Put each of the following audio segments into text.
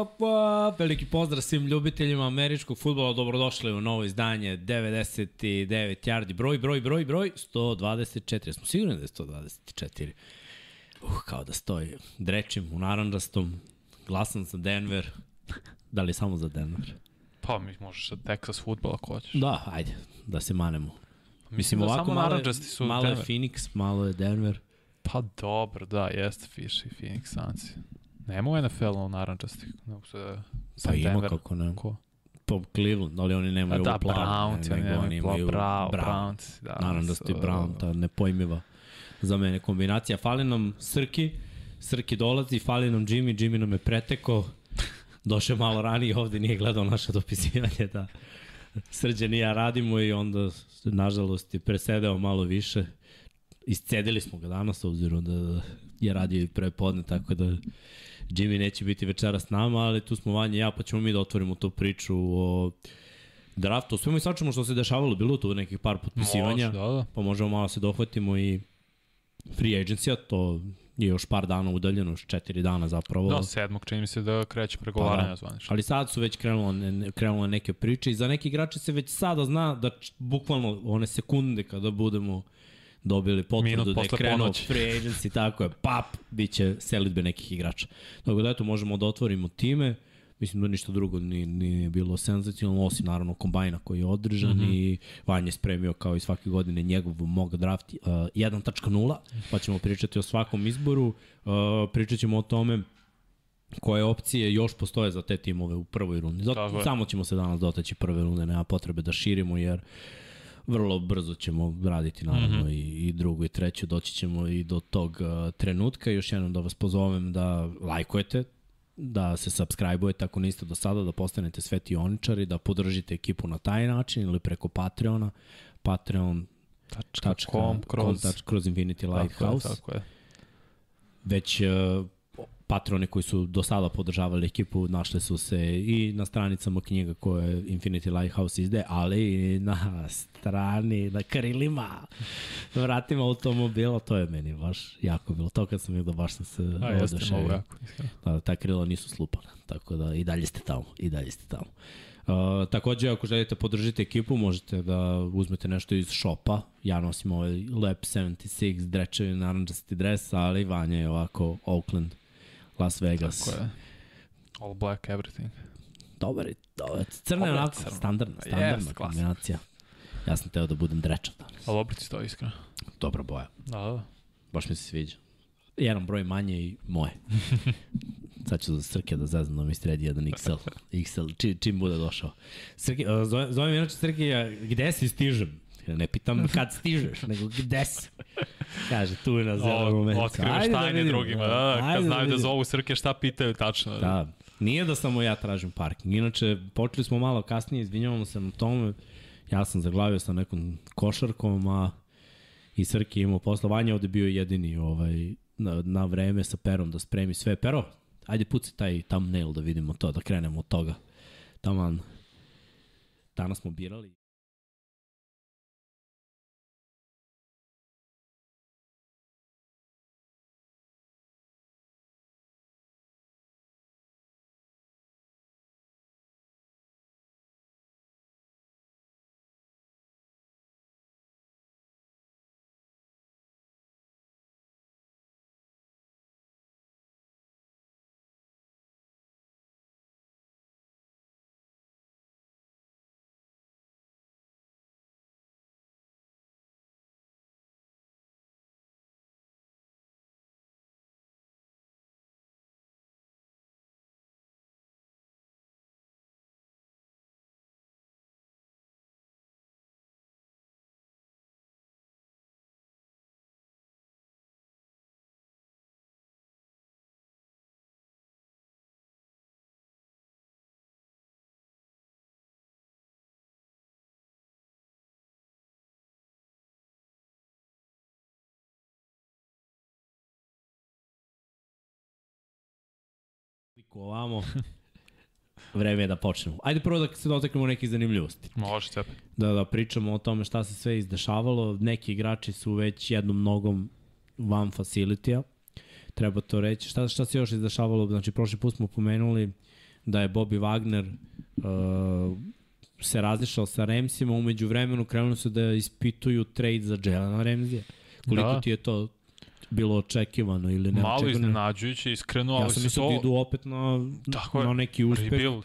wap, wap. Veliki pozdrav svim ljubiteljima američkog futbola. Dobrodošli u novo izdanje 99 yardi. Broj, broj, broj, broj 124. Smo sigurni da je 124. Uh, kao da stoji. Drečim u naranđastom. Glasam za Denver. Da li samo za Denver? Pa mi možeš sa Texas futbol ako hoćeš. Da, ajde, da se manemo. Mislim, Mislim, da ovako malo, je, su malo je. Phoenix, malo je Denver. Pa dobro, da, jeste Fish i Phoenix Suns. Nema u NFL-u se, Pa ima kako ne. Ko? Po Cleveland, ali oni nemaju da, u planu. Browns, ne, nemaju imaju Brown, Brown. Browns. Da, Naravno da ste Brown, ta nepojmiva za mene kombinacija. Fali nam Srki, Srki dolazi, fali nam Jimmy, Jimmy nam je preteko, došao malo ranije ovde, nije gledao naše dopisivanje da Srđan i ja radimo i onda, nažalost, je presedeo malo više. Iscedili smo ga danas, obzirom da je radio i pre podne, tako da Jimmy neće biti večera s nama, ali tu smo Vanja i ja, pa ćemo mi da otvorimo tu priču o draftu. Sve mi sačemo što se dešavalo, bilo tu nekih par potpisivanja Može, da, da. pa možemo malo se dohvatimo i free agency-a, to je još par dana udaljeno, još četiri dana zapravo. Da, sedmog čini mi se da kreće pregovaranja Pa da. zvanično. Ali sad su već krenule, ne- krenule neke priče i za neke igrače se već sada zna da č- bukvalno one sekunde kada budemo dobili potvrdu da je krenuo ponoći. free agency, tako je, pap, bit će selitbe nekih igrača. Tako da eto, možemo da otvorimo time. Mislim da ništa drugo nije, nije bilo senzacionalno, osim naravno kombajna koji je održan mm -hmm. i Vanja je spremio kao i svake godine njegov mock draft uh, 1.0, pa ćemo pričati o svakom izboru, uh, pričat ćemo o tome koje opcije još postoje za te timove u prvoj rundi. Zato, samo ćemo se danas dotaći prve runde, nema potrebe da širimo jer vrlo brzo ćemo raditi naravno mm -hmm. i, i drugu i treću, doći ćemo i do tog uh, trenutka. Još jednom da vas pozovem da lajkujete, da se subscribe-ujete ako niste do sada, da postanete svetioničari, da podržite ekipu na taj način ili preko Patreona, patreon .com kroz... kroz, Infinity Tako je, Lighthouse tako je. već uh, patroni koji su do sada podržavali ekipu našli su se i na stranicama knjiga koje Infinity Lighthouse izde, ali i na strani, na krilima, vratima automobila, to je meni baš jako bilo. To kad sam vidio baš sam se oduševio. Da, ta krila nisu slupana, tako da i dalje ste tamo, i dalje ste tamo. Uh, takođe, ako želite podržiti ekipu, možete da uzmete nešto iz šopa. Ja nosim ovaj Lep 76 drečevi naranđasti dres, ali Vanja je ovako Oakland, Las Vegas. Tako je. All black everything. Dobar je, dobar. Crna je onako crno. standardna, standardna klasika. kombinacija. Ja sam teo da budem drečav danas. Ali oblici to iskreno. Dobra boja. Da, da. Baš mi se sviđa. Jedan broj manje i moje. Sad ću za Srke da zeznam da mi sredi jedan XL. XL, čim, čim bude došao. Srke, zovem, zovem inače Srke, gde si stižem? Ne pitam kad stižeš, nego gde si? Kaže, tu je na zelenom momentu. otkrivaš tajne drugima. Da, da, kad Ajde znaju da vidimo. zovu Srke, šta pitaju tačno. Da, nije da samo ja tražim parking. Inače, počeli smo malo kasnije, izvinjavamo se na tome. Ja sam zaglavio sa nekom košarkom, a i Srki je imao posla. Vanja ovde bio jedini ovaj, na, na vreme sa Perom da spremi sve. Pero, ajde puci taj thumbnail da vidimo to, da krenemo od toga. Taman, danas smo birali. Kliko ovamo. Vreme je da počnemo. Ajde prvo da se dotaknemo nekih zanimljivosti. Može cepe. Da, da pričamo o tome šta se sve izdešavalo. Neki igrači su već jednom nogom van facilitija. Treba to reći. Šta, šta se još izdešavalo? Znači, prošli put smo pomenuli da je Bobby Wagner uh, se razišao sa Ramsima, umeđu vremenu krenuli su da ispituju trade za Jelena Ramsija. Koliko Da. ti je to bilo očekivano ili ne Malo očekivano? iznenađujuće, iskreno, ali Ja sam mislio da to... idu opet na, Tako na neki uspeh. Rebuild.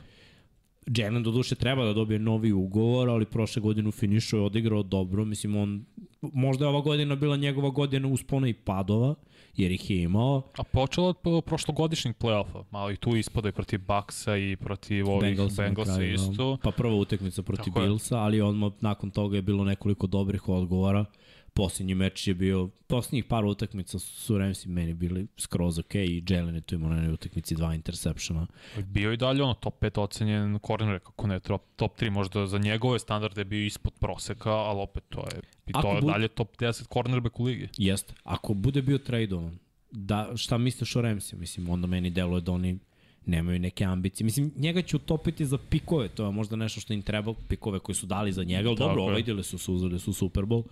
Jalen do duše treba da dobije novi ugovor, ali prošle godine u finišu je odigrao dobro. Mislim, on, možda je ova godina bila njegova godina uspona i padova, jer ih je imao. A počelo od prošlogodišnjeg play-offa. Malo i tu ispada i protiv Bucksa i protiv ovih Bengalsa, Bengalsa, kraju, isto. Da. Pa prva utekmica protiv Tako. Billsa, ali odmah nakon toga je bilo nekoliko dobrih odgovora. Posljednji meč je bio, posljednjih par utakmica su Ramsi meni bili skroz ok i Jalen je tu imao na jednoj utakmici dva interseptiona. Bio i dalje ono top 5 ocenjen corner, kako ne, top, top 3 možda za njegove standarde je bio ispod proseka, ali opet to je, i to je bud- dalje top 10 cornerback u ligi. Jeste. Ako bude bio tradovan, da, šta misliš o Ramsiju? Mislim, onda meni deluje da oni nemaju neke ambicije. Mislim, njega će utopiti za pikove, to je možda nešto što im treba, pikove koje su dali za njega, ali Tako dobro, ovaj vidjeli su, su uzeli su Super Bowl.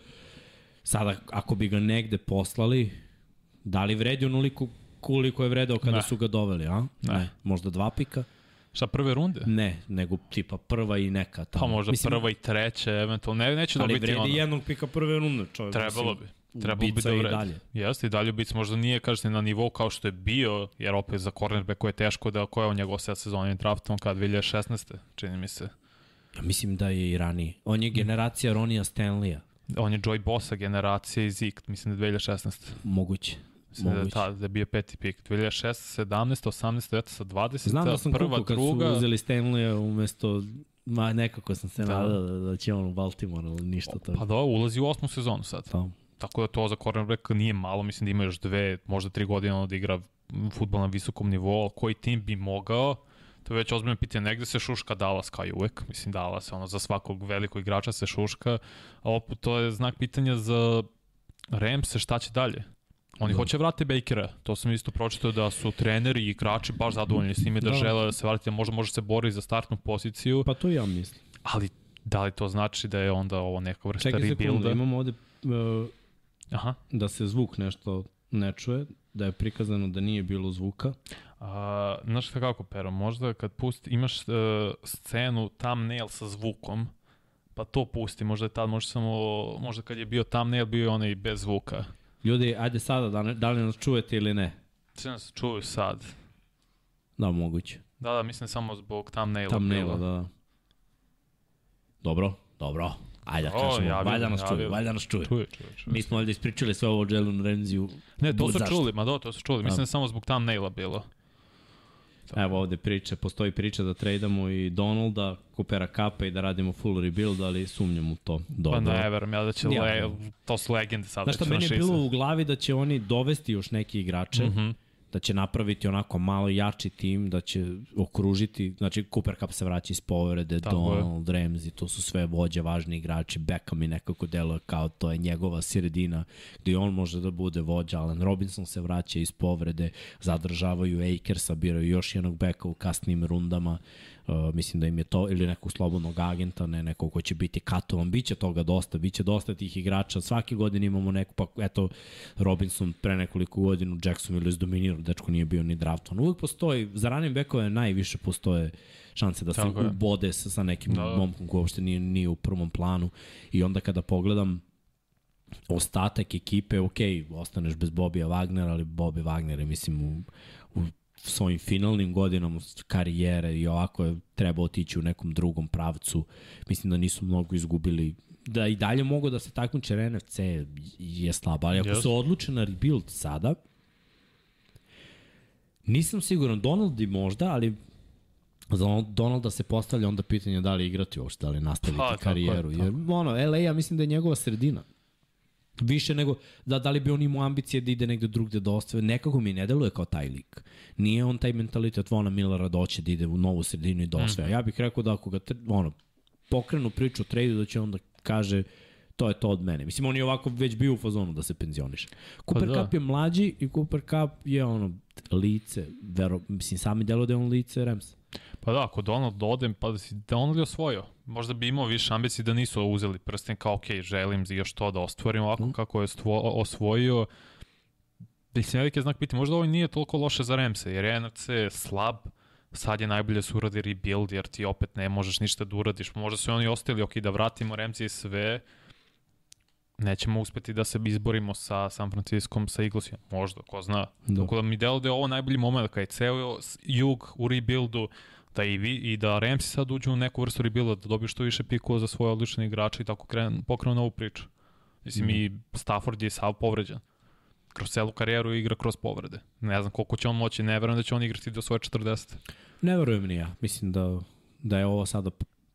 Sada, ako bi ga negde poslali, da li vredi onoliko koliko je vredao kada Ne. su ga doveli, a? Ne. Možda dva pika? Šta, prve runde? Ne, nego tipa prva i neka tamo. Pa možda Mislim, prva i treća, eventualno. Ne, neće ali dobiti vredi ono. jednog pika prve runde, čovjek. Trebalo mislim, bi. Trebalo bi ubica da i vredi. dalje. Jeste, i dalje Bic možda nije, kažete, na nivou kao što je bio, jer opet za cornerback koje je teško da ko je on njegov set sezonim draftom kad 2016. čini mi se. Ja mislim da je i raniji. On je generacija Ronija Stanleya. On je Joy Bossa generacija i Zeke, mislim da je 2016. Moguće. Mislim da Moguće. ta, da je bio peti pik. 2016, 17, 18, eto sa 20, Znam da sam prva, kad druga. su uzeli Stanleya umesto Ma nekako sam se Da. da. nadao da, da će on u Baltimore, ali ništa to. Pa da, ulazi u osmu sezonu sad. Pa, Tako da to za cornerback nije malo, mislim da ima još dve, možda tri godine ono da igra futbol na visokom nivou, koji tim bi mogao, to je već ozbiljno pitanje, negde se šuška Dallas kao i uvek, mislim Dallas ono za svakog velikog igrača se šuška, a opet to je znak pitanja za Ramse šta će dalje. Oni Da. hoće vrate Bakera, to sam isto pročitao da su treneri i igrači baš zadovoljni s njime da, Da. žele da se vrati, da možda može se bori za startnu poziciju, pa to ja mislim. ali da li to znači da je onda ovo neka vrsta Čekaj sekundu, rebuilda? imamo ovde uh, Aha. da se zvuk nešto ne čuje, da je prikazano da nije bilo zvuka. A, znaš šta kako, Pero, možda kad pusti, imaš uh, scenu thumbnail sa zvukom, pa to pusti, možda je tad, možda samo, možda kad je bio thumbnail, bio je onaj bez zvuka. Ljudi, ajde sada, da, ne, da li nas čujete ili ne? Sve nas čuju sad. Da, moguće. Da, da, mislim samo zbog thumbnaila. Thumbnaila, da, da. Dobro, dobro. Ajde da kažemo, javio, valjda nas čuje, valjda nas čuje. Čuje, čuje, čuje. Mi smo ovdje ispričali sve ovo o Jalen Ramsey-u. Ne, to su čuli, ma da, to su čuli. Mislim da je samo zbog thumbnaila bilo. Evo ovde priče, postoji priča da tradamo i Donalda, Coopera Kappa i da radimo full rebuild, ali sumnjam u to. Dobro. Pa ne, verujem ja da će, Ja. le, to su legende sada. Znaš šta, meni je bilo u glavi da će oni dovesti još neki igrače, Mhm. Da će napraviti onako malo jači tim, da će okružiti, znači Cooper Cup se vraća iz povrede, Tako je. Donald, Ramsey, to su sve vođe, važni igrači, Beckham mi nekako deluje kao to je njegova sredina, gde on može da bude vođa, Alan Robinson se vraća iz povrede, zadržavaju Akersa, biraju još jednog beka u kasnim rundama, Uh, mislim da im je to, ili nekog slobodnog agenta, ne nekog ko će biti katovan, bit će toga dosta, bit će dosta tih igrača, svake godine imamo neku, pa eto, Robinson pre nekoliko godina u Jacksonville izdominirao, dečko nije bio ni draftovan. Uvijek postoji, za ranim bekove najviše postoje šanse da se Tako ubode sa, sa nekim Da. da. momkom koji uopšte nije, nije u prvom planu i onda kada pogledam ostatak ekipe, ok, ostaneš bez Bobija Wagnera, ali Bobby Wagner je, mislim, u svojim finalnim godinama karijere i ovako je treba otići u nekom drugom pravcu. Mislim da nisu mnogo izgubili da i dalje mogu da se takmiče NFC je slaba, ali ako Yes. se odluče na rebuild sada, nisam siguran, Donald i možda, ali za on- Donalda se postavlja onda pitanje da li igrati uopšte, da li nastaviti Pa, tako je, karijeru. tako. Jer ono, LA ja mislim da je njegova sredina. Više nego, da, da li bi on imao ambicije da ide negde drugde da ostave, nekako mi ne deluje kao taj lik. Nije on taj mentalitet Vona Millera da hoće da ide u novu sredinu i da osvaja. Ja bih rekao da ako ga, ono, pokrenu priču o tradu, da će onda kaže to je to od mene. Mislim, on je ovako već bio u fazonu da se penzioniše. Cooper da. Cup je mlađi i Cooper Cup je ono lice, vero, mislim, sami delo da je on lice Rams. Pa da, ako Donald ode, pa da si Donald je osvojio. Možda bi imao više ambicije da nisu uzeli prsten kao, ok, želim još to da ostvarim ovako Mhm. kako je stvo, osvojio. Mislim, veliki je znak biti, možda ovo nije toliko loše za Remse, jer je NFC slab, sad je najbolje da se uradi rebuild, jer ti opet ne možeš ništa da uradiš. Možda su oni ostali, ok, da vratimo Remzi i sve, nećemo uspeti da se izborimo sa San Franciskom, sa Eaglesom. Možda, ko zna. Da. Tako da mi delo da je ovo najbolji moment, kada je ceo jug u rebuildu, da i, vi, i da Ramsi sad uđu u neku vrstu rebuilda, da dobiju što više pikova za svoje odlične igrače i tako krenu, pokrenu novu priču. Mislim, mm. i Stafford je sav povređen. Kroz celu karijeru igra kroz povrede. Ne znam koliko će on moći, ne verujem da će on igrati do svoje 40. Ne verujem ni ja. Mislim da, da je ovo sada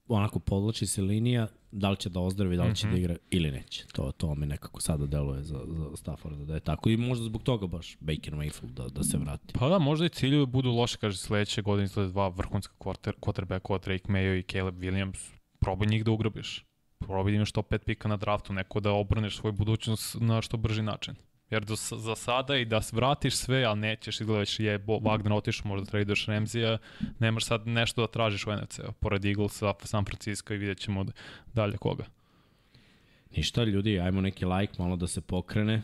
onako podlači se linija, da li će da ozdravi, da li će mm -hmm. da igra ili neće. To, to mi nekako sada deluje za, za Stafforda da je tako. I možda zbog toga baš Baker Mayfield da, da se vrati. Pa da, možda i cilju budu loše, kaže sledeće godine izgleda dva vrhunska quarter, quarterbacka, Drake Mayo i Caleb Williams. Probaj njih da ugrobiš. Probaj da imaš to pet pika na draftu, neko da obrneš svoju budućnost na što brži način. Jer do, za sada i da vratiš sve, ali nećeš, izgledaš je Bo, Wagner otišao, možda traduješ Remzija, nemaš sad nešto da tražiš u NFC-u, pored Eaglesa, San Francisco i vidjet ćemo dalje koga. Ništa, ljudi, ajmo neki like, malo da se pokrene.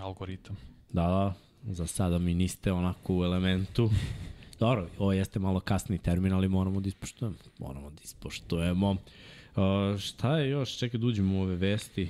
Algoritam. Da, da, za sada mi niste onako u elementu. Dobro, ovo jeste malo kasni termin, ali moramo da ispoštujemo. Moramo da ispoštujemo. Uh, šta je još? Čekaj da uđemo u ove vesti.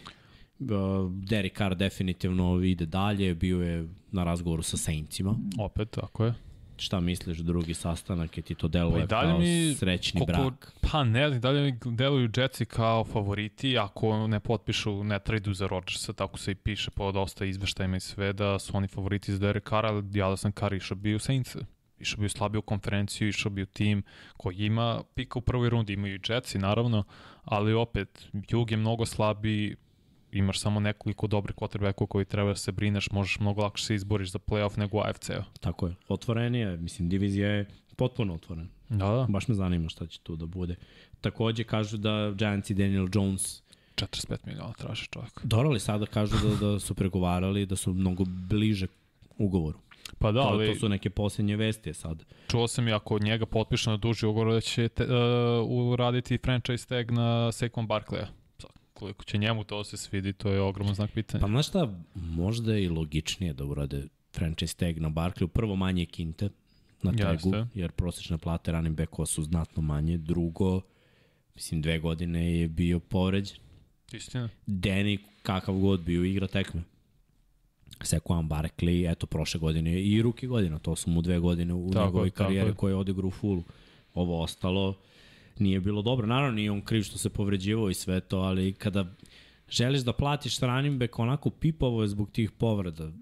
Derek Carr definitivno ide dalje, bio je na razgovoru sa Saintsima. Opet, tako je. Šta misliš, drugi sastanak, je ti to deluje pa kao mi, srećni koliko, brak? Pa ne znam, dalje mi deluju Jetsi kao favoriti, ako ne potpišu, ne tradu za Rodgersa, tako se i piše po dosta izveštajima i sve, da su oni favoriti za Derek Carr, ali ja da sam Carr išao bio u Saints. Išao bio slabio konferenciju, išao bio tim koji ima pika u prvoj rundi, imaju i Jetsi naravno, ali opet, Jug je mnogo slabiji, imaš samo nekoliko dobrih quarterbackova koji treba da se brineš, možeš mnogo lakše se izboriš za playoff nego u AFC-u. Tako je. Otvorenije, mislim, divizija je potpuno otvorena. Da, da. Baš me zanima šta će tu da bude. Takođe kažu da Giants i Daniel Jones 45 miliona traže čovjek. Dobro li sada kažu da, da su pregovarali, da su mnogo bliže ugovoru. Pa da, ali... To, to su neke posljednje vesti sad. Čuo sam i ako od njega potpiše na duži ugovor da će te, uh, uraditi franchise tag na Saquon Barkleya koliko će njemu to se svidi, to je ogroman znak pitanja. Pa znaš šta, možda je i logičnije da urade franchise tag na Barkley, prvo manje kinte na tagu, Jeste. jer prosečne plate running backova su znatno manje, drugo, mislim dve godine je bio povređen. Istina. Danny, kakav god bio, igra tekme. Sekuan Barkley, eto, prošle godine i ruke godina, to su mu dve godine u tako, njegovoj karijeri koje je odigrao u fullu. Ovo ostalo, nije bilo dobro. Naravno, nije on kriv što se povređivao i sve to, ali kada želiš da platiš running back onako pipavo je zbog tih povreda.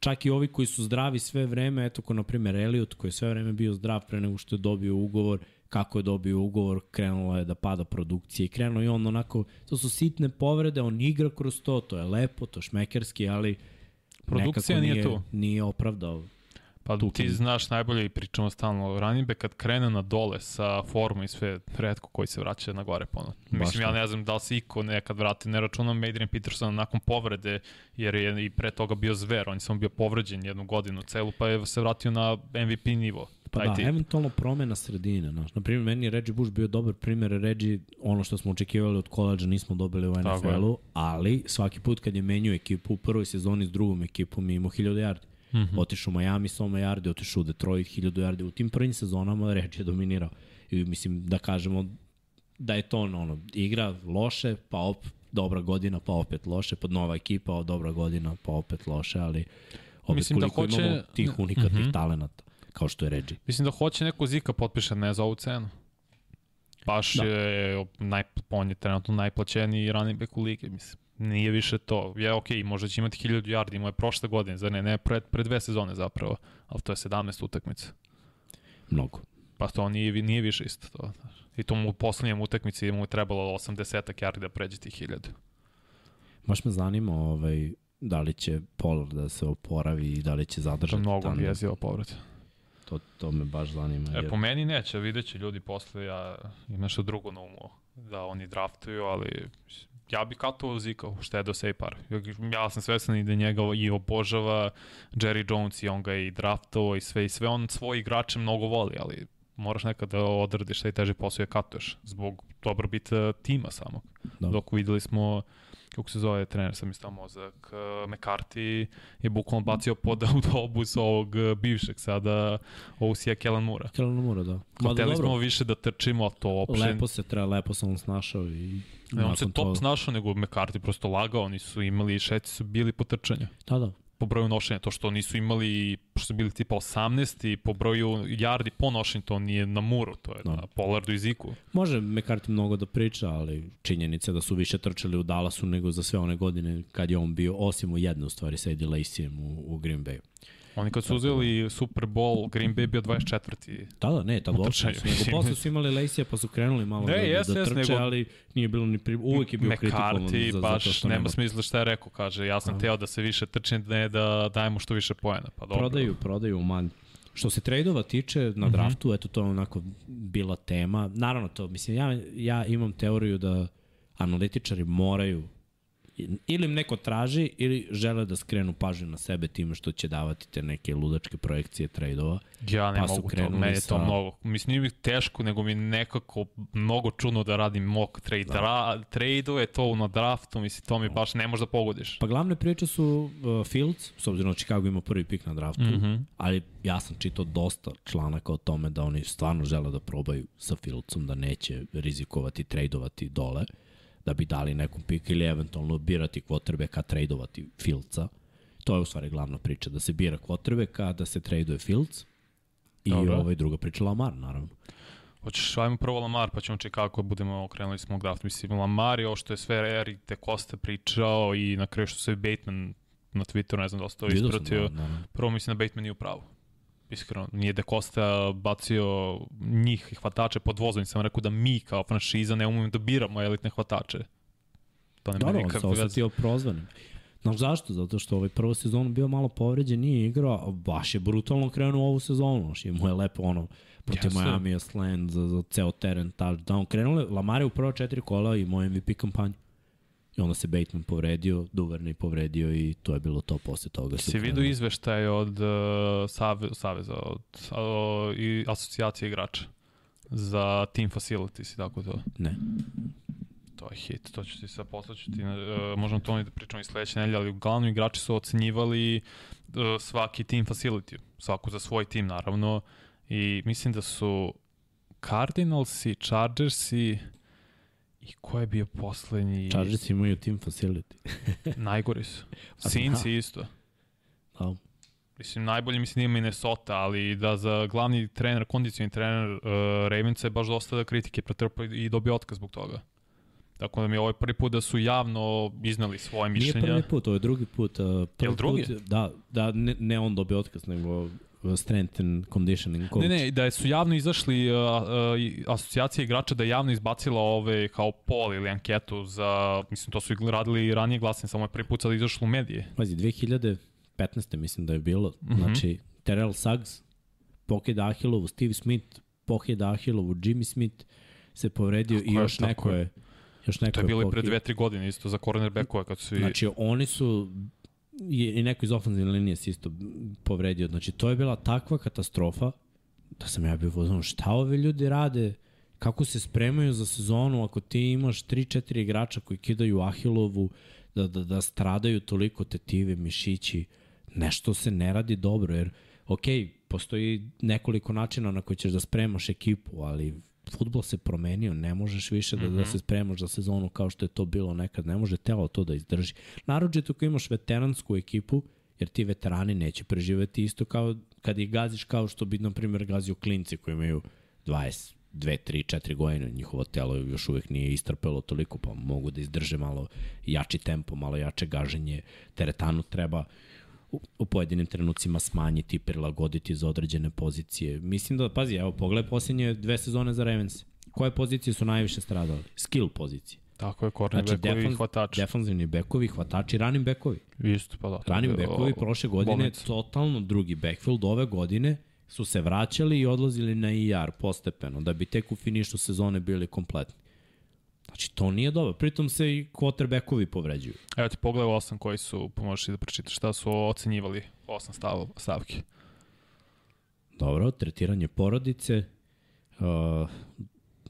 Čak i ovi koji su zdravi sve vreme, eto ko na primjer Elliot koji je sve vreme bio zdrav pre nego što je dobio ugovor, kako je dobio ugovor, krenulo je da pada produkcija i krenuo i on onako, to su sitne povrede, on igra kroz to, to je lepo, to je šmekerski, ali Produkcija nije, nije tu. Nije opravdao Pa tu ti znaš najbolje i pričamo stalno o running back kad krene na dole sa formom i sve redko koji se vraća na gore ponovno. Mislim, ja ne znam da li se iko nekad vrati, ne računam Adrian Peterson nakon povrede, jer je i pre toga bio zver, on je samo bio povređen jednu godinu celu, pa je se vratio na MVP nivo. Pa da, ti. eventualno promena sredine. Znaš. Naprimjer, meni je Reggie Bush bio dobar primjer. Reggie, ono što smo očekivali od koleđa nismo dobili u NFL-u, ali svaki put kad je menio ekipu u prvoj sezoni s drugom ekipom je imao 1000 yardi. Mm -hmm. Otišao u Miami, 100 yardi, otišao u Detroit, 1000 yardi. U tim prvim sezonama reč je dominirao. I mislim da kažemo da je to ono, ono igra loše, pa op, dobra godina, pa opet loše, pod nova ekipa, dobra godina, pa opet loše, ali opet mislim da koliko da hoće... imamo tih unikatnih mm -hmm. talenata, kao što je Reggie. Mislim da hoće neko Zika potpiše ne za ovu cenu. Baš da. je, naj, on je trenutno najplaćeniji running back u ligi, mislim nije više to. Je okej, okay, možda će imati 1000 yardi, imao je prošle godine, za ne, ne, pred, pred dve sezone zapravo, ali to je 17 utakmica. Mnogo. Pa to nije, nije više isto to. I to mu u poslednjem utakmici mu je trebalo 80 yardi da pređe tih 1000. Baš me zanima ovaj, da li će Pollard da se oporavi i da li će zadržati. Mnogo tamo. jezivo povrat. To, to me baš zanima. E, jer... po meni neće, vidjet će ljudi posle, ja imam što drugo na umu, da oni draftuju, ali ja bi katovao Zika, do sej par. Ja sam svesan i da njega i obožava Jerry Jones i on ga i draftovao i sve i sve. On svoje igrače mnogo voli, ali moraš nekad da odradiš taj teži posao i katuješ zbog dobrobita tima samog. Da. Dok videli smo kako se zove trener, sam mi stao mozak, uh, McCarthy je bukvalno bacio pod autobus ovog uh, bivšeg sada, ovog sija Kellen Mura. Kellen Mura, da. Hteli smo više da trčimo, a to uopšte... Lepo se treba, lepo sam on snašao i... Ne, on se top to... snašao, nego McCarthy prosto lagao, oni su imali, šesti su bili po trčanju. Da, da po broju nošenja, to što nisu imali, što su bili tipa 18 i po broju yardi po nošenju, to nije na muru, to je no. na Pollardu i Ziku. Može McCarthy mnogo da priča, ali činjenica da su više trčali u Dallasu nego za sve one godine kad je on bio, osim u jednu stvari, sa Eddie Laceyem u, u Green Bayu. Oni kad su uzeli Super Bowl, Green Bay bio 24. Da, da, ne, tad uopšte. Nego posle su imali Lacey, pa su krenuli malo ne, da, jes, da trče, nego, ali nije bilo ni pri... uvek je bio kritikovan. za, baš zato što nema, nema smisla šta je rekao, kaže, ja sam A. teo da se više trči, ne da dajemo što više poena. Pa dobro. Prodaju, prodaju manj. Što se trejdova tiče na mhm. draftu, mm -hmm. eto to je onako bila tema. Naravno to, mislim, ja, ja imam teoriju da analitičari moraju ili im neko traži ili žele da skrenu pažnju na sebe time što će davati te neke ludačke projekcije trejdova. Ja ne pa mogu to, meni je to sa... mnogo. Mislim, nije mi teško, nego mi nekako mnogo čudno da radim mock trade. Da. Trejdove to na draftu, mislim, to mi baš ne možeš da pogodiš. Pa glavne priče su uh, Fields, s obzirom da Chicago ima prvi pik na draftu, mm -hmm. ali ja sam čitao dosta članaka o tome da oni stvarno žele da probaju sa Fieldsom, da neće rizikovati, trejdovati dole da bi dali nekom pik ili eventualno birati kvotrbeka, tradeovati Fieldsa. To je u stvari glavna priča, da se bira kvotrbeka, da se tradeuje Fields i Dobre. ovaj druga priča Lamar, naravno. Hoćeš, ajmo prvo Lamar, pa ćemo čekati kako budemo okrenuli smo draft. Mislim, Lamar je ovo što je sve Eric de Costa pričao i na kraju što se Bateman na Twitteru, ne znam da ostao ispratio. Da, da, da. Prvo mislim da Bateman nije u pravu iskreno, nije da Costa bacio njih i hvatače pod vozom, sam rekao da mi kao franšiza ne umemo da biramo elitne hvatače. To nema Dobro, on se osetio prozvanim. Znaš zašto? Zato što ovaj prvu sezonu bio malo povređen, nije igrao, baš je brutalno krenuo ovu sezonu. Znaš, imao je lepo ono, protiv yes, Miami slant za, za ceo teren touchdown. Krenule, Lamar je u prvo četiri kola i moj MVP kampanju. I onda se Bateman povredio, Duvernay povredio i to je bilo to posle toga. Si vidio izveštaj od uh, Save, Saveza, od uh, i asocijacije igrača za team facilities i tako to? Ne. To je hit, to ću ti sad poslaću ti, uh, možemo to da pričamo i sledeće nedelje, ali uglavnom igrači su ocenjivali uh, svaki team facility, svaku za svoj tim naravno i mislim da su Cardinalsi, Chargersi, I ko je bio poslednji? Chargers imaju team facility. Najgori su. Sinci da. isto. Da. Mislim, najbolji mislim da ima Minnesota, ali da za glavni trener, kondicioni trener uh, Ravensa je baš dosta da kritike pretrpa i dobio otkaz zbog toga. Tako da mi je ovaj prvi put da su javno iznali svoje mišljenja. Nije prvi put, ovo je drugi put. Uh, prvi Jel drugi? Put, da, da ne, ne on dobio otkaz, nego strength and conditioning coach. Ne, ne, da su javno izašli uh, uh, asocijacija igrača da je javno izbacila ove kao pol ili anketu za, mislim, to su radili ranije glasne, samo je prvi put sad izašlo u medije. Pazi, 2015. mislim da je bilo, mm -hmm. znači Terrell Suggs, Poke Dahilovu, Steve Smith, Poke Dahilovu, Jimmy Smith se povredio tako i još neko je. Još neko to je bilo i pre dve, tri godine isto za cornerbackove kad su... Znači, oni su i, i neko iz ofenzivne linije se isto povredio. Znači, to je bila takva katastrofa da sam ja bio vozano, šta ove ljudi rade, kako se spremaju za sezonu ako ti imaš 3-4 igrača koji kidaju Ahilovu, da, da, da stradaju toliko tetive, mišići, nešto se ne radi dobro, jer, ok, postoji nekoliko načina na koji ćeš da spremaš ekipu, ali futbol se promenio, ne možeš više da, mm -hmm. da se mhm. spremaš za sezonu kao što je to bilo nekad, ne može telo to da izdrži. Naročito ako imaš veteransku ekipu, jer ti veterani neće preživeti isto kao kad ih gaziš kao što bi, na primjer, gazio klinci koji imaju 20, 2, 3, 4 godine, njihovo telo još uvek nije istrpelo toliko, pa mogu da izdrže malo jači tempo, malo jače gaženje, teretanu treba u, u pojedinim trenucima smanjiti, prilagoditi za određene pozicije. Mislim da, pazi, evo, pogledaj posljednje dve sezone za Ravens. Koje pozicije su najviše stradali? Skill pozicije. Tako je, korni znači, bekovi i hvatači. Defanzivni bekovi, hvatači, running bekovi. Isto, pa da. Running bekovi prošle godine bolnic. totalno drugi backfield ove godine su se vraćali i odlazili na IR e postepeno, da bi tek u finišu sezone bili kompletni. Znači, to nije dobro. Pritom se i quarterbackovi povređuju. Evo ti pogledaj osam koji su, pomožiš da pročitaš šta su ocenjivali osam stav, stavki. Dobro, tretiranje porodice, uh,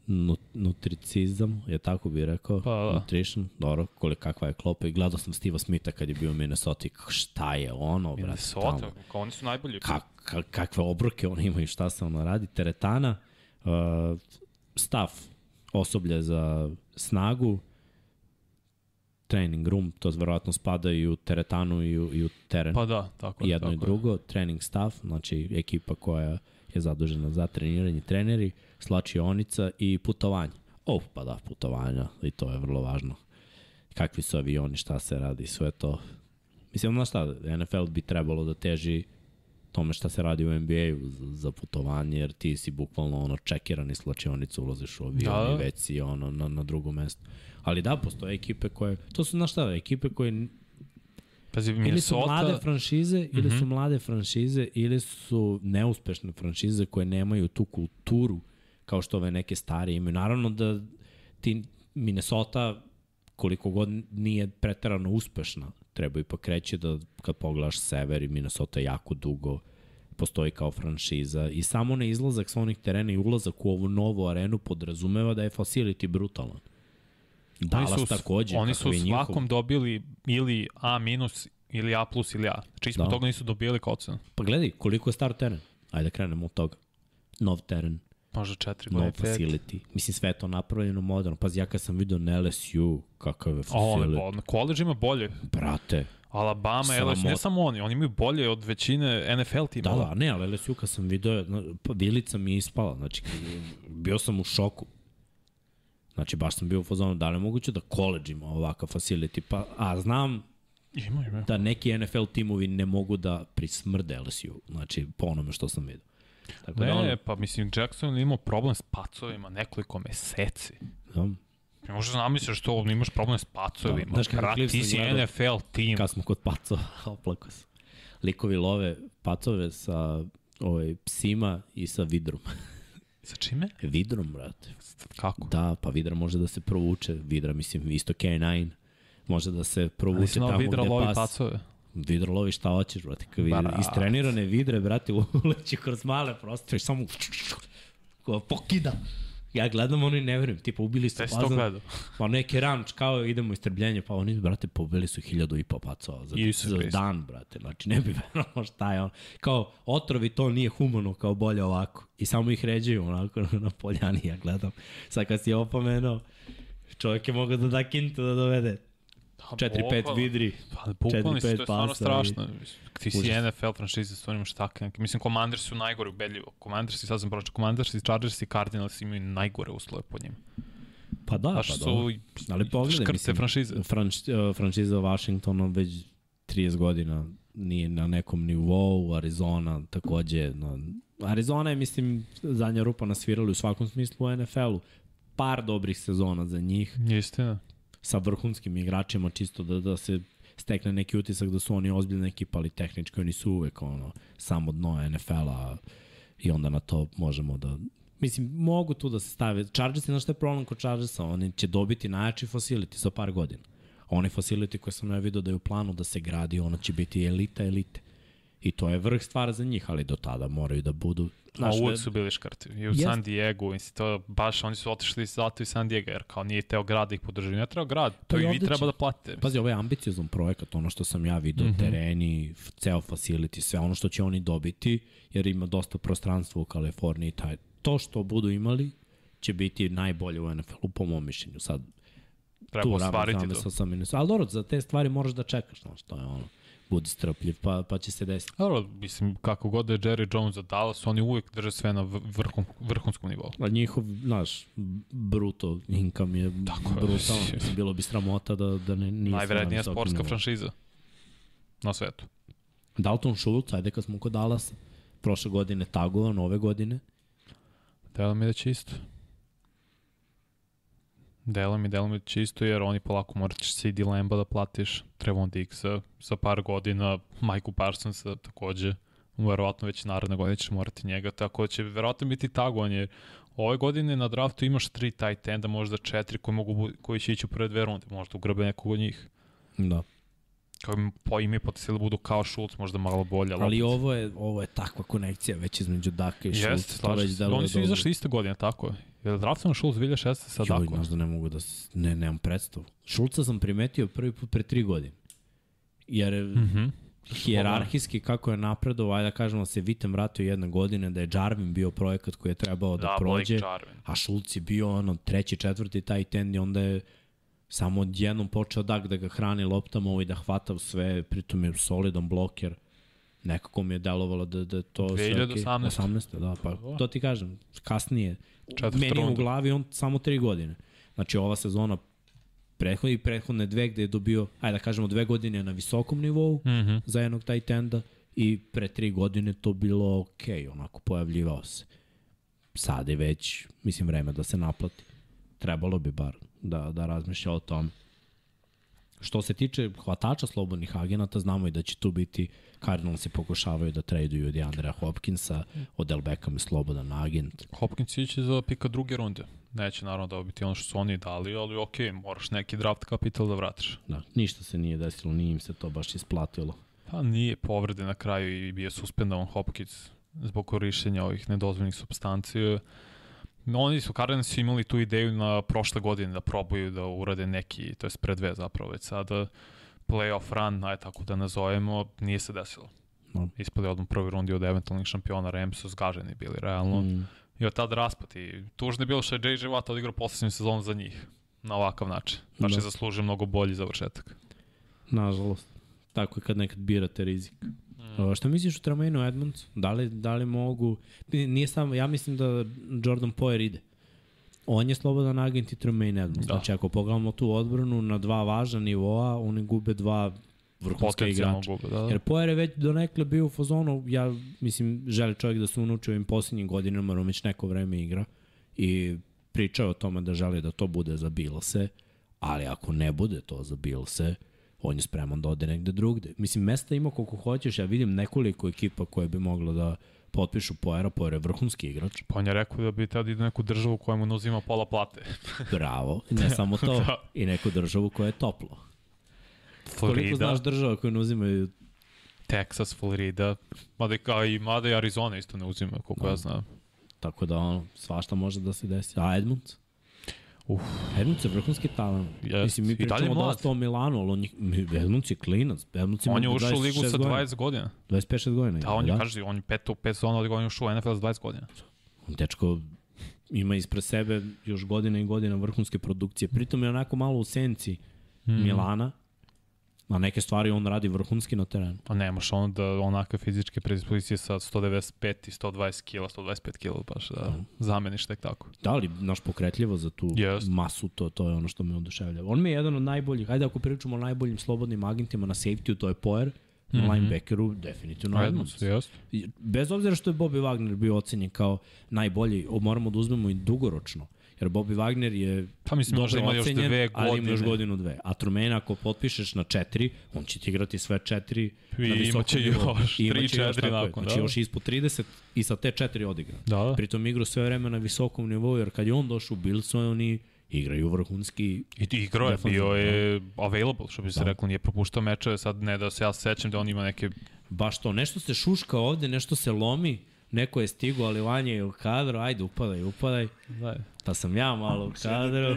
nu, nutricizam, je tako bi rekao? Pa, da. Nutrition, dobro, koliko kakva je klopa. I gledao sam Steve'a Smitha kad je bio u Minnesota kako šta je ono, brate, Minnesota, tamo. kao oni su najbolji. Kak, kak, kakve obroke oni imaju, šta se ono radi. Teretana, uh, stav osoblje za snagu, training room, to verovatno spada i u teretanu i u, i u teren. Pa da, tako je. jedno tako i drugo, trening staff, znači ekipa koja je zadužena za treniranje, treneri, slačionica i putovanje. O, pa da, putovanja, i to je vrlo važno. Kakvi su avioni, šta se radi, sve to. Mislim, znaš šta, NFL bi trebalo da teži tome šta se radi u NBA-u za, za putovanje, jer ti si bukvalno ono čekiran iz slačionicu, ulaziš u avion Da, da, da. i već si ono na, na drugom mestu. Ali da, postoje ekipe koje, to su, znaš šta, ekipe koje Pazi, ili su Minnesota, mlade franšize, mm -hmm. ili Mhm. su mlade franšize, ili su neuspešne franšize koje nemaju tu kulturu kao što ove neke stare imaju. Naravno da ti Minnesota koliko god nije preterano uspešna, treba ipak reći da kad pogledaš sever i Minnesota jako dugo postoji kao franšiza i samo na izlazak sa onih terena i ulazak u ovu novu arenu podrazumeva da je facility brutalan. Dallas oni su, takođe. Oni su je njihov. svakom dobili ili A minus ili A plus ili A. Znači ispod Da. toga nisu dobili kao ocenu. Pa gledaj, koliko je star teren. Ajde da krenemo od toga. Nov teren, Možda četiri godine, pet. facility. Mislim, sve je to napravljeno moderno. Pazi, ja kad sam vidio na LSU, kakav je O, facility. bolno. College ima bolje. Brate, Alabama, LSU, ne samo oni, oni imaju bolje od većine NFL da, timova. da, ne, ali LSU kad sam vidio, na- pa vilica mi je ispala. Znači, bio sam u šoku. Znači, baš sam bio u fazonu, da li je moguće da college ima ovakav facility? Pa, a znam Ima, ima. da neki NFL timovi ne mogu da prismrde LSU. Znači, po onome što sam vidio. Tako da, Ne, ono, pa mislim, Jackson je imao problem s pacovima nekoliko meseci. da, Ne možeš zamisliš to, imaš problem s pacovima. Da, znaš klip ti si gledao? NFL tim. kad smo kod pacova, oplako sam. Likovi love pacove sa ovaj, psima i sa vidrom. Sa čime? vidrom, brate. Kako? Da, pa vidra može da se provuče. Vidra, mislim, isto K9. Može da se provuče tamo znao vidra gde lovi pas. pacove. Vidar lovi šta hoćeš, brate. Kad vidre, Brat. istrenirane vidre, brate, uleći kroz male prostore, samo ko pokida. Ja gledam ono i ne verujem, tipa ubili su fazon- gledao. Pa neki ranč, kao idemo istrbljenje, pa oni, brate, pobili su hiljadu i po pacova za, za Hriste. dan, brate. Znači, ne bi verovao šta je on. Kao, otrovi to nije humano, kao bolje ovako. I samo ih ređaju onako na poljani, ja gledam. Sad kad si opomenuo, čovjek je mogao da da kintu da dovede. 4-5 bukvalno. vidri. Pa bukvalno, mislim, to je stvarno strašno. Ti si Užas. NFL franšize, stvarno imaš takve neke. Mislim, Commanders su najgore ubedljivo. Commanders i sad sam pročeo, Commanders i Chargers i Cardinals imaju najgore uslove po njima. Pa da, Znaš, pa su dobro. Ali pogledaj, mislim, franšize. Franš, uh, franšiza Washingtona već 30 godina nije na nekom nivou, Arizona takođe. No, Arizona je, mislim, zadnja rupa nasvirali u svakom smislu u NFL-u. Par dobrih sezona za njih Istina. Sa vrhunskim igračima, čisto da, da se stekne neki utisak da su oni ozbiljna ekipa, ali tehnički oni su uvek ono, samo dno NFL-a i onda na to možemo da Mislim, mogu tu da se stave. Chargers, znaš šta je problem kod Chargersa? Oni će dobiti najjači facility za par godina. Onaj facility koje sam ja vidio da je u planu da se gradi, ono će biti elita elite. I to je vrh stvar za njih, ali do tada moraju da budu... Znaš, Znaš, uvek da- su bili škrti. I u Jest. San Diego, mislim, to baš, oni su otišli zato iz San Diego, jer kao nije teo grad da ih podrži. Ne treba grad, to Pa i i vi treba da platite. Pazi, ovo je ambiciozan projekat, ono što sam ja vidio, mm. -hmm. tereni, ceo facility, sve ono što će oni dobiti, jer ima dosta prostranstva u Kaliforniji. Taj, to što budu imali će biti najbolje u NFL-u, po mom mišljenju. Sad, treba tu ostvariti to. sa minus. Ali dobro, za te stvari moraš da čekaš, znaš, to je ono. Budi strpljiv, pa, pa će se desiti. Dobro, mislim, kako god da je Jerry Jones za Dallas, oni uvek drže sve na vrhun, vrhunskom nivou. A njihov, znaš, bruto income je Tako je. brutalan. Mislim, bilo bi sramota da, da ne, nije Najvrednija sportska nivou. franšiza na svetu. Dalton Schultz, ajde kad smo kod Dallasa, prošle godine tagovan, ove godine. Delo mi da će isto. Delo mi, delo mi da će isto, jer oni polako morat ćeš CD Lamba da platiš, Trevon Diggsa za par godina, Michael Parsonsa takođe, verovatno već naredne godine ćeš morati njega, tako da će verovatno biti tagovan, jer ove godine na draftu imaš tri tight enda, možda četiri koji, mogu, koji će ići u prve dve runde, možda ugrabe nekog od njih. Da. Kao im po ime potencijali budu kao Schultz, možda malo bolje. Ali opet- ovo je, ovo je takva konekcija već između Daka i Jeste, Schultz. To slažem se. deluje Oni su izašli iste godine, tako je. Je li draftovan Schultz 2016 sa Joj, Dakon? znaš da ne mogu da... Ne, nemam predstavu. Šulca sam primetio prvi put pre tri godine. Jer mm Mhm. hijerarhijski kako je napredovao, ajde da kažemo da se Vitem vratio jedne godine, da je Jarvin bio projekat koji je trebao da, Da, prođe, a Šulc je bio ono treći, četvrti taj ten i onda je samo odjednom počeo Dak da ga hrani loptama i da hvata sve, pritom je solidan bloker. Nekako mi je delovalo da, da to sve okej. 2018. 18. da, pa to ti kažem, kasnije. Četvrta Meni je u runda. glavi on samo tri godine. Znači ova sezona prethodne i prethodne dve gde je dobio, ajde da kažemo dve godine na visokom nivou Mhm. za jednog tight enda i pre tri godine to bilo okej, onako pojavljivao se. Sad je već, mislim, vreme da se naplati. Trebalo bi bar da, da razmišlja o tom. Što se tiče hvatača slobodnih agenata, znamo i da će tu biti Cardinals se pokušavaju da traduju od Andrea Hopkinsa, od Del Beckham je slobodan agent. Hopkins iće za pika druge runde. Neće naravno dobiti ono što su oni dali, ali okej, moraš neki draft kapital da vratiš. Da, ništa se nije desilo, nije im se to baš isplatilo. Pa nije povrede na kraju i bio suspendovan Hopkins zbog korišćenja ovih nedozvoljnih substancija. Oni su, Cardinals su imali tu ideju na prošle godine da probaju da urade neki, to je pre dve zapravo već sada, playoff run, aj tako da nazovemo, nije se desilo. No. Ispali odmah u prvoj rundi od eventualnih šampiona, Rams su zgaženi bili realno. Mm. I od tad raspad i tužno je bilo što je JJ Watt odigrao poslednju sezonu za njih na ovakav način. Baš Da. zaslužio mnogo bolji završetak. nažalost. Tako je kad nekad birate rizik. Mm. šta misliš o Tremainu Edmonds? Da li, da li mogu... Nije samo, ja mislim da Jordan Poyer ide. On je slobodan agent i Tremaine Edmonds. Da. Znači, ako pogledamo tu odbranu na dva važna nivoa, oni gube dva vrhunska igrača. gube, da, da. Jer Poyer je već donekle bio u fazonu, ja mislim, želi čovjek da se unuči ovim posljednjim godinama, on već neko vreme igra i pričao o tome da želi da to bude za Bilse, ali ako ne bude to za Bilse, on je spreman da ode negde drugde. Mislim, mesta ima koliko hoćeš, ja vidim nekoliko ekipa koje bi moglo da potpišu Poera, Poer je vrhunski igrač, Pa on je rekao da bi tad ide neku državu koja mu uzima pola plate. bravo, ne samo to, Da. i neku državu koja je toplo. Koliko Florida, znaš država koje ne uzimaju Texas, Florida, mada i, kao i, mada i Arizona isto ne uzima, koliko ja znam. Tako da ono, svašta može da se desi. A Edmunds? Uf. Edmunds je vrhunski talent. Jest. Mislim, mi pričamo mlad. dosta o Milanu, ali on je, Edmunds je klinac. Edmunds On je ušao u ligu 26 sa godina. 20 godina. 25 godina. Da, on je, kaže, on je pet, pet sezona od godina ušao u NFL sa 20 godina. Dečko ima ispred sebe još godina i godina vrhunske produkcije. Pritom je onako malo u senci mm. Milana, a neke stvari on radi vrhunski na terenu. Pa nemaš ono da onakve fizičke predispozicije sa 195 i 120 kila, 125 kila baš da zameniš tek tako. Da li, naš pokretljivo za tu Jest. masu, to, to je ono što me oduševlja. On mi je jedan od najboljih, ajde ako pričamo o najboljim slobodnim agentima na safety to je Poer, na mm. -hmm. linebackeru, definitivno Edmonds. Edmonds, jest. I Bez obzira što je Bobby Wagner bio ocenjen kao najbolji, moramo da uzmemo i dugoročno. Jer Bobby Wagner je Pa mislim, možda dobro ima još ocenjen, dve ali ima još godine. godinu dve. A Trumena ako potpišeš na četiri, on će ti igrati sve četiri I na visokom imaće nivou. još I imaće tri, još, četiri nakon, Znači da. još ispod 30 i sa te četiri odigra. Da, da. Pritom igra sve vreme na visokom nivou, jer kad je on došao u Bills, oni igraju vrhunski I ti igrao je, bio je available, što bi se Da. reklo, nije propuštao mečeve, sad ne da se ja sećam da on ima neke baš to. Nešto se šuška ovde, nešto se lomi, neko je stigo, ali Vanja je u kadru, ajde upadaj, upadaj. Da, Pa sam ja malo u kadru.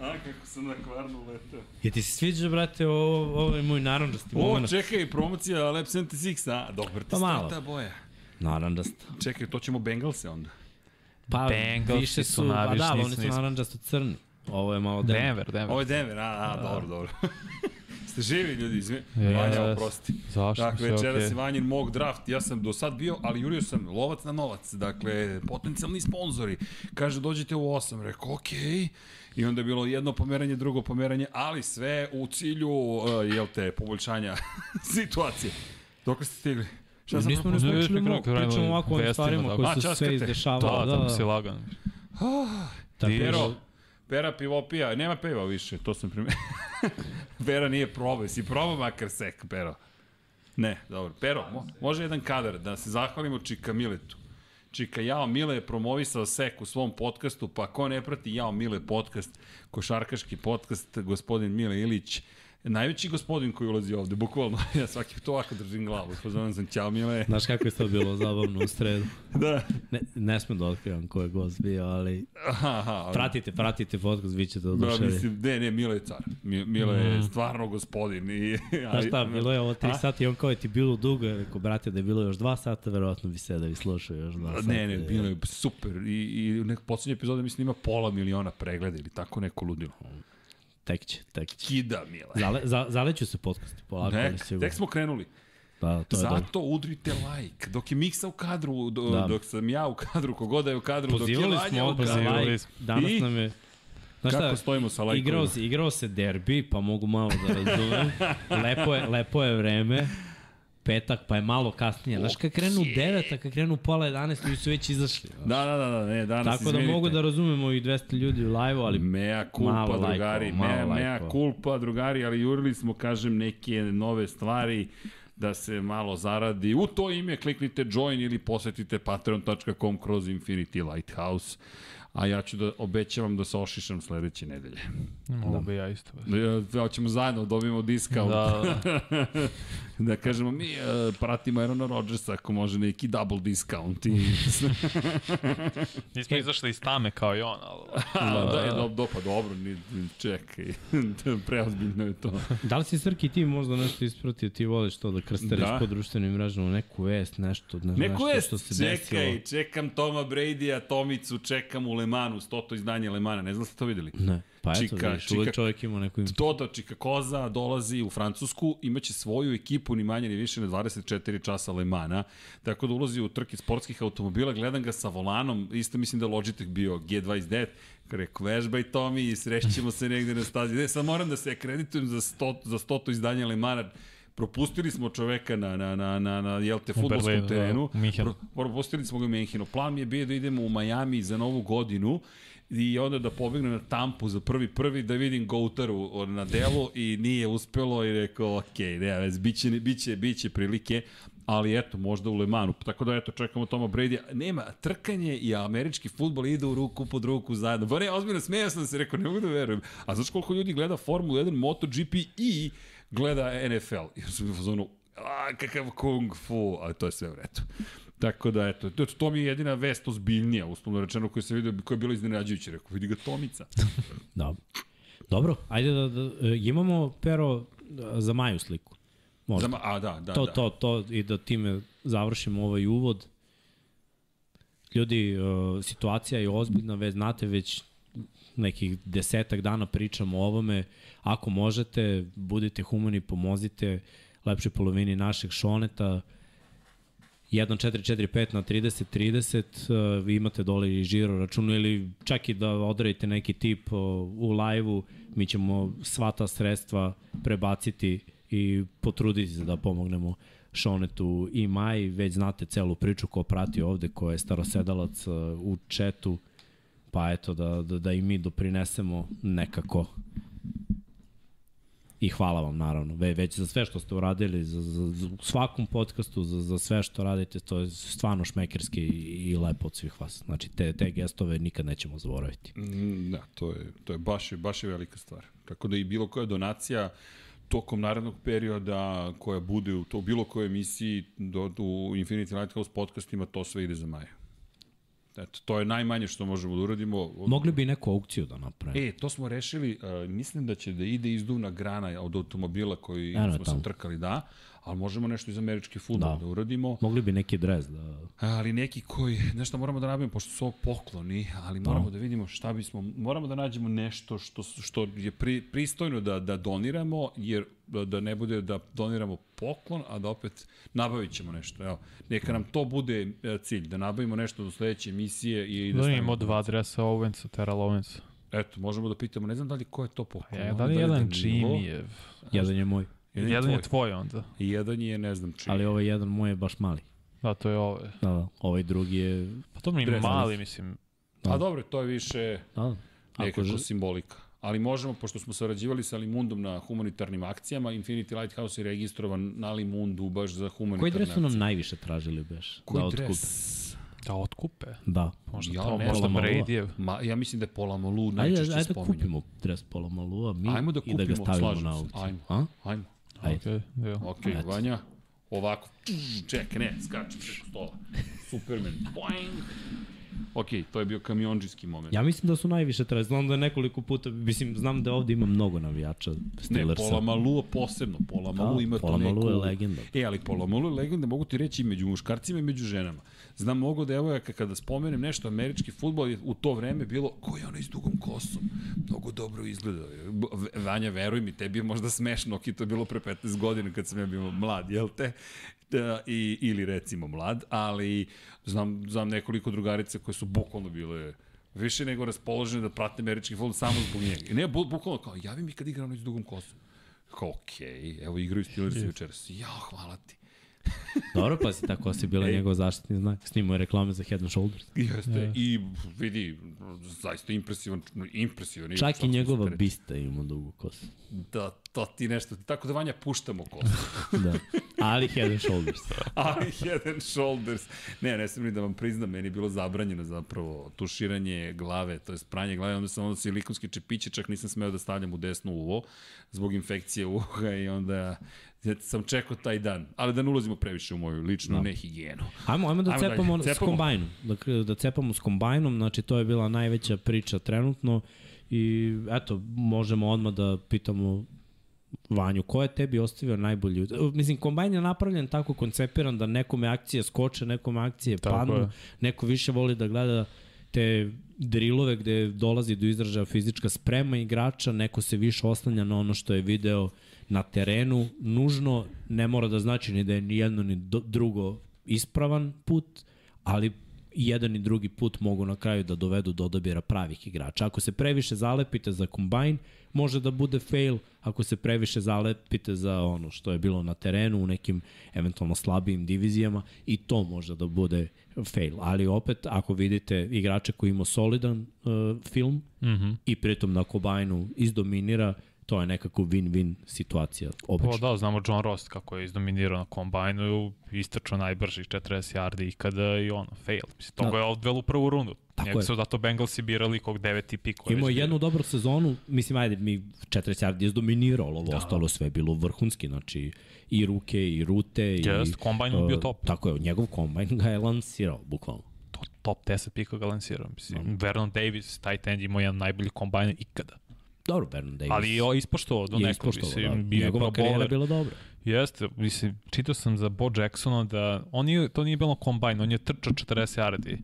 A, kako sam na kvarnu letao. Je ti se sviđa, brate, ovo, ovo je moj naranđasti O, moment. čekaj, promocija Lab 76, a? Dobar ti Pa malo. ta boja. Naranđast. Čekaj, to ćemo Bengalse onda. Pa Bengalsi više su su, pa da, oni su naranđasto crni. Ovo je malo Denver. Denver, Denver. Ovo je Denver, a, a, dobro, dobro. Ste živi ljudi, izvini. Yes. Vanja, oprosti. Zašto? Dakle, Sve večeras okej. je Vanjin mog draft. Ja sam do sad bio, ali jurio sam lovac na novac. Dakle, potencijalni sponzori. Kaže, dođite u 8. Rekao, okej. I onda je bilo jedno pomeranje, drugo pomeranje, ali sve u cilju, uh, jel te, poboljšanja situacije. Dok ste stigli? Šta sam Nismo ne pričali mnogo, pričamo ovako o stvarima koje su se sve izdešavale. Da, Da, tamo da, si da. lagan. Tako da- pera pivopija, nema peva više, to sam primetio. Pera nije probao, si probao makar sek, Pero. Ne, dobro. Pero, mo, može jedan kadar da se zahvalimo Čika Miletu. Čika Jao Mile je promovisao sek u svom podcastu, pa ko ne prati Jao Mile podcast, košarkaški podcast, gospodin Mile Ilić Najveći gospodin koji ulazi ovde, bukvalno. Ja svaki put ovako držim glavu. Pozvavam sam, ćao Mile. Znaš kako je to bilo zabavno u sredu? Da. Ne, ne smem da otkrivam ko je gost bio, ali Aha, aha. ali- pratite, pratite podcast, vi ćete Da, oduševi. mislim, ne, ne, Mile je car. Mi- Mile je stvarno gospodin. I, Znaš šta, bilo je ovo 3 A? sata i on kao je ti bilo dugo, je rekao, brate, da je bilo još 2 sata, verovatno bi se da bi slušao još 2 sata. Ne, ne, bilo je super. I, i u nekoj poslednje epizode mislim ima pola miliona pregleda ili tako neko ludilo. Tek će, tek će. Kida, Mile. Zale, za, zaleću se podcast, polako, ali Nek, sigurno. tek smo krenuli. Da, to je dobro. Zato udrite like. Dok je Miksa u kadru, do, Da. dok sam ja u kadru, kogoda je u kadru, Pozivali dok je smo Vanja u kadru. Pozivali like, smo. danas I? nam je... Znaš Kako šta, stojimo sa lajkovima? igrao se, igrao se derbi, pa mogu malo da razumem. lepo, je, lepo je vreme. Petak, pa je malo kasnije. Znaš, kad krenu u 9, a kad krenu u pola 11, ljudi su već izašli. Da, da, da, da, ne, danas Tako da izvinite. mogu da razumemo i 200 ljudi u live-u, ali Mea lajkova, drugari, malo mea, mea culpa, drugari, ali jurili smo, kažem, neke nove stvari da se malo zaradi. U to ime kliknite join ili posetite patreon.com kroz Infinity Lighthouse. A ja ću da obećavam da se ošišam sledeće nedelje. Mogu bi ja isto. Da, ja, hoćemo zajedno, dobijemo discount. Da, da. da kažemo mi uh, pratimo Aarona Rodgersa ako može neki double discount. I... Nismo izašli iz tame kao i on, ali... da, da, je, do, do, pa dobro, ni, ni, čekaj, preozbiljno je to. da li si Srki ti možda nešto ispratio, ti voliš to da krstariš Da. po društvenim mrežama, neku vest, nešto, ne, Neku nešto je, što se čekaj, desilo. čekam Toma Brady-a, Tomicu, čekam u Lemanu, stoto izdanje Lemana, ne znam ste to videli? Ne, pa eto, Čika- vidiš, čika- čovjek ima neku. Toto Čika Koza dolazi u Francusku, imaće svoju ekipu ni manje ni više na 24 časa Lemana, tako da ulazi u trke sportskih automobila, gledam ga sa volanom, isto mislim da Logitech bio G29, rekao, vežbaj Tomi i srećemo se negde na stazi. Ne, sad moram da se akreditujem za, sto, za stoto izdanje Lemana, propustili smo čoveka na, na, na, na, na jel te, futbolskom da, terenu. Minhenu. Pro- propustili smo ga u Menhinu. Plan mi je bio da idemo u Miami za novu godinu i onda da pobegnem na Tampu za prvi prvi da vidim Goutaru na delu i nije uspelo i rekao ok, nema vez, biće, biće, biće prilike ali eto, možda u Lemanu. Tako da eto, čekamo Toma Brady. Nema, trkanje i američki futbol ide u ruku pod ruku zajedno. Ba ne, ozbiljno, smejao sam se, rekao, ne mogu da verujem. A znaš koliko ljudi gleda Formulu 1, MotoGP i gleda NFL? I sam u fazonu, a, kakav kung fu, ali to je sve u redu. Tako da, eto, to, to mi je jedina vest ozbiljnija, uslovno rečeno, koju se vidio, koja je bila iznenađujuća. Rekao, vidi ga Tomica. Da. Dobro, ajde da, da e, imamo pero da, za Maju sliku. Možda. Zama, a, da, da, to, da. to, to i da time završimo ovaj uvod. Ljudi, uh, situacija je ozbiljna, već znate, već nekih desetak dana pričamo o ovome. Ako možete, budite humani, pomozite lepšoj polovini našeg šoneta. 1445 na 3030 uh, vi imate dole i žiro računu ili čak i da odredite neki tip u live-u, mi ćemo sva ta sredstva prebaciti i potruditi se da pomognemo Šonetu i Maj, već znate celu priču ko prati ovde, ko je starosedalac uh, u četu, pa eto da, da, da i mi doprinesemo nekako I hvala vam naravno, Ve, već za sve što ste uradili, za, za, za svakom podcastu, za, za sve što radite, to je stvarno šmekerski i, i lepo od svih vas. Znači, te, te gestove nikad nećemo zaboraviti. Mm, Da, to je, to je baš, baš je velika stvar. Tako da i bilo koja donacija tokom narednog perioda koja bude u to bilo kojoj emisiji do, u Infinity Lighthouse podcastima, to sve ide za Maja. Eto, to je najmanje što možemo da uradimo. Mogli bi neku aukciju da napravimo. E, to smo rešili, uh, mislim da će da ide izduvna grana od automobila koji Eno smo tamo. sam trkali, da, ali možemo nešto iz američki futbol da, Da. da uradimo. Mogli bi neki dres da... Ali neki koji, nešto moramo da nabavimo, pošto su ovo pokloni, ali moramo da vidimo šta bismo, moramo da nađemo nešto što, što je pri, pristojno da, da doniramo, jer da, da ne bude da doniramo poklon, a da opet nabavit ćemo nešto. Evo, neka nam to bude e, cilj, da nabavimo nešto do sledeće emisije i da Da stavimo- imamo dva dresa Owensa, Terrell Owensa. Eto, možemo da pitamo, ne znam da li ko je to poklon. Ja, da li jedan Danilo, Jimmy je... Jedan je moj, Jedan, Jedan je je tvoj onda. I jedan je, ne znam čiji. ali ovaj jedan moj je baš mali. Da, to je ovo. Da, da. Ovaj drugi je... Pa to mi je mali, mislim. A dobro, to je više Da, da. Ako nekako žel... simbolika. Ali možemo, pošto smo sarađivali sa Limundom na humanitarnim akcijama, Infinity Lighthouse je registrovan na Limundu baš za humanitarne Koji dres su nam akcije. najviše tražili beš? Koji da otkupe? dres? Da otkupe. Da. Možda Ja to, ne možda znam. Bradyjev. Ma, ja mislim da je Pola Malu Ajde, najčešće ajde da spominjan. kupimo dres Pola Malua mi Ajmo da i da ga kupimo, stavimo slažem na aukciju. Ajmo. A? Ajmo. Ajde. Ok, evo. Ok. Vanja, ovako, ček, ne, skačem preko stola. Superman, boing. Ok, to je bio kamionđijski moment. Ja mislim da su najviše treba. Znam da je nekoliko puta, mislim, znam da ovde ima mnogo navijača Ne, Steelersa. Pola Malua posebno. Pola Malu ima Pola to neku... Malu je legenda. E, ali Pola Malu je legenda, mogu ti reći i među muškarcima i među ženama. Znam mnogo devojaka kada spomenem nešto američki futbol je u to vreme bilo ko je onaj s dugom kosom. Mnogo dobro izgleda. Vanja, veruj mi, tebi je možda smešno, ok, to je bilo pre 15 godina kad sam ja bio mlad, jel te? Da, i, ili recimo mlad, ali znam, znam nekoliko drugarica koje su bukvalno bile više nego raspoložene da prate američki futbol samo zbog njega. I ne, bu, bukvalno kao, javi mi kad igra onaj s dugom kosom. Kao, okej, okay, evo igraju Steelers yes. jučeras. Jao, hvala ti. Dobro, pa si tako si bila Ej. njegov zaštitni znak. Snimao je reklame za Head and Shoulders. Jeste, yeah. i vidi, zaista impresivan, impresivan. Čak i njegova super. bista ima dugu kosu. Da, to ti nešto, tako da vanja puštamo kosu. Da. Ali Head and Shoulders. Ali head and shoulders. Ne, ne sam ni da vam priznam, meni je bilo zabranjeno zapravo tuširanje glave, to je pranje glave, onda sam onda silikonski čepiće, čak nisam smeo da stavljam u desno uvo, zbog infekcije uha i onda ja sam čekao taj dan. Ali da ne ulazimo previše u moju ličnu Da. nehigijenu. Ajmo, ajmo da Ajmo dalje. cepamo, s Cepamo. kombajnom. Da, da cepamo s kombajnom, znači to je bila najveća priča trenutno i eto, možemo odmah da pitamo Vanju, ko je tebi ostavio najbolji? Mislim, kombajn je napravljen tako koncepiran da nekome akcije skoče, nekome akcije Tako padnu, je. neko više voli da gleda te drilove gde dolazi do izražaja fizička sprema igrača, neko se više oslanja na ono što je video na terenu. Nužno ne mora da znači ni da je ni jedno ni drugo ispravan put, ali i jedan i drugi put mogu na kraju da dovedu do odabira pravih igrača. Ako se previše zalepite za kombajn, može da bude fail, ako se previše zalepite za ono što je bilo na terenu u nekim eventualno slabijim divizijama i to može da bude fail. Ali opet, ako vidite igrača koji ima solidan uh, film mm. -hmm. i pritom na kombajnu izdominira, to je nekako win-win situacija. Obično. Pa da, znamo John Rost kako je izdominirao na kombajnu, istračao najbrži 40 yardi ikada i ono, fail. Mislim, to Da. je odvelo u prvu rundu. Tako Njega je. su zato Bengalsi birali kog deveti pik. Imao je jednu dobru sezonu, mislim, ajde, mi 40 yardi je izdominirao, ali ovo da. ostalo sve je bilo vrhunski, znači i ruke, i rute, Jest, i... kombajn mu bio uh, top. Tako je, njegov kombajn ga je lansirao, bukvalno. to, top 10 pika ga lansirao. Mislim, no. Vernon Davis, tight end, imao jedan najbolji kombajn ikada. Dobro, Vernon Davis. Ali je ispoštovao do je nekog, ispoštovao, mislim, da. bio je Njegova pro karijera bila dobra. Jeste, mislim, čitao sam za Bo Jacksona da on nije, to nije bilo kombajn, on je trčao 40 yardi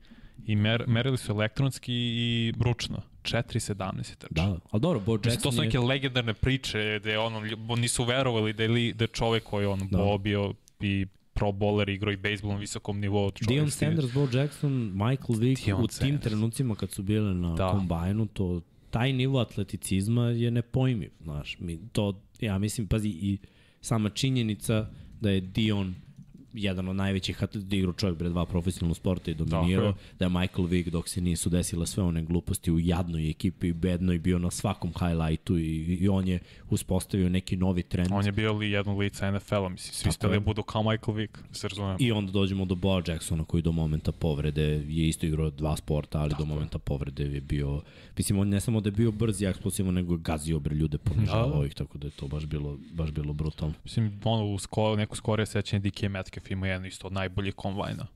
i mer, merili su elektronski i ručno. 4.17 je trčao. Da, ali dobro, Bo Jackson to su je... neke legendarne priče gde ono, lju- nisu verovali da je, li, da je čovek koji je on Da. Bo bio i pro bowler, igrao i bejsbol na visokom nivou. Dion Sanders, Bo Jackson, Michael Vick, Deion u tim Sanders. trenucima kad su bile na Da. da. kombajnu, to, taj nivo atleticizma je nepojmiv, znaš. Mi, to, ja mislim, pazi, i sama činjenica da je Dion jedan od najvećih atleta, igrao čovjek bre dva profesionalna sporta i dominirao, da je Michael Vick dok se nisu desile sve one gluposti u jadnoj ekipi, bednoj, bio na svakom highlightu i, i on je uspostavio neki novi trend. On je bio li jedno lice NFL-a, mislim, svi ste da je. budu kao Michael Vick, se razumijem. I onda dođemo do Boa Jacksona koji do momenta povrede je isto igrao dva sporta, ali Tako do momenta povrede je bio, mislim on ne samo da je bio brz i nego je gazio bre ljude, ponižavao Da. ih, tako da je to baš bilo, baš bilo brutalno. Mislim, ono, u sko, neko skorije sećanje DK Metcalf ima jedno isto od najboljih kombajna.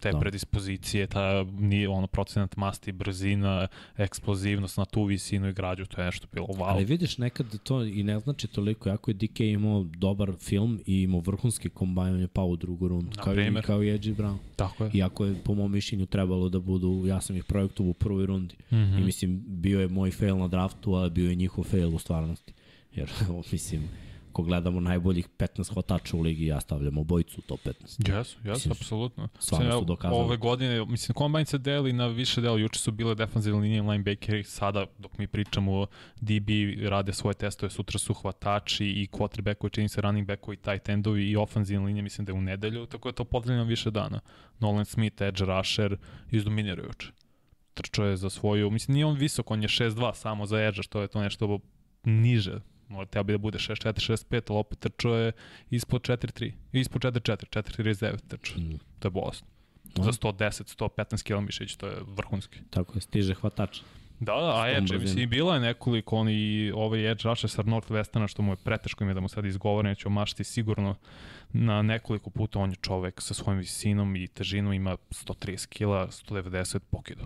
Te Da. predispozicije, ta ni, ono, procenat masti, brzina, eksplozivnost na tu visinu i građu, to je nešto bilo wow. Ali vidiš, nekad to i ne znači toliko, jako je DK imao dobar film i imao vrhunski kombajn, on je pao u drugu rundu, Na kao, i, primer. kao i Edgy Brown. Tako je. Iako je po mom mišljenju trebalo da budu, ja sam ih projektovao u prvoj rundi. Mm. -hmm. I mislim, bio je moj fail na draftu, a bio je njihov fail u stvarnosti. Jer, mislim, ako gledamo najboljih 15 hvatača u ligi, ja stavljam obojicu u top 15. Jes, jes, Mislim, apsolutno. stvarno su dokazali. Ove godine, mislim, kombajn se deli na više dela. Juče su bile defanzivne linije linebackeri, sada dok mi pričamo DB rade svoje testove, sutra su hvatači i quarterbackovi, čini se running backovi, tight endovi i ofanzivne linije, mislim da je u nedelju, tako je to podeljeno više dana. Nolan Smith, edge rusher, izdominirao juče. Trčao je za svoju, mislim, nije on visok, on je 6'2 samo za edge, što je to nešto niže. Možda teo bi da bude 6'4, 6'5, ali opet trčao je ispod 4'3, ispod 4'4, 4'39 trčao. Mm. To je bolesno. Za 110, 115 km mišić, to je vrhunski. Tako je, stiže hvatač. Da, da, a Edge, mislim, i bila je nekoliko, on i ovaj Edge Rusher sa Northwesterna, što mu je preteško ime da mu sad izgovore, neću mašti sigurno na nekoliko puta, on je čovek sa svojim visinom i težinom, ima 130 kila, 190 pokido.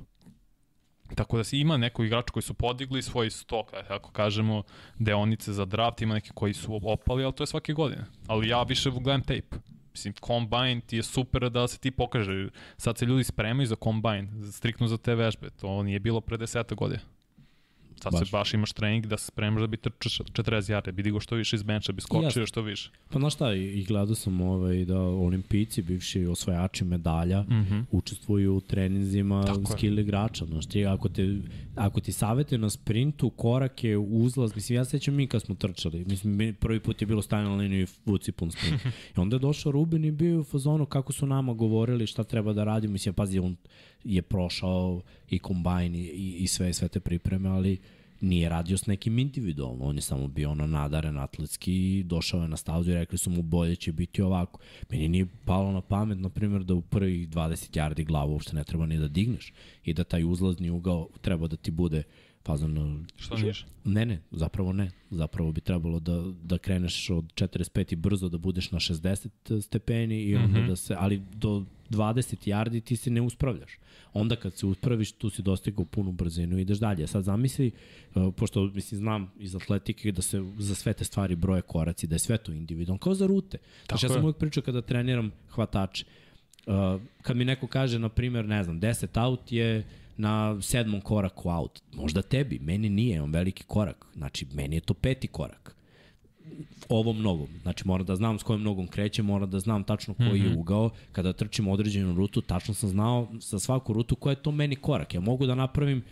Tako da se ima neko igrač koji su podigli svoj stok, ako kažemo, deonice za draft, ima neki koji su opali, ali to je svake godine. Ali ja više gledam tape. Mislim, Combine ti je super da se ti pokaže. Sad se ljudi spremaju za Combine, striktno za te vežbe. To nije bilo pre deseta godina. Sad baš. Se baš imaš trening da se spremaš da bi trčaš 40 jarde, bi digo što više iz benča, bi skočio što više. Pa znaš šta, i i gledao sam ovaj, da olimpijci, bivši osvajači medalja, mm. -hmm. učestvuju u treninzima Tako je. skill igrača. Znaš, ti, ako, te, ako ti savete na sprintu, korake, uzlaz, mislim, ja sećam mi kad smo trčali, mislim, mi prvi put je bilo stajanje na liniju i vuci pun sprint. I onda je došao Ruben i bio je u fazonu kako su nama govorili šta treba da radimo, mislim, pazi, on je prošao i kombajn i, i, i sve, sve te pripreme, ali nije radio s nekim individualno, on je samo bio ono nadaren atletski i došao je na stazu i rekli su mu bolje će biti ovako. Meni nije palo na pamet, na primjer, da u prvih 20 yardi glavu uopšte ne treba ni da digneš i da taj uzlazni ugao treba da ti bude fazon Što niže? Ne, ne, zapravo ne. Zapravo bi trebalo da, da kreneš od 45 i brzo da budeš na 60 stepeni i onda mm. -hmm. da se, ali do 20 yardi ti se ne uspravljaš. Onda kad se uspraviš, tu si dostigao punu brzinu i ideš dalje. Sad zamisli, uh, pošto mislim, znam iz atletike da se za sve te stvari broje koraci, da je sve to individualno, kao za rute. Znači, ja sam uvijek pričao kada treniram hvatače. Uh, kad mi neko kaže, na primjer, ne znam, 10 out je na sedmom koraku out. Možda tebi, meni nije, on veliki korak. Znači, meni je to peti korak ovom nogom. Znači, moram da znam s kojom nogom krećem, moram da znam tačno koji mm -hmm. je ugao. Kada trčim određenu rutu, tačno sam znao sa svaku rutu koja je to meni korak. Ja mogu da napravim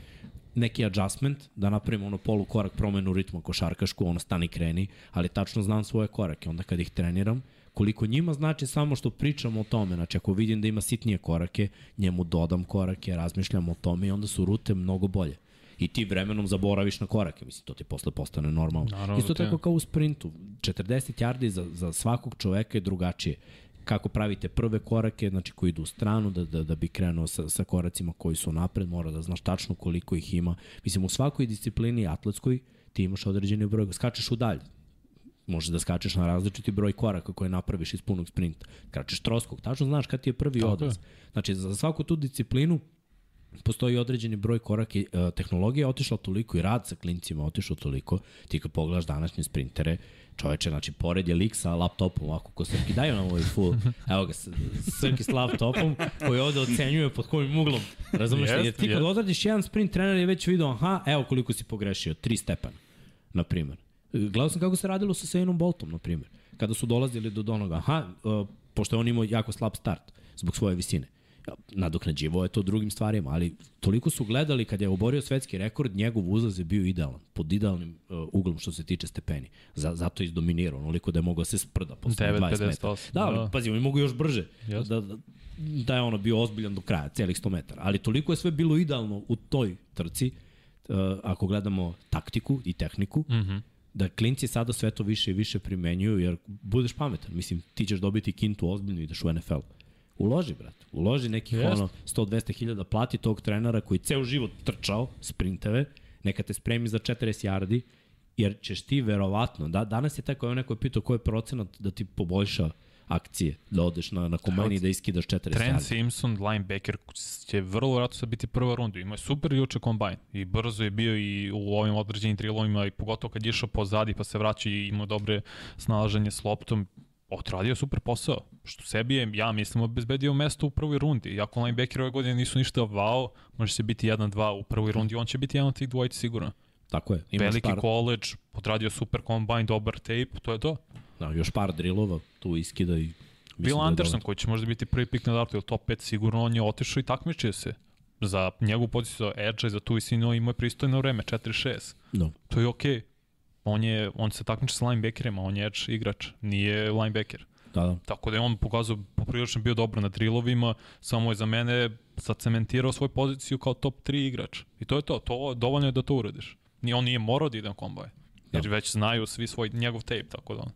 neki adjustment, da napravim ono polu korak promenu ritma košarkašku, ono stani kreni, ali tačno znam svoje korake. Onda kad ih treniram, koliko njima znači samo što pričam o tome, znači ako vidim da ima sitnije korake, njemu dodam korake, razmišljam o tome i onda su rute mnogo bolje. I ti vremenom zaboraviš na korake, mislim, to ti posle postane normalno. Naravno Isto da tako kao u sprintu, 40 yardi za, za svakog čoveka je drugačije. Kako pravite prve korake, znači koji idu u stranu, da, da, da bi krenuo sa, sa koracima koji su napred, mora da znaš tačno koliko ih ima. Mislim, u svakoj disciplini atletskoj ti imaš određeni broj, skačeš u dalj, možeš da skačeš na različiti broj koraka koje napraviš iz punog sprinta. Skačeš troskog, tačno znaš kad ti je prvi Tako odraz. Znači, za svaku tu disciplinu postoji određeni broj koraka i e, tehnologija je otišla toliko i rad sa klincima je otišao toliko. Ti kad pogledaš današnje sprintere, čoveče, znači, pored je lik sa laptopom, ovako ko Srki, daju nam ovaj full, evo ga, Srki s laptopom, koji ovde ocenjuje pod kojim uglom, razumeš, jer ti kad odradiš jedan sprint, trener je već video, aha, evo koliko si pogrešio, tri stepena, na primjer. Gledao sam kako se radilo sa Sejnom Boltom, na primjer. Kada su dolazili do onoga, aha, uh, pošto je on imao jako slab start zbog svoje visine. Nadoknađivo je to drugim stvarima, ali toliko su gledali kad je oborio svetski rekord, njegov uzlaz je bio idealan, pod idealnim uh, uglom što se tiče stepeni. Za, zato je izdominirao, onoliko da je mogao se sprda posle 20 metara. 9,58, Da, ali, da. pazi, oni mogu još brže. Da, da, da je ono bio ozbiljan do kraja, celih 100 metara. Ali toliko je sve bilo idealno u toj trci, uh, ako gledamo taktiku i tehniku, mm. -hmm. Da klinci sada sve to više i više primenjuju, jer budeš pametan. Mislim, ti ćeš dobiti kintu ozbiljno i ideš u NFL. Uloži, brate. Uloži nekih Jest. ono 100-200 hiljada, plati tog trenera koji ceo život trčao sprinteve, neka te spremi za 40 yardi, jer ćeš ti verovatno, da, danas je tako, evo neko je pitao koji je procenat da ti poboljša akcije, da odeš na, na kombajn i da iskidaš 40 Trent. Simpson, linebacker, će vrlo vratno sad biti prva runda. Imao je super juče kombajn i brzo je bio i u ovim određenim drilovima i pogotovo kad je išao pozadi pa se vraća i imao dobre snalaženje s loptom. Odradio super posao. Što sebi je, ja mislim, obezbedio mesto u prvoj rundi. Iako linebacker ove godine nisu ništa vao, može se biti 1-2 u prvoj rundi, on će biti jedan od tih dvojica sigurno. Tako je. Imaš Veliki par, college, odradio super kombajn, dobar tape, to je to. da, još par drillova, tu iskida i... Bill da je Anderson, dovoljno. koji će možda biti prvi pik na dartu ili top 5, sigurno on je otišao i takmičio se. Za njegovu poziciju za edge za tu visinu imao je pristojno vreme, 4-6. Da. To je okej. Okay. On, je, on se takmiče sa linebackerima, on je edge igrač, nije linebacker. Da, da. Tako da je on pokazao poprilično bio dobro na drillovima, samo je za mene zacementirao svoju poziciju kao top 3 igrač. I to je to, to dovoljno je da to uradiš. Ni on nije morao da ide na kombaj. Jer Da. već znaju svi svoj njegov tape, tako da on.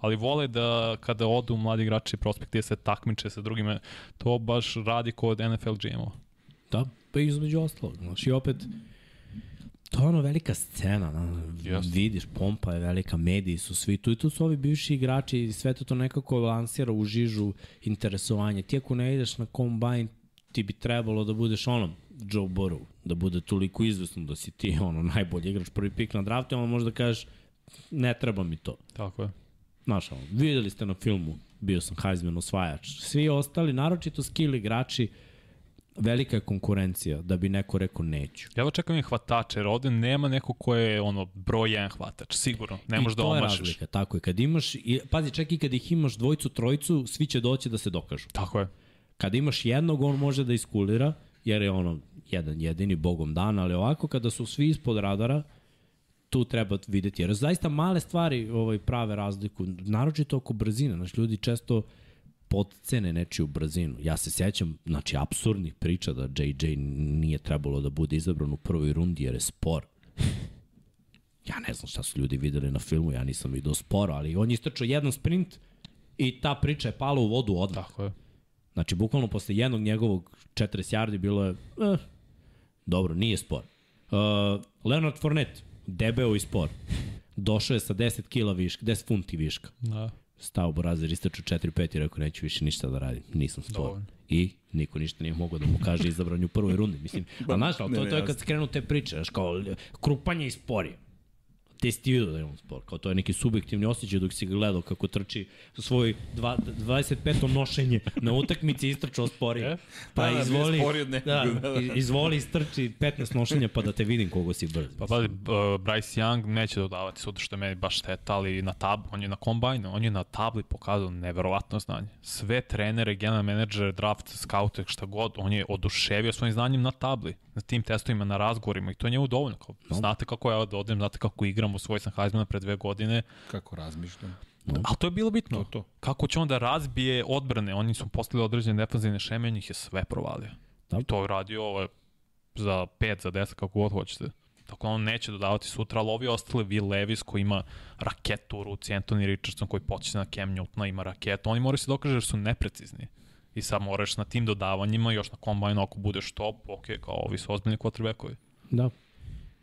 ali vole da kada odu mladi igrači prospekti da se takmiče sa drugime, to baš radi kod NFL GM-ova. Da, pa između ostalog. Znaš, i opet, to je ono velika scena, na, Jeste. vidiš, pompa je velika, mediji su svi tu i tu su ovi bivši igrači i sve to to nekako lansira u žižu interesovanje. Ti ako ne ideš na kombajn, ti bi trebalo da budeš ono, Joe Burrow, da bude toliko izvesno da si ti ono najbolji igrač prvi pik na draftu, onda možda kažeš ne treba mi to. Tako je. Znaš, ono, videli ste na filmu, bio sam Heisman osvajač. Svi ostali, naročito skill igrači, velika je konkurencija da bi neko rekao neću. Ja očekam i hvatače, jer ovde nema neko ko je ono broj jedan hvatač, sigurno. Ne možeš da I to je omašiš. razlika, tako je. Kad imaš, i, pazi, čak i kad ih imaš dvojicu, trojicu, svi će doći da se dokažu. Tako je. Kada imaš jednog, on može da iskulira, jer je ono jedan jedini bogom dan, ali ovako kada su svi ispod radara, tu treba videti. Jer zaista male stvari ovaj, prave razliku, naročito oko brzine. Znači, ljudi često podcene nečiju brzinu. Ja se sećam, znači, absurdnih priča da JJ nije trebalo da bude izabran u prvoj rundi jer je spor. Ja ne znam šta su ljudi videli na filmu, ja nisam vidio sporo, ali on je istračao jedan sprint i ta priča je pala u vodu odmah. Tako je. Znači, bukvalno posle jednog njegovog 40 yardi bilo je, eh, dobro, nije spor. Uh, Leonard Fournette, debeo i spor. Došao je sa 10 kila viška, 10 funti viška. Da. Stao Borazer, istraču 4-5 i rekao, neću više ništa da radim, nisam spor. Dovoljno. I niko ništa nije mogao da mu kaže izabran u prvoj rundi. Mislim, a znaš, to, to je kad skrenu te priče, znaš, kao krupanje i sporije te si ti vidio da je on spor. Kao to je neki subjektivni osjećaj dok si ga gledao kako trči svoj dva, 25. nošenje na utakmici istrčao sporije. Pa Da, da, izvoli, da, da, da. izvoli istrči 15 nošenja pa da te vidim kogo si brz. Pa pazi, Bryce Young neće dodavati sutra što je meni baš šteta, ali na tab, on je na kombajnu, on je na tabli pokazao neverovatno znanje. Sve trenere, general menadžer, draft, scout, šta god, on je oduševio svojim znanjem na tabli, na tim testovima, na razgovorima i to je njemu dovoljno. Kao, znate kako ja da odem, znate kako igram, osvoj sam Heismana pre dve godine, Kako razmišljam. ali to je bilo bitno. To, to. Kako će on da razbije odbrane, oni su postavili određene defanzivne šeme, on ih je sve provalio. Da. I to je radio ovaj, za 5, za 10, kako god hoćete. Tako da on neće dodavati sutra, ali ovi ostali, Will Levis koji ima raketu u ruci, Anthony Richardson koji počne na Cam Newtona ima raketu, oni moraju se dokaže jer su neprecizni. I sad moraš na tim dodavanjima, još na kombajnu ako budeš top, ok, kao ovi su ozbiljni quarterbackovi. Da.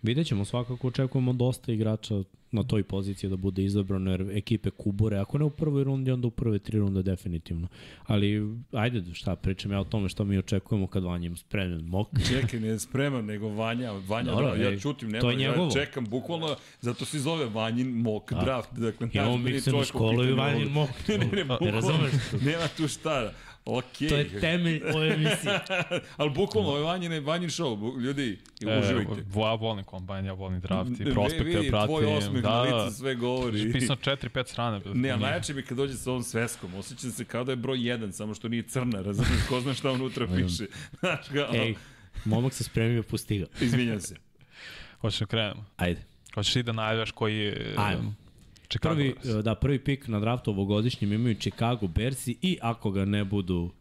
Vidjet ćemo, svakako očekujemo dosta igrača na toj poziciji da bude izabrano, jer ekipe kubure, ako ne u prvoj rundi, onda u prve tri runde definitivno. Ali, ajde, šta, pričam ja o tome što mi očekujemo kad vanjem spremljen mok. Čekaj, ne spreman, nego Vanja. Vanja, Dobro, Dobro, ja ej, čutim, nema, to je njegovo. ja čekam, bukvalno, zato se zove Vanjin mock draft. Dakle, Imamo meni miksenu čovjek po školu i ovog- mok. ne, ne, ne, Ne bukvalno, nema tu šta. Okej. To je temelj ove emisije. Ali bukvalno, ovo je Vanjin, Vanjin show. Ljudi, uživajte. E, ja volim kombajn, ja volim draft i Ne, prospekte, vidi, pratim. Tvoj osmeh da, na da. licu sve govori. Pisano 4-5 strane. Ne, a najjače mi kad dođe sa ovom sveskom. Osjećam se kao da je broj 1, samo što nije crna, razumiješ, ko zna šta unutra piše. Znaš ga, Ej, momak se spremio, pusti ga. izvinjam se. Hoćeš da krenemo? Ajde. Hoćeš ti da najavljaš koji. Ajmo. Chicago Prvi, Bears? da, prvi pik na draftu ovogodišnjem imaju Chicago Bearsi i ako ga ne budu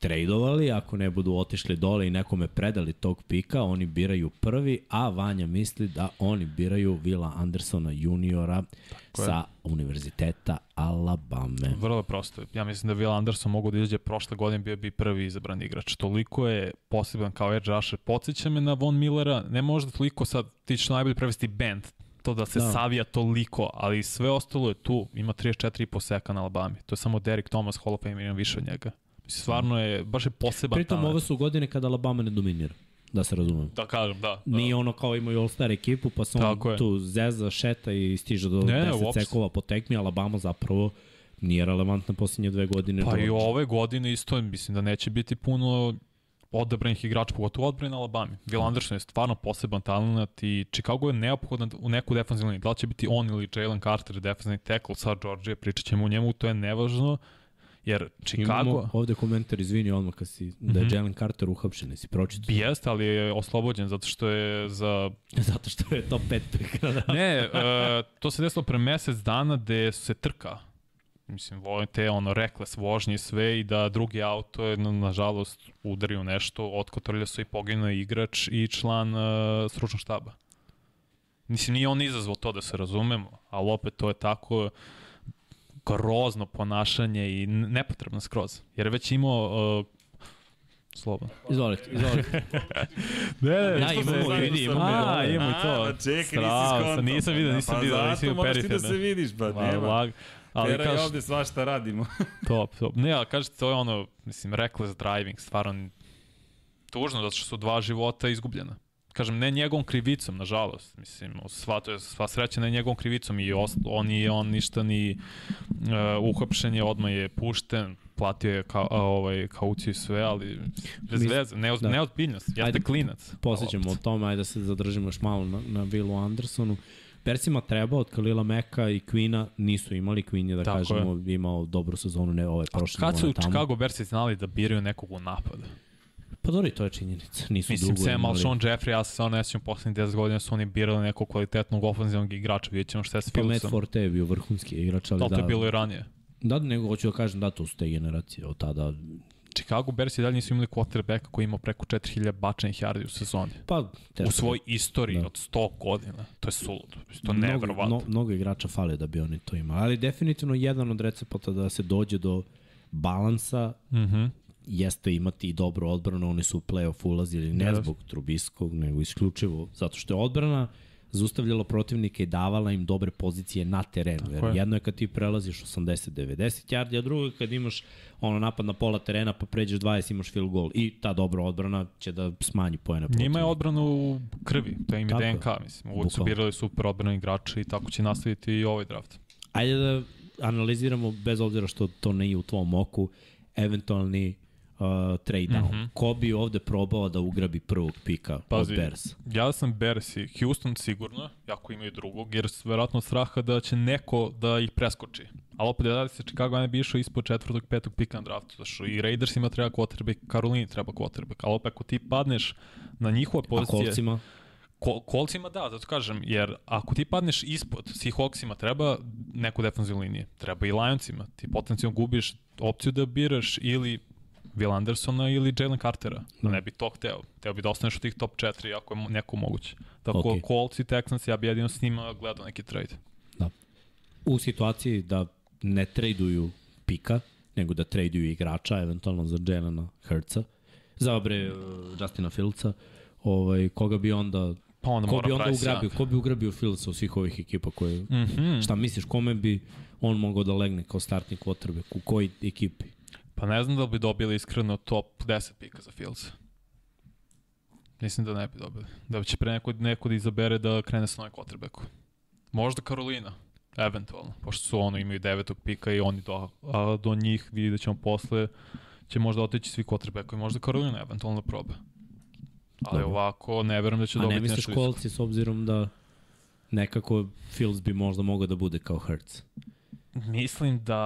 tradovali, ako ne budu otišli dole i nekome predali tog pika, oni biraju prvi, a Vanja misli da oni biraju Vila Andersona juniora je. sa univerziteta Alabame. Vrlo prosto. Ja mislim da Will Anderson mogu da izađe prošle godine bio bi prvi izabran igrač. Toliko je poseban kao edge rusher. Podsjeća me na Von Millera, ne možda toliko sad, ti ćeš najbolje prevesti band, to da se Da. savija toliko, ali sve ostalo je tu. Ima 34,5 seka na Alabami. To je samo Derek Thomas, Hall of Fame, ima više od njega. Mislim, stvarno je, baš je poseban Pritom talent. ove su godine kada Alabama ne dominira, da se razumem. Da kažem, da. da. Nije ono kao imaju All-Star ekipu, pa se on Tako je. tu zeza, šeta i stiže do Ne, 10 uopšte. sekova po tekmi, Alabama zapravo nije relevantna posljednje dve godine. Pa i ove godine isto, mislim da neće biti puno odabranih igrača, pogotovo odbrane na Alabami. Will Anderson je stvarno poseban talent i Chicago je neophodan u neku defensivnu liniju. Da li će biti on ili Jalen Carter defensivni tackle sa Georgia, pričat ćemo u njemu, to je nevažno, jer Chicago... Imamo ovde komentar, izvini odmah kad si, da je Mhm. Jalen Carter uhapšen, jesi pročito? Jeste, ali je oslobođen zato što je za... Zato što je top 5 pika. Da. Ne, uh, to se desilo pre mesec dana gde se trka mislim, volim te ono rekles vožnje i sve i da drugi auto je na, nažalost udario nešto, otkotrlja su i poginuo je igrač i član uh, stručnog štaba. Mislim, nije on izazvao to da se razumemo, ali opet to je tako, grozno ponašanje i nepotrebno skroz. Jer je već imao uh, Slobo. Izvolite, izvolite. Ne, ne, Ja, imamo, vidi, imamo. A, imamo i to. A, pa čekaj, nisi skonto. Nisam vidio, nisam pa vidio, zato nisam vidio moraš ti da se vidiš, pa Ma, nema. lag. Ali Tera i kaš, ovde svašta radimo. top, top. Ne, ali kažete, to je ono, mislim, reckless driving, stvarno tužno zato što su dva života izgubljena. Kažem, ne njegovom krivicom, nažalost. Mislim, sva, to je sva sreća ne njegovom krivicom i os, on i on ništa ni uh, uhapšen je, odmah je pušten, platio je ka, ovaj, kauciju i sve, ali bez Mis- veze, ne, da. jeste Ajde, klinac. Posjećamo o tome, ajde da se zadržimo još malo na, na Willu Andersonu. Persima treba od Kalila Meka i Quina nisu imali. Queen je, da Tako kažemo, imao dobru sezonu, ne ovaj prošle. Kad su u. Chicago Bears znali da biraju nekog u napadu? Pa dobro, i to je činjenica. Nisu Mislim, dugo imali. Alshon Jeffrey, ja se stvarno ne sjećam poslednjih 10 godina su oni birali nekog kvalitetnog ofenzivnog igrača, vidjet ćemo šta je s Pa Matt Phillipsom. Forte je bio vrhunski igrač, ali Da, da. to je bilo i ranije. Da, nego hoću da kažem da to su te generacije od tada. Chicago Bears i dalje nisu imali quarterbacka koji ima preko 4000 bačenih yardi u sezoni. Pa, teško. U svoj istoriji Da. od 100 godina. To je suludo. To je mnogo, neverovatno. mno, mnogo igrača fale da bi oni to imali. Ali definitivno jedan od recepata da se dođe do balansa Mhm. jeste imati i dobru odbranu, oni su u play-off ulazili ne Jeste. zbog Trubiskog, nego isključivo zato što je odbrana zaustavljala protivnike i davala im dobre pozicije na terenu. Jer je. jedno je kad ti prelaziš 80-90 yardi, a drugo je kad imaš ono napad na pola terena pa pređeš 20 imaš field goal i ta dobra odbrana će da smanji pojene protivnika. Njima je odbrana u krvi, to im je Tako je. DNK, mislim. Uvijek su birali super odbrani igrači i tako će nastaviti i ovaj draft. Ajde da analiziramo, bez obzira što to nije u tvom oku, eventualni uh, trade down. Mm. -hmm. Ko bi ovde probao da ugrabi prvog pika Pazi, od Bears? Ja sam Bears i Houston sigurno, jako imaju drugog, jer su verovatno straha da će neko da ih preskoči. Ali opet da se Chicago ne bi išao ispod četvrtog, petog pika na draftu, što i Raidersima treba quarterback, Karolini treba quarterback, ali opet ako ti padneš na njihove A pozicije... kolcima? Kol, kolcima da, zato kažem, jer ako ti padneš ispod Seahawksima, treba neku defensivnu liniju. Treba i Lionsima. Ti potencijalno gubiš opciju da biraš ili Will Andersona ili Jalen Cartera. Da ne bi to hteo. Teo bi da ostaneš u tih top 4 ako je neko moguće. Tako Ok. okay. Colts i Texans, ja bi jedino s njima gledao neki trade. U situaciji da ne traduju pika, nego da traduju igrača, eventualno za Jelena Hurtsa, za bre uh, Justina Fieldsa, ovaj, koga bi onda Pa onda ko bi onda ugrabio, ko bi ugrabio Fieldsa od svih ovih ekipa koje Mm -hmm. Šta misliš, kome bi on mogao da legne kao startni quarterback? U kojoj ekipi? Pa ne znam da li bi dobili iskreno top 10 pika za Fields. Mislim da ne bi dobili. Da će pre neko, neko da izabere da krene sa novim quarterbackom. Možda Karolina, eventualno, pošto su ono imaju devetog pika i oni do, a do njih vidi da ćemo posle će možda otići svi quarterbackovi, možda Karolina eventualno proba. Ali Dobro. ovako ne verujem da će A dobiti ne misliš nešto visoko. kolci s obzirom da nekako Fields bi možda mogao da bude kao Hurts? Mislim da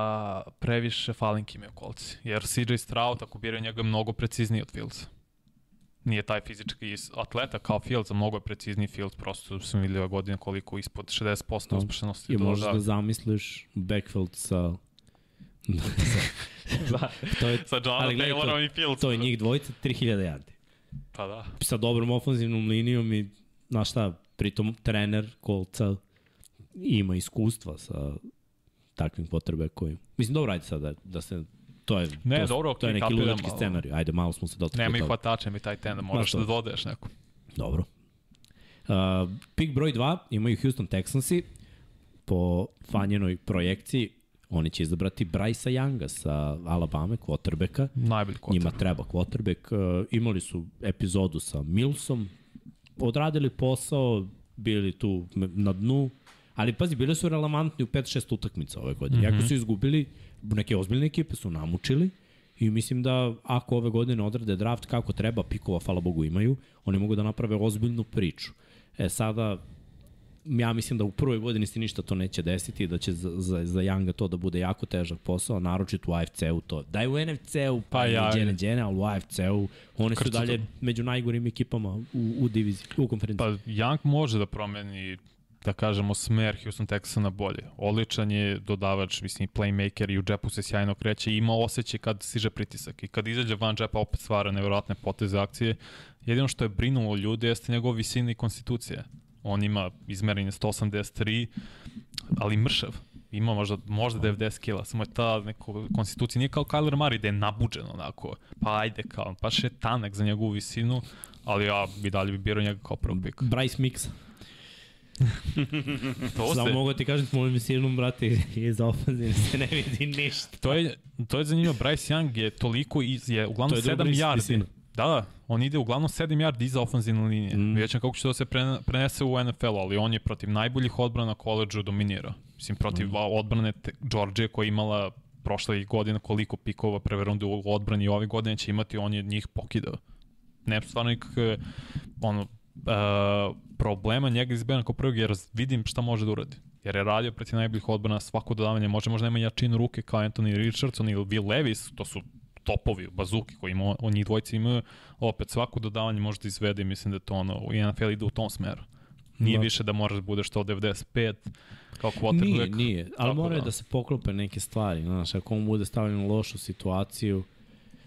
previše falinki imaju kolci. Jer CJ Stroud, ako biraju njega, je mnogo precizniji od Fieldsa. Nije taj fizički atleta kao Fields, a mnogo je precizniji Fields. Prosto sam vidio ove godine koliko ispod 60% Da. uspešnosti. I možeš da da... zamisliš backfield sa... to je, Sa Ali Johnom to- Taylorom i Fields. to je njih dvojica 3000 yardi. Pa da. Sa dobrom ofenzivnom linijom i, znaš šta, pritom trener kolca ima iskustva sa takvim quarterbackovima. Mislim, dobro, ajde sad da, da se... To je, Ne, to, dobro, to je neki ludački scenarij. Ajde, malo smo se dotakli Nema ih toga. hvatača, nema i taj ten, da moraš da dodaješ neko. Dobro. Uh, pik broj 2 imaju Houston Texansi po fanjenoj projekciji oni će izabrati Brysa Younga sa Alabama, quarterbacka. Najbolji Njima quarterback. treba quarterback. Uh, imali su epizodu sa Millsom, odradili posao, bili tu na dnu, ali pazi, bili su relevantni u 5-6 utakmica ove godine. Mm -hmm. Iako su izgubili, neke ozbiljne ekipe su namučili i mislim da ako ove godine odrade draft kako treba, pikova, hvala Bogu, imaju, oni mogu da naprave ozbiljnu priču. E sada, ja mislim da u prvoj godini se ništa to neće desiti, da će za, za, za Younga to da bude jako težak posao, naročito u AFC-u to. Da je u NFC-u, pa, Pa ja- džene, džene, ali u AFC-u oni su dalje to. među najgorim ekipama u, u diviziji, u konferenciji. Pa Young može da promeni da kažemo, smer Houston Texana bolje. Odličan je dodavač, mislim, playmaker i u džepu se sjajno kreće i ima osjećaj kad stiže pritisak i kad izađe van džepa opet stvara nevjerojatne poteze akcije. Jedino što je brinulo ljude jeste njegova visina i konstitucija. On ima izmerenje 183, ali mršav. ima možda, možda 90 kila, samo je ta neko konstitucija, nije kao Kyler Murray da je nabuđen onako, pa ajde kao, baš je tanak za njegovu visinu, ali ja bi dalje bi birao njega kao prvo pik. Bryce Mix. To Samo se, mogu ti kažem, mojim visinom, brate, iz ofenzine se ne vidi ništa. to je, to je zanimljivo, Bryce Young je toliko, iz, je uglavnom To je dobra 7 is- yardi. Da, da, on ide uglavnom 7 yardi iza ofenzivne linije. Mm. Vidjet kako će to da se prene- prenese u NFL, ali on je protiv najboljih odbrana na koleđu dominirao. Mislim, protiv mm. odbrane te, Georgije koja je imala prošle godine koliko pikova prve runde u odbrani i ove godine će imati, on je njih pokidao. Ne, stvarno nikakve ono, uh, problema njega izbjena kao prvog jer vidim šta može da uradi. Jer je radio protiv najboljih odbrana svako dodavanje, može možda nema jačinu ruke kao Anthony Richardson ili Will Levis, to su topovi, bazuki koji ima, on njih dvojica imaju, opet svako dodavanje može da izvede i mislim da to ono, u NFL ide u tom smeru. Nije Da. više da moraš da budeš 195 kao quarterback. Nije, nije, ali moraju da. da. se poklope neke stvari, znaš, ako on bude stavljen u lošu situaciju,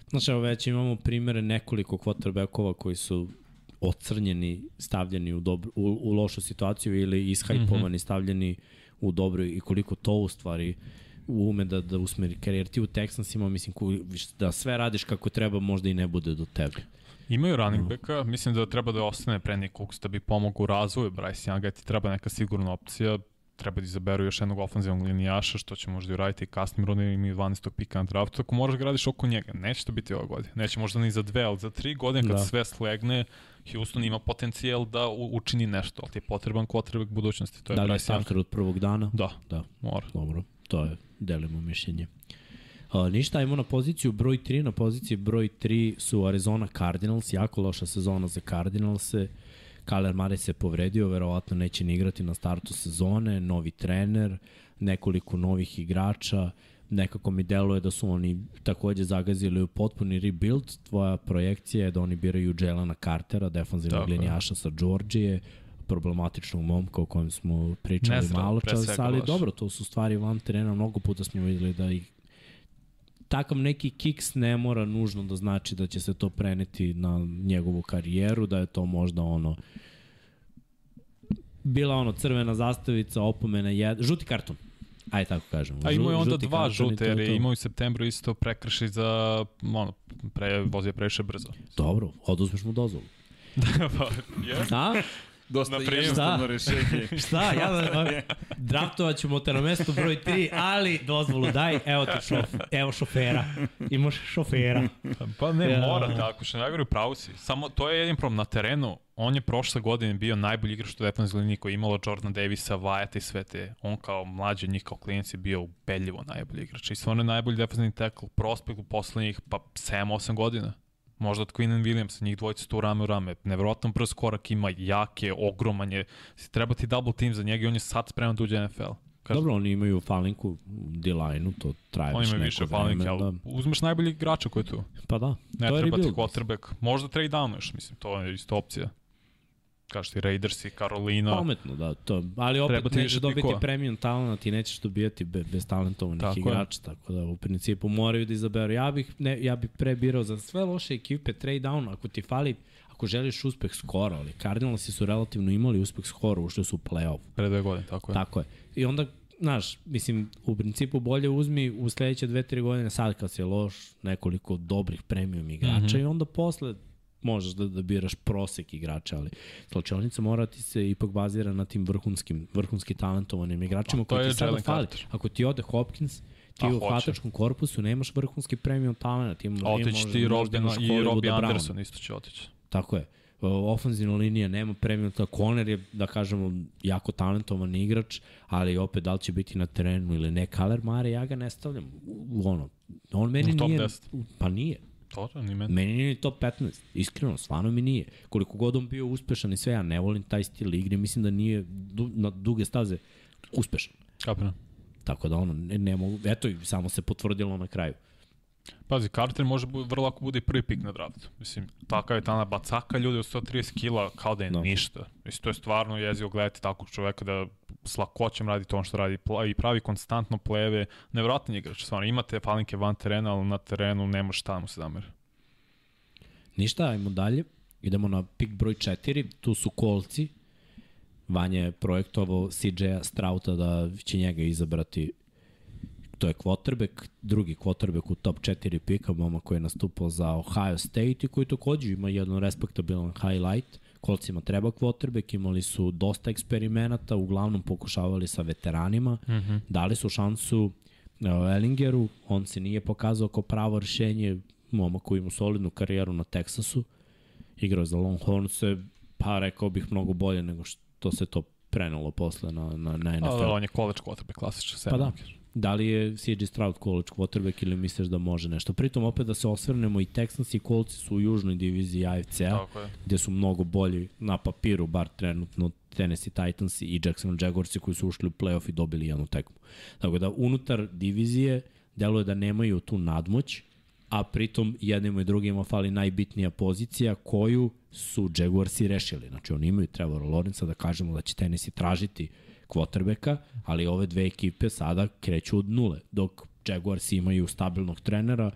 znaš, evo već imamo primere nekoliko quarterbackova koji su ocrnjeni, stavljeni u, dobro, u, u lošu situaciju ili ishajpovani, mm -hmm. stavljeni u dobro i koliko to u stvari ume da, da usmeri karijer. Ti u Texansima, mislim, ku- da sve radiš kako treba, možda i ne bude do tebe. Imaju running backa, mislim da treba da ostane Brandon Cooks da bi pomogao u razvoju Bryce Younga, ti treba neka sigurna opcija, treba da izaberu još jednog ofenzivnog linijaša, što će možda i uraditi i kasnim rundima imaju 12. pika na draftu, ako moraš da gradiš oko njega, neće to biti ove godine, neće možda ni za dve, ali za tri godine kad Da. sve slegne, Houston ima potencijal da učini nešto, ali ti je potreban quarterback budućnosti, to je Da li je starter od prvog dana? Da, Da, mora. dobro, to je, delimo mišljenje. Uh, ništa, ajmo na poziciju broj 3. Na poziciji broj 3 su Arizona Cardinals, jako loša sezona za Cardinalse. Kyler Murray se povredio, verovatno neće ni igrati na startu sezone, novi trener, nekoliko novih igrača, nekako mi deluje da su oni takođe zagazili u potpuni rebuild. Tvoja projekcija je da oni biraju Jelena Cartera, defanzivnog linijaša sa Georgije, problematičnog momka o kojem smo pričali Nezdrav, malo čas, ali dobro, to su stvari van terena, mnogo puta smo videli da ih takav neki kiks ne mora nužno da znači da će se to preneti na njegovu karijeru, da je to možda ono bila ono crvena zastavica, opomena, jed... žuti karton. Aj tako kažemo. A imao je onda žuti dva žute, jer je imao u septembru isto prekršaj za, ono, pre, vozio previše brzo. Dobro, oduzmeš mu dozvolu. pa, je. A? Dosta Na primer. jednostavno rešenje. Šta? Ja da, draftovat ćemo te na mesto broj 3, ali dozvolu daj, evo ti šof, evo šofera. Imaš šofera. Pa ne, Ja. mora tako, što najgore u pravu si. Samo to je jedin problem na terenu. On je prošle godine bio najbolji igrač u defensivnoj liniji koji je imalo Jordana Davisa, Wyatt i sve te. On kao mlađi od njih kao klinic je bio ubedljivo najbolji igrač. I stvarno je najbolji defensivni tackle prospekt u poslednjih pa 7-8 godina. Možda od Quinn and Williams, njih dvojica tu rame u rame. Nevjerojatno brz korak ima, jak je, ogroman je. Treba ti double team za njega i on je sad spreman da uđe NFL. Kažem, Dobro, oni imaju falinku u D-line-u, to traje već neko više vreme. falinke, ali Da. uzmeš najbolji igrača koji je tu. Pa da, Ne to je treba ti quarterback. Možda trade downuješ, mislim, to je isto opcija. Kažeš ti Raiders i Carolina. Pametno, da, to, ali opet Treba nećeš dobiti pikova. premium talent i nećeš dobijati be, bez talentovanih Tako je. igrača, tako da u principu moraju da izaberu. Ja bih, ne, ja bih prebirao za sve loše ekipe trade down, ako ti fali, ako želiš uspeh skoro, ali Cardinalsi su relativno imali uspeh skoro, ušli su u playoff. Pre dve godine, tako je. Tako je. I onda, znaš, mislim, u principu bolje uzmi u sledeće dve, tri godine, sad kad si loš, nekoliko dobrih premium igrača mm. -hmm. i onda posle možeš da, da biraš prosek igrača, ali slučajnica mora ti se ipak bazira na tim vrhunskim, vrhunski talentovanim igračima Pa, koji ti sada fali. Ako ti ode Hopkins, ti A, u hoće. hvatačkom korpusu nemaš vrhunski premium talent. Ti, A otići ti i Robin i Robbie Anderson isto će otići. Tako je. Ofanzivna linija nema premium, ta Conner je, da kažemo, jako talentovan igrač, ali opet da li će biti na terenu ili ne, Kaler Mare, ja ga ne stavljam u, u ono. On meni U nije, 10. u- pa nije. To, to, ni meni. Meni nije ni top 15, iskreno, stvarno mi nije. Koliko god on bio uspešan i sve, ja ne volim taj stil igre, mislim da nije du, na duge staze uspešan. Kapira. Tako da ono, ne, ne mogu, eto, i samo se potvrdilo na kraju. Pazi, Carter može bu, vrlo lako bude i prvi pik na draftu. Mislim, takav je tana bacaka ljudi od 130 kila kao da je No. no. ništa. Mislim, to je stvarno jezivo gledati takvog čoveka da s lakoćem radi to on što radi i pravi konstantno pleve. Nevjerojatan igrač, stvarno. Imate falinke van terena, ali na terenu nema šta da mu se zamere. Ništa, ajmo dalje. Idemo na pik broj 4, tu su kolci. Vanja je projektovao CJ-a Strauta da će njega izabrati to je quarterback, drugi quarterback u top 4 pika, moma koji je nastupao za Ohio State i koji takođe ima jedan respektabilan highlight. Kolcima treba quarterback, imali su dosta eksperimenata, uglavnom pokušavali sa veteranima, mm -hmm. dali su šansu uh, Ellingeru, on se nije pokazao kao pravo rešenje, momak koji ima solidnu karijeru na Teksasu, igrao za Longhorns, pa rekao bih mnogo bolje nego što se to prenelo posle na, na, na NFL. A, on je college quarterback, klasičan. Pa da. Da li je CJ Stroud college quarterback ili misliš da može nešto? Pritom opet da se osvrnemo i Texans i Colts su u južnoj diviziji AFC-a, gde su mnogo bolji na papiru, bar trenutno Tennessee Titans i Jacksonville Jaguars koji su ušli u playoff i dobili jednu tekmu. Tako da unutar divizije deluje da nemaju tu nadmoć, a pritom jednima i drugima fali najbitnija pozicija koju su Jaguarsi rešili. Znači oni imaju Trevor Lawrence da kažemo da će Tennessee tražiti uh, kvotrbeka, ali ove dve ekipe sada kreću od nule, dok Jaguars imaju stabilnog trenera,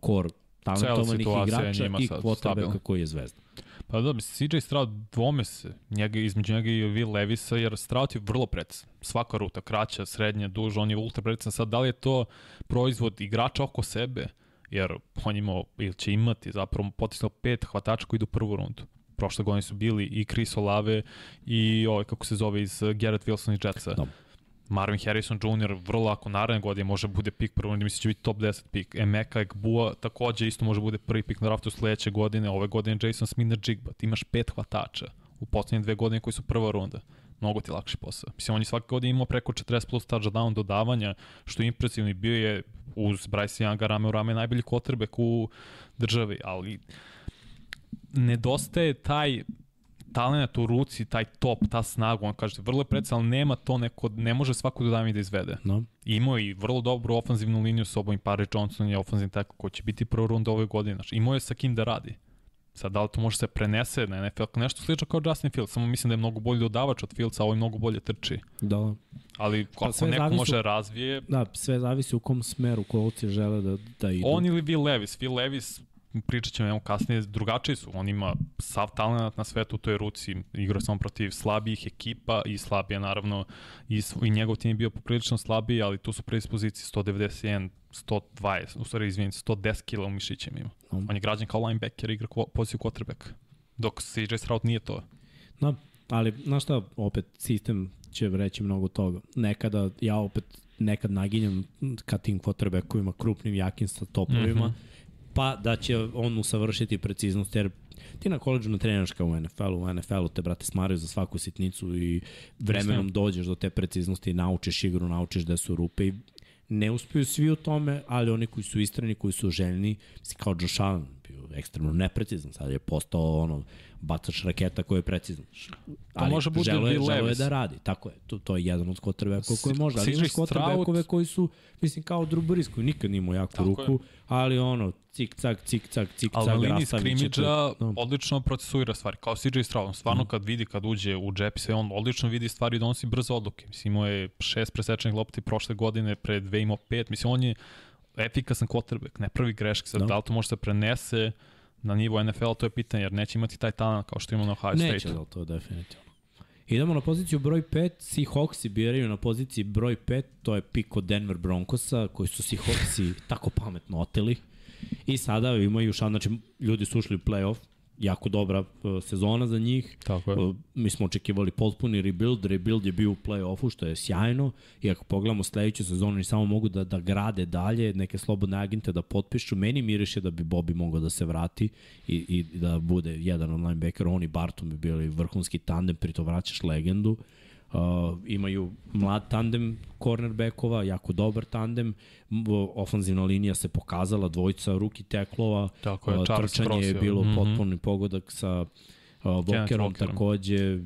kor talentovanih igrača i kvotrbeka koji je zvezda. Pa da, mislim, CJ Stroud dvome se njega, između njega i Will Levisa, jer Stroud je vrlo precizan. Svaka ruta, kraća, srednja, duža, on je ultra precizan. Sad, da li je to proizvod igrača oko sebe, jer on imao, ili će imati zapravo potisnao pet hvatača koji idu u prvu rundu prošle godine su bili i Chris Olave i ovaj, kako se zove iz Garrett Wilson i Jetsa. Da. Marvin Harrison Jr. vrlo ako naredne godine može bude pik prvo, mislim da će biti top 10 pik. Emeka Ekbua takođe isto može bude prvi pik na draftu sledeće godine, ove godine Jason Smith na Jigba. Ti imaš pet hvatača u poslednje dve godine koji su prva runda. Mnogo ti lakši posao. Mislim, on je svake godine imao preko 40 plus touchdown dodavanja, što je impresivno i bio je uz Bryce Younga rame u rame najbolji quarterback u državi, ali nedostaje taj talent u ruci, taj top, ta snaga, on kaže, vrlo je predsa, ali nema to neko, ne može svako da mi da izvede. No. Imao je i vrlo dobru ofanzivnu liniju s obom, Pare Johnson je ofanzivni tako ko će biti prvo runda ove godine, znači, imao je sa kim da radi. Sad, da li to može se prenese na NFL, nešto slično kao Justin Fields, samo mislim da je mnogo bolji dodavač od Fieldsa, a ovo je mnogo bolje trči. Da. Ali pa ako neko zavisi, može razvije... Da, sve zavisi u kom smeru kolci žele da, da idu. On ili Will Levis. Will Levis pričat ćemo evo kasnije, drugačiji su. On ima sav talent na svetu u toj ruci, igra samo protiv slabijih ekipa i slabije naravno i, i njegov tim je bio poprilično slabiji, ali tu su predispozicije 191, 120, u stvari izvinim, 110 kila u mišićima ima. Um. On je građan kao linebacker, igra poziciju quarterback, dok CJ Stroud nije to. Da, ali znaš šta, opet sistem će reći mnogo toga. Nekada, ja opet nekad naginjam ka tim quarterbackovima krupnim, jakim sa topovima, mm -hmm pa da će on usavršiti preciznost, jer ti na koleđu ne treniraš kao u NFL-u, u NFL-u te, brate, smaraju za svaku sitnicu i vremenom dođeš do te preciznosti, naučiš igru, naučiš da su rupe i ne uspeju svi u tome, ali oni koji su istrani, koji su željni, kao Josh Allen, bio ekstremno neprecizan, sad je postao ono, bacač raketa koji je precizan. Ali može bude želo je, želo je da radi, tako je. To, to je jedan od kotrbekova koji može. Ali imaš kotrbekove koji su, mislim, kao Brees, koji nikad nimao jaku tako ruku, je. ali ono, cik-cak, cik-cak, cik-cak, Ali na liniji skrimidža no. odlično procesuira stvari, kao CJ Stroud. Stvarno mm. kad vidi, kad uđe u džep sve, on odlično vidi stvari i donosi brze odluke. Mislim, imao je šest presečenih lopti prošle godine, pre dve imao pet. Mislim, on je efikasan quarterback, ne pravi greške. Sad, no. da li to može se prenese na nivo NFL, to je pitanje, jer neće imati taj talent kao što ima na Ohio State. Neće, da to definitivno. Idemo na poziciju broj 5, Seahawksi biraju na poziciji broj 5, to je pik od Denver Broncosa, koji su Seahawksi tako pametno oteli. I sada imaju šan, znači ljudi su ušli u playoff, jako dobra uh, sezona za njih. Tako je. Uh, mi smo očekivali potpuni rebuild, rebuild je bio u play-offu, što je sjajno. I ako pogledamo sledeću sezonu, oni samo mogu da, da grade dalje, neke slobodne agente da potpišu. Meni miriše da bi Bobby mogao da se vrati i, i da bude jedan od linebackera. Oni Barton bi bili vrhunski tandem, pritom vraćaš legendu. Uh, Uh, imaju mlad tandem cornerbackova, jako dobar tandem. Ofanzivna linija se pokazala, dvojica ruki teklova. Tako je, uh, Trčanje je bilo mm -hmm. potpuni pogodak sa uh, Vokerom takođe.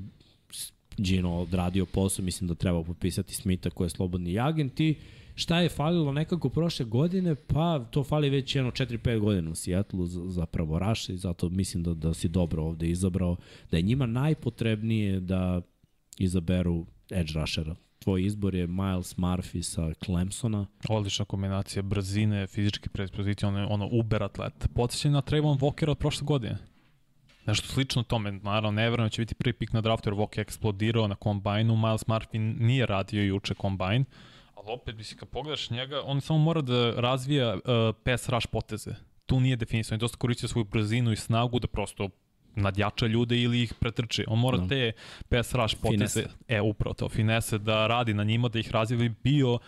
Gino odradio posao, mislim da treba potpisati Smitha koji je slobodni agent i šta je falilo nekako prošle godine, pa to fali već jedno 4-5 godina u Seattleu zapravo i zato mislim da, da si dobro ovde izabrao, da je njima najpotrebnije da izaberu edge rushera. Tvoj izbor je Miles Murphy sa Clemsona. Odlična kombinacija brzine, fizičke predispozicije, ono, ono uber atlet. Podsjećaj na Trayvon Walker od prošle godine. Nešto slično tome, naravno, ne da će biti prvi pik na draftu jer Vok je eksplodirao na kombajnu, Miles Marvin nije radio juče kombajn, ali opet, mislim, kad pogledaš njega, on samo mora da razvija uh, pass rush poteze. Tu nije definisano, je dosta koristio svoju brzinu i snagu da prosto nadjača ljude ili ih pretrči. On mora no. te pass rush poteze, finese. e, upravo to, finese, da radi na njima, da ih razvija bio,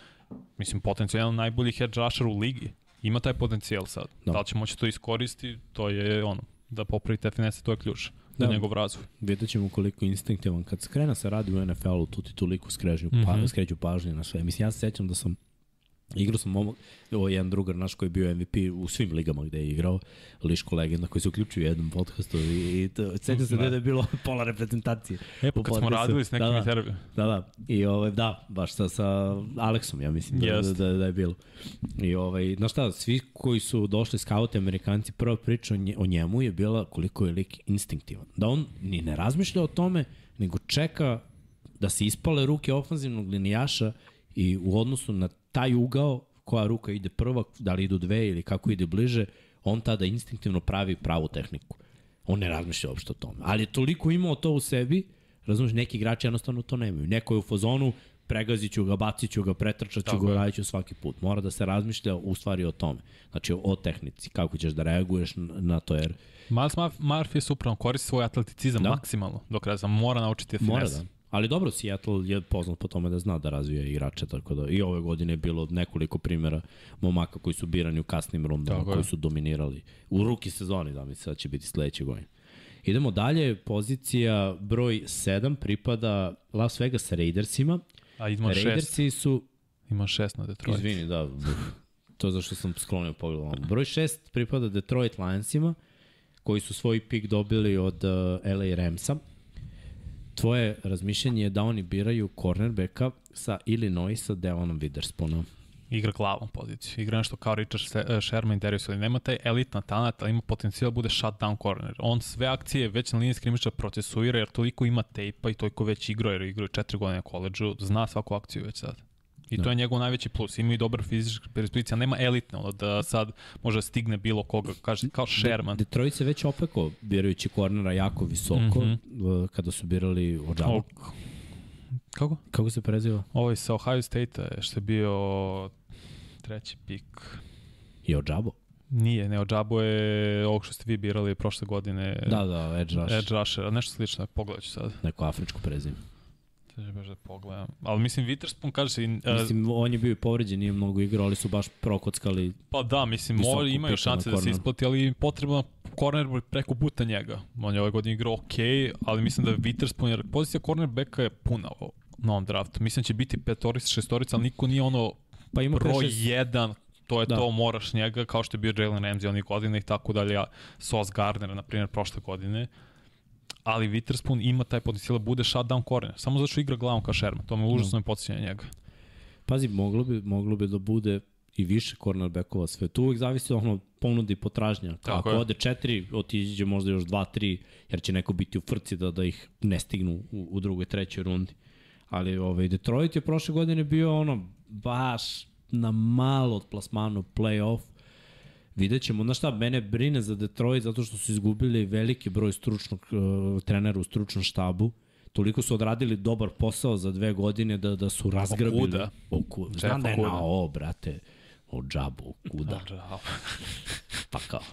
mislim, potencijalno najbolji edge rusher u ligi. Ima taj potencijal sad. No. Da li će moći to iskoristi, to je ono, da popravi te finese, to je ključ da. njegov razvoj. Vidjet ćemo koliko instinktivan. Kad skrena se radi u NFL-u, tu ti toliko skreću, mm -hmm. pa, skreću pažnje na sve. Mislim, ja se sećam da sam Igrao sam momak, ovo jedan drugar naš koji je bio MVP u svim ligama gde je igrao, Liško legenda koji se uključio u jednom podcastu i, i to, sećam se da. da je bilo pola reprezentacije. E, pa kad smo radili s nekim da, da, da, da, i ovaj, da, baš sa, sa Aleksom, ja mislim da, da, da, da, je bilo. I ovaj, znaš šta, svi koji su došli skauti amerikanci, prva priča o njemu je bila koliko je lik instinktivan. Da on ni ne razmišlja o tome, nego čeka da se ispale ruke ofanzivnog linijaša i u odnosu na taj ugao, koja ruka ide prva, da li idu dve ili kako ide bliže, on tada instinktivno pravi pravu tehniku. On ne razmišlja uopšte o tome. Ali je toliko imao to u sebi, razumiješ, neki igrači jednostavno to nemaju. Neko je u fazonu, pregazit ću ga, bacit ću ga, pretrčat ću ga, radit ću svaki put. Mora da se razmišlja u stvari o tome. Znači o tehnici, kako ćeš da reaguješ na to, jer... Miles Murphy je supravo koristi svoj atleticizam da. maksimalno, dok razam mora naučiti finesse. Mora da. Ali dobro, Seattle je poznat po tome da zna da razvija igrače, tako da i ove godine je bilo nekoliko primjera momaka koji su birani u kasnim rundama, koji su dominirali. U ruki sezoni, da mi se da će biti sledeće godine. Idemo dalje, pozicija broj 7 pripada Las Vegas Raidersima. A idemo Raidersi šest. su... Ima šest na Detroit. Izvini, da. To je zašto sam sklonio pogled. Broj 6 pripada Detroit Lionsima, koji su svoj pik dobili od uh, LA Ramsa tvoje razmišljanje je da oni biraju cornerbacka sa Illinoisa Devonom Witherspoonu. Igra glavom poziciju. Igra nešto kao Richard eh, Sherman Darius, ali nema taj elitna talent, ali ima potencijal da bude shutdown corner. On sve akcije već na liniji skrimiča procesuira jer toliko ima tejpa i toliko već igra jer igra četiri godine na koleđu, zna svaku akciju već sad. I da. to je njegov najveći plus. Ima i dobar fizički predispozicija, nema elitne, ono da sad može da stigne bilo koga, kaže, kao Sherman. Detroit se već opeko, birajući kornera jako visoko, mm -hmm. kada su birali Ođavu. Kako? Kako se preziva? Ovo je sa Ohio State-a, što je bio treći pik. I Ođabo? Nije, ne, Ođabo je ovog što ste vi birali prošle godine. Da, da, Edge Rusher. Edge Rusher, nešto slično, pogledat ću sad. Neko afričko prezime. Sada baš da pogledam. Ali mislim, Witherspoon kaže se... Uh, mislim, on je bio povređen, nije mnogo igrao, ali su baš prokockali... Pa da, mislim, mora, imaju šanse da se isplati, ali potrebno corner preko puta njega. On je ove godine igrao ok, ali mislim da je Witherspoon, jer pozicija cornerbacka je puna na ovom draftu. Mislim da će biti petorica, šestorica, ali niko nije ono pa ima broj jedan to je da. to, moraš njega, kao što je bio Jalen Ramsey onih godina i tako dalje, Sos Gardner, na primjer, prošle godine ali Witherspoon ima taj potencijal da bude shutdown corner. Samo zato što igra glavom kao Sherman. To me užasno mm. ne njega. Pazi, moglo bi, moglo bi da bude i više cornerbackova sve. Tu uvijek zavisi od ono ponudi i potražnja. Tako Ako je. ode četiri, otiđe možda još dva, tri, jer će neko biti u frci da, da ih ne stignu u, u drugoj, trećoj rundi. Ali ovaj, Detroit je prošle godine bio ono baš na malo od plasmanu play-off Vidjet ćemo, znaš šta, mene brine za Detroit zato što su izgubili veliki broj stručnog uh, trenera u stručnom štabu. Toliko su odradili dobar posao za dve godine da, da su razgrabili. Okuda. Oku, znam da je na o, brate. O džabu, kuda. pa kao.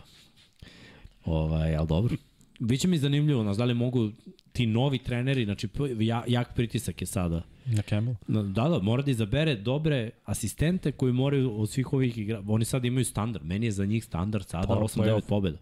Ovaj, ali dobro. Biće mi zanimljivo, nas da li mogu ti novi treneri, znači jak pritisak je sada Na Campbell? Da, da, mora da izabere dobre asistente koji moraju od svih ovih igra... Oni sad imaju standard. Meni je za njih standard sada 8-9 pobjeda.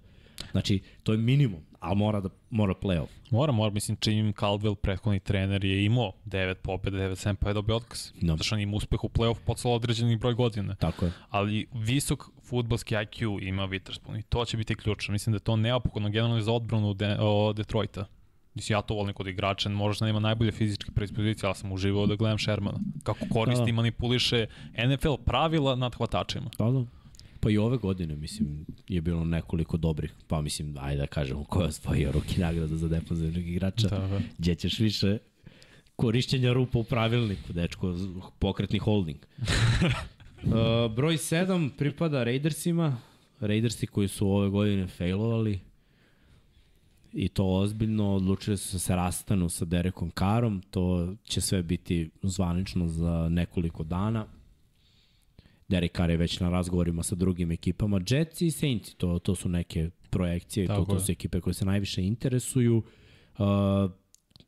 Znači, to je minimum, ali mora da mora play-off. Mora, mora, mislim, Jim Caldwell, prethodni trener, je imao 9 pobjeda, 9-7 pa je dobio otkaz. No. Zato što on ima uspeh u play-off po određenih broj godina. Tako je. Ali visok futbalski IQ ima Witherspoon i to će biti ključno. Mislim da je to neophodno generalno za odbranu de, o, Detroita. Mislim, ja to volim kod igrača, možda nema najbolje fizičke predispozicije, ali sam uživao da gledam Shermana. Kako koristi i da. manipuliše NFL pravila nad hvatačima. Da, da. Pa i ove godine, mislim, je bilo nekoliko dobrih, pa mislim, ajde da kažemo, ko je osvojio ruki nagrada za defanzivnog igrača, da, da. gdje ćeš više korišćenja rupa u pravilniku, dečko, pokretni holding. uh, broj 7 pripada Raidersima, Raidersi koji su ove godine failovali, i to ozbiljno, odlučili su da se rastanu sa Derekom Karom, to će sve biti zvanično za nekoliko dana. Derek Carr je već na razgovorima sa drugim ekipama. Jets i Saints, to, to su neke projekcije, to, to su ekipe koje se najviše interesuju. Uh,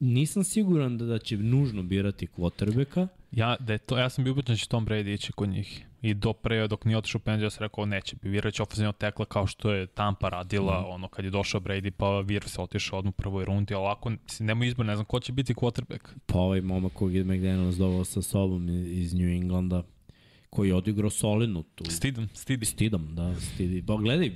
nisam siguran da, da će nužno birati quarterbacka. Ja, da to, ja sam bio ubeđen da će Tom Brady ići kod njih. I do pre, dok nije otišao penziju, ja sam rekao neće. Birač ofenzivno tekla kao što je Tampa radila, mm. ono, kad je došao Brady, pa Vir se otišao odmah u prvoj rundi, ali ovako, mislim, nema izbor, ne znam ko će biti quarterback. Pa ovaj momak kog je McDaniels dovao sa sobom iz New Englanda, koji je odigrao solidnu tu. Stidom, stidi. Stidom, da, stidi. Pa gledaj,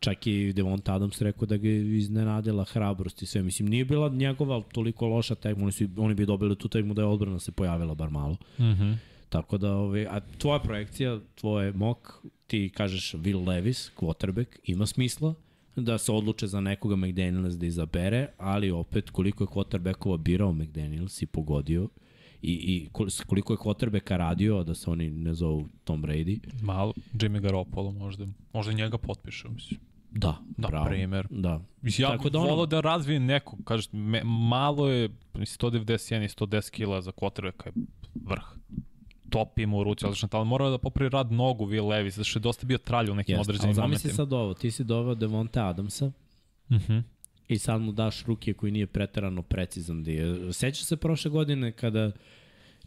čak i Devonta Adams rekao da ga je iznenadila hrabrost i sve. Mislim, nije bila njegova toliko loša tekma, oni, su, oni bi dobili tu tekmu da je odbrana se pojavila bar malo. Mm -hmm. Tako da, ove, a tvoja projekcija, tvoj mok, ti kažeš Will Levis, quarterback, ima smisla da se odluče za nekoga McDaniels da izabere, ali opet koliko je quarterbackova birao McDaniels i pogodio, i, i koliko je quarterbacka radio da se oni ne zovu Tom Brady. Malo, Jimmy Garoppolo možda. Možda njega potpiše, mislim. Da, da bravo. primer. Da. Mislim, ja Tako da ono... da razvijem nekog, kažeš, me, malo je 191 i 110 kila za quarterbacka je vrh top ima u ruci, odlično talent. Mora da popravi rad nogu Will Levis, zato što je dosta bio tralj u nekim Jest, određenim momentima. Zamisli sad ovo, ti si doveo Devonta Adamsa, uh mhm. -huh. I sad mu daš ruke koji nije preterano precizan. Da je. Seća se prošle godine kada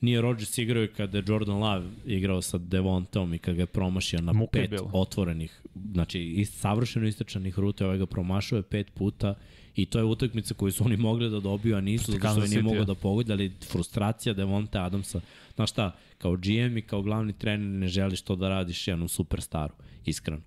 nije Rodgers igrao i kada je Jordan Love igrao sa Devontom i kada ga je promašio na Muka pet otvorenih, znači savršeno istračanih ruta, ovaj ga promašao je pet puta i to je utakmica koju su oni mogli da dobiju, a nisu, zato što nije mogao da pogodi, ali frustracija Devonta Adamsa, znaš šta, kao GM i kao glavni trener ne želiš to da radiš jednom superstaru, iskreno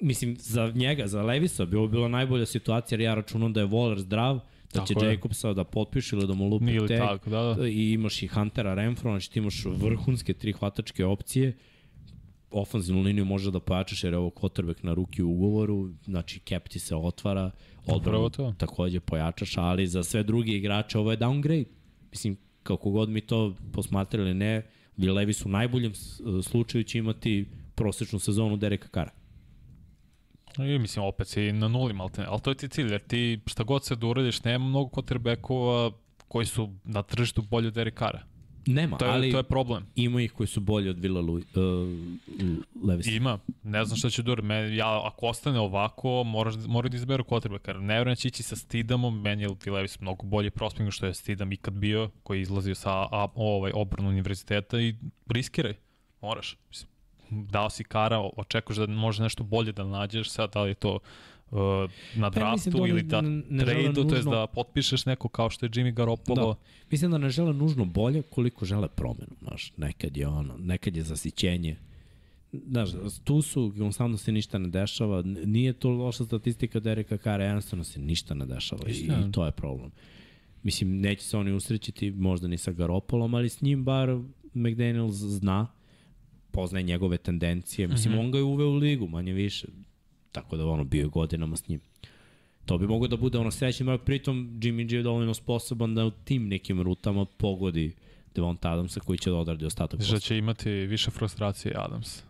mislim, za njega, za Levisa, bi ovo bila najbolja situacija, jer ja računam da je Waller zdrav, da će Jacobsa da potpiše ili da mu lupi ili tako, da, da. i imaš i Huntera Renfro, znači ti imaš vrhunske tri hvatačke opcije, ofanzivnu liniju može da pojačaš jer je ovo quarterback na ruki u ugovoru, znači cap ti se otvara, odbranu takođe pojačaš, ali za sve drugi igrače ovo je downgrade. Mislim, kako god mi to posmatrali, ne, Levis u najboljem slučaju će imati prosečnu sezonu Dereka Kara. I mislim, opet si na nuli malte, ali to je ti cilj, jer ti šta god se da uradiš, nema mnogo quarterbackova koji su na tržištu bolji od Derek Carra. Nema, to je, ali to je problem. ima ih koji su bolji od Villa Louis, uh. Ima, ne znam šta će da Me, ja, ako ostane ovako, moraš, mora da izberu quarterback. Ne vjerujem da će ići sa Stidamom, meni je Levis mnogo bolji prospekt što je Stidam ikad bio, koji je izlazio sa a, ovaj, obranu univerziteta i riskiraj. Moraš. Mislim, dao si kara, očekuješ da može nešto bolje da nađeš, sad da li je to uh, na pa draftu da ili da trade-u, to je da potpišeš neko kao što je Jimmy Garoppolo. Da. Mislim da ne žele nužno bolje koliko žele promenu, znaš, nekad je ono, nekad je zasićenje, Znaš, tu su, konstantno se ništa ne dešava, nije to loša statistika Dereka Kara, jednostavno se ništa ne dešava i, i to je problem. Mislim, neće se oni usrećiti, možda ni sa Garopolom, ali s njim bar McDaniels zna poznaje njegove tendencije. Mislim, mm -hmm. on ga je uveo u ligu, manje više. Tako da ono, bio je godinama s njim. To bi moglo da bude ono srećno, ali pritom Jimmy G je dovoljno sposoban da u tim nekim rutama pogodi Devonta Adamsa koji će da odradi ostatak posla. Što će imati više frustracije Adams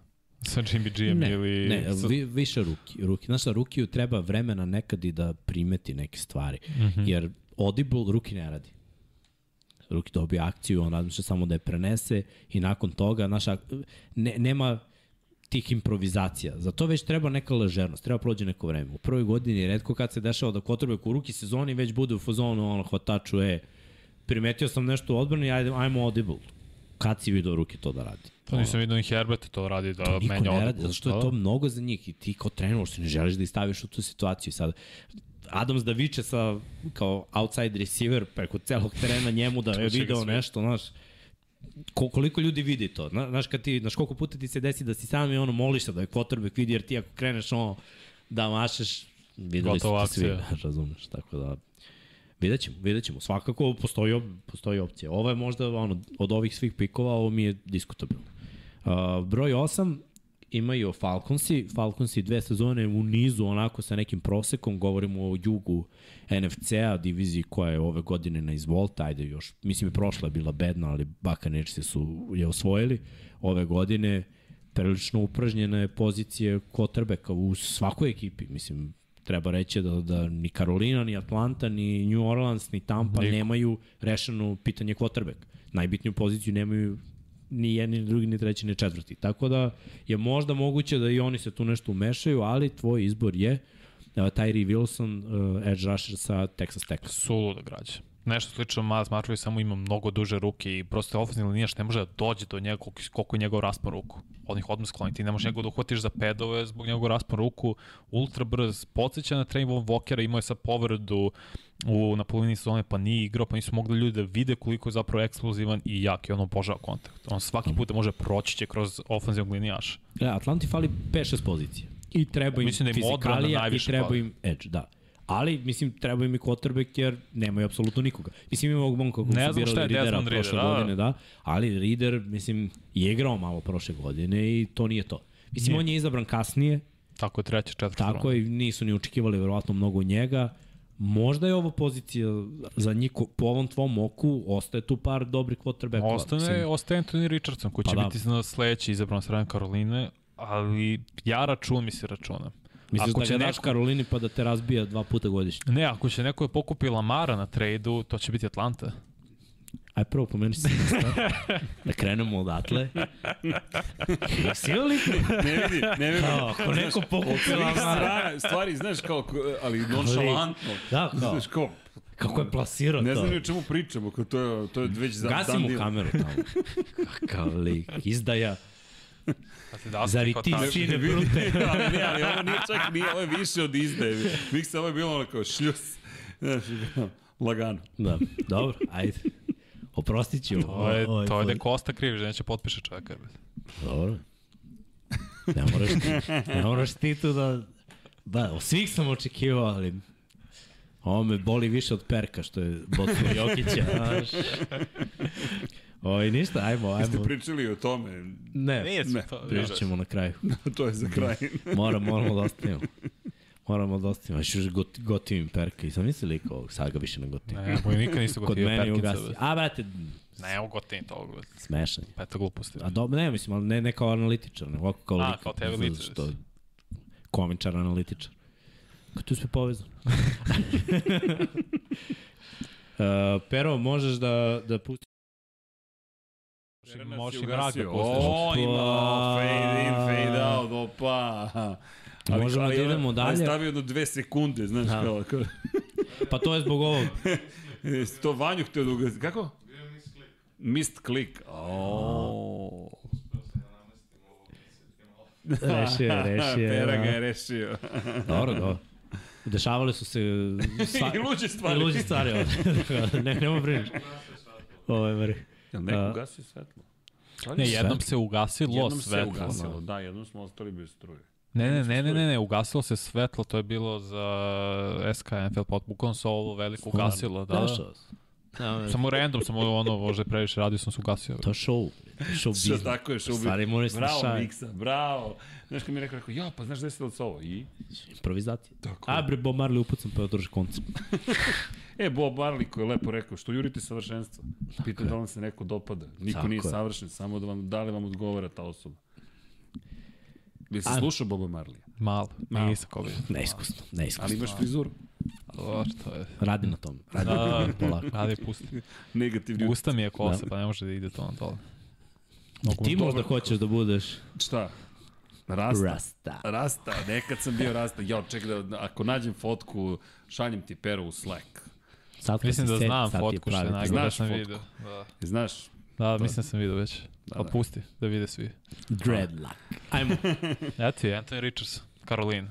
sa Jimmy G-em ili... Ne, vi, više ruki. ruki. Znaš šta, Rukiju treba vremena nekad i da primeti neke stvari. Mm -hmm. Jer Audible Ruki ne radi. Ruki dobije akciju, on razmišlja samo da je prenese i nakon toga, naša, ne, nema tih improvizacija. Za to već treba neka ležernost, treba prođe neko vreme. U prvoj godini redko kad se dešava da kotrbek u ruki sezoni već bude u fazonu ono hvataču, e, primetio sam nešto u odbrani, ajde, ajmo audible. Kad si vidio ruke to da radi? To nisam vidio ni Herbert to radi da to menja ne radi, zato što je to mnogo za njih i ti kao trener što ne želiš da ih staviš u tu situaciju. Sad, Adams da viče sa kao outside receiver preko celog terena njemu da je video nešto, znaš, ko, koliko ljudi vidi to. Znaš, kad ti, znaš koliko puta ti se desi da si sam i ono moliš se da je quarterback vidi, jer ti ako kreneš ono da mašeš, videli su to svi, razumeš, tako da Vidjet ćemo, vidjet ćemo. Svakako postoji, postoji opcija. Ovo je možda ono, od ovih svih pikova, ovo mi je diskutabilno. Uh, broj 8, imaju Falconsi, Falconsi dve sezone u nizu onako sa nekim prosekom, govorimo o jugu NFC-a, diviziji koja je ove godine na izvolta, ajde još, mislim je prošla je bila bedna, ali Buccaneersi su je osvojili ove godine, prilično upražnjena je pozicije quarterbacka u svakoj ekipi, mislim, treba reći da, da ni Carolina, ni Atlanta, ni New Orleans, ni Tampa Niko. nemaju rešeno pitanje quarterback. Najbitniju poziciju nemaju ni jedni, ni drugi, ni treći, ni četvrti. Tako da je možda moguće da i oni se tu nešto umešaju, ali tvoj izbor je uh, Tyree Wilson, uh, edge rusher sa Texas Tech. Suludo građe. Nešto slično Miles Marković samo ima mnogo duže ruke i prosto ofenzivna linija što ne može da dođe do njega koliko, koliko je njegov raspon ruku. Od njih odmah skloni. Ti ne možeš njegov da uhvatiš za pedove zbog njegov raspon ruku. Ultra brz. Podsjeća na Trey Von Walkera, imao je sad povredu u, na polovini sezone, pa nije igrao, pa nisu mogli ljudi da vide koliko je zapravo eksplozivan i jak i on obožava kontakt. On svaki put da može proći će kroz ofenzivnog linijaša. E, Atlanti fali 5-6 pozicija. I treba im Mislim da im fizikalija i treba im edge, da. Ali, mislim, treba im i quarterback jer nemaju apsolutno nikoga. Mislim, imamo Monka kako Ne su birali Ridera prošle Ridder, da. godine, da. Ali Rider, mislim, je igrao malo prošle godine i to nije to. Mislim, Nije. on je izabran kasnije, Tako je treća, četvrta tako je, nisu ni očekivali verovatno mnogo njega. Možda je ovo pozicija za njih, ko- po ovom tvom oku, ostaje tu par dobrih quarterbackova. Ostane, Mislim, ostaje Anthony Richardson, koji će Pa da. biti na sledeći izabran strane Karoline, ali ja računam i se računam. Misliš Ako da će daš neko- Karolini pa da te razbija dva puta godišnje? Ne, ako će neko je pokupi Lamara na trejdu, to će biti Atlanta. Aj prvo pomeni mesta. da krenemo odatle. Jesi li Ne vidi, ne vidi. Kao, ako neko pokupi Lamara. stvari, znaš, kao, ali nonšalantno. Da, kao. Znaš, kao, Kako je plasirao ne to? znam ni o čemu pričamo, kao to je, to je već za Gasi dan kameru tamo. Kakav lik. Izdaja. Pa ti da Zar i ti Ne, sine brute? ali ne, ali ovo nije čak, nije, ovo je više od izdaje. Miksa, ovo je bilo ono kao šljus. Lagano. Da, dobro, ajde. Oprostit ću. To je, to je da Kosta krivi, že neće potpiše čoveka. Dobro. Ne moraš ne moraš ti tu da... Da, od svih sam očekivao, ali... Ovo me boli više od Perka, što je bocno Jokića, znaš. Oj, ništa, ajmo, Jeste ajmo. pričali o tome, Ne, Nije Ne, to. pričat ćemo na kraju. to je za kraj. Moram, moramo da ostavimo. Moramo da ostavimo. Još još got, gotivim Perka i sam misli lik ovog, sad ga više ne gotivim. Ne, moj nikad nisu Kod gotivio mene je Perkinsa. ugasio. A, brate, Ne, evo gotivim toga. brate. smešan. Pa je to gluposti. A dobro, ne, mislim, ali ne, ne kao analitičar, ne ovako kao A, lik. kao TV lice. Što, komičar, analitičar. Kako tu sve povezano? uh, Pero, možeš da, da pustiš Možeš i da. O, ima fade in, fade out, opa. Ali, Možemo ali, da idemo ali dalje. stavio jedno dve sekunde, znaš, Da. kao, kao, Pa to je zbog ovog. To Vanju htio da ugasi. Kako? Mist klik. Oh. Rešio je, rešio je. Pera ga da. je rešio. Dobro, dobro. Dešavale su se sva, I luđe stvari. i luđe stvari ovde. ne, nema brineš. Ovo je mri. Jel neko A. ugasio svetlo? Ne, jednom se ugasilo Jednom se svetlo. ugasilo, da, jednom smo ostali bez struje. Ne, ne, ne, ne, ne, ne, ugasilo se svetlo, to je bilo za SK NFL pot, bukvalno se ovo veliko ugasilo, da, da. Dešao se. Da, Samo random, samo ono, je previše radio sam se ugasio. To show. Show Što biznis. tako je, stvari moraš se Bravo, šaj. Miksa, bravo. Znaš kad mi je rekao, rekao, ja, pa znaš gde se da ovo? I? Improvizacija. Tako. A bre, Bob Marley upucam pa održi koncept. E, Bob Marley koji je lepo rekao, što jurite savršenstvo? Pitam da vam se neko dopada. Niko Tako nije je. savršen, samo da vam, da li vam odgovara ta osoba. Se A- slušao Boba Marley? Malo, Malo. nisam kao vidio. Neiskusno, neiskusno. Ali imaš frizuru. Dobro, to je. Radi na tom. Radi na Da, tom. Polako. radi, pusti. Negativni Gusta mi je kosa, Da. pa ne može da ide to na dole. Mogu Ti možda hoćeš da budeš Šta? Rasta. Rasta. Rasta, nekad sam bio Rasta. Jo, čekaj, da, ako nađem fotku, šaljem ti pero u Slack. Sad Mislim da set, znam sad je fotku što je najgore Znaš da sam fotku? vidio. Da, Znaš, da mislim da sam vidio već. Da, Ali da. pusti, da vide svi. Dreadlock. Ajmo. Eto ti, Anthony Richards, Karolina.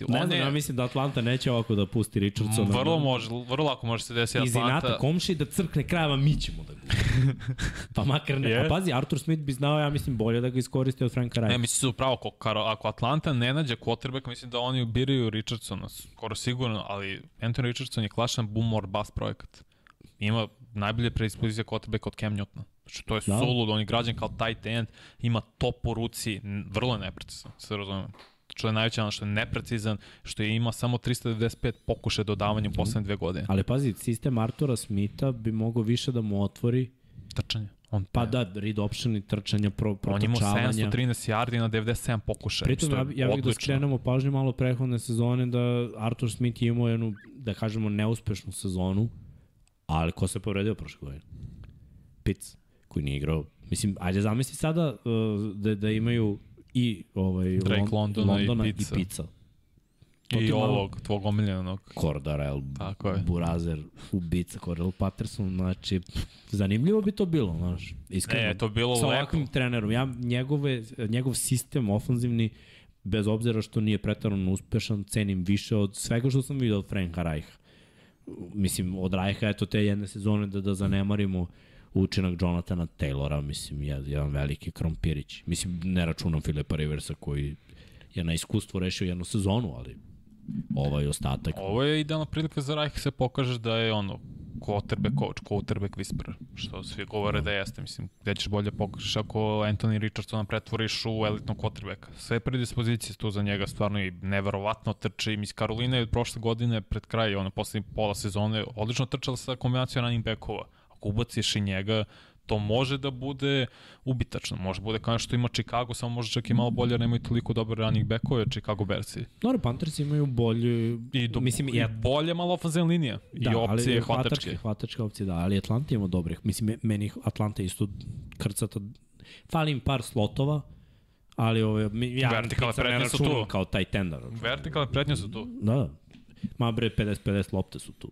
Mislim, Ne je ja mislim da Atlanta neće ovako da pusti Richardsona. vrlo, može, vrlo lako može se desiti Iz inata Atlanta. komši da crkne krajeva, mi ćemo da ga Pa makar ne. Je. A pazi, Arthur Smith bi znao, ja mislim, bolje da ga iskoristi od Franka Ne, Rajka. mislim su pravo, ako, ako Atlanta ne nađe quarterback, mislim da oni biraju Richardsona, skoro sigurno, ali Anthony Richardson je klašan boom or bust projekat. Ima najbolje predispozicije quarterback od Cam Newtona. Znači, to je Da. da. sulud, on je građan kao tight end, ima top u ruci, vrlo je neprecizan, se razumem. Što je najveće ono što je neprecizan, što je ima samo 395 pokušaja dodavanja u poslednje dve godine. Ali pazi, sistem Artura Smitha bi mogao više da mu otvori Trčanje. On, Pa da, read option i trčanja, pro, on imao protočavanja. 713 yardi na 97 pokušaja. Pritom, ja, ja bih da skrenemo pažnju malo prethodne sezone da Arthur Smith je imao jednu, da kažemo, neuspešnu sezonu, ali ko se povredio prošle godine? Pitts, koji nije igrao. Mislim, ajde zamisli sada uh, da, da imaju i ovaj, Drake Lon- Londona i Londona Pittsa. i Pitsa. To I malo- ovog, tvog omiljenog. Cordarel, Tako je. Burazer, ubica, Cordell Patterson, znači, zanimljivo bi to bilo, znaš, iskreno. Ne, to bilo Sa lepo. ovakvim trenerom, ja, njegove, njegov sistem ofanzivni, bez obzira što nije pretarano uspešan, cenim više od svega što sam vidio od Franka Rajha. Mislim, od Rajha, eto, te jedne sezone da, da zanemarimo učinak Jonathana Taylora, mislim, jedan, jedan veliki krompirić. Mislim, ne računam Filipa Riversa koji je na iskustvu rešio jednu sezonu, ali ovaj ostatak. Ovo je idealna prilika za Rajh se pokaže da je ono quarterback coach, quarterback whisperer, što svi govore da jeste, mislim, gde ćeš bolje pokažeš ako Anthony Richardsona pretvoriš u elitnog quarterbacka. Sve predispozicije tu za njega stvarno i neverovatno trči. Mislim, Karolina je od prošle godine pred kraj, ono, poslednji pola sezone, odlično trčala sa kombinacijom running backova. Ako ubaciš i njega, to može da bude ubitačno. Može bude kao što ima Chicago, samo može čak i malo bolje, nemaju toliko dobre running backove, Chicago Bearsi. Dobro, Panthers imaju bolju, I, do, mislim, i ja, bolje malo ofenzivna linija. da, I opcije ali hvatačke. hvatačke opcije, da, ali Atlanta ima dobrih. Mislim, me- meni Atlanta isto krcata, fali im par slotova, ali ove, ja Vertikalne Pitsa ne prednje su tu. kao taj tender. Vertikalne prednje su tu. Da, da. Ma bre, 50-50 lopte su tu.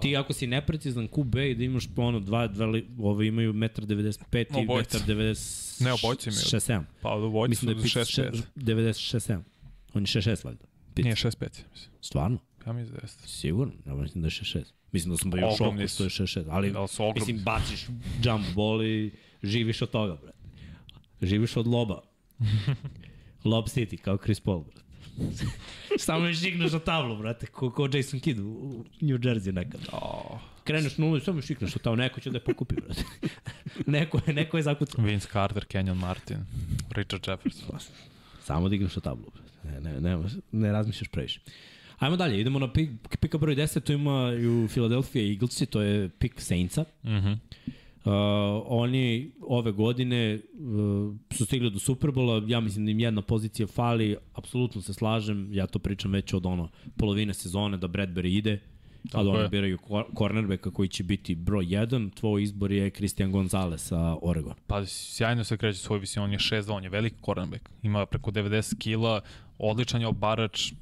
Ti ako si neprecizan QB i da imaš ono, dva, dva ove imaju 1,95 i Obojica. 1,90... Ne, obojica imaju. 67. Pa od obojice Mislim da su je Pitts 6-5. 96-7. On je 6-6 valjda. Pitts. Nije 6-5, mislim. Stvarno? Ja mislim da jeste. Sigurno, ja mislim da je 6-6. Mislim da sam bio u Ogromni šoku što je 6-6, ali Da li su ogromni? mislim baciš jump ball i živiš od toga, brate. Živiš od loba. Lob City, kao Chris Paul, brate. Samo još šigneš na tablu, brate, ko, ko Jason Kidd u, u New Jersey nekad. Oh. Kreneš nulu i samo šikneš na tamo, neko će da je pokupi, brate. neko, je, neko je zakucao. Vince Carter, Kenyon Martin, Richard Jefferson. Samo igraš na tablu. brate. Ne, ne, ne, ne razmišljaš previše. Ajmo dalje, idemo na pik, pika broj 10, tu imaju Philadelphia Eaglesi, to je pik Saintsa. Mhm. Uh, oni ove godine uh, su stigli do Superbola, ja mislim da im jedna pozicija fali, apsolutno se slažem, ja to pričam već od ono polovine sezone da Bradbury ide, a da oni biraju kor- cornerbacka koji će biti broj 1, tvoj izbor je Christian Gonzalez sa Oregon. Pa sjajno se kreće svoj visinu, on je 6-2, on je veliki cornerback. Ima preko 90 kila, odličan je obarač.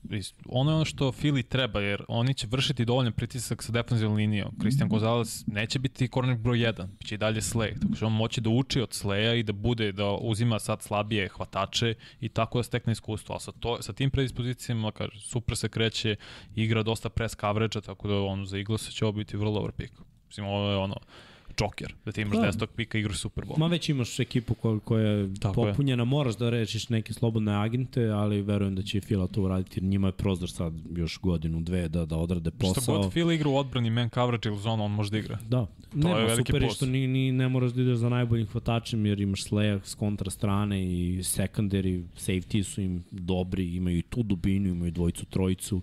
Ono je ono što Fili treba, jer oni će vršiti dovoljan pritisak sa defensivnom linijom. Christian Gonzalez neće biti cornerback broj 1, će i dalje Slay. Tako što on moći da uči od Slaya i da bude, da uzima sad slabije hvatače i tako da stekne iskustvo. A sa, to, sa tim predispozicijama, kaže, super se kreće, igra dosta press coverage tako da on za Eagles će ovo biti vrlo dobar pik. Mislim, ovo je ono, Joker, da ti imaš Da. 10. pika igraš Super Bowl. Ma već imaš ekipu koja, koja je Tako je. popunjena, moraš da rešiš neke slobodne agente, ali verujem da će Fila to uraditi, jer njima je prozor sad još godinu, dve da, da odrade Što posao. god Phil igra u odbrani man coverage ili zonu, on može da igra. Da, ne, je ma, veliki super je što ni, ni, ne moraš da ideš za najboljim hvatačem jer imaš Sleja s kontra strane i secondary, safety su im dobri, imaju i tu dubinu, imaju dvojicu, trojicu,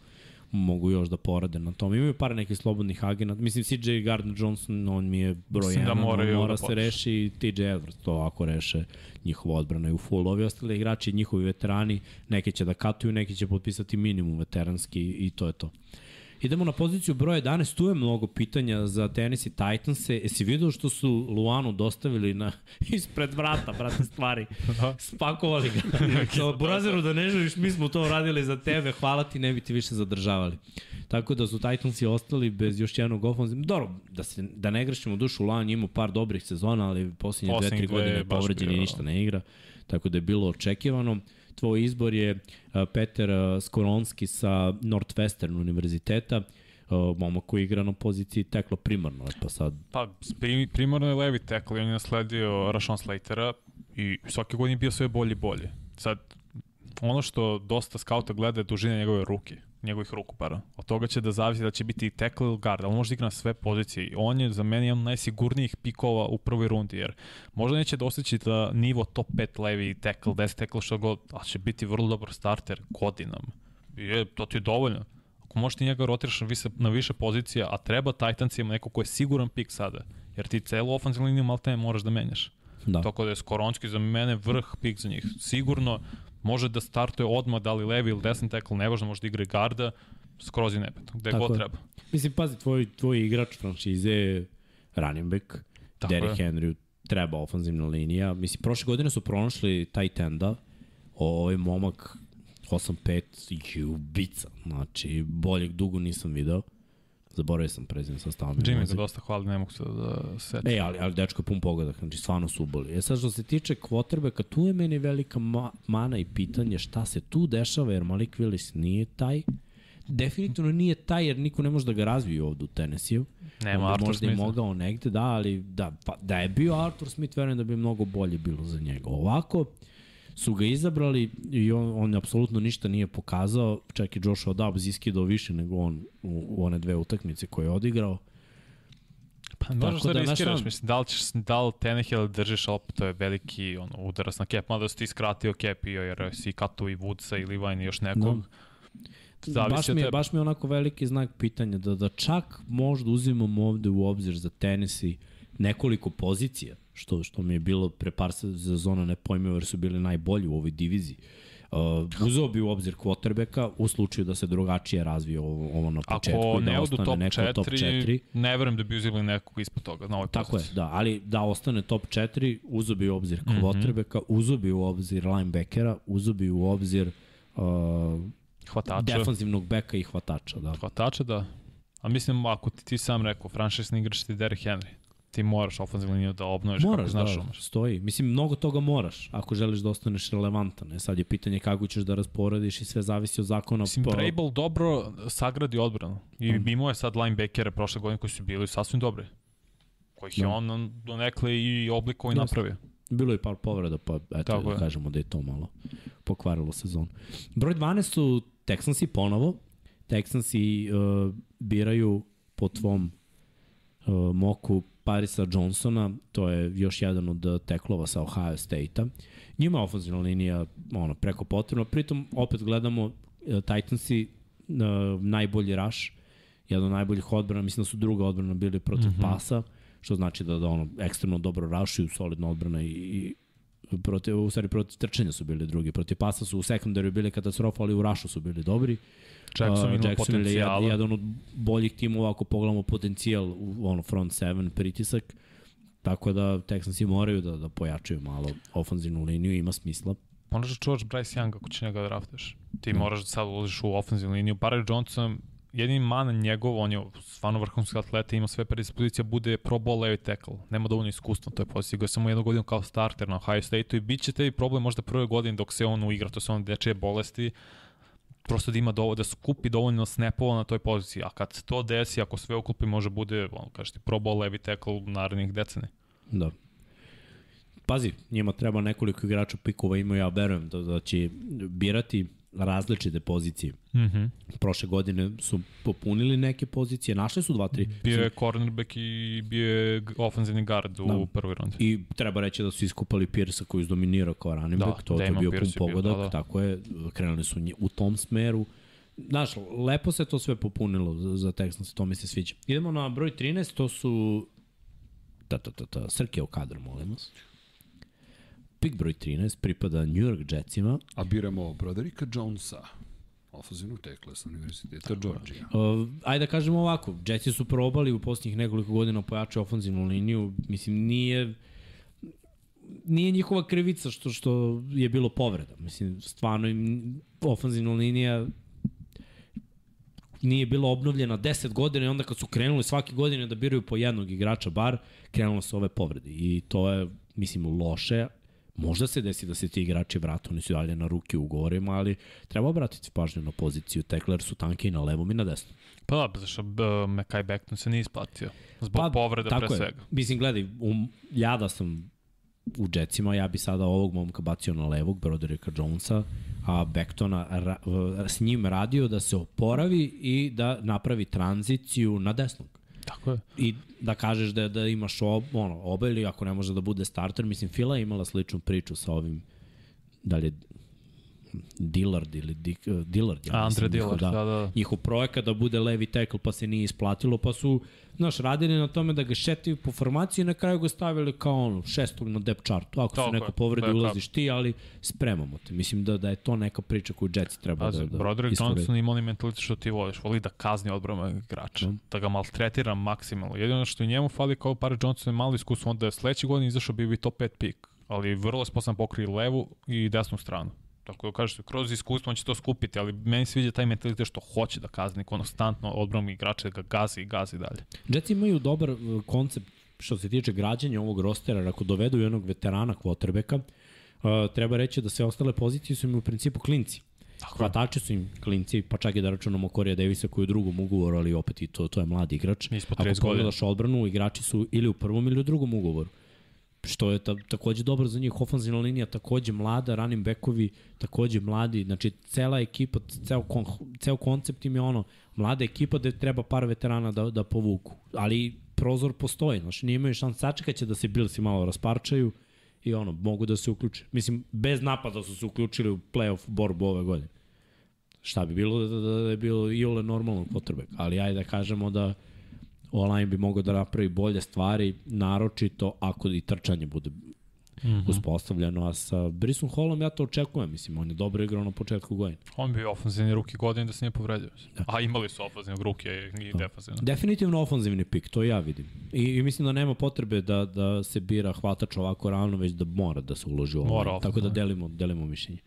mogu još da porade na tom. Imaju par nekih slobodnih agenata. Mislim, CJ Gardner-Johnson, on mi je broj Mislim da jedan, moraju on mora da se reši i TJ Edwards, to ako reše njihova odbrana je u full. Ovi ostali igrači, njihovi veterani, neki će da katuju, neki će potpisati minimum veteranski i to je to. Idemo na poziciju broj 11, tu je mnogo pitanja za Tennessee Titanse. Jesi vidio što su Luanu dostavili na, ispred vrata, brate, stvari? Spakovali ga. Kao, Burazeru, da ne želiš, mi smo to radili za tebe, hvala ti, ne bi ti više zadržavali. Tako da su Titansi ostali bez još jednog ofenzivnog. Dobro, da, se, da ne grešimo dušu, Luan je imao par dobrih sezona, ali posljednje dve, tri Poslednjih dve godine je je baš povređen i ništa ne igra. Tako da je bilo očekivano. Tvoj izbor je Peter Skoronski sa Northwestern univerziteta, momak koji igra na poziciji tekla primarno, pa sad Pa, pri- primarno je levi tackle i on je nasledio Rashawn Slatera i svake godine bio sve bolje i bolje. Sad, ono što dosta skauta gleda je dužina njegove ruke, njegovih ruku, para. Od toga će da zavisi da će biti tackle ili guard, ali može da igra na sve pozicije. I On je za mene jedan najsigurnijih pikova u prvoj rundi, jer možda neće dostići da nivo top 5 levi tackle, 10 tackle, što god, ali će biti vrlo dobar starter godinama. I je, to ti je dovoljno. Ako možeš ti njega rotiraš na više, na više pozicija, a treba Titansima neko ko je siguran pik sada, jer ti celu ofenzivnu liniju malte moraš da menjaš. Da. Tako da je Skoronski za mene vrh pik za njih. Sigurno može da startuje odmah da li levi ili desni tackle, ne važno, može da igra i garda, skroz i nebetno, gde Tako god je. treba. Mislim, pazi, tvoj, tvoj igrač franšize je running back, Tako Derrick je. Henry treba ofanzivna linija. Mislim, prošle godine su pronašli tight enda, ovaj momak 8-5 i ubica. Znači, boljeg dugo nisam video. Zaboravio sam prezime sa stavom. Jimmy ga dosta hvali, ne mogu se da setim. E, ali, ali dečko je pun pogodak, znači stvarno su uboli. E sad što se tiče quarterbacka, tu je meni velika ma mana i pitanje šta se tu dešava, jer Malik Willis nije taj. Definitivno nije taj, jer niko ne može da ga razvije ovde u Tennessee-u. Nema Onda Arthur možda je Smitha. mogao negde, da, ali da, pa, da je bio Arthur Smith, verujem da bi mnogo bolje bilo za njega. Ovako, su ga izabrali i on, on apsolutno ništa nije pokazao, čak i Joshua Dobbs iskidao više nego on u, u one dve utakmice koje je odigrao. Pa možeš da, da, riskiraš, šta- mislim, da li, ćeš, da li Tenehill držiš, ali opet to je veliki ono, udarac na cap, mada si ti skratio cap i jer si kato i Woodsa i Levine i još nekog. Zavisi baš od mi, je, baš mi je onako veliki znak pitanja da, da čak možda uzimamo ovde u obzir za Tennessee nekoliko pozicija, što, što mi je bilo pre par sezona nepojmivo jer su bili najbolji u ovoj diviziji. Uh, uzeo bi u obzir quarterbacka u slučaju da se drugačije razvije ovo, ovo na početku Ako i da ne odu ostane top neko 4, top 4. ne verujem da bi uzeli nekog ispod toga na ovoj Tako je, da, ali da ostane top 4, uzeo bi u obzir Mhm. quarterbacka, uzeo bi u obzir linebackera, uzeo bi u obzir uh, Hvatača. defanzivnog beka i hvatača. Da. Hvatača, da. A mislim, ako ti, ti sam rekao, franšisni igrač ti Derrick Henry, ti moraš ofenzivnu liniju da obnoviš kako Moraš, znaš da, umeš. stoji. Mislim, mnogo toga moraš ako želiš da ostaneš relevantan. E sad je pitanje kako ćeš da rasporediš i sve zavisi od zakona. Mislim, pa- Vrabel dobro sagradi odbranu. I mm. imao je sad linebackere prošle godine koji su bili sasvim dobri. Kojih je Da. on donekle i oblikovao i napravio. Bilo je par povreda, pa eto Tako da je. kažemo da je to malo pokvarilo sezon. Broj 12 su Texansi ponovo. Texansi uh, biraju po tvom uh, moku Parisa Johnsona, to je još jedan od uh, teklova sa Ohio State-a. Njima je ofenzivna linija ono, preko potrebna, pritom opet gledamo uh, Titansi uh, najbolji rush, jedan od najboljih odbrana, mislim da su druga odbrana bili protiv mm -hmm. pasa, što znači da, da ono ekstremno dobro rašuju, solidna odbrana i, i protiv, u stvari protiv trčanja su bili drugi, protiv pasa su u sekundariju bili katastrofa, ali u rašu su bili dobri. Jackson Uh, ima Jacksonville je jedan od boljih timova ako pogledamo potencijal u ono front seven pritisak. Tako da Texansi moraju da, da pojačaju malo ofanzivnu liniju, ima smisla. Moraš da čuvaš Bryce Young ako će njega da draftuješ. Ti moraš da sad uložiš u ofenzivnu liniju. Barry Johnson, jedini man njegov, on je stvarno vrhunski atleta, ima sve predispozicija, bude pro bowl levi tackle. Nema dovoljno iskustva na toj poziciji. Go je samo jednu godinu kao starter na Ohio State-u i bit će tebi problem možda prve godine dok se on uigra, to su on dečije bolesti, prosto da ima dovoljno, da skupi dovoljno snapova na toj poziciji. A kad se to desi, ako sve uklopi, može bude, on kaže ti, pro bowl levi tackle u narednih decenija. Da. Pazi, njima treba nekoliko igrača pikova, ima ja verujem da, da će birati različite pozicije. Mm -hmm. Prošle godine su popunili neke pozicije, našli su dva, tri. Bio je cornerback i bio je ofenzivni guard u Da. prvoj rundi. I treba reći da su iskupali Pierce-a koji je dominirao kao running Da, back, to, to je bio pun je bio, pogodak, da, da. tako je, krenuli su u tom smeru. Znaš, lepo se to sve popunilo za, za Texans, to mi se sviđa. Idemo na broj 13, to su ta, ta, ta, ta, Srke o kadru, molim vas. Pik broj 13 pripada New York Jetsima. A biramo Broderika Jonesa, ofenzivnog tekla sa univerziteta Georgia. Uh, ajde da kažemo ovako, Jetsi su probali u posljednjih nekoliko godina pojačaju ofenzivnu liniju, mislim nije nije njihova krivica što što je bilo povreda. Mislim, stvarno im ofenzivna linija nije bila obnovljena 10 godina i onda kad su krenuli svake godine da biraju po jednog igrača bar, krenulo se ove povrede. I to je, mislim, loše. Možda se desi da se ti igrači vrate, oni su dalje na ruke u govorima, ali treba obratiti pažnju na poziciju. Tekler su tanke i na levom i na desnom. Pa da, zašto uh, Mekai Beckton se nije isplatio. Zbog pa, povreda pre je. svega. Mislim, gledaj, um, ja da sam u Jetsima, ja bi sada ovog momka bacio na levog, Broderika Jonesa, a Bektona ra, s njim radio da se oporavi i da napravi tranziciju na desnog. Tako je. I da kažeš da, da imaš ob, ono, oba ili ako ne može da bude starter, mislim, Fila je imala sličnu priču sa ovim, da li je Dillard ili Dick, uh, Dillard, ja Andre mislim, njihov, Dillard, da, da. njihov projekat da bude levi tackle pa se nije isplatilo, pa su znaš, radili na tome da ga šetaju po formaciji i na kraju ga stavili kao ono, šestog na depth chartu. Ako Tako se je, neko povredi, backup. ulaziš ti, ali spremamo te. Mislim da, da je to neka priča koju Jetsi treba Pazi, da, da Broderick. Johnson ima onaj mentalitet što ti voliš, voli da kazni odbrana igrača, Da. da ga maltretira maksimalno. Jedino što njemu fali kao Pare Johnson je malo iskustvo, onda je sledeće godine izašao bio bi top 5 pik, ali vrlo je sposoban pokrije levu i desnu stranu. Tako da kažeš, kroz iskustvo on će to skupiti, ali meni se sviđa taj mentalitet što hoće da kazni konstantno odbranu igrača, da ga gazi i gazi dalje. Jetsi imaju dobar uh, koncept što se tiče građanja ovog rostera, ako dovedu jednog veterana kvotrbeka, uh, treba reći da sve ostale pozicije su im u principu klinci. Tako je. Hvatači su im klinci, pa čak i da računamo Korija Davisa koji je u drugom ugovoru, ali opet i to, to je mladi igrač. Ispod Ako 30 godina. pogledaš odbranu, igrači su ili u prvom ili u drugom ugovoru. Što je ta, takođe dobro za njih, ofenzivna linija takođe mlada, running backovi takođe mladi, znači cela ekipa, ceo, kon, ceo koncept im je ono, mlada ekipa gde treba par veterana da, da povuku. Ali prozor postoji, znači nije imaju šans, sačekat će da se Billsi malo rasparčaju i ono, mogu da se uključe. Mislim, bez napada su se uključili u playoff borbu ove godine. Šta bi bilo da, da, da je bilo i ole normalno potrebe, ali ajde da kažemo da online bi mogao da napravi bolje stvari, naročito ako i trčanje bude mm -hmm. uspostavljeno, a sa Brison Hallom ja to očekujem, mislim, on je dobro igrao na početku godine. On bi ofenzivni ruki godine da se nije povredio. Da. A imali su ofenzivnog ruke i defensivno. Definitivno ofanzivni pik, to ja vidim. I, I mislim da nema potrebe da, da se bira hvatač ovako rano, već da mora da se uloži u ofenzivno. Tako da delimo, delimo mišljenje.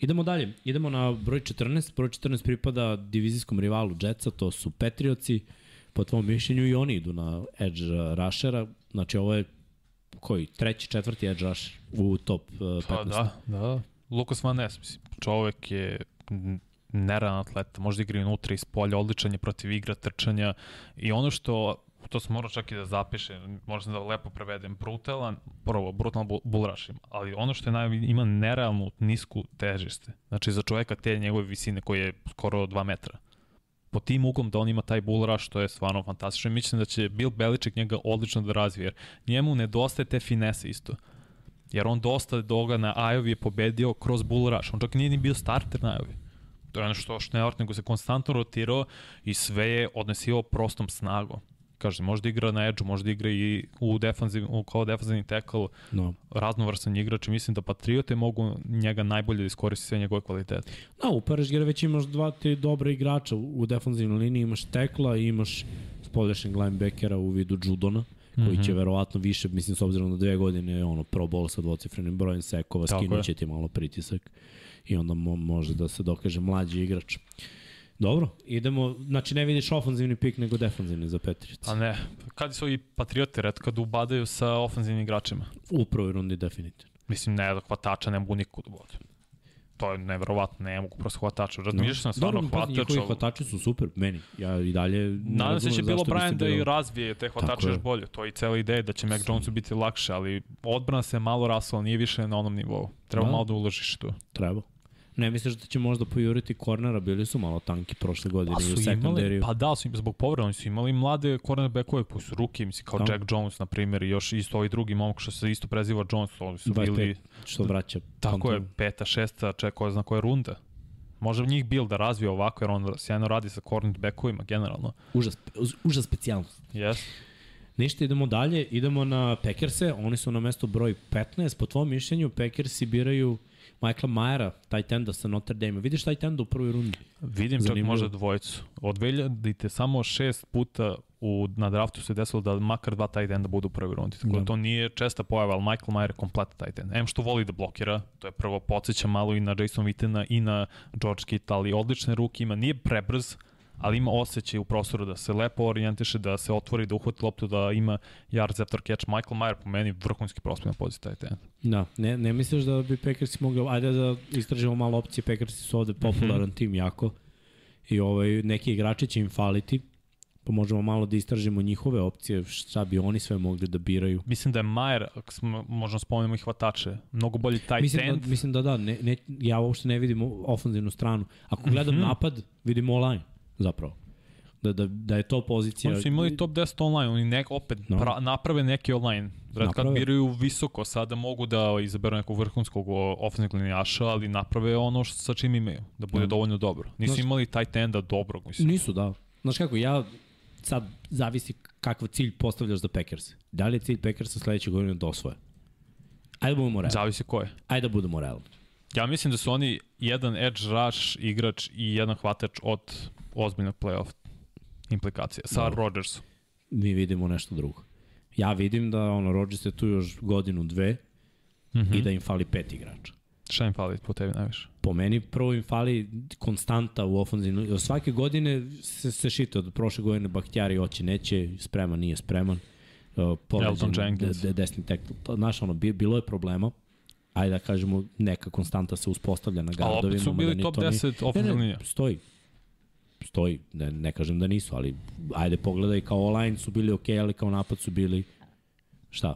Idemo dalje. Idemo na broj 14. Broj 14 pripada divizijskom rivalu Jetsa, to su Patriotsi. Po tvom mišljenju i oni idu na edge rushera. Znači ovo je koji? Treći, četvrti edge rusher u top uh, 15. Pa da, da. Lukas Van Ness, mislim, čovek je neran atleta, može da igra i unutra iz polja, odličan je protiv igra, trčanja i ono što to sam morao čak i da zapišem, možda da lepo prevedem, brutalan, prvo, brutalan bu- bull rush ima, ali ono što je naj, ima nerealnu nisku težište. Znači za čoveka te njegove visine koji je skoro 2 metra. Po tim uglom da on ima taj bull rush, to je stvarno fantastično. Mislim da će Bill Belichick njega odlično da razvije, njemu nedostaje te finese isto. Jer on dosta doga na Ajovi je pobedio kroz bull rush. On čak nije ni bio starter na Ajovi. To je ono što, što ne nego se konstantno rotirao i sve je odnesio prostom snagom. Kaže, može da igra na edge može da igra i u defanziv, u, kao defanzivni tackle, No. raznovrsan igrač i mislim da Patriote mogu njega najbolje da iskoristi sve njegove kvalitete. Da, u Perežgira već imaš dva, tri dobre igrača u defensivnoj liniji, imaš Tekla i imaš spoljašnjeg linebackera u vidu Judona, koji Mhm. će verovatno više, mislim, s obzirom na dve godine, ono, pro bowl sa dvocifrenim brojem sekova, skinuće ti malo pritisak i onda mo može da se dokaže mlađi igrač. Dobro, idemo, znači ne vidiš ofanzivni pik nego defanzivni za Petric. Pa ne, kad su i Patriote, red kad ubadaju sa ofenzivnim igračima. U prvoj rundi definitivno. Mislim, ne, da hvatača ne mogu niko da bude. To je neverovatno, ne mogu prosto hvatača. No. Razmišljao sam stvarno Dobro, pazi, hvatač. njihovi hvatači su super, meni. Ja i dalje Nadam se da će bilo Brian da i birao. razvije te hvatače još bolje. To je i cela ideja da će Mac Jonesu biti lakše, ali odbrana se malo rasla, nije više na onom nivou. Treba Da. malo da uložiš tu. Treba. Ne misliš da će možda pojuriti kornera, bili su malo tanki prošle godine Pa i u sekundariju. pa da, su im zbog povreda, oni su imali mlade cornerbackove koji su ruki, mislim kao Da. Jack Jones, na primjer, i još isto ovaj drugi momak što se isto preziva Jones, oni su 25, bili, što vraća. tako je, kontrolu. peta, šesta, ček, ko zna koja je runda. Može njih bil da razvije ovako, jer on sjajno radi sa cornerbackovima, generalno. Užas, užas specijalnost. Yes. Ništa, idemo dalje, idemo na Packerse, oni su na mesto broj 15, po tvom mišljenju Packersi biraju Michaela Majera, taj tenda sa Notre Dame. Vidiš taj tenda u prvoj rundi? Vidim čak Zanimljivo. možda dvojicu. Od 2000 samo šest puta u, na draftu se desilo da makar dva tight enda budu u prvoj rundi. Tako da. Da. to nije česta pojava, ali Michael Mayer je kompletan tight end. Em što voli da blokira, to je prvo podsjeća malo i na Jason Wittena i na George Kittle, ali odlične ruke ima. Nije prebrz, ali ima osjećaj u prostoru da se lepo orijentiše, da se otvori, da uhvati loptu, da ima yards after catch. Michael Mayer po meni vrhunski prospekt na poziciji tight end. Da, ne, ne misliš da bi Packersi mogli, ajde da istražimo malo opcije, Packersi su ovde popularan Mhm. tim jako i ovaj, neki igrači će im faliti, pa možemo malo da istražimo njihove opcije, šta bi oni sve mogli da biraju. Mislim da je smo, možemo spomenemo i hvatače, mnogo bolji tight Mislim end. da, mislim da da, ne, ne, ja uopšte ne vidim ofanzivnu stranu. Ako gledam Mhm. napad, vidim online, zapravo. Da, da, da je to pozicija... Oni su imali top 10 online, oni nek, opet No. pra, naprave neki online. Vrat kad biraju visoko, sada mogu da izaberu nekog vrhunskog o, ofenzivnog linijaša, ali naprave ono što, sa čim imaju, da bude No. dovoljno dobro. Nisu No. imali tight enda dobrog, mislim. Nisu, da. Znaš kako, ja sad zavisi kakav cilj postavljaš za Packers. Da li je cilj Packersa sledeće godine da osvoje? Ajde da budemo realni. Zavisi ko je. Ajde da budemo realni. Ja mislim da su oni jedan edge rush igrač i jedan hvatač od ozbiljnog playoff implikacija sa Dobro. Rodgersom. Mi vidimo nešto drugo. Ja vidim da ono, Rodgers je tu još godinu, dve Mm i -hmm. da im fali pet igrača. Šta im fali po tebi najviše? Po meni prvo im fali konstanta u ofenzivnu. Svake godine se, se šite od prošle godine Bahtjari hoće, neće, spreman, nije spreman. Uh, Elton Jenkins. De, de, desni tek. Znaš, ono, bi, bilo je problema. Ajde da kažemo, neka konstanta se uspostavlja na Ali gardovima. opet su bili top to nije- 10 Ne, ofenzivna ne, linija. stoji. Stoji. Ne, ne kažem da nisu, ali ajde pogledaj, kao online su bili ok, ali kao napad su bili šta?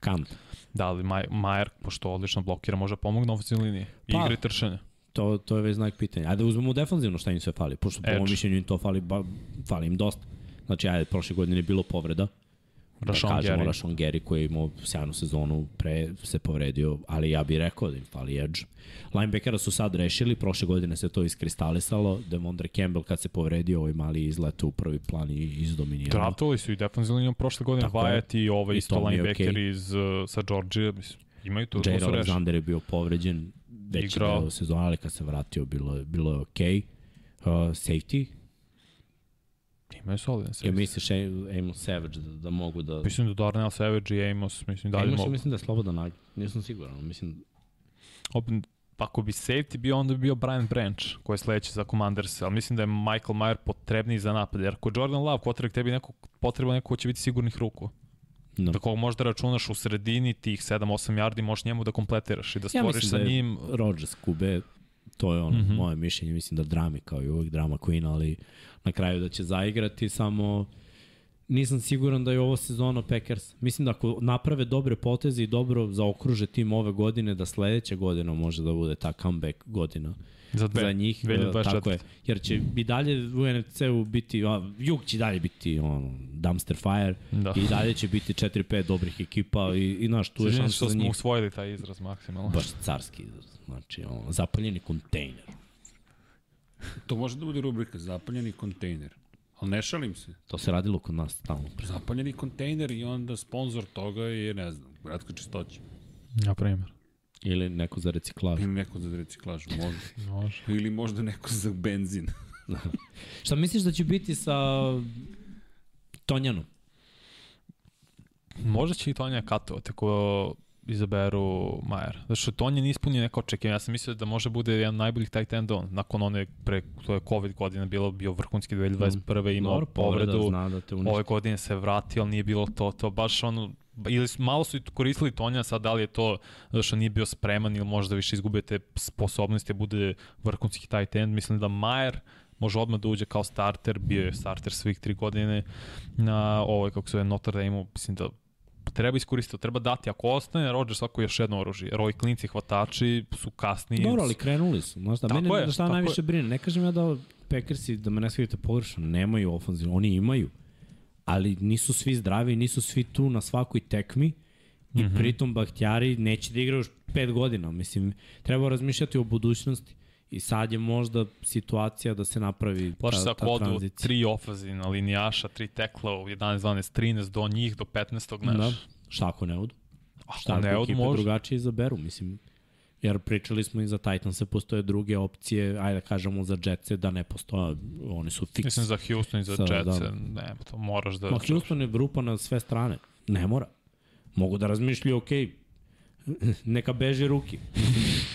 Kant. Da, ali Maj, Majer, pošto odlično blokira, može pomogne na ofenzivnoj liniji. Pa. Igre i trčanje. To, to je već znak pitanja. Ajde uzmemo defanzivno šta im sve fali, pošto po Edge. mišljenju im to fali, ba, fali im dosta. Znači, ajde, prošle godine je bilo povreda. Rashawn da kažemo Gary. Rashon Gary koji je imao sjajnu sezonu, pre se povredio, ali ja bih rekao da im fali edge. Linebackera su sad rešili, prošle godine se to iskristalisalo, Devondre Campbell kad se povredio, ovaj mali izlet u prvi plan i izdominirao. Draftovali su i defensivnu liniju prošle godine. Wyatt i ovaj I isto linebacker okej. iz, uh, sa Georgia, mislim, imaju to Jair. Alexander je bio povređen već Igrao. deo sezona, ali kad se vratio bilo je, bilo je okej. Uh, safety, Imaju solidan ja misliš Am- Amos Savage da, da mogu da... Mislim da Darnell Savage i Amos, mislim dalje Amos, ja mogu. mislim da je slobodan nag, nisam siguran, mislim, Opet, pa ako bi safety bio, onda bi bio Brian Branch, koji je sledeći za Commanders, ali mislim da je Michael Mayer potrebniji za napad, jer ako Jordan Love quarterback tebi neko, potreba neko ko će biti sigurnih ruku. no. Da kog možda računaš u sredini tih 7-8 yardi, možeš njemu da kompletiraš i da Ja stvoriš mislim sa da je njim Rodgers Kube, to je ono, mm. -hmm. moje mišljenje, mislim da drami kao i uvijek drama Queen, ali na kraju da će zaigrati, samo nisam siguran da je ovo sezona Packers. Mislim da ako naprave dobre poteze i dobro zaokruže tim ove godine, da sledeća godina može da bude ta comeback godina za dve. za njih. 2024. Tako je. Jer će i dalje u NFC-u biti, a, jug će dalje biti ono, dumpster fire Da. i dalje će biti 4-5 dobrih ekipa i, i znaš, tu je šansa što za smo njih. usvojili taj izraz maksimalno. Baš carski izraz. Znači, ono, zapaljeni kontejner. To može da bude rubrika zapaljeni kontejner. Ali ne šalim se. To se radilo kod nas stalno. Zapaljeni kontejner i onda sponsor toga je, ne znam, gradska čistoća. Na primjer. Ili neko za reciklažu. Ili neko za reciklažu, može. Može. Ili možda neko za benzin. Šta misliš da će biti sa Tonjanom? Možda će i Tonja katovati ako izaberu Majer. Zato što Tonja ne ispunio neko očekivanje. Ja sam mislio da može bude jedan od najboljih tight end on. Nakon one, pre, to je COVID godina bilo, bio vrhunski 2021. imao Dobro, povreda, povredu. zna da te uništi. Ove godine se vratio, ali nije bilo to, to baš ono, ili malo su koristili Tonja, sad da li je to zato što nije bio spreman ili možda više izgubio te sposobnosti da bude vrhunski tight end. Mislim da Majer može odmah da uđe kao starter, bio je starter svih tri godine na ovoj, kako se zove, Notre Dame-u, mislim da treba iskoristiti, treba dati. Ako ostane Rodgers svako još jedno oružje, jer ovi klinci hvatači su kasniji. Dobro, ali krenuli su. Znaš da, Tako mene je, šta tako najviše je. brine. Ne kažem ja da Packersi, da me ne shvatite pogrešno, nemaju ofenzivno. Oni imaju. Ali nisu svi zdravi, nisu svi tu na svakoj tekmi. I mm. -hmm. pritom Bahtjari neće da igraju još pet godina. Mislim, treba razmišljati o budućnosti. I sad je možda situacija da se napravi Plaši se ta, ako ta odu tranzicija. tri ofazina linijaša, tri tekla u 11, 12, 13 do njih, do 15. Znaš. Da. Šta ako ne odu? Šta Ako ako ne odu, može. drugačije izaberu? Mislim, jer pričali smo i za Titanse, postoje druge opcije, ajde da kažemo za Jetse da ne postoje, oni su fiks. Mislim za Houston i za Sa- Jets, da. ne, to moraš da... Ma Houston je grupa na sve strane. Ne mora. Mogu da razmišljaju, ok, neka beže ruki.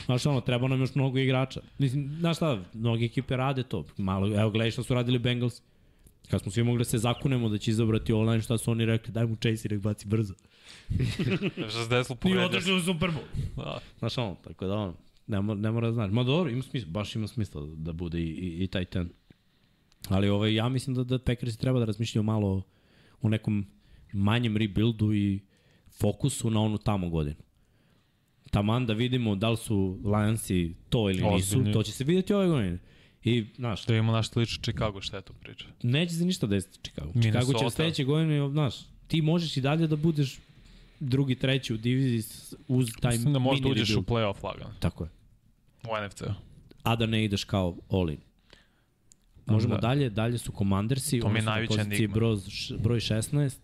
Znaš ono, treba nam još mnogo igrača. Mislim, znaš šta, mnogi ekipe rade to. Malo, evo gledaj šta su radili Bengals. Kad smo svi mogli da se zakunemo da će izabrati online, šta su oni rekli, daj mu chase i nek baci brzo. Šta se desilo I povredio? odešli u Super Bowl. Da. Znaš ono, tako da ono, ne, mora, ne mora da znaš. Ma dobro, ima smisla, baš ima smisla da bude i, i, i taj ten. Ali ovaj, ja mislim da, da Packersi treba da razmišljaju malo o nekom manjem rebuildu i fokusu na onu tamo godinu. Taman da vidimo da li su Lionsi to ili nisu, Ozbiljni. to će se vidjeti ove godine. I, znaš, Da imamo naš liči Chicago, šta je to priča? neće se ništa desiti Chicago. Chicago će Minnesota. sledeće godine, znaš, ti možeš i dalje da budeš drugi, treći u diviziji uz taj Mislim da možda uđeš u rebuild. playoff lagano. Tako je. U NFC. A da ne ideš kao all-in. Možemo Da. dalje, dalje su Commandersi, To mi je najveća enigma. broj 16,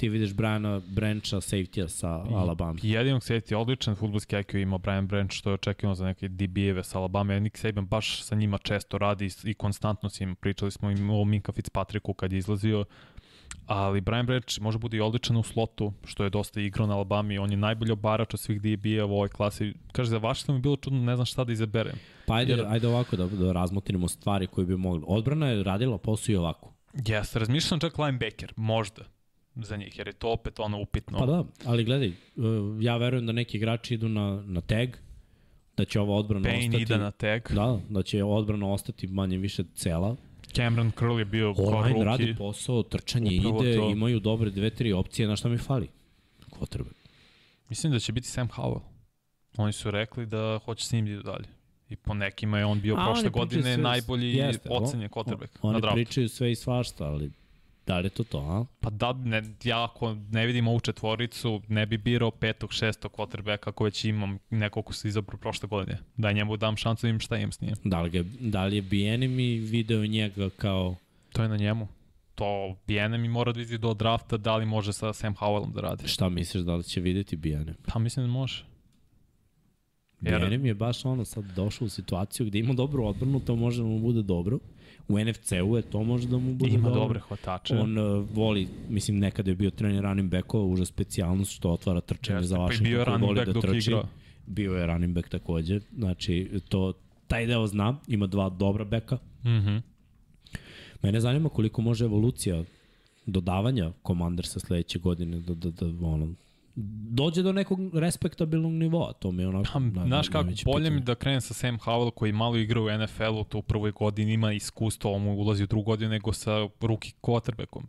ti vidiš Briana Brancha, safety-a sa Alabama. Jedinog safety, odličan futbolski IQ ima Brian Branch, što je očekivano za neke DB-eve sa Alabama. Nick Saban baš sa njima često radi i, i konstantno s njima. Pričali smo im o Minka Fitzpatricku kad je izlazio. Ali Brian Branch može bude i odličan u slotu, što je dosta igrao na Alabami. On je najbolji obarač od svih DB-a u ovoj klasi. Kaže, za Washington mi bilo čudno, ne znam šta da izaberem. Pa ajde, Jer- ajde ovako da, da razmotrimo stvari koje bi mogli. Odbrana je radila posao i ovako. Jeste, razmišljam čak linebacker, možda za njih, jer je to opet ono upitno. Pa da, ali gledaj, uh, ja verujem da neki igrači idu na, na tag, da će ova odbrana Payne ostati... ide na tag. Da, da će odbrana ostati manje više cela. Cameron Curl je bio kao Online radi posao, trčanje Upravo ide, to. imaju dobre dve, tri opcije, na šta mi fali? Quarterback. Mislim da će biti Sam Howell. Oni su rekli da hoće s njim da idu dalje. I po nekima je on bio A, prošle oni godine sve- najbolji jeste, ocenjen O- na Oni draftu. pričaju sve i svašta, ali da li je to to, a? Pa da, ne, ja ako ne vidim ovu četvoricu, ne bi birao petog, šestog quarterbacka ako već imam nekog ko se izabrao prošle godine. Da njemu dam šansu da vidim šta imam s njim. Da li, ga, da li je BNM i video njega kao... To je na njemu. To BNM i mora da vidi do drafta da li može sa Sam Howellom da radi. Šta misliš da li će videti BNM? Pa mislim da može. Jer- je baš ono sad došao u situaciju gde ima dobru odbranu, to može da mu bude dobro. U NFC-u je to može da mu bude Ima dobro. dobre hvatače. On uh, voli, mislim, nekada je bio trener running backova, uža specijalnost što otvara trčanje Jeste, za pa i Washington, bio je running back da dok trči. igrao. Bio je running back takođe, znači to, taj deo zna, ima dva dobra beka. Mhm. Mene zanima koliko može evolucija dodavanja Commandersa sledeće godine da, da, da ono, dođe do nekog respektabilnog nivoa, to mi je onako... Pa, znaš kako, najveće bolje mi da krenem sa Sam Howell koji malo igra u NFL-u, to u prvoj godini ima iskustvo, on mu ulazi u drugu godinu nego sa rookie quarterbackom.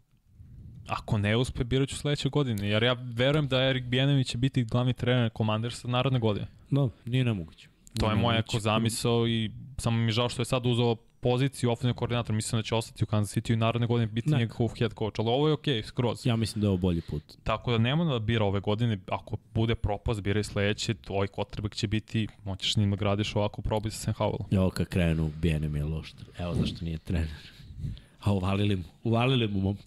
Ako ne uspe, birat ću sledeće godine, jer ja verujem da Erik Bijanović će biti glavni trener Commandersa narodne godine. Da, nije nemoguće. To je moja ko zamisao i samo mi je žao što je sad uzao poziciju ofenzivnog koordinatora, mislim da će ostati u Kansas City i naredne godine biti Ne. njegov head coach, ali ovo je okej, okay, skroz. Ja mislim da je ovo bolji put. Tako da nema da bira ove godine, ako bude propast, biraj sledeće, tvoj quarterback će biti, moćeš s njima gradiš ovako, probaj sa Sam Howellom. Evo kad krenu, BNM je loš. Evo zašto nije trener. A uvalili mu, uvalili mu mom.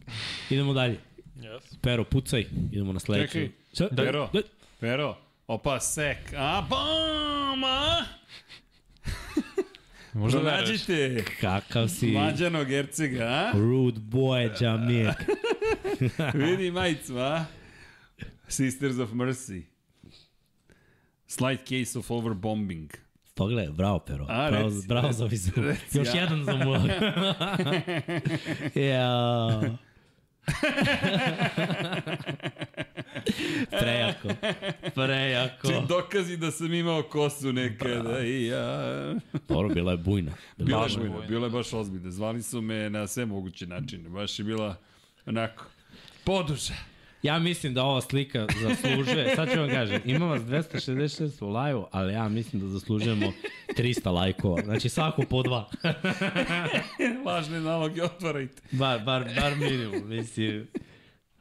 Idemo dalje. Yes. Pero, pucaj. Idemo na sledeću. Čekaj. Šta? Pero, Da, pero, opa, sek, a bam, a? Možda. Pronađite Kakav si mlađanog Ercega, a? rude boy, Jamir. Vidi majicu, a? Sisters of Mercy. Slight case of overbombing. Pogledaj, bravo, Pero. A, bravo, reci, bravo reci, za vizu. Još ja. jedan za moj. ja. Prejako. Prejako. Či dokazi da sam imao kosu nekada i ja... Dobro, bila je bujna. Bila je Baš bujna, bujna. bila je baš ozbiljna. Zvali su me na sve moguće načine. Baš je bila onako poduža. Ja mislim da ova slika zaslužuje, sad ću vam kažem, ima vas 266 u live ali ja mislim da zaslužujemo 300 lajkova. Znači svako po dva. Lažne naloge otvarajte. Bar, bar, bar minimum, mislim.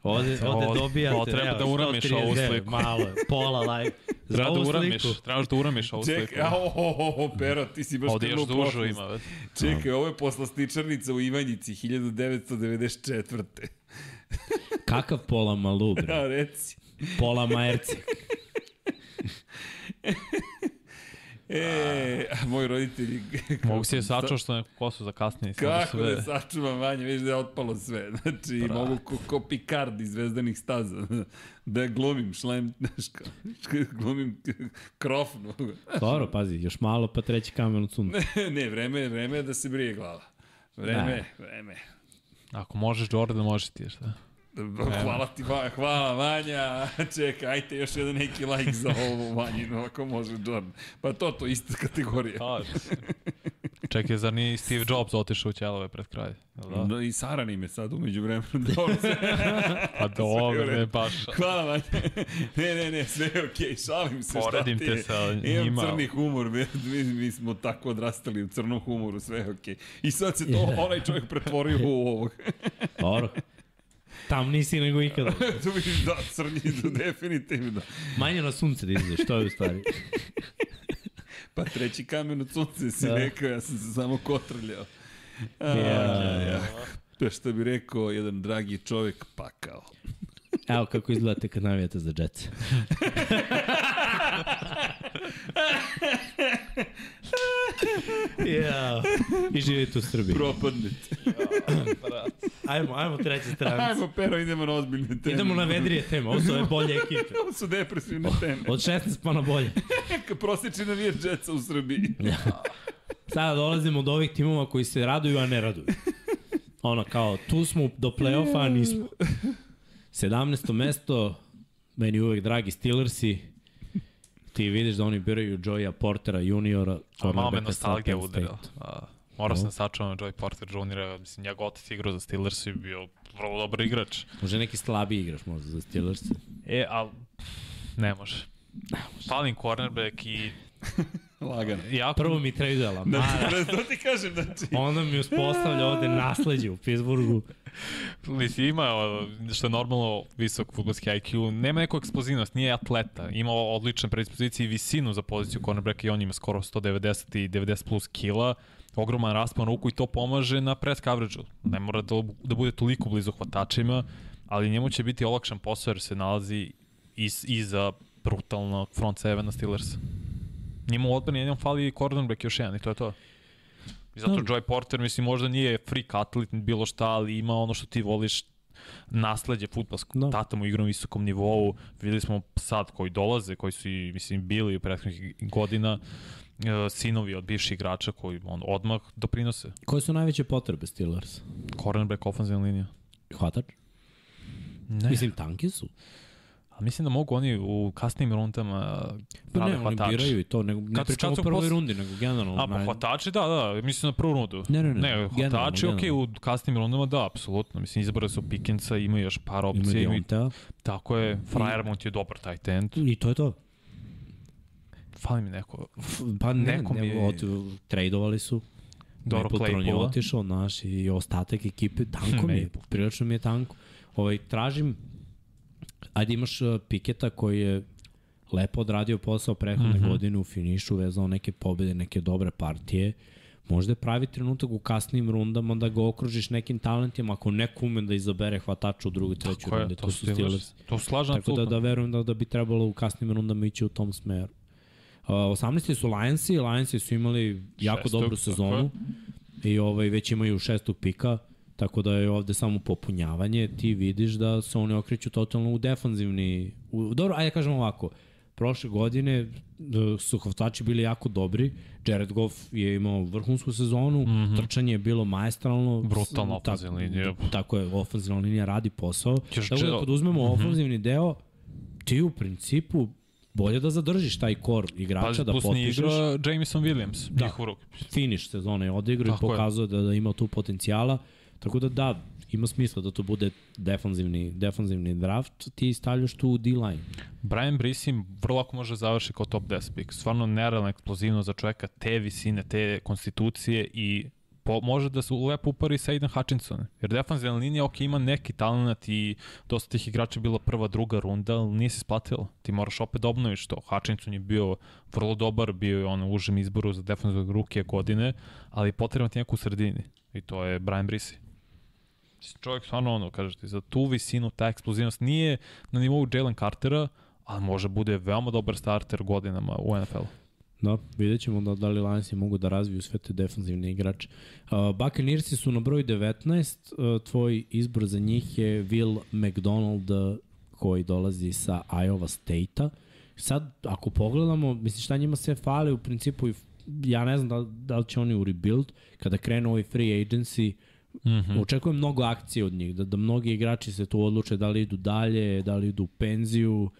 Ovde, ovde Ovo- dobijate. ovo treba da uramiš 139, ovu sliku. Malo pola lajk. Za Treba da uramiš, sliku. trebaš da uramiš ovu sliku. Čekaj, o, o, o, pero, ti si baš Ovde još prošlost. ima. već. Čekaj, ovo je poslastičarnica u Ivanjici, 1994. Kakav pola malu, bre? A, reci. Pola majerci. E, a moji roditelji... Mogu si je sačuo što neku kosu za kasnije. Kako sve- da sačuvam manje, vidiš da je otpalo sve. Znači, Bra. mogu ko, ko Picard iz Zvezdanih staza. Da glumim šlem, glumim krofnu. Dobro, pazi, još malo pa treći kamen od sunca. ne, vreme, je- vreme je da se brije glava. Vreme, vreme. Ako možeš Jordan, možeš ti, šta? Hvala ti, Va- hvala Vanja. Čekaj, ajte još jedan neki like za ovo Vanjinu, ako može Jordan. Pa to, to ista kategorija. Pa, Čekaj, zar nije Steve Jobs otišao u ćelove pred kraj? Da? Da. I Saran im je sad umeđu vremenu. Dobro, sve. Pa dobro, ne baš. Hvala vam. Ne, ne, ne, sve je okej, okay. šalim se. Poredim šta te sa Imam njima. crni humor, mi, mi, mi smo tako odrastali u crnom humoru, sve je okej. Okay. I sad se to, onaj čovjek pretvorio u ovog. Dobro. Tam nisi nego ikada. tu vidiš da, crnji, da, definitivno. Manje na sunce da izleš, to je u stvari. Pa treći kamen od sunce si Da. rekao, ja sam se samo kotrljao. A, Ja. ja. To što bi rekao jedan dragi čovjek, pakao. Evo kako izgledate kad navijate za Jets. ja. I živite u Srbiji. Propadnete. Ajmo, ajmo treća stranica. Ajmo, pero, idemo na ozbiljne teme. Idemo na vedrije teme, ovo su ove bolje ekipe. Ovo su depresivne teme. Od 16 pa na bolje. Prosječni navijač Jetsa u Srbiji. Sada dolazimo do ovih timova koji se raduju, a ne raduju. Ono, kao, tu smo do play-offa, a nismo. 17. mesto, meni uvek dragi Steelersi, ti vidiš da oni biraju Joya Portera juniora, A malo me nostalgija udarila. Morao sam sačuvam Joy Porter Jr. Mislim, njegov otac igrao za Steelers i bio vrlo dobar igrač. Može neki slabiji igraš možda za Steelers. E, al ne može. Palim cornerback i Lagano. jako... Prvo mi traduje Lamara, Znači, to ti kažem, znači... onda mi uspostavlja ovde nasledđe u Pittsburghu. Mislim, ima, što je normalno visok futbolski IQ, nema neku eksplozivnost, nije atleta, ima odlične predispozicije i visinu za poziciju cornerbacka i on ima skoro 190 i 90 plus kila, ogroman raspon ruku i to pomaže na press coverage-u. Ne mora da, da bude toliko blizu hvatačima, ali njemu će biti olakšan posao jer se nalazi iz, iza brutalnog front sevena Steelers. Njemu u odbrani jednom fali cornerback još jedan i to je to. I zato Da. Joy Porter, mislim, možda nije freak atlet, bilo šta, ali ima ono što ti voliš, nasledđe futbolsko. Da. Da. Tata mu igra na visokom nivou, videli smo sad koji dolaze, koji su i, mislim, bili u prethodnih godina, e, sinovi od bivših igrača koji on odmah doprinose. Koje su najveće potrebe Steelers? Cornerback, ofenzivna linija. Hvatač? Ne. Mislim, tanki su. A mislim da mogu oni u kasnim rundama Pa prave ne, oni hvatače. biraju i to, nego, ne Kad- pričamo o prvoj pros- rundi, nego generalno. A, pa naj- hvatači, da, da, mislim na prvu rundu. Ne, ne, ne, Ne, generalno, hvatači, okej, generalno. u kasnim rundama, da, apsolutno. Mislim, izbrali su Pickensa, ima još par opcija. Ima Diontea. tako je, Friermont je dobar tight end. I to je to. Fali mi neko. Pa ne, Neko mi ne, je- od, tradovali su. Dobro Mapletron je otišao, naš, i ostatak ekipe, tanko mi je, prilično mi je tanko. Ovaj, tražim, ajde imaš uh, Piketa koji je lepo odradio posao prethodne mm. -hmm. godine u finišu, vezao neke pobede, neke dobre partije. Možda je pravi trenutak u kasnim rundama da ga okružiš nekim talentima, ako neko ume da izabere hvatača u drugoj, trećoj Tako rundi, to to su Steelers. To slažem Tako da, da verujem da, da bi trebalo u kasnim rundama ići u tom smeru. Uh, 18. su Lionsi, Lionsi su imali jako Šestog, dobru sezonu i ovaj, već imaju šestog pika, tako da je ovde samo popunjavanje. Ti vidiš da se oni okreću totalno u defanzivni... U, dobro, ajde kažem ovako, prošle godine e, su hvatači bili jako dobri. Jared Goff je imao vrhunsku sezonu, mm -hmm. trčanje je bilo maestralno. Brutalna ofenzivna linija. Tako je, ofenzivna linija radi posao. Još Tako da kad uzmemo mm -hmm. ofenzivni deo, ti u principu bolje da zadržiš taj kor igrača, Pa, da potpišeš. igra Jameson Williams, Da. njihov ruk. Finish sezone je odigrao i je. pokazuje da, da ima tu potencijala. Tako da da, ima smisla da to bude defanzivni, defanzivni draft, ti stavljaš tu D-line. Brian Brisim vrlo lako može završi kao top 10 pick. Stvarno nerealno eksplozivno za čoveka te visine, te konstitucije i po, može da se lepo upari sa Aiden Hutchinson. Jer defanzivna linija, ok, ima neki talent i dosta tih igrača bila prva, druga runda, ali nije se isplatilo. Ti moraš opet da obnoviš to. Hutchinson je bio vrlo dobar, bio je on u užem izboru za defanzivnog ruke godine, ali potrebno ti neko u sredini. I to je Brian Brisi. Čovjek stvarno ono, kažeš ti, za tu visinu, ta eksplozivnost nije na nivou Jalen Cartera, ali može bude veoma dobar starter godinama u NFL-u. Da, vidjet ćemo da, da li Lionsi mogu da razviju sve te defanzivne igrače. Uh, Buccaneersi su na broj 19, uh, tvoj izbor za njih je Will McDonald uh, koji dolazi sa Iowa State-a. Sad, ako pogledamo, mislim šta njima sve fali, u principu ja ne znam da, da li će oni u rebuild, kada krenu ovaj free agency, Mm -hmm. Očekujem mnogo akcije od njih, da, da mnogi igrači se tu odluče da li idu dalje, da li idu u penziju,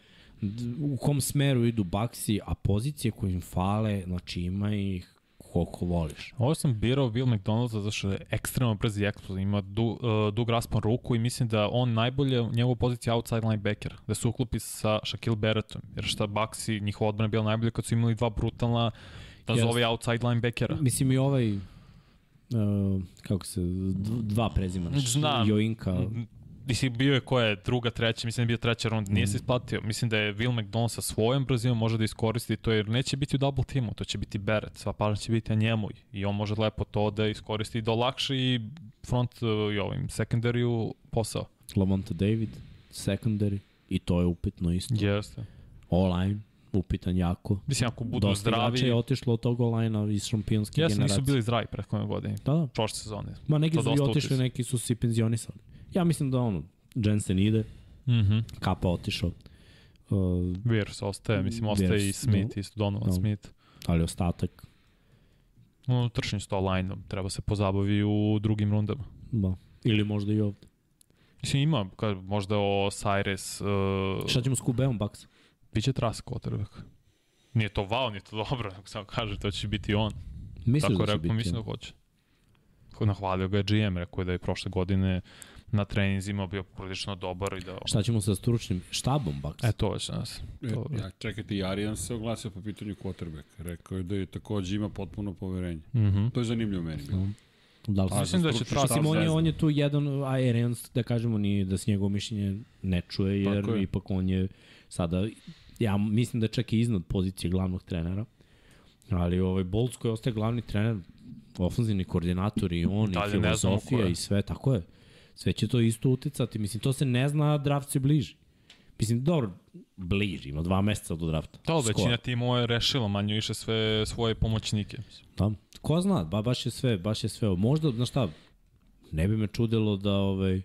u kom smeru idu baksi, a pozicije koje im fale, znači ima ih koliko voliš. Ovo sam birao Will McDonald's zato što je ekstremno brz i ima du, uh, dug raspon ruku i mislim da on najbolje u njegovoj poziciji outside linebacker, da se uklopi sa Shaquille Barrettom, jer šta Baxi, njihova odbrana je bila najbolje kad su imali dva brutalna da zove outside linebackera. Mislim i ovaj, uh, kako se, dva prezimana. Znam. Joinka. Mislim, bio je koja je druga, treća, mislim da je bio treća runda, nije Mm. se isplatio. Mislim da je Will McDonald sa svojom brzinom može da iskoristi to, jer neće biti u double teamu, to će biti Barrett, sva pažnja će biti na njemu i on može lepo to da iskoristi i da olakši i front uh, i ovim secondary posao. Lamonta David, secondary, i to je upitno isto. Jeste. O-line, upitan jako. Mislim, ako budu Dosta zdravi, je otišlo od tog o-line-a iz šampionske generacije. nisu bili zdravi prethodne godine, Da, da. prošle sezone. Ma neki To su i dosta otišli, neki su se i penzionisali. Ja mislim da ono, Jensen ide, Mhm. Kapa otišao. Uh, Virs ostaje, mislim, ostaje Wirfs, i Smith, isto Donovan da. Smith. ali ostatak, U trčanju sto line treba se pozabavi u drugim rundama. ba. Ili možda i ovde. Mislim, ima, kad, možda o Cyrus, uh, Šta ćemo s Kubeom Baksa? Biće tras quarterback. Nije to wow, nije to dobro, nego samo kaže, to će biti on. Misliš Tako da će rekao, biti? mislim da hoće. Ko nahvalio ga je GM, rekao je da je prošle godine na treninzima bio prilično dobar i da... Šta ćemo sa stručnim štabom Baksa? E, to već nas. E, To, ja, čekajte, i Arijan se oglasio po pitanju quarterback. Rekao je da je takođe ima potpuno poverenje. Mhm. To je zanimljivo meni bilo. Da li A, Mislim da će Mislim, on je, on je tu jedan, a Arians, da kažemo, ni da se njegovo mišljenje ne čuje, jer je. ipak on je sada, ja mislim da čak i iznad pozicije glavnog trenera, ali ovaj Bolts koji ostaje glavni trener, ofenzivni koordinator i on, Dalje i filozofija i sve, tako je. Sve će to isto uticati. Mislim, to se ne zna, draft se bliži. Mislim, dobro, bliži, ima dva meseca do drafta. To Skoro. većina timova je rešila manje više sve svoje pomoćnike. Da, ko zna, ba, baš je sve, baš je sve. Možda, znaš šta, ne bi me čudilo da ovaj,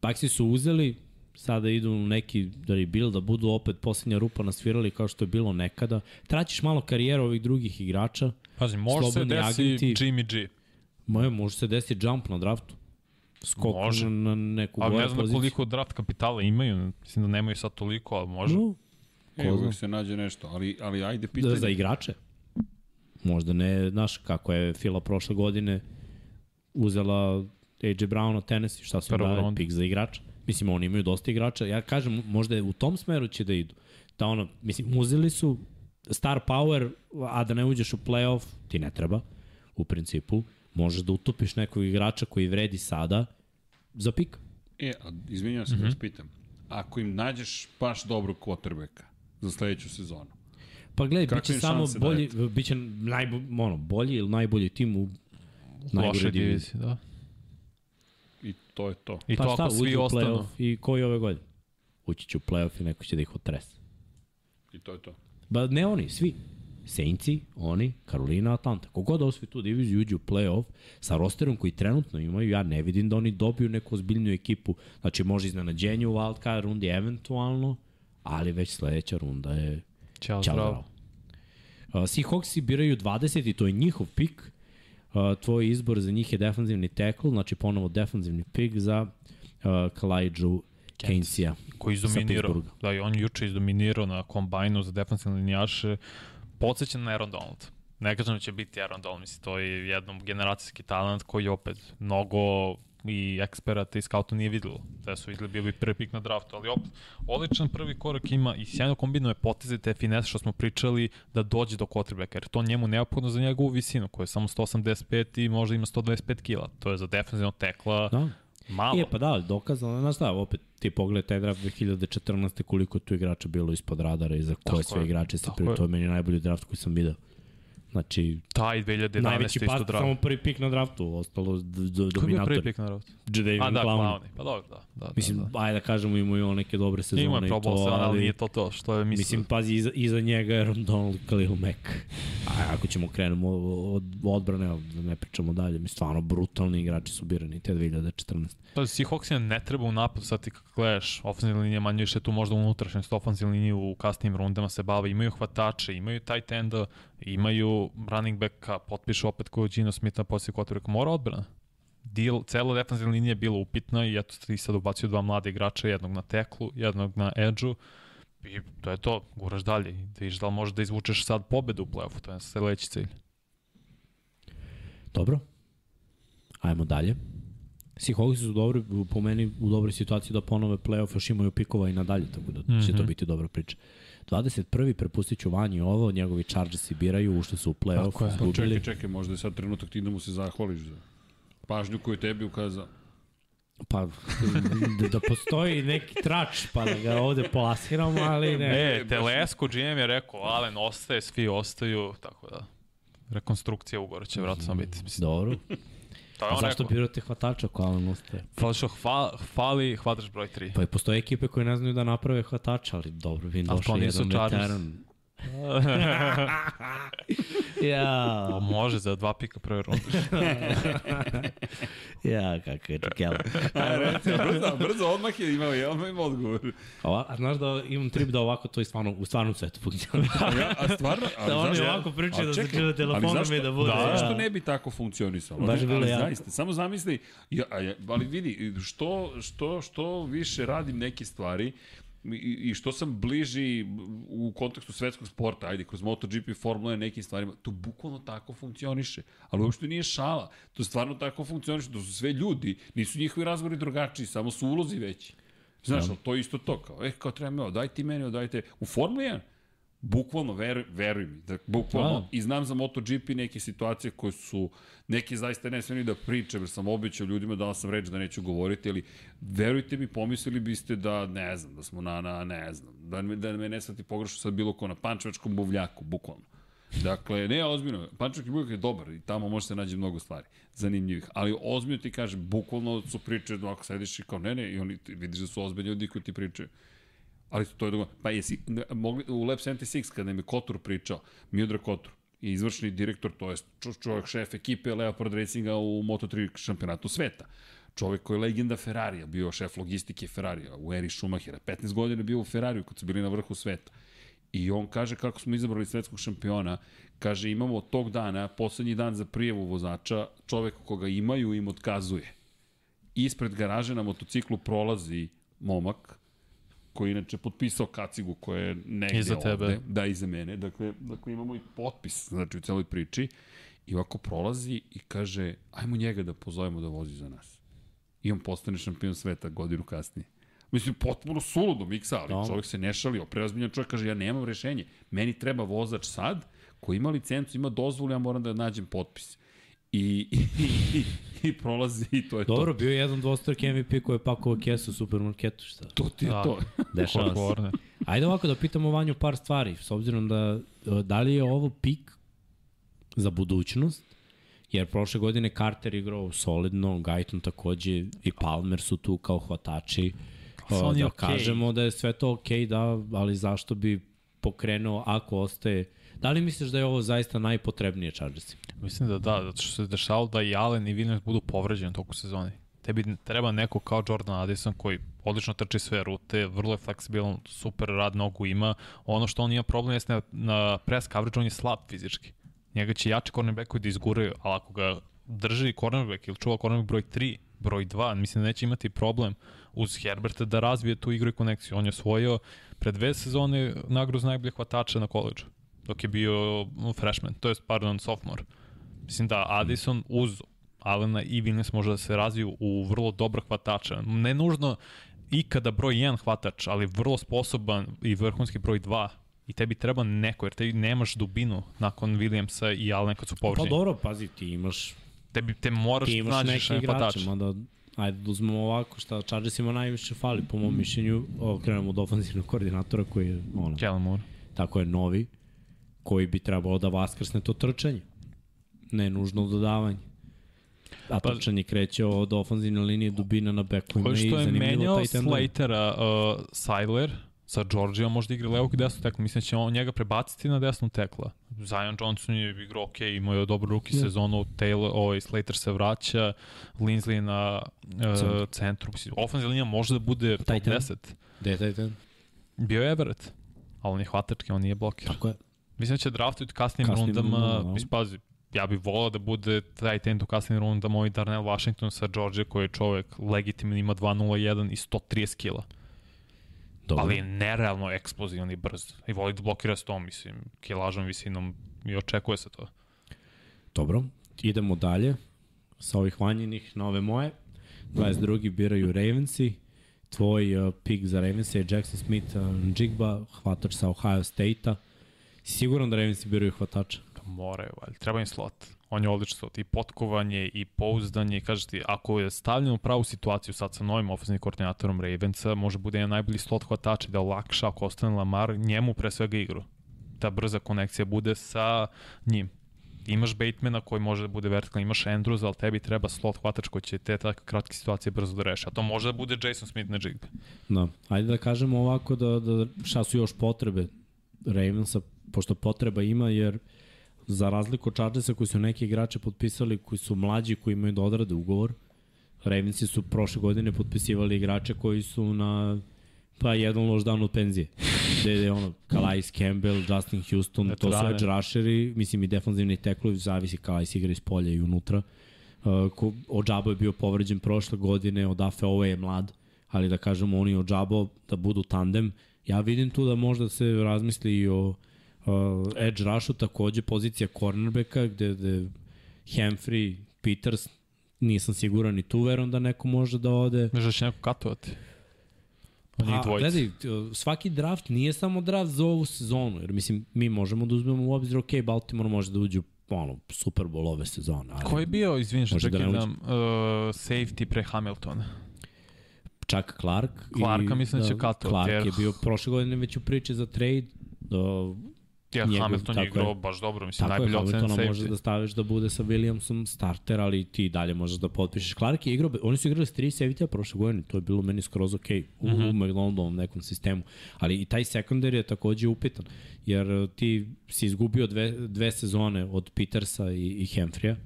Paksi su uzeli, sada idu u neki rebuild, da budu opet posljednja rupa nasvirali kao što je bilo nekada. Traćiš malo karijeru ovih drugih igrača, Pazi, može se desi agenti. Jimmy G. Moje, može se desiti jump na draftu. Skok Može. na, na neku Ali ne znam da poziciju. koliko draft kapitala imaju. Mislim da nemaju sad toliko, ali može. No, E, uvijek se nađe nešto, ali, ali ajde da, pitanje. za igrače. Možda ne, znaš, kako je Fila prošle godine uzela AJ Brown od Tennessee, šta su dali, pik za igrača. Mislim, oni imaju dosta igrača. Ja kažem, možda je u tom smeru će da idu. Da ono, mislim, uzeli su star power, a da ne uđeš u playoff, ti ne treba, u principu. Možeš da utopiš nekog igrača koji vredi sada za pik. E, a izvinjam se, mm -hmm. vas pitam. Ako im nađeš baš dobrog quarterbacka za sledeću sezonu, Pa gledaj, biće samo bolji, biće najbolji, ono, bolji ili najbolji tim u najgore diviziji. da. To je to. I pa to šta, ako svi uđu ostanu. i koji ove godine? Ući će u play-off i neko će da ih otrese. I to je to. Ba, ne oni, svi. Saintsi, oni, Karolina, Atlanta. Kogod osvoji tu diviziju uđe u play-off sa rosterom koji trenutno imaju, ja ne vidim da oni dobiju neku ozbiljnu ekipu. Znači, može iznenađenje u wildcard rundi eventualno, ali već sledeća runda je Ćao, Ćao, zdravo. zdravo. Uh, Seahawksi biraju 20 i to je njihov pik. Uh, tvoj izbor za njih je defanzivni tackle, znači ponovo defanzivni pik za uh, Kalajđu Keynesija. Koji izdominirao. Da, i on juče izdominirao na kombajnu za defensivne linijaše. Podsjećan na Aaron Donald. Ne kažem da će biti Aaron Donald, mislim, to je jednom generacijski talent koji je opet mnogo i eksperata i skauta nije videlo. Da su videli bio bi prvi pik na draftu, ali opet, odličan prvi korak ima i sjajno kombinuje poteze te finese što smo pričali da dođe do quarterbacka, jer to njemu neophodno za njegovu visinu, koja je samo 185 i možda ima 125 kila. To je za defensivnog tekla Da. malo. Je, pa da, dokazano, znaš šta, opet ti pogledaj taj draft 2014. koliko tu igrača bilo ispod radara i za koje sve igrače se pri, to je meni najbolji draft koji sam video. Znači, Taj 2011. najveći pas, draft. samo prvi pik na draftu, ostalo d- d- Ko je dominator. prvi pik na draftu? Jadavion A da, Clowney. Pa dobro, da. da Mislim, da, da. ajde da kažemo, imaju on neke dobre sezone Ima i Pro Bowl to, sezona, ali ali nije to to što je mislio. Mislim, pazi, iza, iza njega je Donald, Khalil Mack. A ako ćemo krenemo od odbrane, da ne pričamo dalje, mi stvarno brutalni igrači su birani te 2014. Pa Seahawksima ne treba u napad, sad ti kako gledaš, ofenzivna linija manje više tu možda unutrašnjost, ofenzivna linija u kasnijim rundama se bave, imaju hvatače, imaju tight enda, imaju running backa, potpišu opet koju Gino Smith na poslije quarterbacka, mora odbrana. Deal, cela defensivna linija je bila upitna i eto ti sad ubacio dva mlade igrača, jednog na teklu, jednog na edžu i to je to, guraš dalje da vidiš da li možeš da izvučeš sad pobedu u play-offu, to je sledeći cilj. Dobro. Ajmo dalje. Seahawks su dobri, po meni u dobroj situaciji da ponove playoff, još imaju pikova i nadalje, tako da mm -hmm. će to Mhm. biti dobra priča. 21. prepustit ću Vanji ovo, njegovi Chargersi biraju, ušli su u playoff, Pa izgubili. čekaj, čekaj, možda je sad trenutak ti da mu se zahvališ za pažnju koju tebi ukazao. Pa, da, da postoji neki trač, pa da ga ovde plasiramo, ali ne. E, Telesco GM je rekao, Alen ostaje, svi ostaju, tako da rekonstrukcija ugora će vratno biti. Mislim, Dobro. To je on zašto birate hvatača ako Alan ostaje? Fali što hva, fali hvataš broj 3. Pa i postoje ekipe koje ne znaju da naprave hvatača, ali dobro, vi nisu jedan veteran. ja, Pa može za dva pika prve runde. ja, kako je čekela. Brzo, brzo odmah je imao, odmah imao odgovor. Ova, a znaš da imam trip da ovako to i stvarno, u stvarnom svetu funkcioniše. Ja, a stvarno, ali Da oni ovako pričaju da se čekaj, čuje telefonom zašto- i da bude, Da, ja. zašto ne bi tako funkcionisalo? Baš bi bilo ali jako. zaista, samo zamisli, ja, ja, ali vidi, što, što, što više radim neke stvari, i, i što sam bliži u kontekstu svetskog sporta, ajde, kroz MotoGP, Formula i nekim stvarima, to bukvalno tako funkcioniše. Ali uopšte nije šala. To stvarno tako funkcioniše. To su sve ljudi. Nisu njihovi razgovori drugačiji, samo su ulozi veći. Znaš, ali to je isto to. Kao, eh, kao treba me ovo, daj ti meni, ovo, daj te. U Formuli 1, bukvalno, veruj, veruj mi, da, bukvalno, Da. i znam za MotoGP neke situacije koje su, neke zaista ne ni da pričam, jer sam obećao ljudima, dao sam reč da neću govoriti, ali verujte mi, pomislili biste da, ne znam, da smo na, na ne znam, da me, da me ne svati pogrešno sad bilo ko na pančevačkom buvljaku, bukvalno. Dakle, ne, ozbiljno, Pančevački buvljak je dobar i tamo može se naći mnogo stvari zanimljivih, ali ozbiljno ti kažem, bukvalno su priče, ako sediš i kao ne, ne, i oni vidiš da su ozbiljni ljudi koji ti pričaju. Ali to je drugo. Pa jesi, mogli, u Lab 76, kada nam je Kotur pričao, Miodrag Kotur, i izvršni direktor, to je čovjek šef ekipe Leopard Racinga u Moto3 šampionatu sveta. Čovjek koji je legenda Ferrarija, bio šef logistike Ferrarija, u eri Schumachera. 15 godina je bio u Ferrariju kad su bili na vrhu sveta. I on kaže kako smo izabrali svetskog šampiona, kaže imamo tog dana, poslednji dan za prijevu vozača, čoveka koga imaju im otkazuje. Ispred garaže na motociklu prolazi momak, koji je inače potpisao kacigu koja je negde Iza tebe. ovde. Da, iza mene. Dakle, dakle, imamo i potpis znači, u celoj priči. I ovako prolazi i kaže, ajmo njega da pozovemo da vozi za nas. I on postane šampion sveta godinu kasnije. Mislim, potpuno suludo miksa, ali Da. čovjek se ne šalio. Preozbiljan čovjek kaže, ja nemam rešenje. Meni treba vozač sad, koji ima licencu, ima dozvolu, ja moram da nađem potpis. I, i, i, i prolazi i to je Dobro, bio je jedan dvostraki MVP koji je pakovao kesu u supermarketu, šta? to. To ti je Da. to. Dešava se. Ajde ovako da pitamo Vanju par stvari, s obzirom da e, da li je ovo pik za budućnost, jer prošle godine Carter igrao solidno, Gajton takođe i Palmer su tu kao hvatači. E, da okej. kažemo da je sve to okej, da, ali zašto bi pokrenuo ako ostaje Da li misliš da je ovo zaista najpotrebnije Chargersi? Mislim da da, zato što se dešavalo da i Allen i Williams budu povređeni toku sezone. Tebi treba neko kao Jordan Addison koji odlično trči sve rute, vrlo je fleksibilan, super rad nogu ima. Ono što on ima problem jeste na, na press coverage, on je slab fizički. Njega će jači cornerbackovi da izguraju, ali ako ga drži cornerback ili čuva cornerback broj 3, broj 2, mislim da neće imati problem uz Herberta da razvije tu igru i konekciju. On je osvojio pre dve sezone nagradu najbolje hvatača na koleđu dok je bio freshman, to je pardon, sophomore. Mislim da Addison uz Alena i Williams može da se razviju u vrlo dobro hvatača. Ne nužno ikada broj 1 hvatač, ali vrlo sposoban i vrhunski broj 2 i tebi treba neko, jer tebi nemaš dubinu nakon Williamsa i Alena kad su Pa povređeni. dobro, pazi, ti imaš, Tebi te moraš ti imaš nađeš hvatača. igrače, mada ajde da uzmemo ovako šta Chargersima najviše fali po mom mišljenju, krenemo od ofenzivnog koordinatora koji je ono, Kellen Moore. tako je novi, koji bi trebalo da vaskrsne to trčanje. Ne nužno dodavanje. A Pa- trčanje kreće od ofenzivne linije dubina na Ko i što je menjao. Slatera, uh, Seiler, sa Georgijom možda igra levog i desnog tekla. Mislim da će on njega prebaciti na desnu tekla. Zion Johnson je igrao ok, imao je dobru ruki Ja. sezonu, Taylor, ovaj, Slater se vraća, Linsley na uh, Centru. centru. Mislim, linija može da bude top Tight end. 10. Gde je taj ten? Bio je Everett, ali on je hvatački, on nije blokir. Tako je. Mislim da će draftuju kasnim Kasnim rundama, rundama, da. mislim, pazi, ja bih volao da bude taj tent u kasnim rundama ovaj Darnell Washington sa Georgia koji je čovek legitimno ima 2.01 i 130 kila. Dobro. Ali je nerealno eksplozivan i brz. I voli da blokira s tom, mislim, kilažom, visinom i očekuje se to. Dobro. idemo dalje sa ovih vanjenih na ove moje. 22. biraju Ravensi. Tvoj uh, pik za Ravensi je Jackson Smith uh, Jigba, hvatač sa Ohio State-a. Siguran da Ravensi biraju hvatača? Pa moraju, valjda. Treba im slot. On je odličan slot. I potkovanje, i pouzdanje. Kažeš ti, ako je stavljen u pravu situaciju sad sa novim ofenzivnim koordinatorom Ravensa, može bude jedan najbolji slot hvatača da olakša ako ostane Lamar njemu pre svega igru. Ta brza konekcija bude sa njim imaš Batemana koji može da bude vertikalni, imaš Andrews, ali tebi treba slot hvatač koji će te takve kratke situacije brzo da reši. A to može da bude Jason Smith na Jigbe. Da. Ajde da kažemo ovako da, da šta su još potrebe Ravensa, pošto potreba ima, jer za razliku od Chargersa koji su neki igrače potpisali koji su mlađi, koji imaju da odrade ugovor, Ravensi su prošle godine potpisivali igrače koji su na pa jedan loš dan od penzije. Gde je ono, Calais Campbell, Justin Houston, Eto, to su edge rusheri, mislim i defanzivni teklovi, zavisi Calais igra iz polja i unutra. Uh, Ođabo je bio povređen prošle godine, Odafe ovo je mlad, ali da kažemo oni Ođabo da budu tandem. Ja vidim tu da možda se razmisli i o uh, edge rushu, takođe pozicija cornerbacka, gde, gde Humphrey, Peters, nisam siguran ni tu verom da neko može da ode. Možda da će neko katovati. Pa, gledaj, svaki draft nije samo draft za ovu sezonu, jer mislim, mi možemo da uzmemo u obzir, ok, Baltimore može da uđe ono, Super Bowl ove sezone. Ali Ko je bio, izvini što da nam, uh, safety pre Hamiltona? Čak Clark. Clarka i, mislim da će da, kato. Clark jer... je bio prošle godine već u priči za trade. Uh, Ja, njegov, Hamilton je igrao baš dobro, mislim, tako najbolji ocen safety. možeš da staviš da bude sa Williamsom starter, ali ti dalje možeš da potpišeš. Clark je igrao, oni su igrali s tri safety prošle godine, to je bilo meni skroz ok u, mm -hmm. u nekom sistemu. Ali i taj sekundar je takođe upitan, jer ti si izgubio dve, dve sezone od Petersa i, i Hemfrija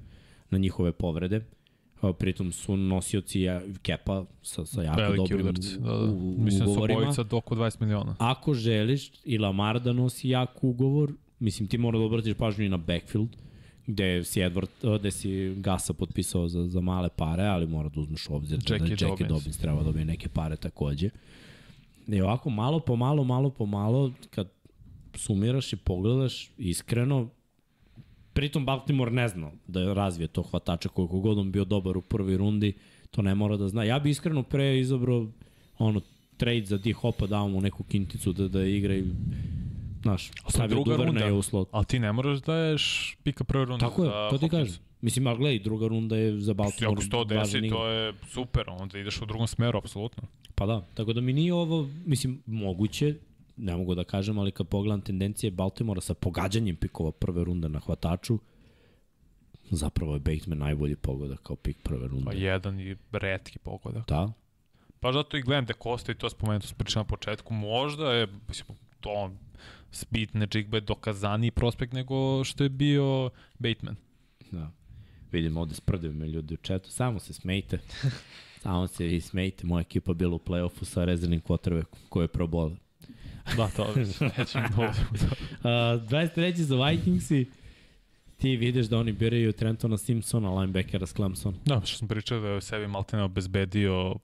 na njihove povrede pritom su nosioci kepa sa, sa jako Veliki dobrim udarci, da, da. Mislim da su obojica do oko 20 miliona. Ako želiš i Lamar da nosi jak ugovor, mislim ti mora da obratiš pažnju i na backfield, gde si Edward, gde si Gasa potpisao za, za male pare, ali mora da uzmeš u obzir da, Jackie da Jackie Dobbins treba da dobije neke pare takođe. I ovako malo po malo, malo po malo, kad sumiraš i pogledaš iskreno, Pritom Baltimore ne zna da razvije to hvatača koliko god on bio dobar u prvoj rundi, to ne mora da zna. Ja bi iskreno pre izabrao ono, trade za D Hopa dao mu neku kinticu da, da igra i Znaš, stavio Duverna je u slot. Ali ti ne moraš da ješ pika prve runde. Tako je, to ti kažem. Mislim, ali gledaj, druga runda je za Baltimore. Ako 110, to je super, onda ideš u drugom smeru, apsolutno. Pa da, tako da mi nije ovo, mislim, moguće, ne mogu da kažem, ali kad pogledam tendencije Baltimora sa pogađanjem pikova prve runde na hvataču, zapravo je Bateman najbolji pogodak kao pik prve runde. Pa jedan i redki pogodak. Da. Pa zato i gledam da Kosta i to spomenuto s priča na početku, možda je, mislim, to speed Nejigbe dokazani prospekt nego što je bio Bateman. Da. Vidim ovde sprdaju me ljudi u četu, samo se smejte. samo se i smejte, moja ekipa bila u play-offu sa rezervnim quarterbackom koji je probole. Da, to nećemo uh, 23. za Vikingsi, ti vidiš da oni biraju Trentona Simpsona, linebackera s Clemson. Da, što sam pričao da je sebi Maltene obezbedio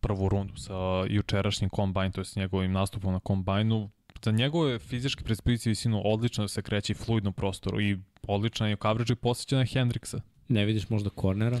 prvu rundu sa jučerašnjim kombajn, to je s njegovim nastupom na kombajnu. Za njegove fizičke predispozicije visinu odlično da se kreće i fluidno prostoru i odlično je u coverage i posjeća na Hendrixa. Ne vidiš možda kornera?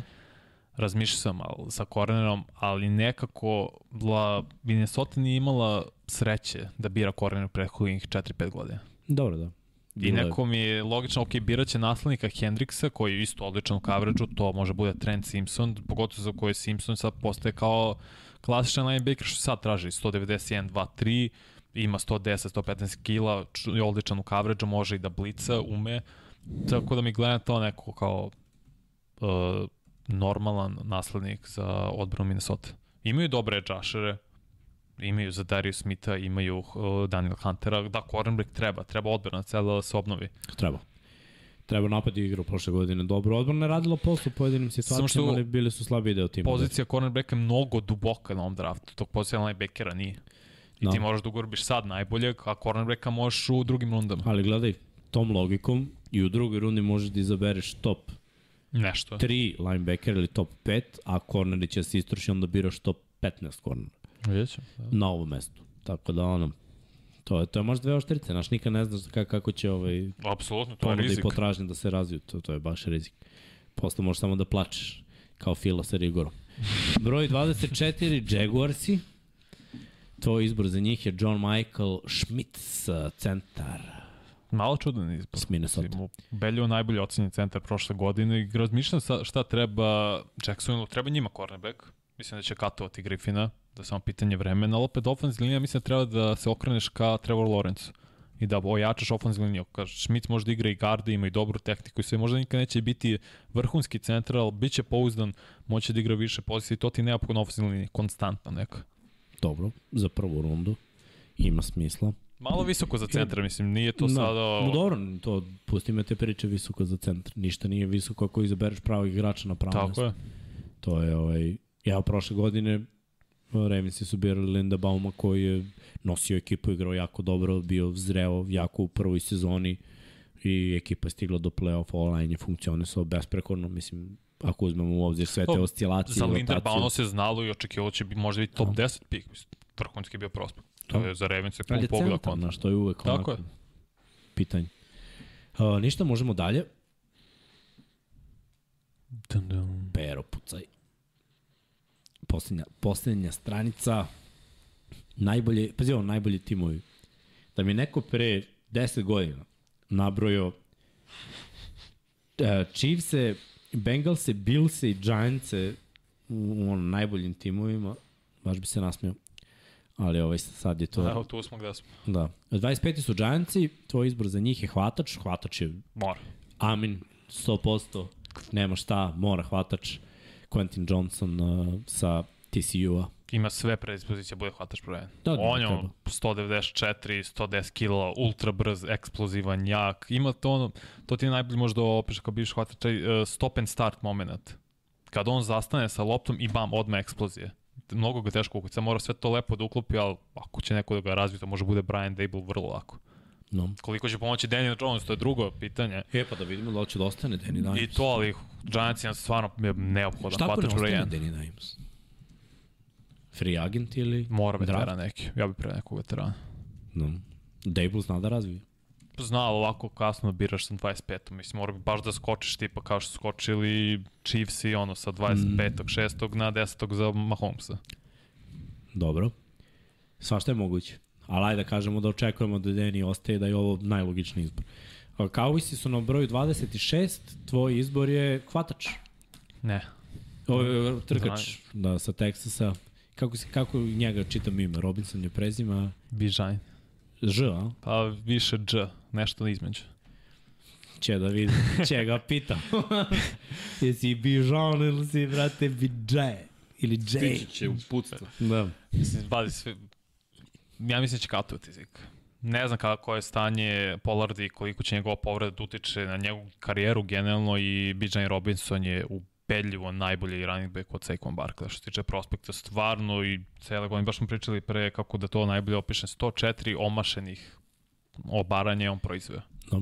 Razmišljao sam al, sa kornerom, ali nekako la, Minnesota nije imala sreće da bira korner prethodnih 4-5 godina. Dobro, da. I neko mi je logično, ok, biraće naslednika Hendrixa, koji je isto odličan u coverage to može bude Trent Simpson, pogotovo za koje Simpson sad postaje kao klasičan linebacker što sad traži, 191, 2, 3, ima 110, 115 kila, je odličan u coverage može i da blica, ume, tako da mi gleda to neko kao uh, normalan naslednik za odbranu Minnesota. Imaju dobre edžašere, imaju za Darius Smitha, imaju uh, Daniel Huntera, da, cornerback treba, treba odbrana cela da se obnovi. Treba. Treba napad igrao prošle godine dobro. Odbrana je radila poslu u pojedinim situacijama, ali bili su slabi deo tima. Pozicija cornerbacka je mnogo duboka na ovom draftu, tog pozicija linebackera nije. I no. ti da. možeš da ugorbiš sad najboljeg, a cornerbacka možeš u drugim rundama. Ali gledaj, tom logikom i u drugoj rundi možeš da izabereš top Nešto. 3 linebacker ili top 5, a corneri će se istroši, onda biraš top 15 cornera. Vidjet. Da. Na ovom mestu. Tako da ono, To je, to je možda dve oštrice, znaš, nikad ne znaš kako, kako će ovaj, Apsolutno, to je ponuda i rizik. potražnja da se razviju, to, to je baš rizik. Posle možeš samo da plačeš, kao Fila sa Rigorom. Broj 24, Jaguarsi. Tvoj izbor za njih je John Michael Schmitz, centar. Malo čudan izbor. S Minnesota. Beljo najbolji ocenjen centar prošle godine i razmišljam sa, šta treba Jacksonu, treba njima cornerback. Mislim da će katovati Griffina, da je samo pitanje vremena, ali opet ofenzivna linija mislim da treba da se okreneš ka Trevor Lawrence i da ojačaš ofenzivnu liniju. Kaže, Schmitz može da igra i garde, ima i dobru tehniku i sve, možda nikad neće biti vrhunski centar, ali bit će pouzdan, moće da igra više pozicije i to ti neophodno ofenzivna linija, konstantna neka. Dobro, za prvu rundu. Ima smisla. Malo visoko za centra, mislim, nije to sada... No, dobro, to pusti me te priče visoko za centar. Ništa nije visoko ako izabereš pravog igrača na pravo Tako mesto. je. To je, ovaj, ja prošle godine Ravensi su birali Linda Bauma koji je nosio ekipu, igrao jako dobro, bio zreo jako u prvoj sezoni i ekipa je stigla do play-offa, online je funkcionisao besprekorno, mislim, ako uzmemo u obzir sve te oscilacije Za Linderbaum se znalo i očekivalo će bi možda biti top Da. 10 pik. Mislim, Vrhunski je bio prospekt. To Da. je za Ravens Ali klub je pogleda centar, kontra. znaš, to je uvek Tako onako je. pitanje. Uh, ništa, možemo dalje. Dun, dun. Pero, pucaj. Poslednja, poslednja stranica. Najbolje, pazi ovo, najbolji timovi. Da mi neko pre 10 godina nabrojao uh, Chiefse, Bengalse, Billse i Giantse u, u ono, najboljim timovima, baš bi se nasmeo. Ali ovaj, sad je to... Evo, tu smo gde smo. Da. 25. su Giantsi, tvoj izbor za njih je hvatač. Hvatač je Mora. Amin, 100%, nema šta, mora hvatač. Quentin Johnson uh, sa TCU-a. Ima sve predispozicije, bude hvataš broj 1. Da, da, On je treba. ono 194, 110 kila, ultra brz, eksplozivan, jak. Ima to ono, to ti je najbolje možda opiš kao bivš hvatač, uh, stop and start moment. Kad on zastane sa loptom i bam, odmah eksplozije. Mnogo ga teško ukuca, mora sve to lepo da uklopi, ali ako će neko da ga razvije, to može bude Brian Dable vrlo lako. No. Koliko će pomoći Daniel Jones, to je drugo pitanje. E, pa da vidimo da li će da ostane Danny Dimes. I to, ali Giants je stvarno neophodan Šta ako ne ostane 1. Danny Dimes? Free agent ili... Mora veterana neki. Ja bih pre nekog veterana. No. Dable zna da razvije. Zna, ali ovako kasno biraš sa 25. Mislim, mora bi baš da skočiš tipa kao što skočili Chiefs i ono sa 25. 6. na 10. za Mahomesa. Dobro. Svašta je moguće. Ali ajde da kažemo da očekujemo da Danny ostaje da je ovo najlogičniji izbor. Cowboysi su na broju 26, tvoj izbor je hvatač. Ne. Ovo je trkač da, sa Texasa. Kako, kako njega čitam ime? Robinson je prezima Bižajn. Ž, a? Pa više Dž, nešto između. Će da vidim. Će ga pitam. Jesi Bižon ili si, brate, Bidžaj? Ili Jay? Stići će u putstvo. Da. Mislim, bazi sve... Ja mislim da će katovati zik. Ne znam kako je stanje Pollard i koliko će njegova povreda da utiče na njegovu karijeru generalno i Bijan Robinson je ubedljivo najbolji running back od Saquon Barkley što se tiče prospekta stvarno i cele godine baš smo pričali pre kako da to najbolje opišem 104 omašenih obaranja on proizveo.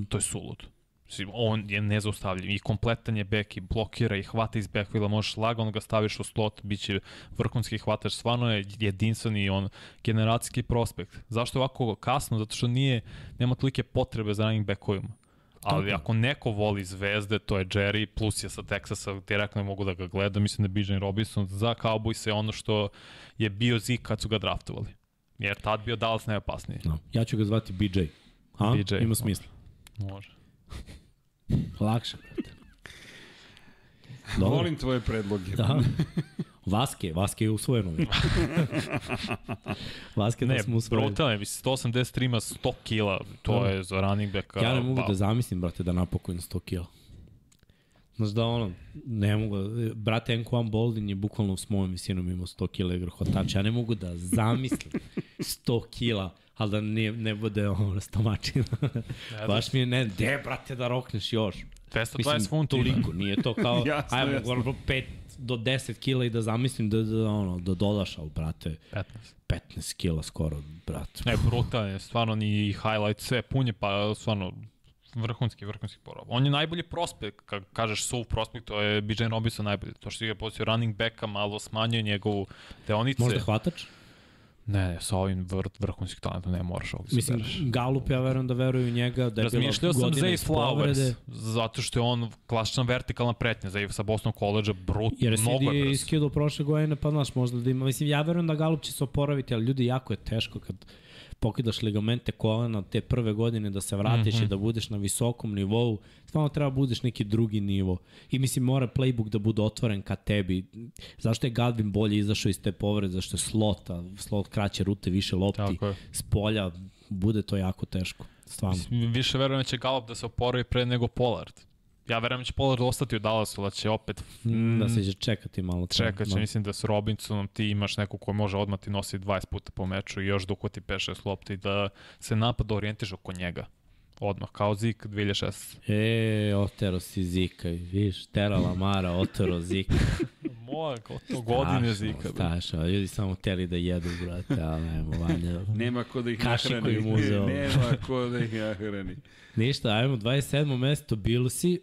To je sulud. Mislim, on je nezaustavljiv i kompletan je bek i blokira i hvata iz backfila, možeš lagano ga staviš u slot, bit će vrhunski hvatač, stvarno je jedinstven i on generacijski prospekt. Zašto je ovako kasno? Zato što nije, nema tolike potrebe za running backovima. Ali ako neko voli zvezde, to je Jerry, plus je sa Texasa, direktno ne mogu da ga gleda, mislim da je Bijan Robinson za Cowboys je ono što je bio zik kad su ga draftovali. Jer tad bio Dallas najopasniji. No. Ja ću ga zvati BJ. A? BJ. Ima smisla. Može. Lakše, brate. Dobro. Volim tvoje predloge. Da. Vaske, Vaske je usvojeno. Vaske da Ne, smo usvojili. brutalno je, mislim, 183 ima 100 kila, to Da. je za running backa. Ja ne mogu wow. da zamislim, brate, da napakujem 100 kila. Znaš da ono, ne mogu, brate Nquan Boldin je bukvalno s mojom visinom imao 100 kila igra hvatača, ja ne mogu da zamislim 100 kila, ali da ne, ne bude ono stomačina. Baš mi je, ne, de brate da rokneš još. 220 funti. toliko, nije to kao, Jasno, ajmo, jasno. ono, 5 do 10 kila i da zamislim da, da, ono, da dodaš, ali brate, 15. 15 kila skoro, brate. Ne, brutalno je, stvarno ni highlight, sve punje, pa stvarno vrhunski, vrhunski porob. On je najbolji prospekt, kad kažeš suv prospekt, to je Bijan Robinson najbolji. To što je poziciju running backa malo smanjuje njegovu deonice. Možda hvatač? Ne, ne, sa ovim vr, vrhunskih talentom ne moraš ovdje se Mislim, bereš. Galup, ja verujem da veruju njega, da Razmišljao sam Zay Flowers, zato što je on klasična vertikalna pretnja. Zay sa Boston College-a, brut, Jer je mnogo je CD brzo. iskidao prošle godine, pa znaš, možda da ima. Mislim, ja verujem da Galup će se oporaviti, ali ljudi, jako je teško kad pokidaš ligamente kolena te prve godine da se vratiš mm -hmm. i da budeš na visokom nivou, stvarno treba da budeš neki drugi nivo. I mislim, mora playbook da bude otvoren ka tebi. Zašto je Galvin bolje izašao iz te povrede? Zašto je slot, a slot kraće rute, više lopti, s polja, bude to jako teško. Stvarno. Više verujem da će Gallup da se oporavi pre nego Pollard. Ja verujem da će Pollard ostati u Dallasu, da će opet Mm, da se će čekati malo. čekat će. Da. Mislim da s Robinsonom ti imaš neko ko može odmah ti nosi 20 puta po meču i još da uhvati 5-6 lopti i da se napad orijentiš oko njega. Odmah, kao Zik 2006. E, otero si Zika, viš, Tera Lamara, otero Zika. Moja, kao to godine Zika. Strašno, ljudi samo teli da jedu, brate, ali nemo, vanja. Nema ko da ih Kašiku nahrani. im uzeo. Nema ko da ih nahrani. Ništa, ajmo, 27. mesto Billsi.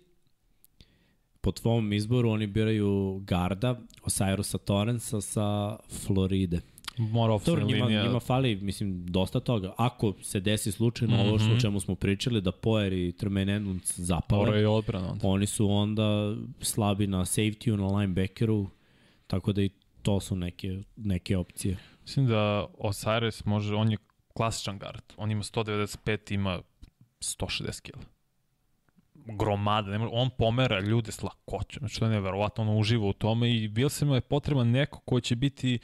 Po tvom izboru oni biraju Garda, Osirusa Torrensa sa Floride. Mora Dobro, njima, linija. njima fali, mislim, dosta toga. Ako se desi slučajno mm -hmm. ovo što o čemu smo pričali, da Poer i Edmunds zapale, Mora i odbrana onda. oni su onda slabi na safety-u, na linebackeru, tako da i to su neke, neke opcije. Mislim da Osiris može, on je klasičan guard. On ima 195, ima 160 kg. Gromada, ne može, on pomera ljude s lakoćem. Znači, to je neverovatno, on uživa u tome i bil se mu je potreban neko koji će biti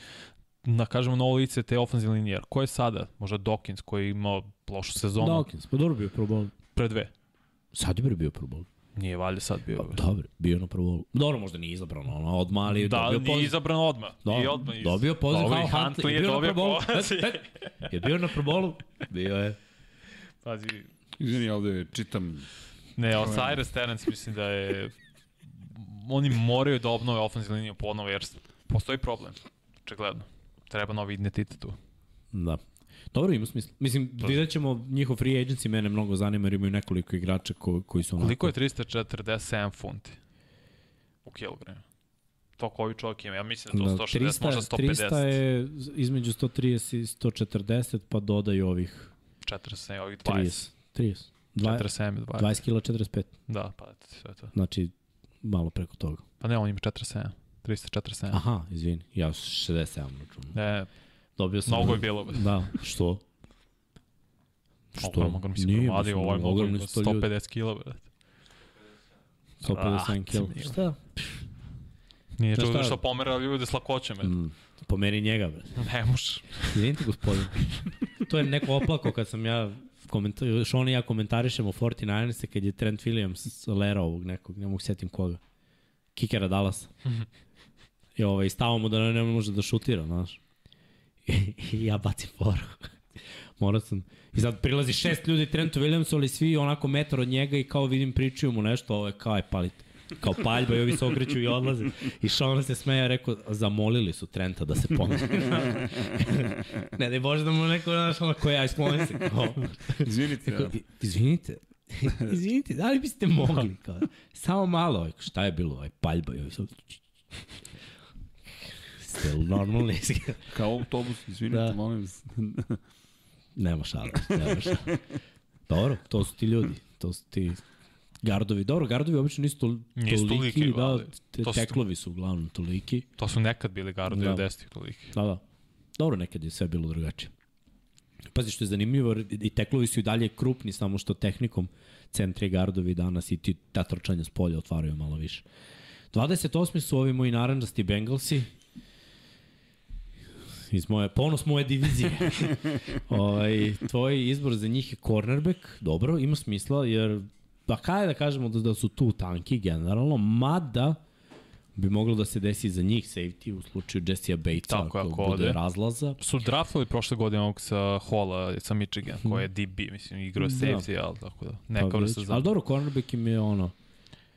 na kažemo novo lice te ofenzivne linije. Jer Ko je sada? Možda Dawkins koji je imao lošu sezonu Dawkins, pa dobro bio Pro Bowl. pre dve. Sad je bio Pro Bowl. Nije valjda sad bio. Pa, dobro, bio na Pro. Dobro, možda nije izabrano, ono, odmah, ali Da, dobio nije poziv. izabran odmah. Da, I odmah iz... dobio poziv Dobro, kao i Huntley. Huntley je bio na dobio Pro poziv. E, e, Je bio na Pro Bowlu? Bio je. Pazi, Izvini, ovde čitam Ne, Osiris Terence mislim da je... Oni moraju da obnove ofenzivnu liniju ponovo, jer postoji problem. Očigledno. Treba novi identitet tu. Da. Dobro, ima smisla. Mislim, vidjet ćemo njihov free agency, mene mnogo zanima jer imaju nekoliko igrača ko, koji su onako... Koliko je 347 funti? U kilogramu. To koji čovjek ima. Ja mislim da to 160, možda 150. 300 je između 130 i 140, pa dodaju ovih 47, ovih 20. 30. 30. 20, 47 i 20. 20 kila 45. Da, pa eto ti sve to. Znači, malo preko toga. Pa ne, on ima 47. 347. Aha, izvini, ja 67 računam. Ne, Dobio sam... mnogo je bilo. Da, što? Ogromno mi se gromadi, ovo je mogo ogromni su to ljudi. 150 kila, brate. 157 Ah, kila. cimio. Šta? Nije čudo šta? što pomera ljude s lakoćem. eto. Mm, pomeri njega, bre. Ne možeš. Izvinite, gospodin. to je neko oplako kad sam ja komentar, Sean i ja komentarišemo 49ers kad je Trent Williams lera ovog nekog, ne mogu setim koga. Kikera Dallasa. I ovaj, stavo mu da ne, ne može da šutira, znaš. I, i ja bacim foru. Morao sam. I sad prilazi šest ljudi Trentu Williamsu, ali svi onako metar od njega i kao vidim pričaju mu nešto, ovo je kao aj palite. Kao paljba i ovi se okreću i odlaze. I Sean se smeja, rekao, zamolili su Trenta da se pomogne. ne, ne bože da mu neko, znaš, ono koji aj skloni se. Kao, Izvinite, ja. I- Izvinite, izvinite, da li biste mogli? Kao, samo malo, šta je bilo, aj paljba i ovi su... Still normalni. kao autobus, izvinite, Da. molim vas. nema šala, nema šala. Dobro, to su ti ljudi, to su ti gardovi. Dobro, gardovi obično nisu tol, Nisu toliki, toliki, da, te, to su- teklovi su uglavnom toliki. To su nekad bili gardovi Da. od 10 toliki. Da, da. Dobro, nekad je sve bilo drugačije. Pazi što je zanimljivo, i teklovi su i dalje krupni, samo što tehnikom centri gardovi danas i ti ta trčanja s polja otvaraju malo više. 28. su ovi moji naranđasti Bengalsi, iz moje, ponos moje divizije. ovaj, tvoj izbor za njih je cornerback, dobro, ima smisla, jer pa kaj da kažemo da, da su tu tanki generalno, mada bi moglo da se desi za njih safety u slučaju Jesse Batesa Tako ako ako bude ode. razlaza. Su draftali prošle godine ovog sa Hola, sa Michigan, koji je DB, mislim, igrao Da. safety, ali tako da, neka Pa vrsta za... Ali dobro, cornerback im je ono,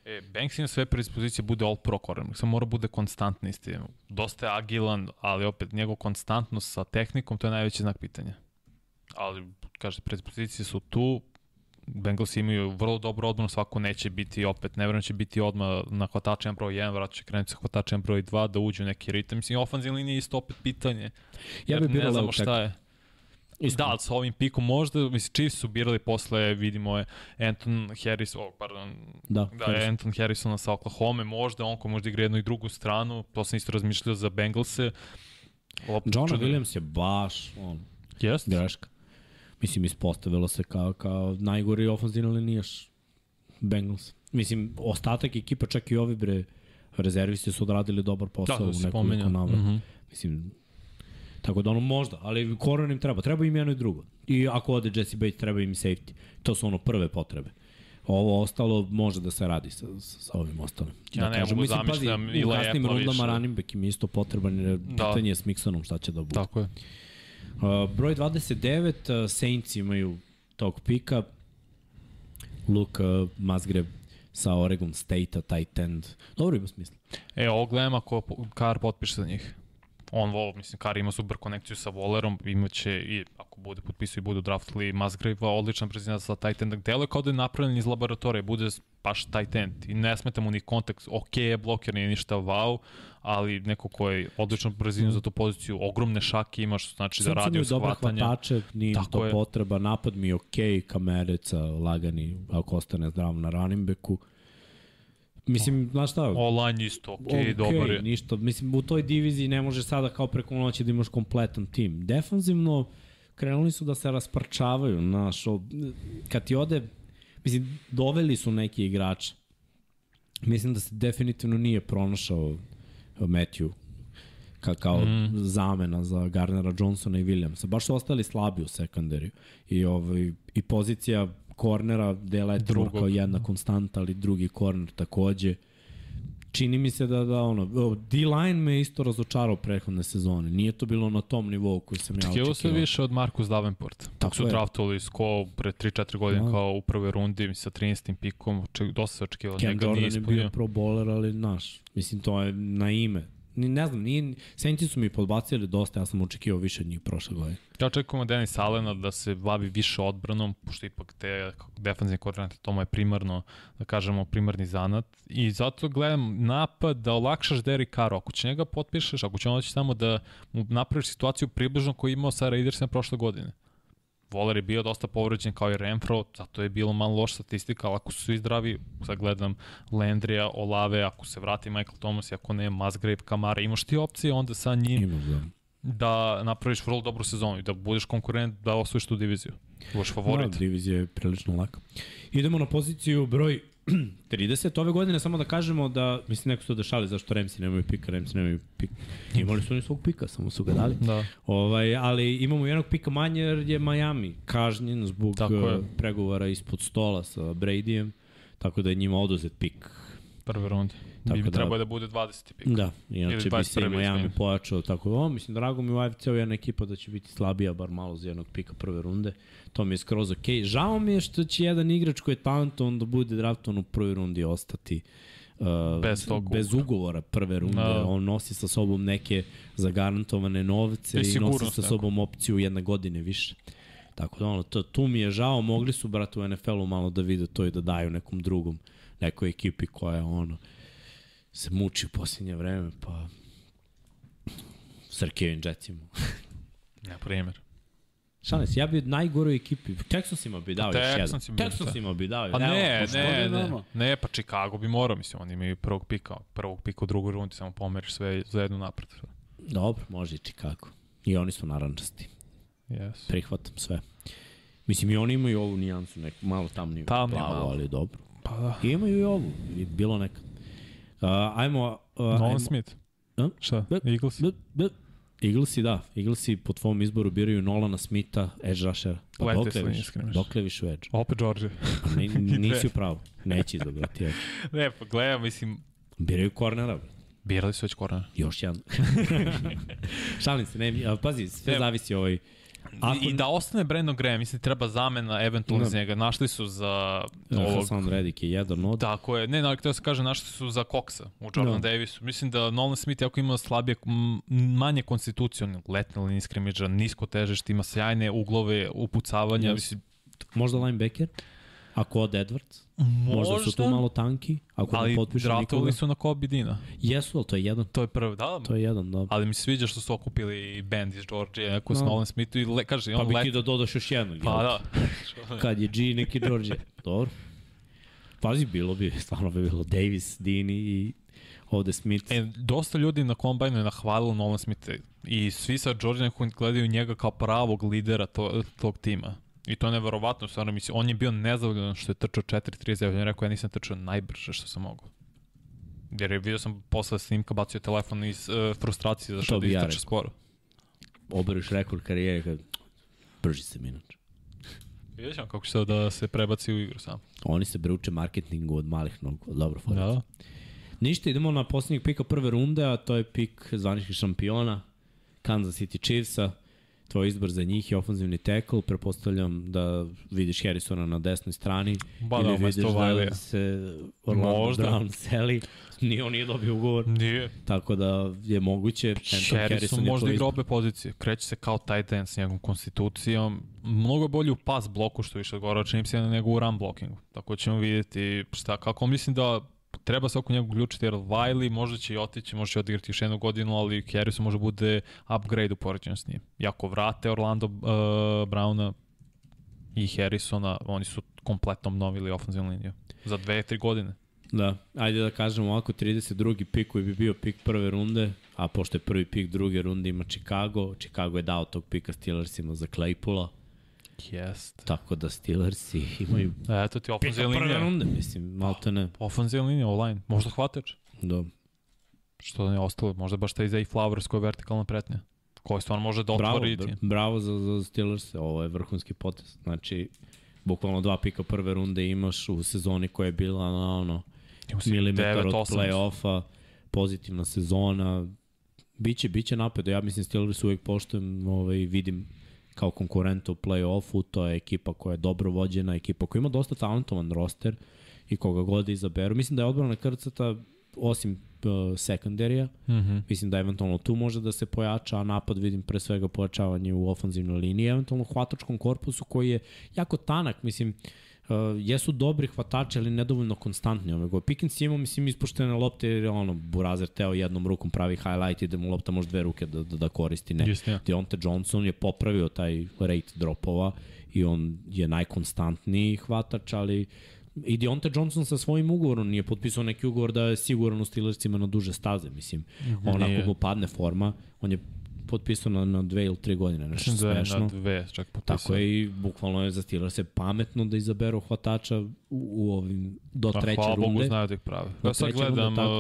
E, Banks ima sve predispozicije, bude all pro cornerback, samo mora bude konstantni s tim. Dosta je agilan, ali opet njegov konstantnost sa tehnikom, to je najveći znak pitanja. Ali, kaže, predispozicije su tu, Bengals imaju vrlo dobru odbranu, svako neće biti opet, ne da će biti odmah na hvatačima broj 1, vrat će krenuti sa hvatačima broj 2, da uđu u neki ritam. Mislim, ofenzivna linija je isto opet pitanje. Ja bih ne znamo šta je. Da, ali sa ovim pikom možda, mislim, Chiefs su birali posle, vidimo je Anton Harris, oh, pardon, Da, da Harris. Anton Harrisona sa Oklahoma, možda on ko možda igra jednu i drugu stranu, to sam isto razmišljao za Bengalse. Opet Johna čudno. Williams je baš on, Jeste? greška. Mislim, ispostavilo se kao, kao najgori ofenzivni linijaš Bengals. Mislim, ostatak ekipa, čak i ovi bre, rezervisti su odradili dobar Da, posao da u se nekoliko navrata. Mhm. Mislim, tako da ono možda, ali koron im treba. Treba im jedno i drugo. I ako ode Jesse Bates, treba im safety. To su ono prve potrebe. Ovo ostalo može da se radi sa, sa, sa ovim ostalim. Ja da ne mogu zamišljam pazi, i u kasnim rundama running back im isto potreban jer Da. pitanje je s Mixonom šta će da bude. Tako je. Uh, broj 29, uh, Saints imaju tog pika. Luke uh, Musgrave sa Oregon State-a, tight end. Dobro ima smisla. E, ovo gledam ako Kar potpiše za njih. On vol, mislim, Kar ima super konekciju sa Wallerom, imaće i bude potpisao i budu draftili Musgrave-a, odlična brzina za tight enda. Delo je kao da je napravljen iz laboratorije, bude baš tight end i ne smeta mu ni kontakt. Ok je bloker, nije ništa wow, ali neko ko je odličnu brzinu za tu poziciju, ogromne šake ima, što znači da radi dobre shvatanja. hvatače, nije Tako to je. potreba. Napad mi je okej, kamereca, lagani, ako ostane zdrav na running backu. Mislim, znaš šta, Online isto, ok, Okej, dobar je. ništa. Mislim, u toj diviziji ne može sada kao preko noći da imaš kompletan tim. Defanzivno, krenuli su da se rasprčavaju, znaš, kad ti ode, mislim, doveli su neki igrače. Mislim da se definitivno nije pronašao Matthew ka, kao mm. zamena za Garnera Johnsona i Williamsa. Baš su ostali slabi u sekundariju. I, ovaj, i pozicija kornera dela je Drugog. kao jedna konstanta, ali drugi korner takođe. Čini mi se da, da ono, D-line me isto razočarao prethodne sezone. Nije to bilo na tom nivou koji sam ja Očekivao se očekivao. više od Marcus Davenport. Tako su draftovali Sko pre 3-4 godine Da. kao u prvoj rundi sa 13. pikom. Dosta se očekivalo od Ken nije Jordan je bio pro bowler, ali naš, mislim to je na ime. Ni, ne znam, nije, Saints su mi podbacili dosta, ja sam očekivao više od njih prošle godine. Ja očekujemo Denis Alena da se bavi više odbranom, pošto ipak te defensivne koordinate, to mu je primarno, da kažemo, primarni zanat. I zato gledam napad da olakšaš Derek Carro. Ako će njega potpišeš, ako će on doći samo da mu napraviš situaciju približno koju je imao sa Raidersima prošle godine. Voler je bio dosta povređen kao i Renfro, zato je bilo malo loša statistika, ali ako su svi zdravi, sad gledam Landrija, Olave, ako se vrati Michael Thomas i ako ne, Musgrave, Kamara, imaš ti opcije onda sa njim Imam ga. da napraviš vrlo dobru sezonu i da budeš konkurent da osvojiš tu diviziju. Budeš favorit. Da, divizija je prilično laka. Idemo na poziciju broj 30. Ove godine samo da kažemo da, mislim neko su da šali zašto Remsi nemaju pika, Remsi nemaju pika. Imali su oni svog pika, samo su ga dali. Da. Ovaj, ali imamo jednog pika manje jer je Miami kažnjen zbog uh, pregovora ispod stola sa Bradyjem, tako da je njima oduzet pik. Prve runde. Tako Bi da- trebao da bude 20. pik. Da, inače bi se i 21., Miami pojačao tako. O, mislim, drago mi u AFC-u jedna ekipa da će biti slabija, bar malo za jednog pika prve runde. To mi je skroz ok. Žao mi je što će jedan igrač koji je talentovan da bude draftovan u prvoj rundi ostati uh, Bez tog bez ugovora prve runde. Da. On nosi sa sobom neke zagarantovane novce I i nosi sa sobom opciju jedne godine više. Tako da ono, to, tu mi je žao, mogli su brate u NFL-u malo da vide to i da daju nekom drugom, nekoj ekipi koja ono, se muči u posljednje vreme, pa Srkevin Jetsima. Na primjer. Šalim se, ja bi od najgoroj ekipi, Texansima bi dao još jedan. Texansima bi- dao. Pa ne, pa ne, ne ne, pa Chicago bi morao, mislim, oni imaju prvog pika, prvog pika u drugoj rundi, samo pomeriš sve za jednu napred. Dobro, može i Chicago. I oni su narančasti. Yes. Prihvatam sve. Mislim, i oni imaju ovu nijansu, neku malo tamniju, malo. ali dobro. Pa da. I imaju i ovu, i bilo nekad. Uh, ajmo... Uh, Nolan ajmo, Smith. A? Šta? B- Eagles? B, b, Eaglesi, da. Eaglesi po tvom izboru biraju Nolana Smitha, edge rushera. Pa Lete dokle iskreno. Dokle više u edge? Opet George. Pa ne, nisi u pravu. Neće izabrati edge. ne, pa gledam, mislim, Biraju kornera, bre. birali su već korona. Još jedan. Šalim se, ne, pazi, sve Ne. zavisi ovaj... Ako... I da ostane Brandon Graham, mislim, treba zamena eventualno Da. za njega. Našli su za Ovog... ovog Hasan Reddick je jedan od... Tako je. Ne, ali htio se kaže, našli su za Coxa u Jordan Da. Davisu. Mislim da Nolan Smith, ako ima slabije, manje konstitucijalne letne linije skrimidža, nisko težište, ima sjajne uglove, upucavanja. Mislim, Možda linebacker? Ako od Edwards, možda, su tu malo tanki, ako ali ne draftovali nikoga. su na Kobe Dina. Jesu, ali to je jedan. To je prvi, da, To je jedan, da. ali mi se sviđa što su okupili i band iz Georgije, neko s No. Nolan Smithu i le, kaže, Pa on bi let... ti da dodaš još jednog. Pa jel? da. Kad je G, neki George. Dobro. Pazi, bilo bi, stvarno bi bilo Davis, Dini i ovde Smith. E, dosta ljudi na kombajnu je nahvalilo Nolan Smitha i svi sa Georgije gledaju njega kao pravog lidera to, tog tima. I to je neverovatno, stvarno mislim, on je bio nezadovoljan što je trčao 4.39, on je rekao ja nisam trčao najbrže što sam mogao. Jer je vidio sam posle snimka bacio telefon iz uh, frustracije zašto To da ja istrče rekao. sporo. Oberiš rekord karijere kad brži se minut. Vidjet ćemo kako će da se prebaci u igru sam. Oni se bruče marketingu od malih nogu. Dobro, fora. Da. Ništa, idemo na posljednjeg pika prve runde, a to je pik zvaničnih šampiona, Kansas City Chiefsa. Tvoj izbor za njih je ofenzivni tackle, prepostavljam da vidiš Harrisona na desnoj strani Ba ili da, vidiš da se Orlando Možda. Brown seli. Ni on nije dobio ugovor, Nije. tako da je moguće. Anton Harrison možda igra obe pozicije. Kreće se kao tight end s njegovom konstitucijom. Mnogo je bolji u pas bloku što više odgovara čini se nego u run blockingu. Tako ćemo vidjeti šta, kako mislim da treba se oko njega uključiti jer Wiley možda će i otići, može će odigrati još jednu godinu, ali Harrison može bude upgrade u poređenju s njim. I ako vrate Orlando uh, Browna i Harrisona, oni su kompletno obnovili ofenzivnu liniju. Za dve, tri godine. Da, ajde da kažemo ovako, 32. pik koji bi bio pik prve runde, a pošto je prvi pik druge runde ima Chicago, Chicago je dao tog pika Steelersima za Claypoola, Jest. tako da Steelersi imaju Eto ti pika ofenzivna prve linija. runde, mislim, malo te ne. Ofenzivna linija online. Možda hvatač. Da. Što da ne ostalo, možda baš taj Zay Flowers koja je vertikalna pretnja. Koji stvarno može da Bravo, otvori br tim. bravo za, za Steelers, ovo je vrhunski potez. Znači, bukvalno dva pika prve runde imaš u sezoni koja je bila na ono, milimetar 9, od 8. play-offa, pozitivna sezona, biće, biće napred, ja mislim Steelers uvek poštujem, ovaj, vidim kao konkurenta u play-offu, to je ekipa koja je dobro vođena, ekipa koja ima dosta talentovan roster i koga god da izaberu. Mislim da je odbrana krcata, osim uh, sekundarija, Mm -hmm. mislim da eventualno tu može da se pojača, a napad vidim pre svega pojačavanje u ofanzivnoj liniji, eventualno u hvatačkom korpusu koji je jako tanak, mislim, Uh, jesu dobri hvatači, ali nedovoljno konstantni ove godine. Pickens je imao, mislim, ispuštene lopte, jer je ono, Burazer teo jednom rukom pravi highlight i da mu lopta može dve ruke da, da, da koristi, ne. Jeste, ja. Deonte Johnson je popravio taj rate dropova i on je najkonstantniji hvatač, ali i Deonte Johnson sa svojim ugovorom nije potpisao neki ugovor da je siguran u Steelersima na duže staze, mislim. Onako Nije. mu padne forma, on je potpisao na, na dve ili tri godine, nešto Dve smešno. na dve, čak potpisao. Tako je i bukvalno je za Steelers pametno da izaberu hvatača u, u ovim do Pa, treće hvala runde. Bogu znaju da ih prave. Do Ja sad runde, gledam tako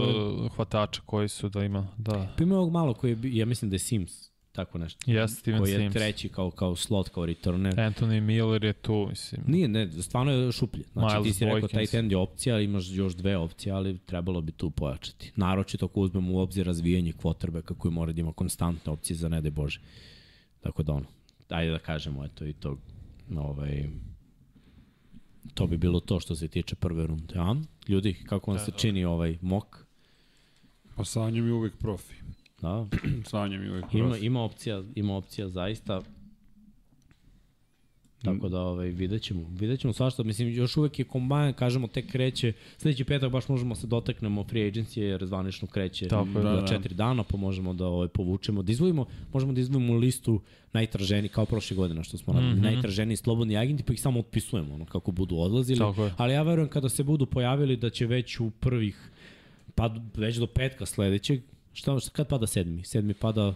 je. hvatača koji su da ima, da. Pa ima ovog malo koji je, ja mislim da je Sims, tako nešto. Yes, Steven koji je Sims. treći kao, kao slot, kao returner. Anthony Miller je tu, mislim. Nije, ne, stvarno je šuplje. Znači Miles ti si rekao taj end je opcija, ali imaš još dve opcije, ali trebalo bi tu pojačati. Naročito ako uzmemo u obzir razvijanje kvotrbeka koji mora da ima konstantne opcije za ne daj Bože. Tako da ono, ajde da kažemo, eto i to, ovaj, to bi bilo to što se tiče prve runde. A, ljudi, kako vam se čini ovaj mok? Pa Sanjom je uvek profi. Da, Sanjom je uvek ima, ima opcija, ima opcija zaista. Tako da ovaj, vidjet ćemo. Vidjet ćemo svašta. Mislim, još uvek je kombajn, kažemo, tek kreće. Sledeći petak baš možemo se dotaknemo free agency jer zvanično kreće Tako da, da, četiri dana, pa možemo da ovaj, povučemo. Da izvojimo, možemo da izvojimo listu najtraženi, kao prošle godine što smo radili, mm. -hmm. najtraženiji slobodni agenti, pa ih samo otpisujemo ono, kako budu odlazili. Tako je. Ali ja verujem kada se budu pojavili da će već u prvih, pa već do petka sledećeg, šta, šta kad pada sedmi? Sedmi pada,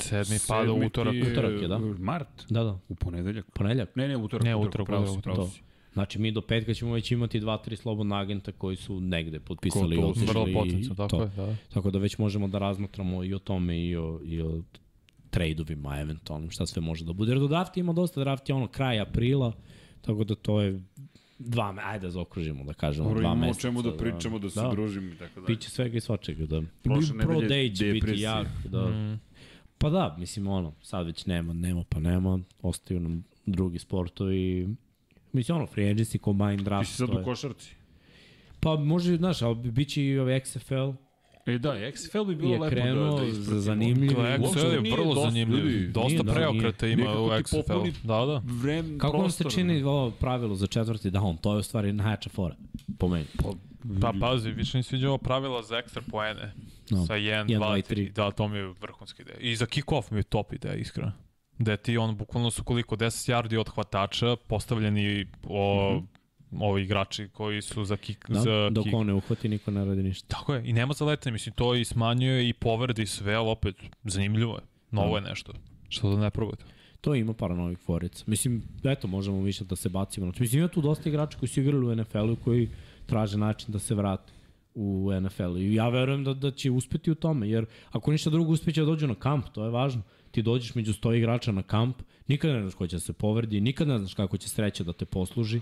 Sedmi pada u utorak. ti Utorak je, da. Mart. da, da, U ponedeljak. ponedeljak. Ne, ne, utorak. Ne, utorak, utorak, pravo si, utorak, pravo to. si. Znači mi do petka ćemo već imati dva, tri slobodna agenta koji su negde potpisali i Gotovo, otišli. Vrlo i potencijalno, tako to. je, da. Tako da već možemo da razmatramo i o tome i o, i o trejdovima eventualnim, šta sve može da bude. Jer do drafta ima dosta, draft je ono kraj aprila, tako da to je dva, me- ajde da zaokružimo, da kažemo, Dobro, dva imamo o meseca. čemu da pričamo, da se Da. družimo i tako dalje. Biće svega i svačega, da. Prošle Pro day će biti jak, da. Mm. Pa da, mislim, ono, sad već nema, nema pa nema, ostaju nam drugi sportovi. Mislim, ono, free agency, combine Ti draft, si sad to u košarci. Pa može, znaš, ali bit će i ovaj XFL, E da, XFL bi bilo lepo krenuo da, da za ispratimo. Uopšte XFL je vrlo dosta zanimljiv. Dosta Nije, da, preokreta ima u XFL. Da, da. Vrem, Kako vam se čini ovo pravilo za četvrti down? To je u stvari najjača fora, po meni. Pa pazi, više mi sviđa ovo pravila za ekstra poene. No. Sa 1, Jedan, 2, dva i 3. tri. Da, to mi je vrhunska ideja. I za kick-off mi je top ideja, iskreno. Da ti on bukvalno su koliko 10 yardi od hvatača postavljeni o, mm -hmm. Ovi igrači koji su za kick, Da? za Dok kick. on ne uhvati, niko ne radi ništa. Tako je, i nema zaletanja, mislim, to i smanjuje i povrede i sve, ali opet, zanimljivo je. Novo je nešto. Što da ne probate. To ima par novih forica. Mislim, eto, možemo više da se bacimo. Znači, mislim, ima tu dosta igrača koji su igrali u NFL-u koji traže način da se vrate u NFL-u. I ja verujem da, da će uspeti u tome, jer ako ništa drugo uspeće da dođu na kamp, to je važno. Ti dođeš među 100 igrača na kamp, nikad ne znaš ko će da se povredi, nikad ne znaš kako će sreća da te posluži.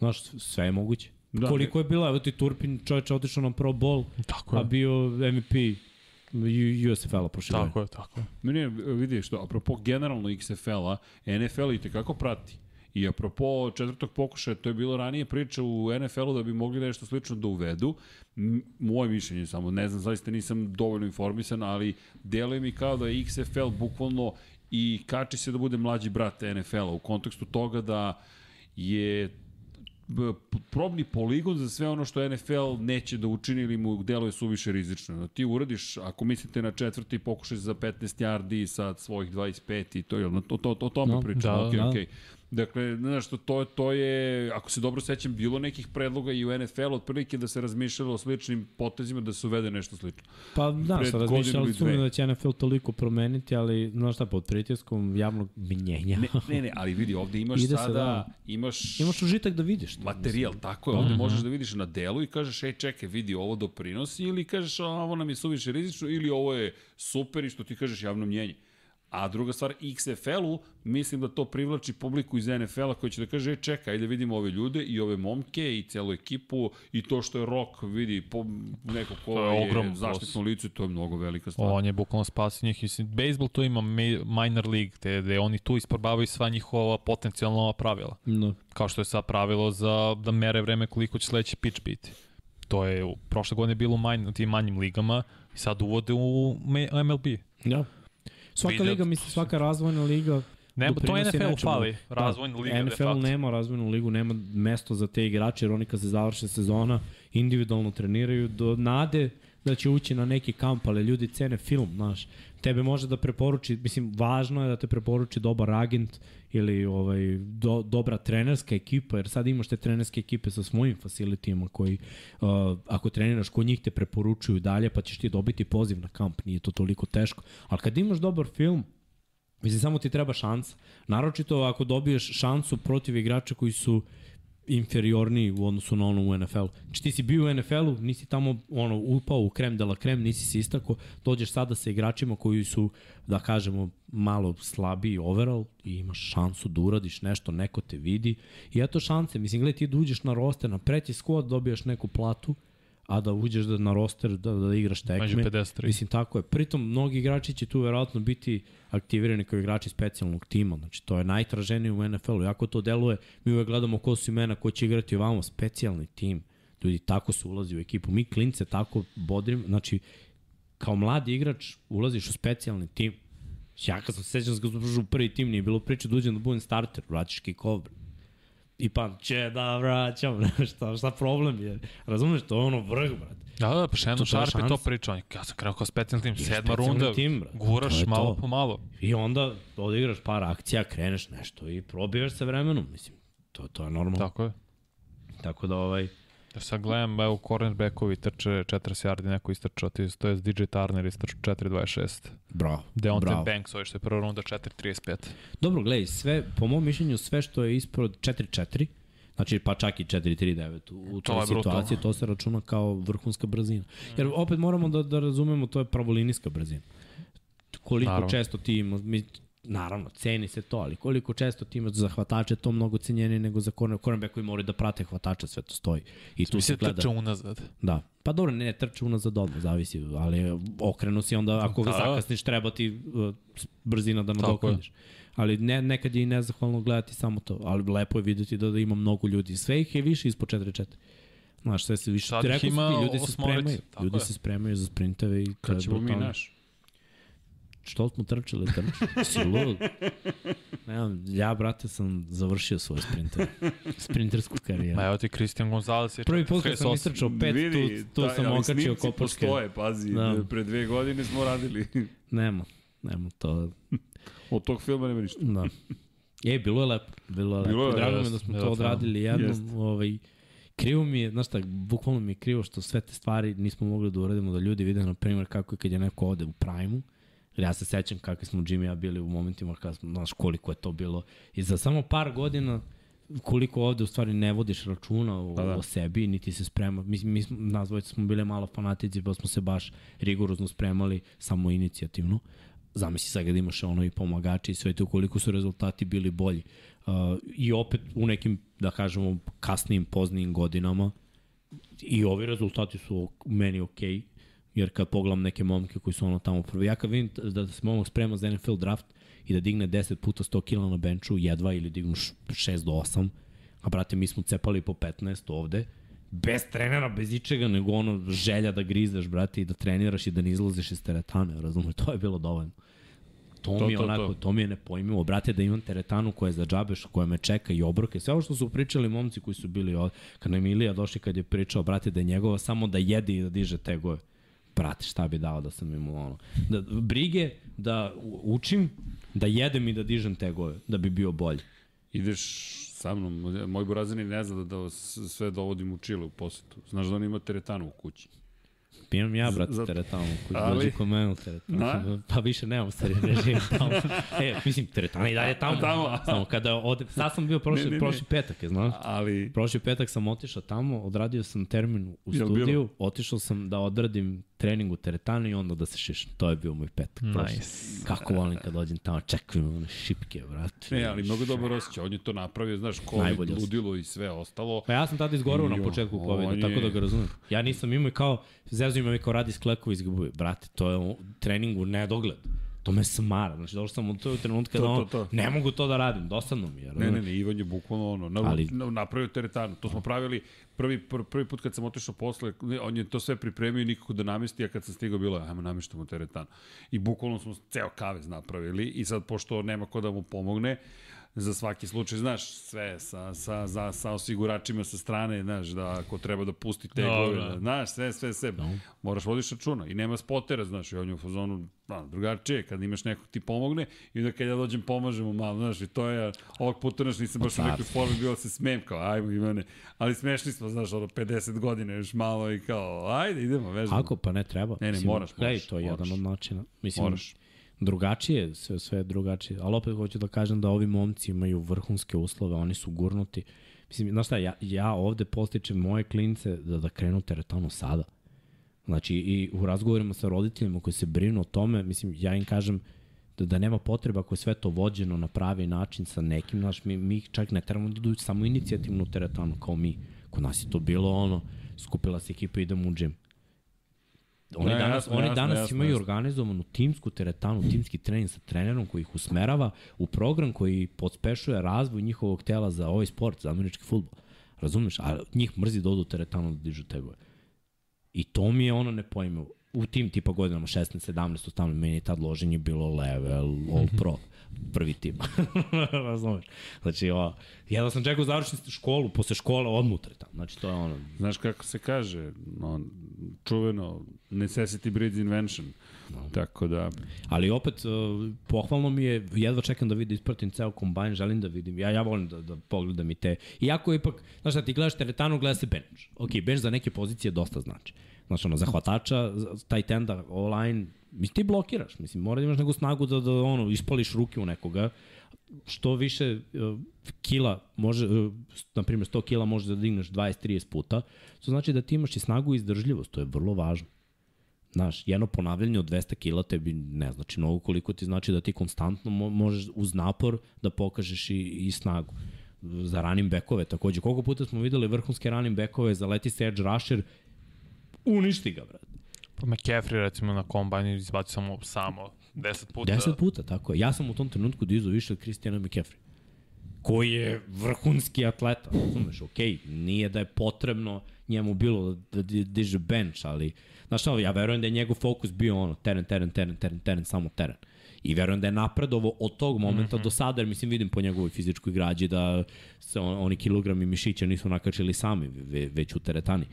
Znaš, sve je moguće. Da, Da, Koliko je bilo, evo ti Turpin, čovječ otišao na Pro Bowl, Tako a je. bio MVP USFL-a prošle. Tako je, tako je. Meni je, vidi što, apropo generalno XFL-a, NFL i tekako prati. I apropo četvrtog pokušaja, to je bilo ranije priča u NFL-u da bi mogli nešto slično da uvedu. Moje mišljenje samo, ne znam, zaista nisam dovoljno informisan, ali deluje mi kao da je XFL bukvalno i kači se da bude mlađi brat NFL-a u kontekstu toga da je probni poligon za sve ono što NFL neće da učini ili mu deluje suviše rizično. Da ti uradiš, ako mislite na četvrti pokušaj za 15 yardi sa svojih 25 i to je, to, to, to, o tome No, pričamo, da, okej, da. okej. Dakle, znaš, to, to, to je, ako se dobro sećam, bilo nekih predloga i u NFL otprilike da se razmišljalo o sličnim potezima da se uvede nešto slično. Pa da, razmišljali ili su da će NFL toliko promeniti, ali znaš šta, pod pritiskom javnog mnjenja. Ne, ne, ne, ali vidi, ovde imaš Ide se, sada, da. imaš... Imaš užitak da vidiš to. materijal, tako je, ovde možeš da vidiš na delu i kažeš, ej čekaj, vidi, ovo doprinosi ili kažeš, ovo nam je suviše rizično ili ovo je super i što ti kažeš javno mnjenje. A druga stvar, XFL-u, mislim da to privlači publiku iz NFL-a koji će da kaže, ej čekaj, ajde vidimo ove ljude i ove momke i celu ekipu i to što je Rock, vidi, po, neko ko To je je, ogrom je zaštitno lice, to je mnogo velika stvar. On je bukvalno spasio njih. Baseball to ima ma- minor league, te, gde oni tu isprobavaju sva njihova potencijalna pravila. No. Kao što je sad pravilo za da mere vreme koliko će sledeći pitch biti. To je prošle godine bilo u manj, u tim manjim ligama i sad uvode u MLB. Da. Svaka Vidio- liga, mislim, svaka razvojna liga Nema, to NFL nečemu. fali, razvojna liga, de NFL facto. nema razvojnu ligu, nema mesto za te igrače, jer oni kad se završe sezona, individualno treniraju do nade da će ući na neki kamp, ali ljudi cene film, znaš. Tebe može da preporuči, mislim, važno je da te preporuči dobar agent ili ovaj, do, dobra trenerska ekipa, jer sad imaš te trenerske ekipe sa svojim facilitijama koji, uh, ako treniraš kod njih te preporučuju dalje, pa ćeš ti dobiti poziv na kamp, nije to toliko teško. Ali kad imaš dobar film, Mislim, samo ti treba šansa. Naročito ako dobiješ šansu protiv igrača koji su inferiorniji u odnosu na ono u NFL-u. Znači ti si bio u NFL-u, nisi tamo ono, upao u krem de la krem, nisi se istako, dođeš sada sa igračima koji su, da kažemo, malo slabiji overall i imaš šansu da uradiš nešto, neko te vidi. I eto šanse, mislim, gledaj, ti da uđeš na roster, na preti squad dobijaš neku platu, a da uđeš da na roster da, da igraš tekme. Među 53. Mislim, tako je. Pritom, mnogi igrači će tu verovatno biti aktivirani kao igrači specijalnog tima. Znači, to je najtraženije u NFL-u. Jako to deluje, mi uvek gledamo ko su imena, ko će igrati ovamo, specijalni tim. Ljudi, tako se ulazi u ekipu. Mi klince tako bodrim, znači, kao mladi igrač ulaziš u specijalni tim. Ja kad sam se sećam kad sam u prvi tim, nije bilo priče da uđem da budem starter, vraćaš kick-off. I pa, će da vraćam, šta, šta problem je. Razumeš, to je ono vrh, brate. Da, da, pa Shannon To- to Sharp je to pričao. Ja sam krenuo kao specijalni tim, sedma runda, tim, brate. To guraš je malo to. po malo. I onda odigraš par akcija, kreneš nešto i probijaš se vremenom, mislim. To, to je normalno. Tako je. Tako da ovaj... Ja sad gledam, evo, cornerbackovi trče 40 yardi, neko istrčao, ti- to je DJ Turner istrčao 4.26. Bravo. Deontay bravo. Banks, ovo što je prva runda 4.35. Dobro, gledaj, sve, po mom mišljenju, sve što je ispod 4-4, znači pa čak i 4-3-9 u, u To toj brutalno. situaciji, to se računa kao vrhunska brzina. Jer opet moramo da, da razumemo, to je pravolinijska brzina. Koliko Naravno. često ti ima, mi, naravno, ceni se to, ali koliko često ti imaš za hvatače, to mnogo cenjenije nego za corner, cornerback koji moraju da prate hvatača, sve to stoji. I tu se gleda. trče unazad. Da. Pa dobro, ne, ne trče unazad odmah, zavisi, ali okrenu si onda, ako ga Da. zakasniš, treba ti uh, brzina da nadoknadiš. Ali ne, nekad je i nezahvalno gledati samo to, ali lepo je videti da, da ima mnogo ljudi. Sve ih je više ispod 4-4. Znaš, sve se više, Sad ti ih rekao ti, ljudi se spremaju, ljudi je. se spremaju za sprinteve i to Kad je ćemo mi brutalno. naš? Što smo trčali, trčali? Si lud? Nemam, ja, brate, sam završio svoje sprinteve. Sprintersku Ma karijeru. evo ti Cristian Gonzalez je Prvi put kad sam 38. istrčao pet, tu, tu taj, sam okačio snimci kopačke. postoje, pazi, Da. da. pre dve godine smo radili. Nema, nema to. Od tog filma nema ništa. Da. E, bilo je lepo. Bilo je lepo. Bilo je, Drago mi je da smo to je odradili jednom. Ovaj, krivo mi je, znaš šta, bukvalno mi je krivo što sve te stvari nismo mogli da uradimo, da ljudi vide, na primjer, kako je kad je neko ode u Prime-u. Jer ja se sećam kakvi smo Jimmy ja bili u momentima kada smo, znaš koliko je to bilo. I za samo par godina koliko ovde u stvari ne vodiš računa o, Pa da. o sebi, niti se sprema. Mi, mi smo, nas dvojica smo bili malo fanatici, pa smo se baš rigorozno spremali samo inicijativno. Zamisli sad kad imaš ono i pomagači i sve to, koliko su rezultati bili bolji. Uh, I opet u nekim, da kažemo, kasnijim, poznijim godinama i ovi rezultati su meni okej. Okay, jer kad pogledam neke momke koji su ono tamo prvi, ja kad vidim da se momak sprema za NFL draft i da digne 10 puta 100 kg na benču, jedva ili dignu š- 6 do 8, a brate mi smo cepali po 15 ovde, bez trenera, bez ičega, nego ono želja da grizeš, brate, i da treniraš i da ne izlaziš iz teretane, razumeš, to je bilo dovoljno. To, To, mi je to, onako, to. to. mi je nepojmljivo. Brate, da imam teretanu koja je za džabeš, koja me čeka i obroke. Sve ovo što su pričali momci koji su bili. Kad nam Ilija došli kad je pričao, brate, da je njegova samo da jede i da diže tegove. Brate, šta bi dao da sam imao ono? Da, brige da učim, da jedem i da dižem tegove, da bi bio bolji. Ideš sa mnom, moj burazani ne zna da, da sve dovodim u Čile u posetu. Znaš da on ima teretanu u kući. Imam ja, brate, Zato- teretanu. Koji Ali- dođe kod mene u teretanu. Da? Pa više nemam stari režim tamo. e, mislim, teretana i dalje tamo. Tamo. Samo kada ode... Sad sam bio prošli, Ne, ne, ne. prošli petak, je, znaš? Ali, Prošli petak sam otišao tamo, odradio sam termin u Jel studiju, bilo? otišao sam da odradim trening u teretani i onda da se šišam. To je bio moj petak. prošli. Nice. Kako volim kad dođem tamo, čekujem one šipke, brate. ne, ali mnogo dobro osjeća. On je to napravio, znaš, COVID, Najbolje osjeća. ludilo i sve ostalo. Pa ja sam tada izgorao na početku on COVID-a, je- tako da ga razumem. Ja nisam imao i kao, zezu ima mi kao radi sklekovi iz Gabuje. Brate, to je u treningu nedogled. To me smara. Znači, došao sam u toj trenutka To, da ono, to, to. ne mogu to da radim, dosadno mi je. Ne, ne, ne, Ivan je bukvalno ono, na, Ali- Ali... na, napravio teretanu. To smo pravili prvi, pr, prvi put kad sam otišao posle, on je to sve pripremio i nikako da namesti, a kad sam stigao bilo ajmo nameštamo teretanu. I bukvalno smo ceo kavez napravili i sad pošto nema ko da mu pomogne, za svaki slučaj, znaš, sve sa, sa, za, sa osiguračima sa strane, znaš, da ako treba da pusti tegove, Dobro. da, znaš, sve, sve, sve. Da. Moraš vodiš računa i nema spotera, znaš, i on je u fazonu, da, drugačije, kad imaš nekog ti pomogne i onda kad ja dođem pomažem mu malo, znaš, i to je, ovog puta, znaš, nisam baš u nekoj formi bio da se smem, kao, ajmo Ivane, ali smešni smo, znaš, ono, 50 godina još malo i kao, ajde, idemo, vežbamo. Ako, pa ne treba. Ne, ne, Mislim, moraš, gledaj, moraš, to je moraš. jedan od načina. Mislim, Moraš. Drugačije, sve, sve je drugačije. Ali opet hoću da kažem da ovi momci imaju vrhunske uslove, oni su gurnuti. Mislim, znaš šta, ja, ja ovde postičem moje klince da, da krenu teretanu sada. Znači, i u razgovorima sa roditeljima koji se brinu o tome, mislim, ja im kažem da, da nema potreba ako je sve to vođeno na pravi način sa nekim, znaš, mi, mi čak ne trebamo da idu samo inicijativnu teretanu kao mi. Kod nas je to bilo ono, skupila se ekipa i idemo u džim. Oni Ne, danas, jasno, oni jasno, danas jasno, imaju jasno. organizovanu timsku teretanu, timski trening sa trenerom koji ih usmerava u program koji podspešuje razvoj njihovog tela za ovaj sport, za američki futbol. Razumeš? A njih mrzi da odu u teretanu da dižu tegove. I to mi je ono nepojmivo. U tim tipa godinama 16, 17, 18, meni je tad loženje bilo level, all pro prvi tim. Razumeš? Znači, o, jedva sam čekao završim školu, posle škole odmah u teretanu. Znači, to je ono, Znaš kako se kaže, no, čuveno, necessity breeds invention. Tako da, Ali opet, pohvalno mi je, jedva čekam da vidim, ispratim ceo kombajn, želim da vidim. Ja, ja volim da, da pogledam i te. Iako ipak, znaš šta, ti gledaš teretanu, gleda se bench. Ok, bench za neke pozicije dosta znači. Znaš, ono, za hvatača, taj tenda, online, mislim, ti blokiraš, mislim, mora da imaš neku snagu da, da ono, ispališ ruke u nekoga. Što više uh, kila može, uh, na primjer 100 kila može da digneš 20-30 puta, to znači da ti imaš i snagu i izdržljivost, to je vrlo važno. Znaš, jedno ponavljanje od 200 kila tebi ne znači mnogo koliko ti znači da ti konstantno mo možeš uz napor da pokažeš i, i snagu. Za running backove takođe. Koliko puta smo videli vrhunske running backove, zaleti se edge rusher, uništi ga, brate. Pa McCaffrey recimo na kombajnu izbacio samo, samo 10 puta. 10 puta, tako je. Ja sam u tom trenutku dizao više od Christiana McCaffrey. koji je vrhunski atleta, razumeš, okej, okay, nije da je potrebno njemu bilo da diže bench, ali, znaš šta, ja verujem da je njegov fokus bio ono, teren, teren, teren, teren, teren, samo teren. I verujem da je napredovo od tog momenta mm -hmm. do sada, jer mislim vidim po njegovoj fizičkoj građi da se on, oni kilogrami mišića nisu nakačili sami, već u teretani.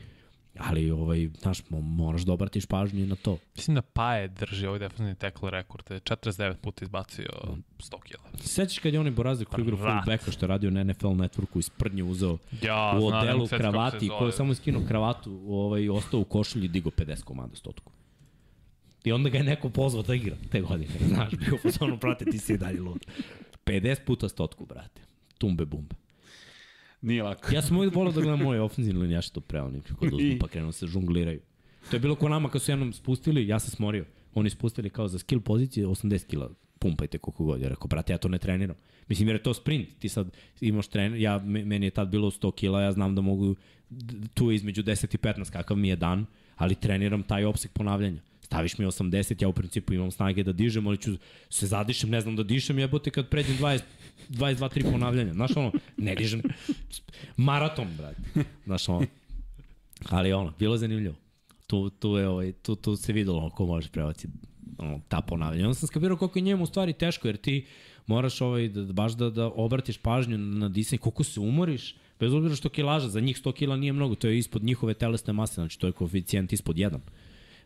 Ali, ovaj, znaš, moraš da obratiš pažnju na to. Mislim da Paje drži ovaj defensivni tackle rekord. Je 49 puta izbacio 100 kila. Sećaš kad je onaj Borazi koji igra fullbacka što je radio na NFL Networku iz prdnje uzeo ja, u odelu znam, kravati, koji je samo iskinuo kravatu, ovaj, ostao u košulji i digo 50 komada stotku. I onda ga je neko pozvao da igra te godine. Znaš, bio u fazonu, prate, ti si i dalje lud. 50 puta stotku, brate. Tumbe bumbe. Nije lako. ja sam uvijek volao da gledam moje ofenzivne linijaše to preoni, kako da uzmu pa krenu se žungliraju. To je bilo ko nama kad su jednom spustili, ja sam smorio. Oni spustili kao za skill pozicije 80 kila pumpajte koliko god. Ja rekao, brate, ja to ne treniram. Mislim, jer je to sprint. Ti sad imaš trener, ja, meni je tad bilo 100 kila, ja znam da mogu tu između 10 i 15 kakav mi je dan, ali treniram taj opsek ponavljanja. Staviš mi 80, ja u principu imam snage da dižem, ali ću se zadišem, ne znam da dišem, jebote kad pređem 20, 22, 3 ponavljanja. Znaš ono, ne dižem maraton, brate. Znaš ono, ali ono, bilo je zanimljivo. Tu, tu, je, ovaj, tu, tu se videlo ono, ko može prevati ono, ta ponavljanja. Onda sam skapirao koliko je njemu u stvari teško, jer ti moraš ovaj, da, baš da, da obratiš pažnju na disanje, koliko se umoriš, bez obzira što kilaža, za njih 100 kila nije mnogo, to je ispod njihove telesne mase, znači to je koeficijent ispod 1.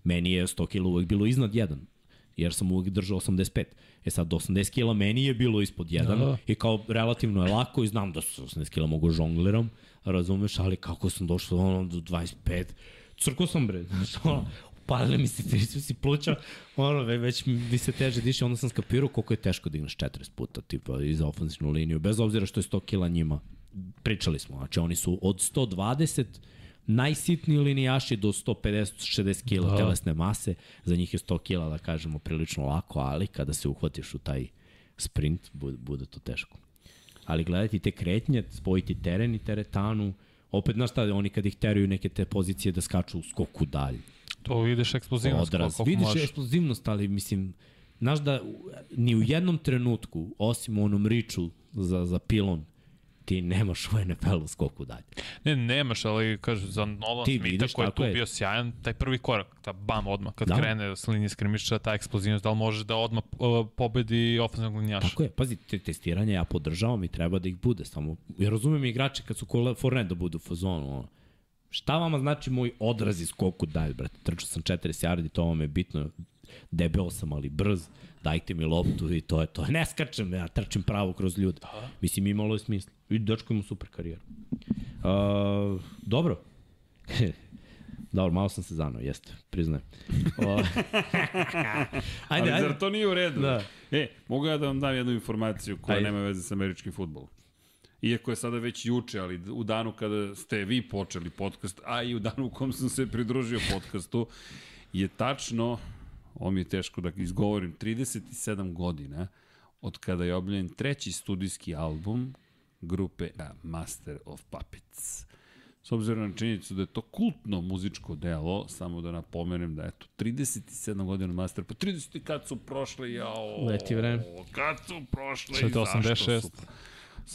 Meni je 100 kila uvek bilo iznad 1, jer sam uvek držao 85. E sad, do 80 kila meni je bilo ispod 1 da, da. i kao relativno je lako i znam da su 80 kila mogu žongliram, razumeš, ali kako sam došao ono, do 25, crko sam bre, znaš, ono, palili mi se si pluća, ono, već mi se teže diše, onda sam skapirao koliko je teško da igraš 40 puta, tipa, iz ofensivnu liniju, bez obzira što je 100 kila njima. Pričali smo, znači oni su od 120 najsitniji linijaši do 150-60 kg da. telesne mase, za njih je 100 kg, da kažemo, prilično lako, ali kada se uhvatiš u taj sprint, bude, bude to teško. Ali gledati te kretnje, spojiti teren i teretanu, opet, znaš šta, oni kad ih teraju neke te pozicije da skaču u skoku dalje. To vidiš eksplozivnost. Odraz, vidiš možeš. eksplozivnost, ali mislim, znaš da ni u jednom trenutku, osim u onom riču za, za pilon, ti nemaš u NFL-u skoku dalje. Ne, nemaš, ali kaže, za Nolan ti Smitha koji je tu je. bio sjajan, taj prvi korak, ta bam odmah, kad da. krene s linije skrimiša, ta eksplozivnost, da li može da odmah uh, pobedi ofenzivnog linjaša? Tako je, pazi, te testiranje ja podržavam i treba da ih bude, samo, ja razumem igrače kad su Fortnite da budu u fazonu, ono, Šta vama znači moj odraz iz skoku dalje, brate? Trčao sam 40 yardi, to vam je bitno. Debel sam, ali brz. Dajte mi loptu i to je to. Ne skačem, ja trčim pravo kroz ljude. Mislim, imalo je smisla. I dečko ima super karijeru. Uh, dobro. Dobro, malo sam se zanao, jeste, priznajem. ajde, Ali zar to nije u redu? Da. E, mogu ja da vam dam jednu informaciju koja ajde. nema veze sa američkim futbolom. Iako je sada već juče, ali u danu kada ste vi počeli podcast, a i u danu u kom sam se pridružio podcastu, je tačno, ovo mi je teško da izgovorim, 37 godina od kada je obljen treći studijski album grupe A Master of Puppets. S obzirom na činjenicu da je to kultno muzičko delo, samo da napomenem da eto 37 godina Master, pa 30 kad su prošle, jao. Leti vreme. Kad su prošle i zašto su.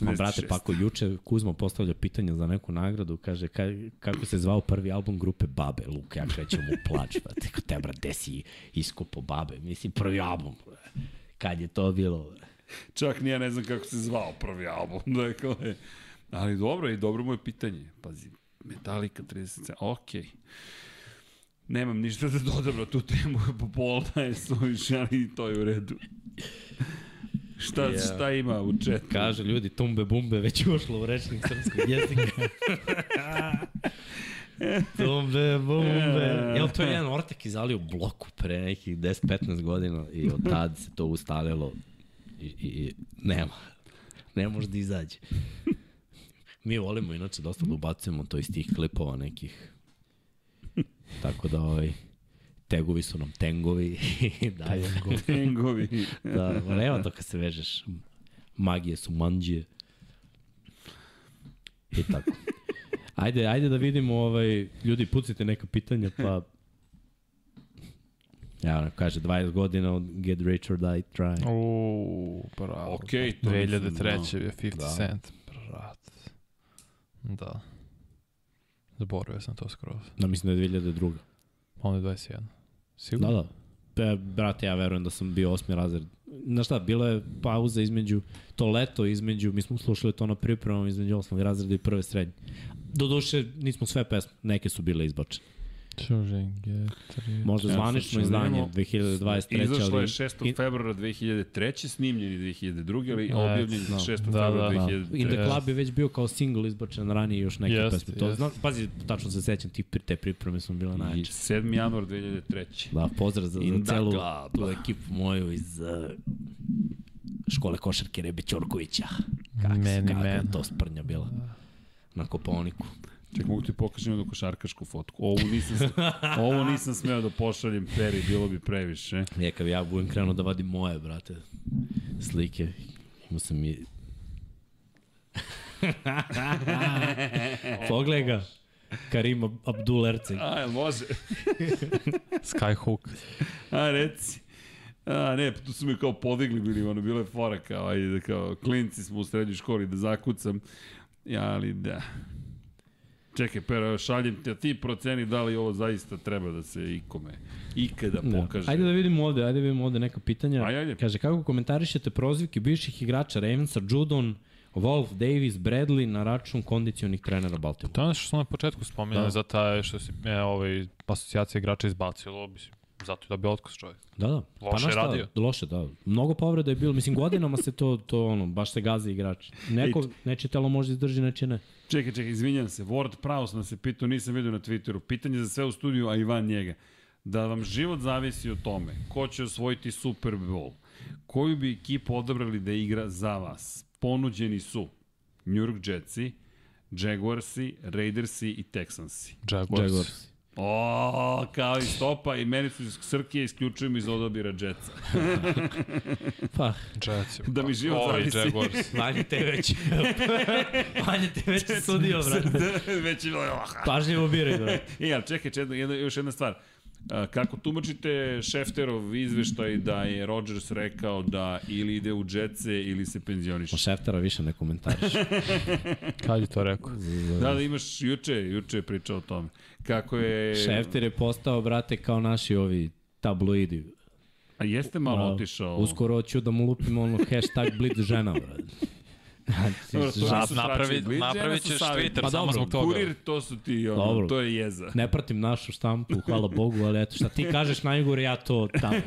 Ma, brate, pa ako juče Kuzmo postavlja pitanje za neku nagradu, kaže ka, kako se zvao prvi album grupe Babe, Luka, ja krećem u plač, brate, ko te, brate, si iskopo Babe, mislim, prvi album, kad je to bilo, Čak nije ne znam kako se zvao prvi album, dakle, ali dobro, i dobro mu je pitanje, pazi, Metallica 37, okej. Okay. Nemam ništa da dodam na tu temu, po pola je suviš, ali to je u redu. Šta, yeah. šta ima u četu? Kaže ljudi, tumbe bumbe već ušlo u rečnik srpskog jezika. tumbe bumbe. Evo, to je jedan ortak izali u bloku pre nekih 10-15 godina i od tad se to ustalilo i, i, i nema. Ne može da izađe. Mi volimo inače dosta da ubacujemo to iz tih klipova nekih. Tako da ovaj, tegovi su nam tengovi i dalje. tengovi. da, ma nema to kad se vežeš. Magije su manđije. I tako. Ajde, ajde da vidimo, ovaj, ljudi, pucite neka pitanja, pa Ja, kaže, 20 godina od Get Rich or Die Trying. Uuu, bravo. Okej, to nisam 2003. znao. je 50 Da. Cent, brat. Da. Zaboravio sam to skroz. Da, mislim da je 2002. On je 21. Da, Sigurno? da. Pe, brate, ja verujem da sam bio osmi razred. Znaš šta, bila je pauza između, to leto između, mi smo slušali to na pripremama između osmog razreda i prve srednje. Doduše, nismo sve pesme, neke su bile izbačene. Rich. Možda zvanično izdanje vidimo. 2023. Izašlo ali... je 6. februara 2003. snimljeni 2002. ali objavljen da. 6. Da, februara da, da. 2003. In the. Club je već bio kao single izbačen ranije još neke Jest, pesme. To, jest. znam, pazi, tačno se sećam, ti, te pripreme su bile I najjače. 7. januar 2003. Da, pozdrav za, In za celu tu ekipu moju iz uh, škole košarke Rebe Ćorkovića. Kak, Meni kak man. to sprnja bila na Koponiku. Ček, mogu ti pokažem jednu košarkašku fotku. Ovu nisam, ovo nisam smeo da pošaljem Peri, bilo bi previše. Kad bi ja budem krenuo da vadim moje, brate, slike, imao sam i... Pogledaj ga. Karim Ab- Abdul Erceg. A, jel može? Skyhook. A, reci. A, ne, tu su me kao podigli bili, ono, bilo je fora kao, ajde, da kao, klinci smo u srednjoj školi da zakucam. Ja, ali da. Čekaj, Pero, šaljem te, ti proceni da li ovo zaista treba da se ikome, ikada Da. pokaže. Ajde da vidimo ovde, ajde da vidimo ovde neka pitanja. Ajde, ajde. Kaže, kako komentarišete prozivke bivših igrača Ravensa, Judon, Wolf, Davis, Bradley na račun kondicionih trenera Baltimore? To je ono što sam na početku spominjao, Da. da. za taj što si e, ovaj, asocijacija igrača izbacilo, mislim, zato je dobio otkaz čovjek. Da, da. Loše znaš šta, radio. Loše, da. Mnogo povreda je bilo. Mislim, godinama se to, to ono, baš se gazi igrač. Neko, nečije telo može izdrži, nečije ne. Čekaj, čekaj, izvinjam se. Ward Prowse nas se pitao, nisam vidio na Twitteru. Pitanje za sve u studiju, a i van njega. Da vam život zavisi o tome ko će osvojiti Super Bowl, koju bi ekipu odabrali da igra za vas? Ponuđeni su New York Jetsi, Jaguarsi, Raidersi i Texansi. Jaguars. Jaguars. O, kao i stopa i meni su Srkije isključujem iz odabira Jetsa. Pa, Jets. Da mi život Ovaj zavisi. Jaguars. Vanja te već. Vanja te već sudio, brate. Već je bilo... Pažljivo biraj, brate. E, ali čekaj, jedna, jedna, još jedna stvar. Kako tumačite Šefterov izveštaj da je Rodgers rekao da ili ide u džetce ili se penzioniše? O Šeftera više ne komentariš. Kad je to rekao? Da, da imaš juče, juče je pričao o tome. Kako je... Šefter je postao, brate, kao naši ovi tabloidi. A jeste malo otišao. Uskoro ću da mu lupim ono hashtag blitz žena, brate. Nisu Napravi, napravit žene ćeš. Twitter Pa samo zbog toga. Kurir, to su ti, ono, Dobro. to je jeza. Ne pratim našu štampu, hvala Bogu, ali eto šta ti kažeš najgore, ja to tamo.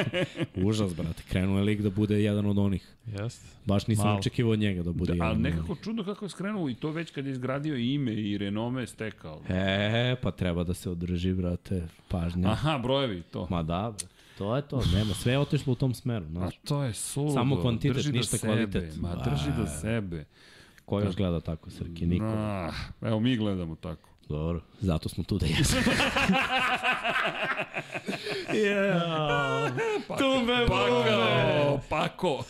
Užas, brate, krenuo je lik da bude jedan od onih. Jeste. Baš nisam Malo. očekivao od njega da bude Da, jedan ali nekako čudno kako je skrenuo i to već kad je izgradio ime i renome stekao. E, pa treba da se održi, brate, pažnja. Aha, brojevi, to. Ma da, bre. To je to, nema, sve je otišlo u tom smeru, A znaš. to je suludo. Samo kvantitet, drži ništa do sebe, kvalitet. Ma drži do A. sebe. Ko još gleda tako, Srki? Niko. Ah, evo mi gledamo tako. Dobro, zato smo tu da jesmo. yeah. Tumbe, Pakao, pako.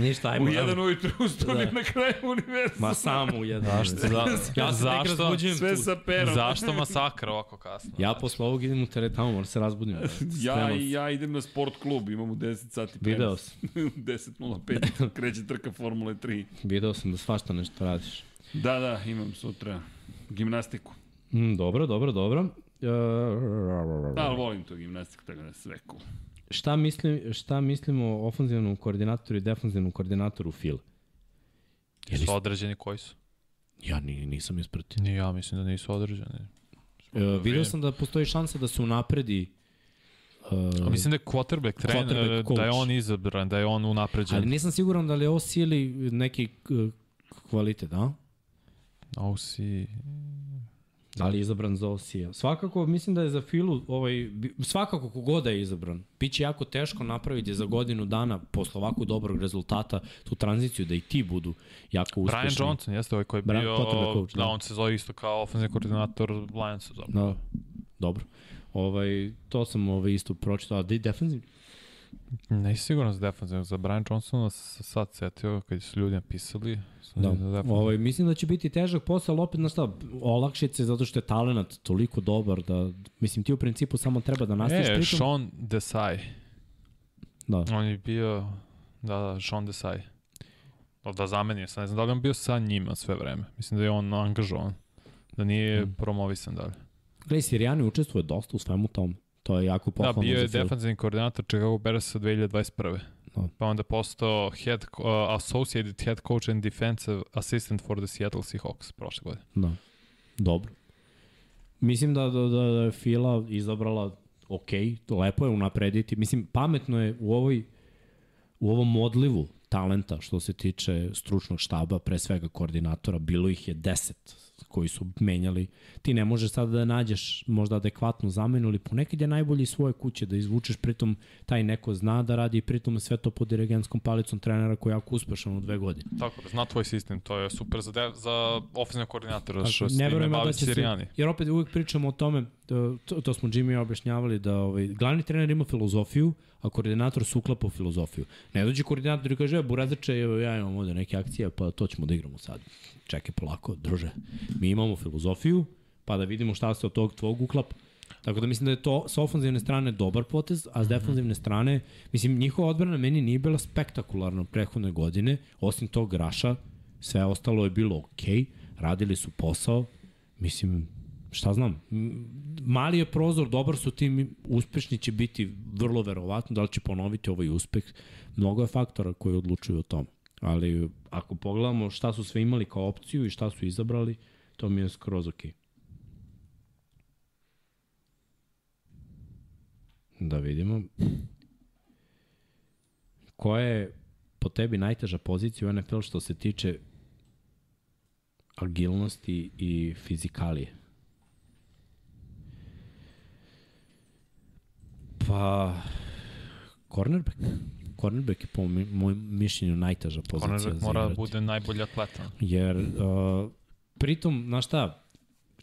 Ništa, ajmo. U jedan ujutru u studiju Da. na kraju univerzuma. Ma samo u jedan. Zašto? Za, Ja se tek zašto? razbuđujem Sve tu. sa perom. Zašto masakra ovako kasno? Ja posle ovog idem u teretanu, moram se razbudim. Ja Spremam i ja idem na sport klub, imam u 10 sati prenos. Video sam, 10.05 kreće trka Formule 3. video sam da svašta nešto radiš. Da, da, imam sutra gimnastiku. Mm, dobro, dobro, dobro. Uh, Da, ali volim to gimnastiku, tako da sve cool. Šta, mislim, šta mislimo o ofenzivnom koordinatoru i defanzivnom koordinatoru Phil? Je li, Su određeni koji su? ja ni, nisam ispratio. Ni ja mislim da nisu određeni. Uh, video sam da postoji šansa da se unapredi uh, A mislim da je quarterback, trener, Quarterback coach. da je on izabran, da je on unapređen. ali nisam siguran da li je ovo sili neki uh, kvalitet, a? OC... Da li je izabran za OC-a? Svakako, mislim da je za Filu, ovaj, svakako kogoda je izabran. Biće jako teško napraviti za godinu dana posle ovako dobrog rezultata tu tranziciju da i ti budu jako uspešni. Brian Johnson jeste ovaj koji je Brian- bio, coach, da. da. on se zove isto kao ofenzivni koordinator Lionsa zapravo. Da, dobro. Ovaj, to sam ovaj, isto pročitao, a da i defensiv? Ne sigurno za defensivnog, za Brian Johnsona sam sad setio kad su ljudi napisali. sam Da, za ovaj, mislim da će biti težak posao, ali opet, znaš šta, olakšice zato što je talent toliko dobar da, mislim, ti u principu samo treba da nastaviš E, pritom. Sean Desai. Da. On je bio, da, da, Sean Desai. Da, da zameni, sad ne znam da li on bio sa njima sve vreme. Mislim da je on angažovan. Da nije Mm. promovisan dalje. Gledaj, Sirijani učestvuje dosta u svemu tom. To je jako Da, pohvalno bio je defensivni koordinator Chicago Bearsa 2021. Da. Pa onda postao head, uh, associated head coach and defensive assistant for the Seattle Seahawks prošle godine. Da. Dobro. Mislim da, da, da, da je Fila izabrala ok, to lepo je unaprediti. Mislim, pametno je u ovoj u ovom odlivu talenta što se tiče stručnog štaba, pre svega koordinatora, bilo ih je 10 koji su menjali. Ti ne možeš sada da nađeš možda adekvatnu zamenu, ali ponekad je najbolji iz svoje kuće da izvučeš, pritom taj neko zna da radi i pritom sve to pod dirigenskom palicom trenera koji je jako uspešan u dve godine. Tako da, zna tvoj sistem, to je super za, de, za ofenzivnog koordinatora, što se verujem ja bavi da će Sirijani. Se, jer opet uvek pričamo o tome, to, to smo Jimmy objašnjavali, da ovaj, glavni trener ima filozofiju, a koordinator se uklapa u filozofiju. Ne dođe koordinator i kaže, "E, Burazače, evo ja imam ovde neke akcije, pa to ćemo da igramo sad. Čekaj polako, druže. Mi imamo filozofiju, pa da vidimo šta se od tog tvog uklapa. Tako da mislim da je to s ofanzivne strane dobar potez, a s defanzivne strane, mislim, njihova odbrana meni nije bila spektakularna prethodne godine, osim tog graša, sve ostalo je bilo okej, okay, radili su posao, mislim, šta znam, mali je prozor, dobar su tim, uspešni će biti vrlo verovatno, da li će ponoviti ovaj uspeh, mnogo je faktora koji odlučuju o tom. Ali ako pogledamo šta su sve imali kao opciju i šta su izabrali, to mi je skroz okej. Da vidimo. Koja je po tebi najteža pozicija u NFL što se tiče agilnosti i fizikalije? Pa, cornerback. Cornerback je po mojem mišljenju najteža pozicija Cornerback za mora da bude najbolji atleta. Jer, uh, pritom, znaš šta,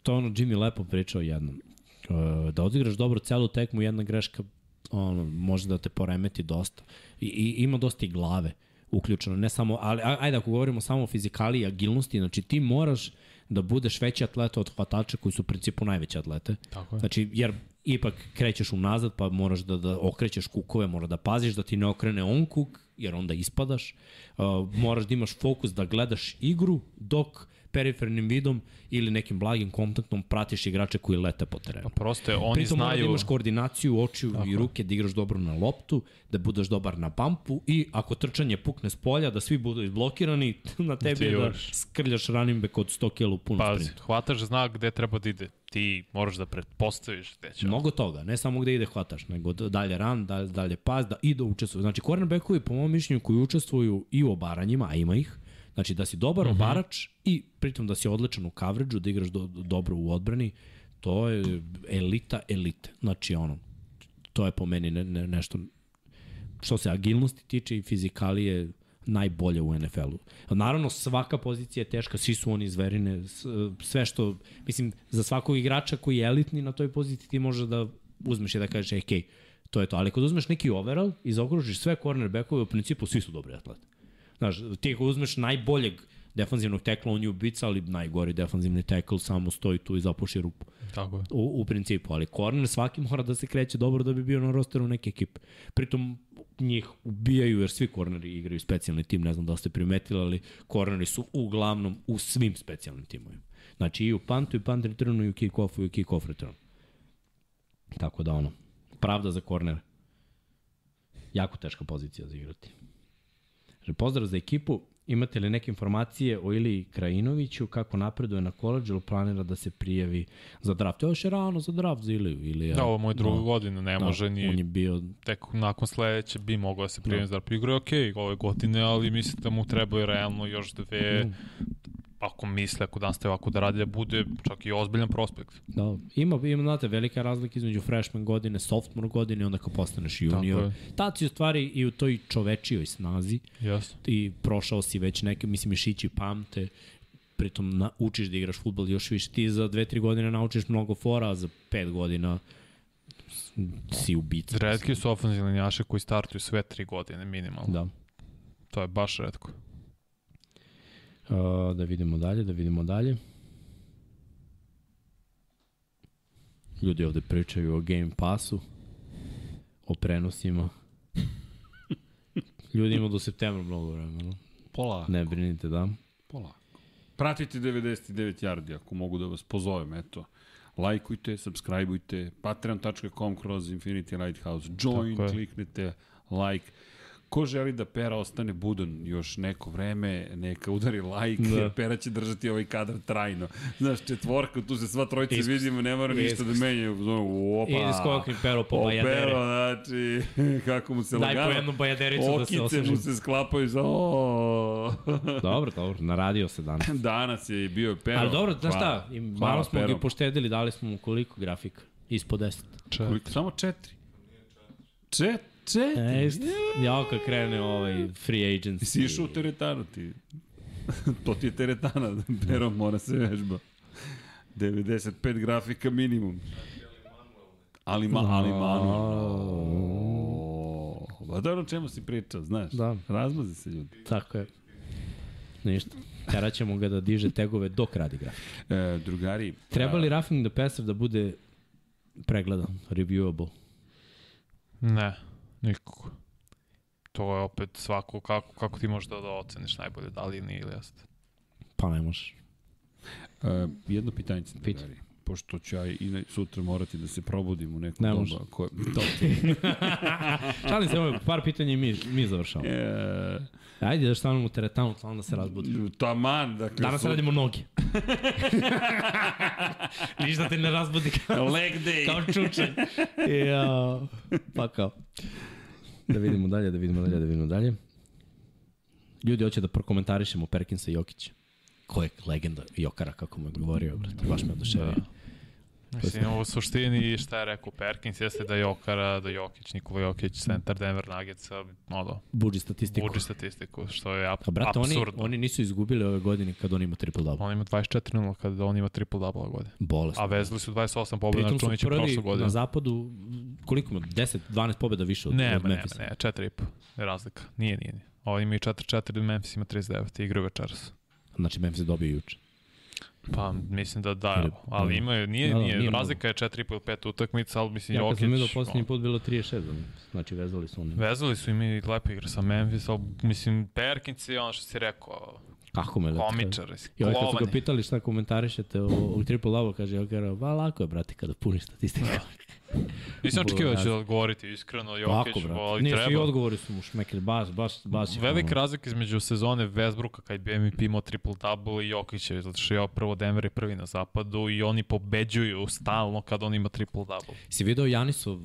to ono Jimmy lepo pričao jednom. Uh, da odigraš dobro celu tekmu, jedna greška ono, može da te poremeti dosta. I, i ima dosta i glave uključeno, ne samo, ali ajde ako govorimo samo o fizikali i agilnosti, znači ti moraš da budeš veći atleta od hvatača koji su u principu najveći atlete. Tako je. Znači, jer ipak krećeš unazad, pa moraš da, da okrećeš kukove, mora da paziš da ti ne okrene on kuk, jer onda ispadaš. Uh, moraš da imaš fokus da gledaš igru, dok perifernim vidom ili nekim blagim kontaktom pratiš igrače koji lete po terenu. Prosto je, oni Pritom da znaju... imaš koordinaciju očiju i ruke, da igraš dobro na loptu, da budeš dobar na pampu i ako trčanje pukne s polja, da svi budu izblokirani, na tebi je da skrljaš running back od 100 kg u punom Pazi, sprintu. hvataš zna gde treba da ide. Ti moraš da pretpostaviš gde će. Mnogo toga, ne samo gde ide hvataš, nego dalje ran, dalje, dalje pas, da i da učestvuju. Znači, cornerbackovi, po mom mišljenju, koji učestvuju i u obaranjima, a ima ih, znači da si dobar uh -huh. obarač i pritom da si odličan u coverage da igraš do, dobro u odbrani, to je elita elite. Znači, ono, to je po meni ne, ne, nešto što se agilnosti tiče i fizikalije najbolje u NFL-u. Naravno, svaka pozicija je teška, svi su oni zverine, sve što, mislim, za svakog igrača koji je elitni na toj poziciji ti možeš da uzmeš i da kažeš, ej, okay, to je to. Ali kad uzmeš neki overall i zaokružiš sve cornerbackove, u principu svi su dobri atleti. Znaš, ti ako uzmeš najboljeg defanzivnog tekla, on je ubica, ali najgori defanzivni tekl samo stoji tu i zapuši rupu Tako je. u, u principu, ali corner svaki mora da se kreće dobro da bi bio na rosteru neke ekipe. Pritom njih ubijaju jer svi corneri igraju specijalni tim, ne znam da ste primetili, ali corneri su uglavnom u svim specijalnim timovima. Znači i u pantu, i punt returnu, i u kick-offu, i u kick-off returnu. Tako da ono, pravda za cornere. Jako teška pozicija za igrati. Kaže, pozdrav za ekipu. Imate li neke informacije o Iliji Krajinoviću, kako napreduje na koleđu ili planira da se prijavi za draft? Još je rano za draft za Iliju. Ilija, Da, ovo mu je druga da, godina, ne može ni... On je bio tek nakon sledeće bi mogao da se primi za draft. Igra je okej ove godine, ali mislim da mu trebaju realno još dve, Mm. Ako misle, ako nastaje ovako da radi, da bude čak i ozbiljan prospekt. Da, ima, ima, znate, velika razlika između freshman godine, sophomore godine i onda kad postaneš junior. Tad si u stvari i u toj čovečijoj snazi Jasno. i prošao si već neke, mislim, mišići pamte, pritom na, učiš da igraš futbol još više. Ti za dve, tri godine naučiš mnogo fora, a za pet godina si ubica. Redki su ofenzivni linijaši koji startuju sve tri godine minimalno. Da. To je baš redko. Uh, da vidimo dalje, da vidimo dalje. Ljudi ovde pričaju o Game Passu, o prenosima. Ljudi ima do septembra mnogo vremena. Pola. Ne brinite, da. Polako. Pratite 99 yardi ako mogu da vas pozovem, eto. Lajkujte, subscribeujte, patreon.com kroz Infinity Lighthouse, join, kliknite, like. Ko želi da Pera ostane budan još neko vreme, neka udari like, Da. Pera će držati ovaj kadar trajno. Znaš, četvorka, tu se sva trojica Iskus- vidimo, ne mora ništa da. Znaš, Opa, Idi skokni pero po O, bajadere. Pero, znači, kako mu se Daj lagano. po jednu bajadericu da se Okice osveži. mu se sklapaju za... O. Dobro, dobro, naradio se danas. Danas je bio Pero. Ali dobro, znaš Hvala. šta, im, malo smo ga poštedili, dali smo mu koliko grafika? Ispod 10. Koliko? Samo četiri. Čet, četiri. E, isto. Jao kad krene ovaj free agency. Si išao u teretanu ti. to ti je teretana, Pero mora se vežba. 95 grafika minimum. Ali ma, ali manu. Pa dobro, o čemu si pričao, znaš? Da. Razmazi se ljudi. Tako je. Ništa. Terat ćemo ga da diže tegove dok radi grafik. E, drugari, Treba li Roughing the Passer da bude pregledan, reviewable? Ne, nikako. To je opet svako, kako, kako ti možeš da, da oceniš najbolje, da li je nije ili jeste. Pa ne možeš. E, jedno pitanje sam Pita. drugari. Pošto ću ja i ne- sutra morati da se probudim u nekom Ne doba. može. Koje, to, Šalim se, ovo, par pitanja i mi, mi završamo. e, Ajde da stavimo u teretanu, samo da se razbudi. taman, dakle... Danas su- radimo noge. Ništa te ne razbudi kao, Leg day. kao čučanj. Ja, pa kao. Da vidimo dalje, da vidimo dalje, da vidimo dalje. Ljudi hoće da prokomentarišemo Perkinsa i Jokića. Ko je legenda Jokara, kako mu je govorio, brate. Baš me oduševio. Mislim, u suštini šta je rekao Perkins jeste da Jokara, da Jokić, Nikola Jokić, centar Denver Nuggetsa, ono, Buđi statistiku. buđi statistiku, što je ap A brate, oni, apsurdno. oni nisu izgubili ove godine kad on ima triple double. On ima 24-0 kada on ima triple double godine. Bolest. A vezali su 28 pobjeda na prvi prošle godine. na zapadu, koliko ima, 10-12 pobjeda više od, Ne, od ne, ne, Memphisa. ne, 4,5 je razlika. Nije, nije, nije. Ovo ima i 4-4, Memphis ima 39, igraju večeras. Znači Memphis je dobio juče. Pa mislim da da, Ili- ali ima, je- nije, Da, da, nije, nije mnogo. razlika je 4,5 ili 5 utakmica, ali mislim Ja kad Jokić... sam vidio poslednji ono, put bilo 36 za Memphis. Znači vezali su oni. Vezali su i mi lepo igra sa Memphis, ali mislim Perkins je ono što si rekao, Kako me lepo. komičar, I ovaj kad su ga pitali šta komentarišete o, o triple double, kaže Joker, ba lako je, brate, kada puniš statistiku. Nisam očekivao da će odgovoriti iskreno, Jokić, brate. ali Nije, svi treba. odgovori su mu šmekli, baš, baš, baš. je Velika razlika između sezone Westbrooka kad bi MVP imao triple-double i Jokića, zato što je prvo Denver je prvi na zapadu i oni pobeđuju stalno kad on ima triple-double. Si video Janisov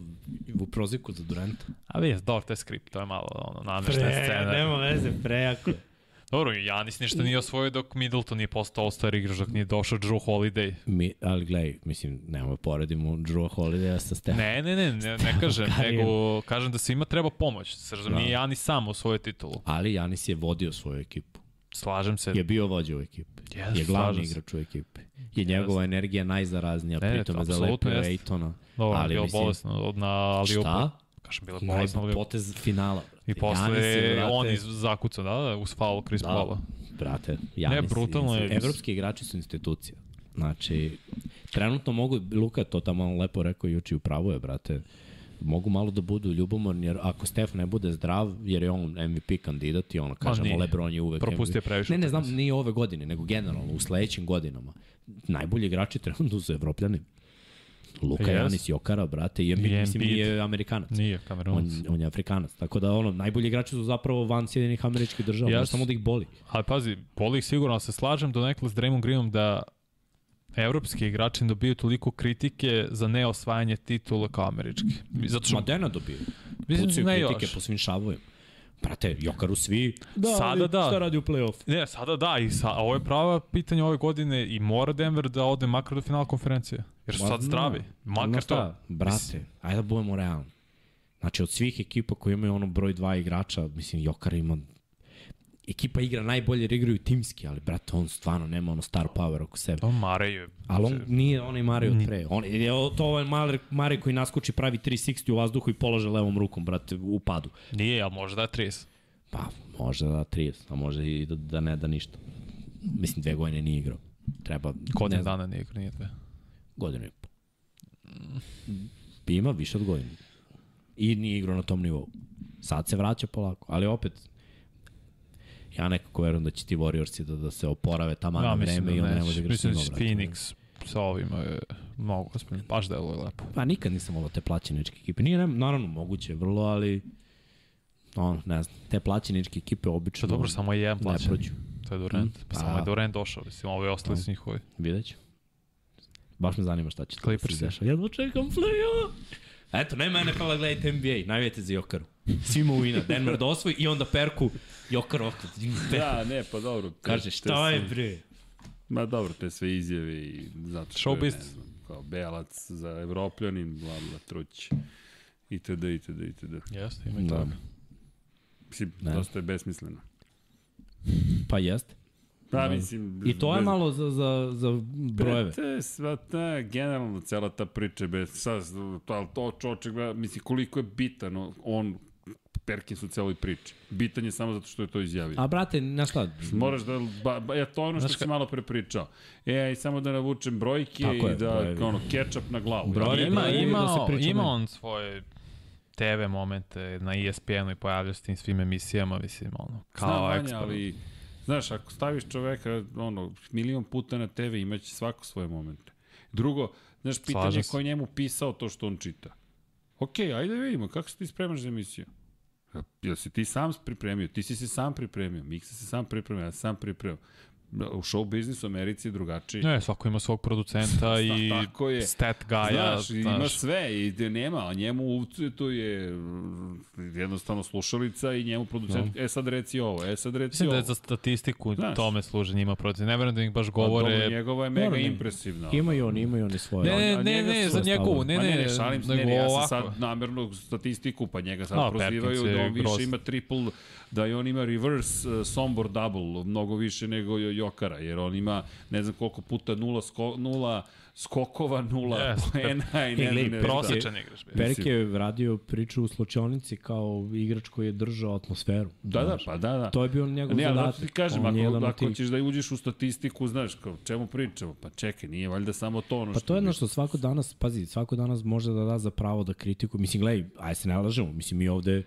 u proziku za Duranta? A vidi, dobro, to je skript, to je malo ono, namešten scena. nema veze, prejako. Dobro, Janis ništa nije osvojio dok Middleton nije postao All-Star igrač, dok nije došao Drew Holiday. Mi, ali gledaj, mislim, nemoj poredimo Drew Holiday sa Steph. Ne, ne, ne, ne, ne kažem, Karim. nego kažem da svima treba pomoć. Sržem, Da. nije Janis sam osvojio titulu. Ali Janis je vodio svoju ekipu. Slažem se. Je bio vođa u ekipi. Jes, je glavni igrač u ekipi. Je njegova energija najzaraznija, Ne, pritom to je zalepio. Ejtona. Dobro, ali bilo mislim- bolesno od- na Aliupu. Šta? Kažem, bilo bolesno na Najbolj potez finala. Brate. I posle je, brate, on iz zakuca, da, da, uz faul Chris Da. Paula. Brate, Janis. Ne, brutalno je. Evropski igrači su institucija. Znači, trenutno mogu, Luka to tamo lepo rekao juče u pravu je, brate, mogu malo da budu ljubomorni, jer ako Stef ne bude zdrav, jer je on MVP kandidat i ono, kažemo, nije. Lebron je uvek Propustio MVP. previše Ne, ne znam, nije ove godine, nego generalno, u sledećim godinama. Najbolji igrači trenutno su evropljani. Luka Yes. Janis, Jokara, brate, i Embiid, I mislim, nije Amerikanac. Nije On, Kamerunac. on je Afrikanac. Tako da, ono, najbolji igrači su zapravo van Sjedinih američkih država. Yes. Samo da ih boli. Ali pazi, boli ih sigurno, ali se slažem do nekle s Draymond Greenom da evropski igrači dobiju toliko kritike za neosvajanje titula kao američki. Zato što, Ma Dena dobio. mislim, Pucaju ne kritike još. po svim šavovima. Brate, Jokaru svi. Da, Sada da. Šta radi u play-off? Ne, sada da, i sa, a ovo je prava pitanje ove godine i mora Denver da ode makar do finala konferencije. Jer su Ma, sad zna. zdravi. Makar Znaš šta, to. Brate, ajde da budemo realni. Znači, od svih ekipa koji imaju ono broj dva igrača, mislim, Jokar ima ekipa igra najbolje jer igraju timski, ali brate, on stvarno nema ono star power oko sebe. Pa Mare je... Ali on nije onaj Mare od pre. On, je to ovaj Mare, Mare koji naskoči pravi 360 u vazduhu i polaže levom rukom, brate, u padu. Nije, ali može da je 30. Pa, može da 30, a može i da, da ne da ništa. Mislim, dve godine nije igrao. Treba, znam, dana nije igra, nije dve. Godinu i po. Ima više od godinu. I nije igrao na tom nivou. Sad se vraća polako, ali opet, ja nekako verujem da će ti Warriorsi da, da se oporave tamo Ja, vreme i da onda ne može igra s Mislim da će. Phoenix sa ovima je mnogo ozbiljno. Baš deluje lepo. Pa nikad nisam volao te plaćeničke ekipe. Nije, ne, naravno, moguće, vrlo, ali ono, ne znam, te plaćeničke ekipe obično dobro, samo je jedan ne plaćen. prođu. To je Durant. Mm, Pa pa- samo je Durant došao. Mislim, ovi ostali su njihovi. Vidjet ću. Baš me zanima šta će to Clippersi. se dešava. Jedva čekam play-off. Eto, nema NFL-a, gledajte NBA, najvijete za Jokaru. Svima u ina, Denver da osvoji i onda Perku, Jokar okrat. Da, ne, pa dobro. te- Kaže, šta je bre? Ma dobro, te sve izjave i zato što Show je, ne znam, kao belac za evropljanin, bla bla, truć, itd., itd., itd. Jeste, ima i Da. toga. Mislim, dosta je besmisleno. Pa jeste. Pa, Da. mislim... I to je bez- malo za, za, za brojeve. Brate, sva ta, generalno, cela ta priča, bez, sad, to, to čoček, mislim, koliko je bitan on, Perkins u celoj priči. Bitan je samo zato što je to izjavio. A brate, znaš šta? Moraš da, ba, ba, ja, to je ono što Znaš si malo pre pričao. E, i samo da navučem brojke Tako i je, da, brojevi. ono, ketchup na glavu. Brojevi, Ja, Ima, brojevi ima, da se priča ima on svoje TV momente na ESPN-u i pojavlja se tim svim emisijama, mislim, ono, kao Znam, ekspert. ali, znaš, ako staviš čoveka, ono, milion puta na TV, imaće svako svoje momente. Drugo, znaš, pitanje Slažem je ko je njemu pisao to što on čita. Ok, ajde vidimo, kako se ti spremaš za emisiju? Jel si ti sam pripremio? Ti si se sam pripremio. Miksa se sam pripremio, ja sam pripremio. U show biznisu u Americi je drugačiji. Ne, svako ima svog producenta i tako je. stat gaja. Znaš, ima sve i nema, a njemu to je mm, jednostavno slušalica i njemu producent, e sad reci ovo, e sad reci Mislim da ovo. je za statistiku Znaš. tome služe njima protiv. Ne verujem da ih baš A dobro, govore... njegova je mega Dobro, ne. impresivna. Imaju oni, imaju oni svoje. Ne, ne, ne, ne, za njegovu, ne, Ma ne, ne, ne, šalim se, ne, ne, ja sam sad namerno statistiku, pa njega sad A, prozivaju da on više ima triple, da i on ima reverse uh, sombor double, mnogo više nego Jokara, jer on ima ne znam koliko puta nula, sko, nula skokova, nula Yes, poena i ne znam ne šta. Prosečan igrač. Perik je radio priču u slučionici kao igrač koji je držao atmosferu. Da, da, Znaš. pa da, da. To je bio njegov Ne, zadatak. zato ti kažem, On ako, ako tih. ćeš da uđeš u statistiku, znaš, kao, čemu pričamo? Pa čekaj, nije valjda samo to ono Pa što... to je jedno što svako danas, pazi, svako danas može da da za pravo da kritiku. Mislim, gledaj, aj se ne lažemo. Mislim, mi ovde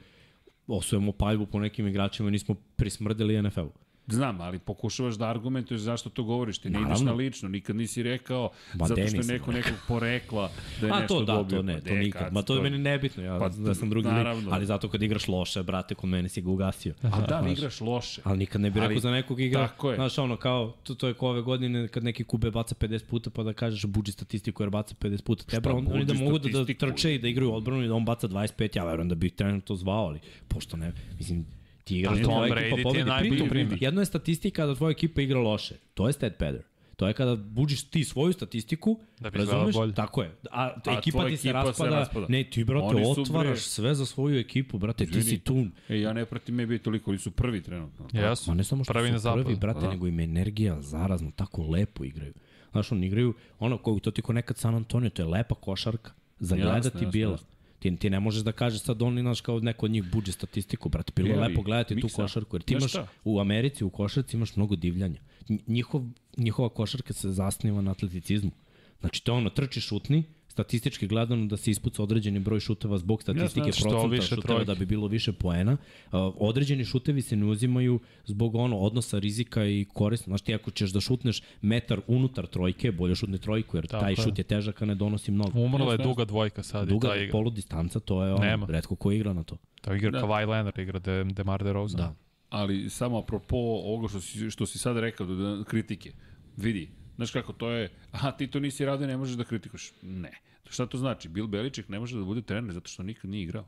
osujemo paljbu po nekim igračima nismo prismrdili NFL-u. Znam, ali pokušavaš da argumentuješ zašto to govoriš. Ti ne ideš Naravno. na lično, nikad nisi rekao Ma, zato što je neko nekog porekla da je A nešto to da, dobio. to ne, Pa to nikad. kad Ma to je to- meni nebitno, ja Pa, da sam drugi lik, naravno. ali zato kad igraš loše, brate, kod mene si ga ugasio. A da, ali igraš loše. Ali nikad ne bih Ali- rekao za nekog igra. tako je. Znaš, ono, kao, to, to je kao ove godine kad neki kube baca 50 puta pa da kažeš buđi statistiku jer baca 50 puta. Treba on, oni da mogu da, da trče i da igraju odbranu i da on baca 25, ja verujem da bi trener to zvao, ali pošto ne, mislim, ti igraš Tom tvoja Brady ti ekipa je pobedi. najbolji Pritom, primer. jedno je statistika da tvoja ekipa igra loše. To je stat padder. To je kada buđiš ti svoju statistiku, Da bi razumeš? bolje. Tako je. A, A ekipa ti se ekipa se raspada, raspada. ne, ti brate Oni su, bre- otvaraš sve za svoju ekipu, brate, ti si tu. E, ja ne pratim NBA toliko, oni su prvi trenutno. Jesu. Ma ne samo što Prvi su prvi, brate, Da. nego im energija zarazno, tako lepo igraju. Znaš, oni igraju, ono, to ti ko nekad San Antonio, to je lepa košarka. Za Jasno, gledati jasno, bila. jasno. Ti, ti ne možeš da kažeš sad oni, znaš, kao neko od njih buđe statistiku, brate. Bilo je lepo gledati tu miksa. košarku, jer ti imaš u Americi, u košarci imaš mnogo divljanja. Nj- Njihov, njihova košarka se zasniva na atleticizmu. Znači, to ono, trči šutni, statistički gledano da se ispuca određeni broj šuteva zbog statistike Jasno, što procenta više šuteva trojki. da bi bilo više poena. Određeni šutevi se ne uzimaju zbog ono odnosa rizika i korisno. Znaš ti ako ćeš da šutneš metar unutar trojke, bolje šutne trojku jer Tako taj je. šut je težak, a ne donosi mnogo. Umrla je duga dvojka sad Duga i ta igra. polu distanca, to je ono, Nema. redko ko igra na to. To igra Da. da. Kawhi Leonard, igra De, Demar DeRozan. Da. Ali samo apropo ovoga što si, što si sad rekao, da, da, kritike. Vidi, znaš kako, to je, aha, ti to nisi radio, ne možeš da kritikuš. Ne. Šta to znači? Bill Belichick ne može da bude trener zato što nikad nije igrao.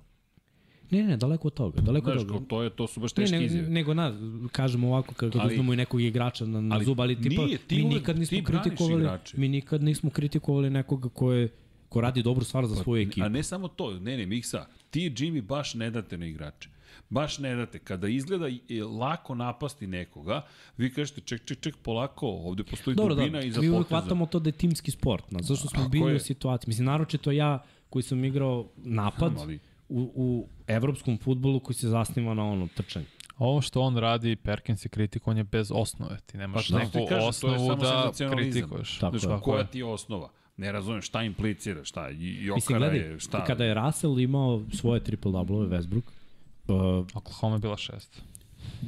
Ne, ne, daleko od toga. Daleko Znaš, od toga. to, je, to su baš Ne, teške ne, izjave. nego na, kažemo ovako, kad, Ali- uzmemo i nekog igrača na, na zub, ali tipa, nije, ti mi uvek- nikad nismo kritikovali, igrače. mi nikad nismo kritikovali nekoga ko je ko radi dobru stvar za svoju ekipu. A ne samo to, ne, ne, Miksa, ti Jimmy baš ne date na igrače. Baš ne date. Kada izgleda i- lako napasti nekoga, vi kažete ček, ček, ček, polako, ovde postoji Dobro, dubina da, iza mi uvek poteza. hvatamo to da je timski sport, znaš, zašto smo Tako bili je. u situaciji. Mislim, naročito ja koji sam igrao napad Znam, ali- u, u evropskom futbolu koji se zasniva na ono trčanje. Ovo što on radi, Perkins je kritik, on je bez osnove. Ti nemaš Pa neku kažem, osnovu da kritikuješ. Tako Znaš, je. koja ti je osnova? Ne razumem šta implicira, šta, i Mislim, Jokara gledaj, je, šta? kada je Russell imao svoje triple-double Westbrook, uh, Oklahoma je bila šest.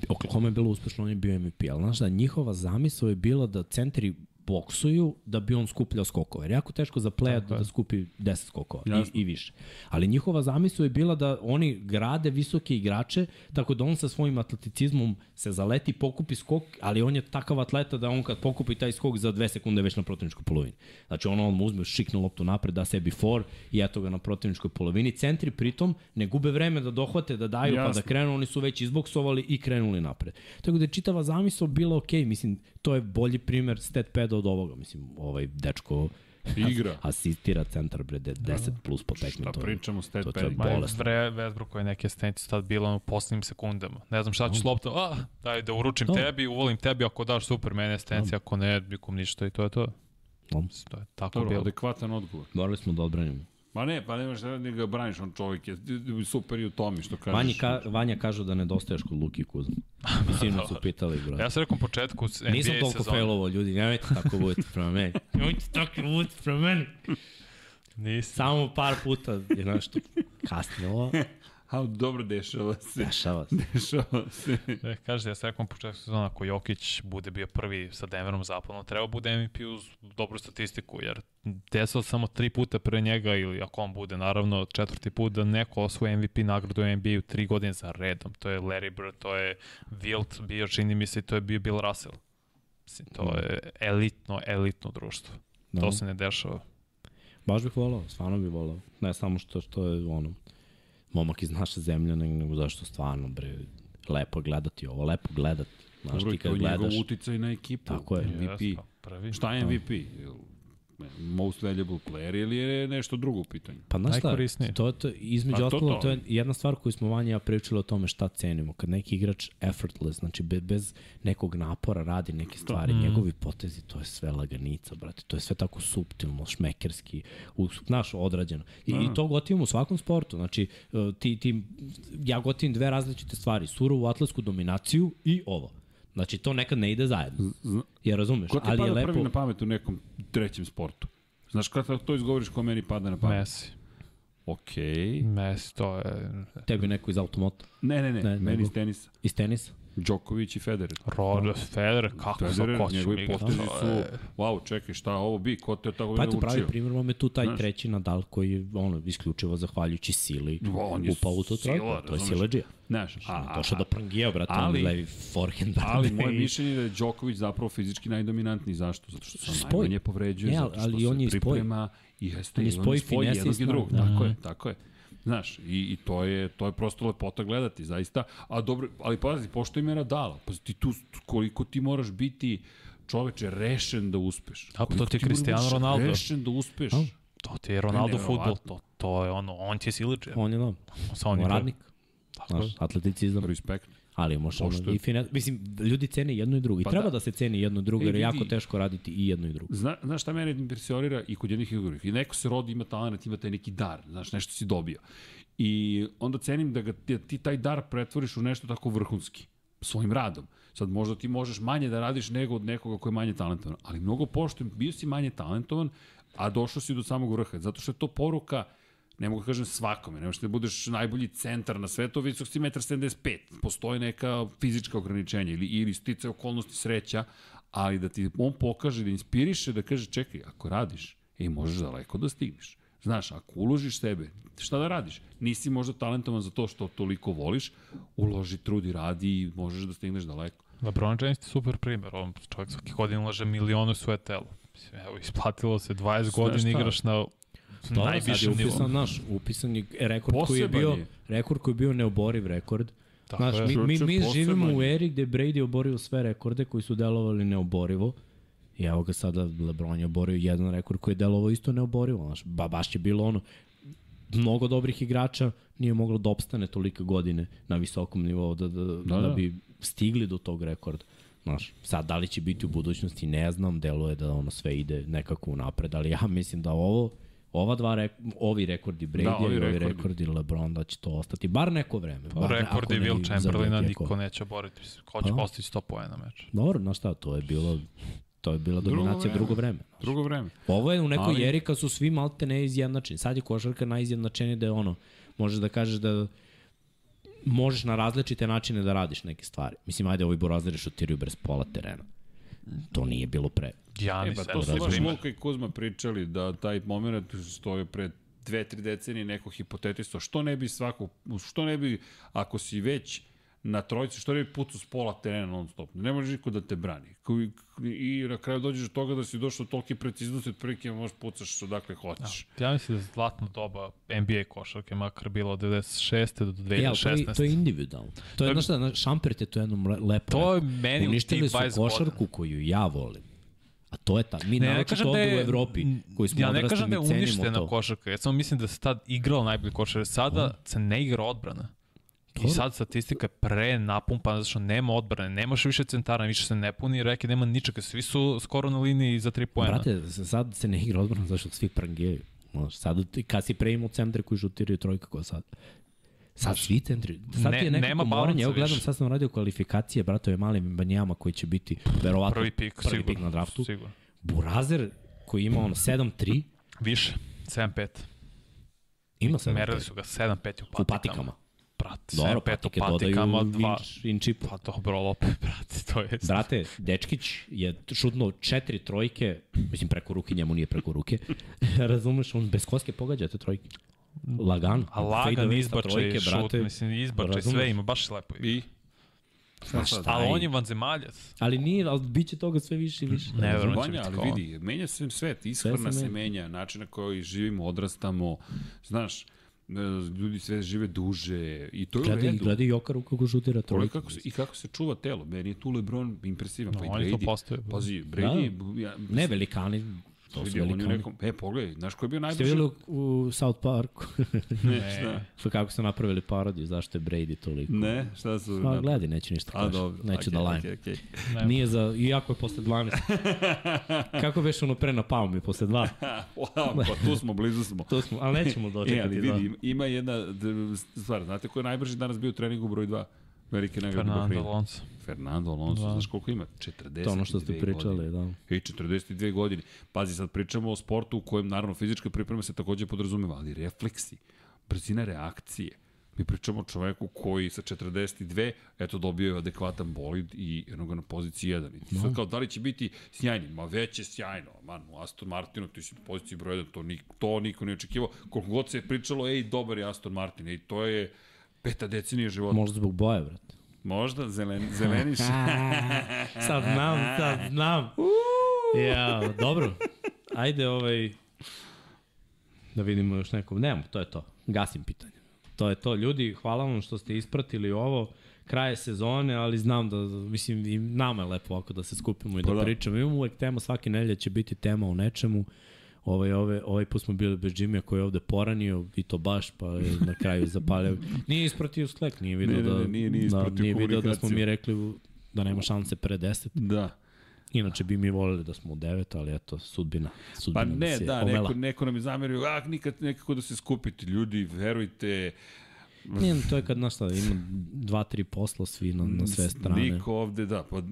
Oklahoma je bilo uspešno, on je bio MVP, ali znaš da njihova zamisao je bila da centri boksuju da bi on skupljao skokove. Jer jako teško za pleja da, da skupi 10 skokova Jasno. i, i više. Ali njihova zamisao je bila da oni grade visoke igrače, tako da on sa svojim atleticizmom se zaleti, pokupi skok, ali on je takav atleta da on kad pokupi taj skok za dve sekunde već na protivničkoj polovini. Znači ono on mu uzme, šikne loptu napred, da sebi for i eto ga na protivničkoj polovini. Centri pritom ne gube vreme da dohvate, da daju pa da krenu, oni su već izboksovali i krenuli napred. Tako da je čitava zamisao bila ok, mislim, to je bolji primer stat pada od ovoga, mislim, ovaj dečko Igra. asistira centar bre de- 10 plus po tekmi. Šta to pričamo, stat to- to je bolesno. Vre, Westbrook je neke stenice tad bila u poslednjim sekundama. Ne znam šta ću s loptom, a, daj da uručim To. tebi, uvolim tebi, ako daš super, mene stenice, ako ne, nikom ništa i to je to. No. To je tako Dobro, bilo. adekvatan odgovor. Morali smo da odbranimo. Ma ne, pa nemaš da ga braniš, on čovjek je super i u tome što kažeš. Vanja, ka, Vanja kažu da nedostaješ kod Luki Kuzma. Sinu su pitali, bro. Ja sam rekao u početku NBA Nisam toliko sezone. failovo, ljudi, nemojte tako budete prema meni. Nemojte tako budete prema meni. Nisam. Samo par puta je nešto kasnilo. A dobro, dešava se. Dešava se. Dešava se. E, kažete, ja sam rekao u početku sezona, ako Jokić bude bio prvi sa Denverom zapadno, treba bude MVP uz dobru statistiku, jer desilo samo tri puta pre njega, ili ako on bude, naravno, četvrti put da neko osvoje MVP nagradu u NBA-u tri godine za redom. To je Larry Bird, to je Wilt bio, čini mi se, to je bio Bill Russell. Mislim, to je elitno, elitno društvo. Da. To se ne dešava. Baš bih volao, stvarno bih volao. Ne samo što, što je ono, momak iz naše zemlje, nego, nego zašto stvarno, bre, lepo je gledati ovo, lepo gledati. Znaš, Dobro, ti i to kad je njegov gledaš, uticaj na ekipu. Tako je. MVP. Jes, pa. Šta je MVP? Most valuable player ili je nešto drugo u pitanju? Pa znaš šta, Najkorisnije. to, to, između Pa to, ostalo, to. to je jedna stvar koju smo Vanja pričali o tome šta cenimo. Kad neki igrač effortless, znači bez, bez nekog napora radi neke stvari, Mm. njegovi potezi, to je sve laganica, brate. To je sve tako suptilno, šmekerski, u, znaš, odrađeno. I, I to gotivim u svakom sportu. Znači, uh, ti, ti, ja gotivim dve različite stvari. Surovu atletsku dominaciju i ovo. Znači, to nekad ne ide zajedno. Ja razumeš, Ko ti ali je pada lepo... prvi na pamet u nekom trećem sportu? Znaš kada to izgovoriš ko meni pada na pamet? Messi. Okej. Messi, to je Tebi neko iz automota, Ne, ne, ne, Ne, meni nego- iz tenisa. iz tenisa. Djokovic i Federer. Roger Federer, kako sa Federer, koćem njegovi igra. potezi su, je- wow, čekaj, šta ovo bi, ko te tako Pa da eto, pravi primjer vam je tu taj Znaš. treći Nadal koji je ono, isključivo zahvaljujući sili On upao u to sila, trojku. To je sileđija. Znaš, a, a, Došao da prangija, brate, ali- levi forehand. ali moje mišljenje je da je Đoković zapravo fizički najdominantniji. Zašto? Zato što se Spoj. najmanje povređuje, Ne, zato što ali se on je priprema i jeste, On je spoj je spoj jednog i drugog. Da. Tako je, tako je. Znaš, i, i to, je, to je prosto lepota gledati, zaista. A dobro, ali pazi, pošto ima Nadala, pa ti tu, koliko ti moraš biti čoveče rešen da uspeš. Da, pa to ti je Cristiano Ronaldo. Rešen da uspeš. A? To ti je Ronaldo neverovatno. futbol, to, to je ono, on ti je sileđer. On je, da, Sa on je radnik. Tako je. Znaš, atleticizam. Respekt. Ali Poštujem. i fine, mislim, ljudi cene jedno i drugo. I Pa treba da. da. se ceni jedno i drugo, E, jer je jako teško raditi i jedno i drugo. Zna, znaš šta mene impresionira i kod jednih i drugih? I neko se rodi, ima talent, ima taj neki dar, znaš, nešto si dobio. I onda cenim da ga, ti, ti taj dar pretvoriš u nešto tako vrhunski, svojim radom. Sad možda ti možeš manje da radiš nego od nekoga ko je manje talentovan, ali mnogo poštujem, bio si manje talentovan, a došao si do samog vrha, zato što je to poruka ne mogu da kažem svakome, ne možeš da budeš najbolji centar na svetu, visok si 1,75 m, postoje neka fizička ograničenja ili, ili stice okolnosti sreća, ali da ti on pokaže, da inspiriše, da kaže čekaj, ako radiš, ej, možeš daleko da stigneš. Znaš, ako uložiš sebe, šta da radiš? Nisi možda talentovan za to što toliko voliš, uloži, trudi, radi i možeš da stigneš daleko. LeBron James je super primer, on čovjek svaki godin ulaže milione u svoje telo. Mislim, evo, isplatilo se 20 Znaš godina igraš na Dobro, sad je najvišem nivou. upisan, naš, upisan je rekord koji je Poseban bio, je. rekord koji je bio neoboriv rekord. Tako Znaš, je. mi, mi, mi živimo poseban u eri gde Brady oborio sve rekorde koji su delovali neoborivo. I evo ga sada, LeBron je oborio jedan rekord koji je delovao isto neoborivo. Znaš, ba, baš je bilo ono, mnogo dobrih igrača, nije moglo da opstane tolike godine na visokom nivou da, da, da, da, da. bi stigli do tog rekorda. Znaš, sad da li će biti u budućnosti, ne znam, deluje da ono sve ide nekako unapred, ali ja mislim da ovo, ova dva, rek, ovi rekordi Brady Da, ovi i ovi rekordi. rekordi LeBron da će to ostati, bar neko vreme. Pa, bar, rekordi ne Will Chamberlaina niko neće boriti. Ko će Pa. postići 100 poena meč? Dobro, znaš šta, to je bilo to je bila dominacija vreme. drugo vreme. Drugo vreme. Ovo je u nekoj Ali- jeri kad su svi malte ne izjednačeni. Sad je košarka najizjednačenija da je ono, možeš da kažeš da možeš na različite načine da radiš neke stvari. Mislim, ajde, ovi Borazeri šutiraju bez pola terena. To nije bilo pre. E, Janis, pa to su baš. Luka i Kuzma pričali da taj moment stoje pred dve, tri decenije neko hipotetisto. Što ne bi svako, što ne bi, ako si već na trojici, što ne bi pucu s pola terena non stop. Ne može niko da te brani. I na kraju dođeš do toga da si došao do tolike preciznosti, otprilike možeš pucaš odakle hoćeš. Ja mislim da je zlatno doba NBA košarke makar bilo od 96. do E, ali to, 2016. je, to je individualno. To je, znaš šta, Šampert je to jednom le- lepo. To je meni u tih su 20 košarku godina. koju ja volim. A to je ta. Mi Ne, ne, ne kažem da je, u Evropi, koji smo ja ne odrasli, kažem da je uništena to. košarka, ja samo mislim da se tad igralo najbolje košarka, sada se ne igra odbrana. I Dobro. sad statistika je pre napumpana, zato što nema odbrane, nemaš više centara, više se ne puni reke, nema ničega, svi su skoro na liniji za tri poena. Brate, sad se ne igra odbrana zašto svi prangijaju. Sad kad si pre imao centre koji žutiraju trojka kao sad. Sad svi centri. Sad Ne- ti je nekako nema moranje. Evo gledam, sad sam radio kvalifikacije bratove malim banjama koji će biti verovatno Prvi pik, prvi sigurno. pik na draftu. Sigurno. Burazer koji ima ono 7-3, Više, 7-5. ima 7 Merili su ga 7-5 u patikama. u patikama. Brate, Dobro, 7-5 patike patikama, dodaju 2. inč, inč i po. Pa dobro, opet, brate, to je... Brate, Dečkić je šutnuo četiri trojke, mislim preko ruke, njemu nije preko ruke. Razumeš, on bez koske pogađa te trojke. Lagano. A lagan izbačaj, trojke, šut, brate. mislim, izbačaj, razumeš? sve ima, baš lepo. ima. I? Šta, Ali on je vanzemaljac. Ali nije, ali bit će toga sve više i više. Ne, verujem. će Vanja, biti ali vidi, menja se svet, ishrana se se menja. način na koji živimo, odrastamo, znaš, e, ljudi sve žive duže i to je u redu. gledaj Jokaru kako žutira Pogledaj trojke. kako se, I kako se čuva telo. Meni je tu Lebron impresivan, pa i No, on je to Brady. postavio. Pazi, Brady, ja, Ne, velikani. To su velikani. nekom, e, pogledaj, znaš ko je bio Ste najbrži? videli u, u South Parku? Ne, šta? Kako su napravili parodiju, zašto je Brady toliko? Ne, šta su? Pa gledaj, neću ništa A, kažem. dobro. Neću okej, da lajem. okej. Ne. Nije za, iako je posle 12. Kako već ono pre napao mi posle 2? Wow, pa tu smo, blizu smo. To smo, ali nećemo E, dočekati. ali da. vidi, ima- ima jedna stvar, znate ko je najbrži danas bio u treningu broj 2? Velike nagrade Fernando. Alonso. Fernando Alonso, Da. znaš koliko ima? 42 To ono što ste pričali, godine. da. Ej, 42 godine. Pazi, sad pričamo o sportu u kojem, naravno, fizička priprema se takođe podrazumeva, ali refleksi, brzina reakcije. Mi pričamo o čoveku koji sa 42, eto, dobio je adekvatan bolid i jedno ga na poziciji 1. I sad kao, da li će biti sjajni? Ma već je sjajno. Man, u Aston Martinu, ti si na poziciji broj 1, to, nik, to niko ne očekivao. Koliko god se je pričalo, ej, dobar je Aston Martin, ej, to je peta decenija života. Možda zbog boje, brate. Možda, zelen, zeleniš. sad znam, sad znam. Ja, dobro. Ajde, ovaj... Da vidimo još nekom. Nemamo, to je to. Gasim pitanje. To je to. Ljudi, hvala vam što ste ispratili ovo. Kraje sezone, ali znam da, mislim, i nama je lepo ovako da se skupimo i da, Pa da. pričamo. Imamo uvek tema, svake nedelje će biti tema o nečemu. Ovaj, ovaj, ovaj put smo bili bez Jimmy koji je ovde poranio i to baš, pa je na kraju zapalio. Nije ispratio Slack, nije video Ne, ne, da, ne, nije- nije da, nije video da smo mi rekli da nema šanse pre 10. da. Inače bi mi volili da smo u 9, ali eto, sudbina. Pa sudbina ne, nas je da, omela. neko, neko nam je zamerio, a nikad nekako da se skupite. Ljudi, verujte, Nije, to je kad, znaš šta, ima dva, tri posla svi na, na sve strane. niko ovde, da. Pa,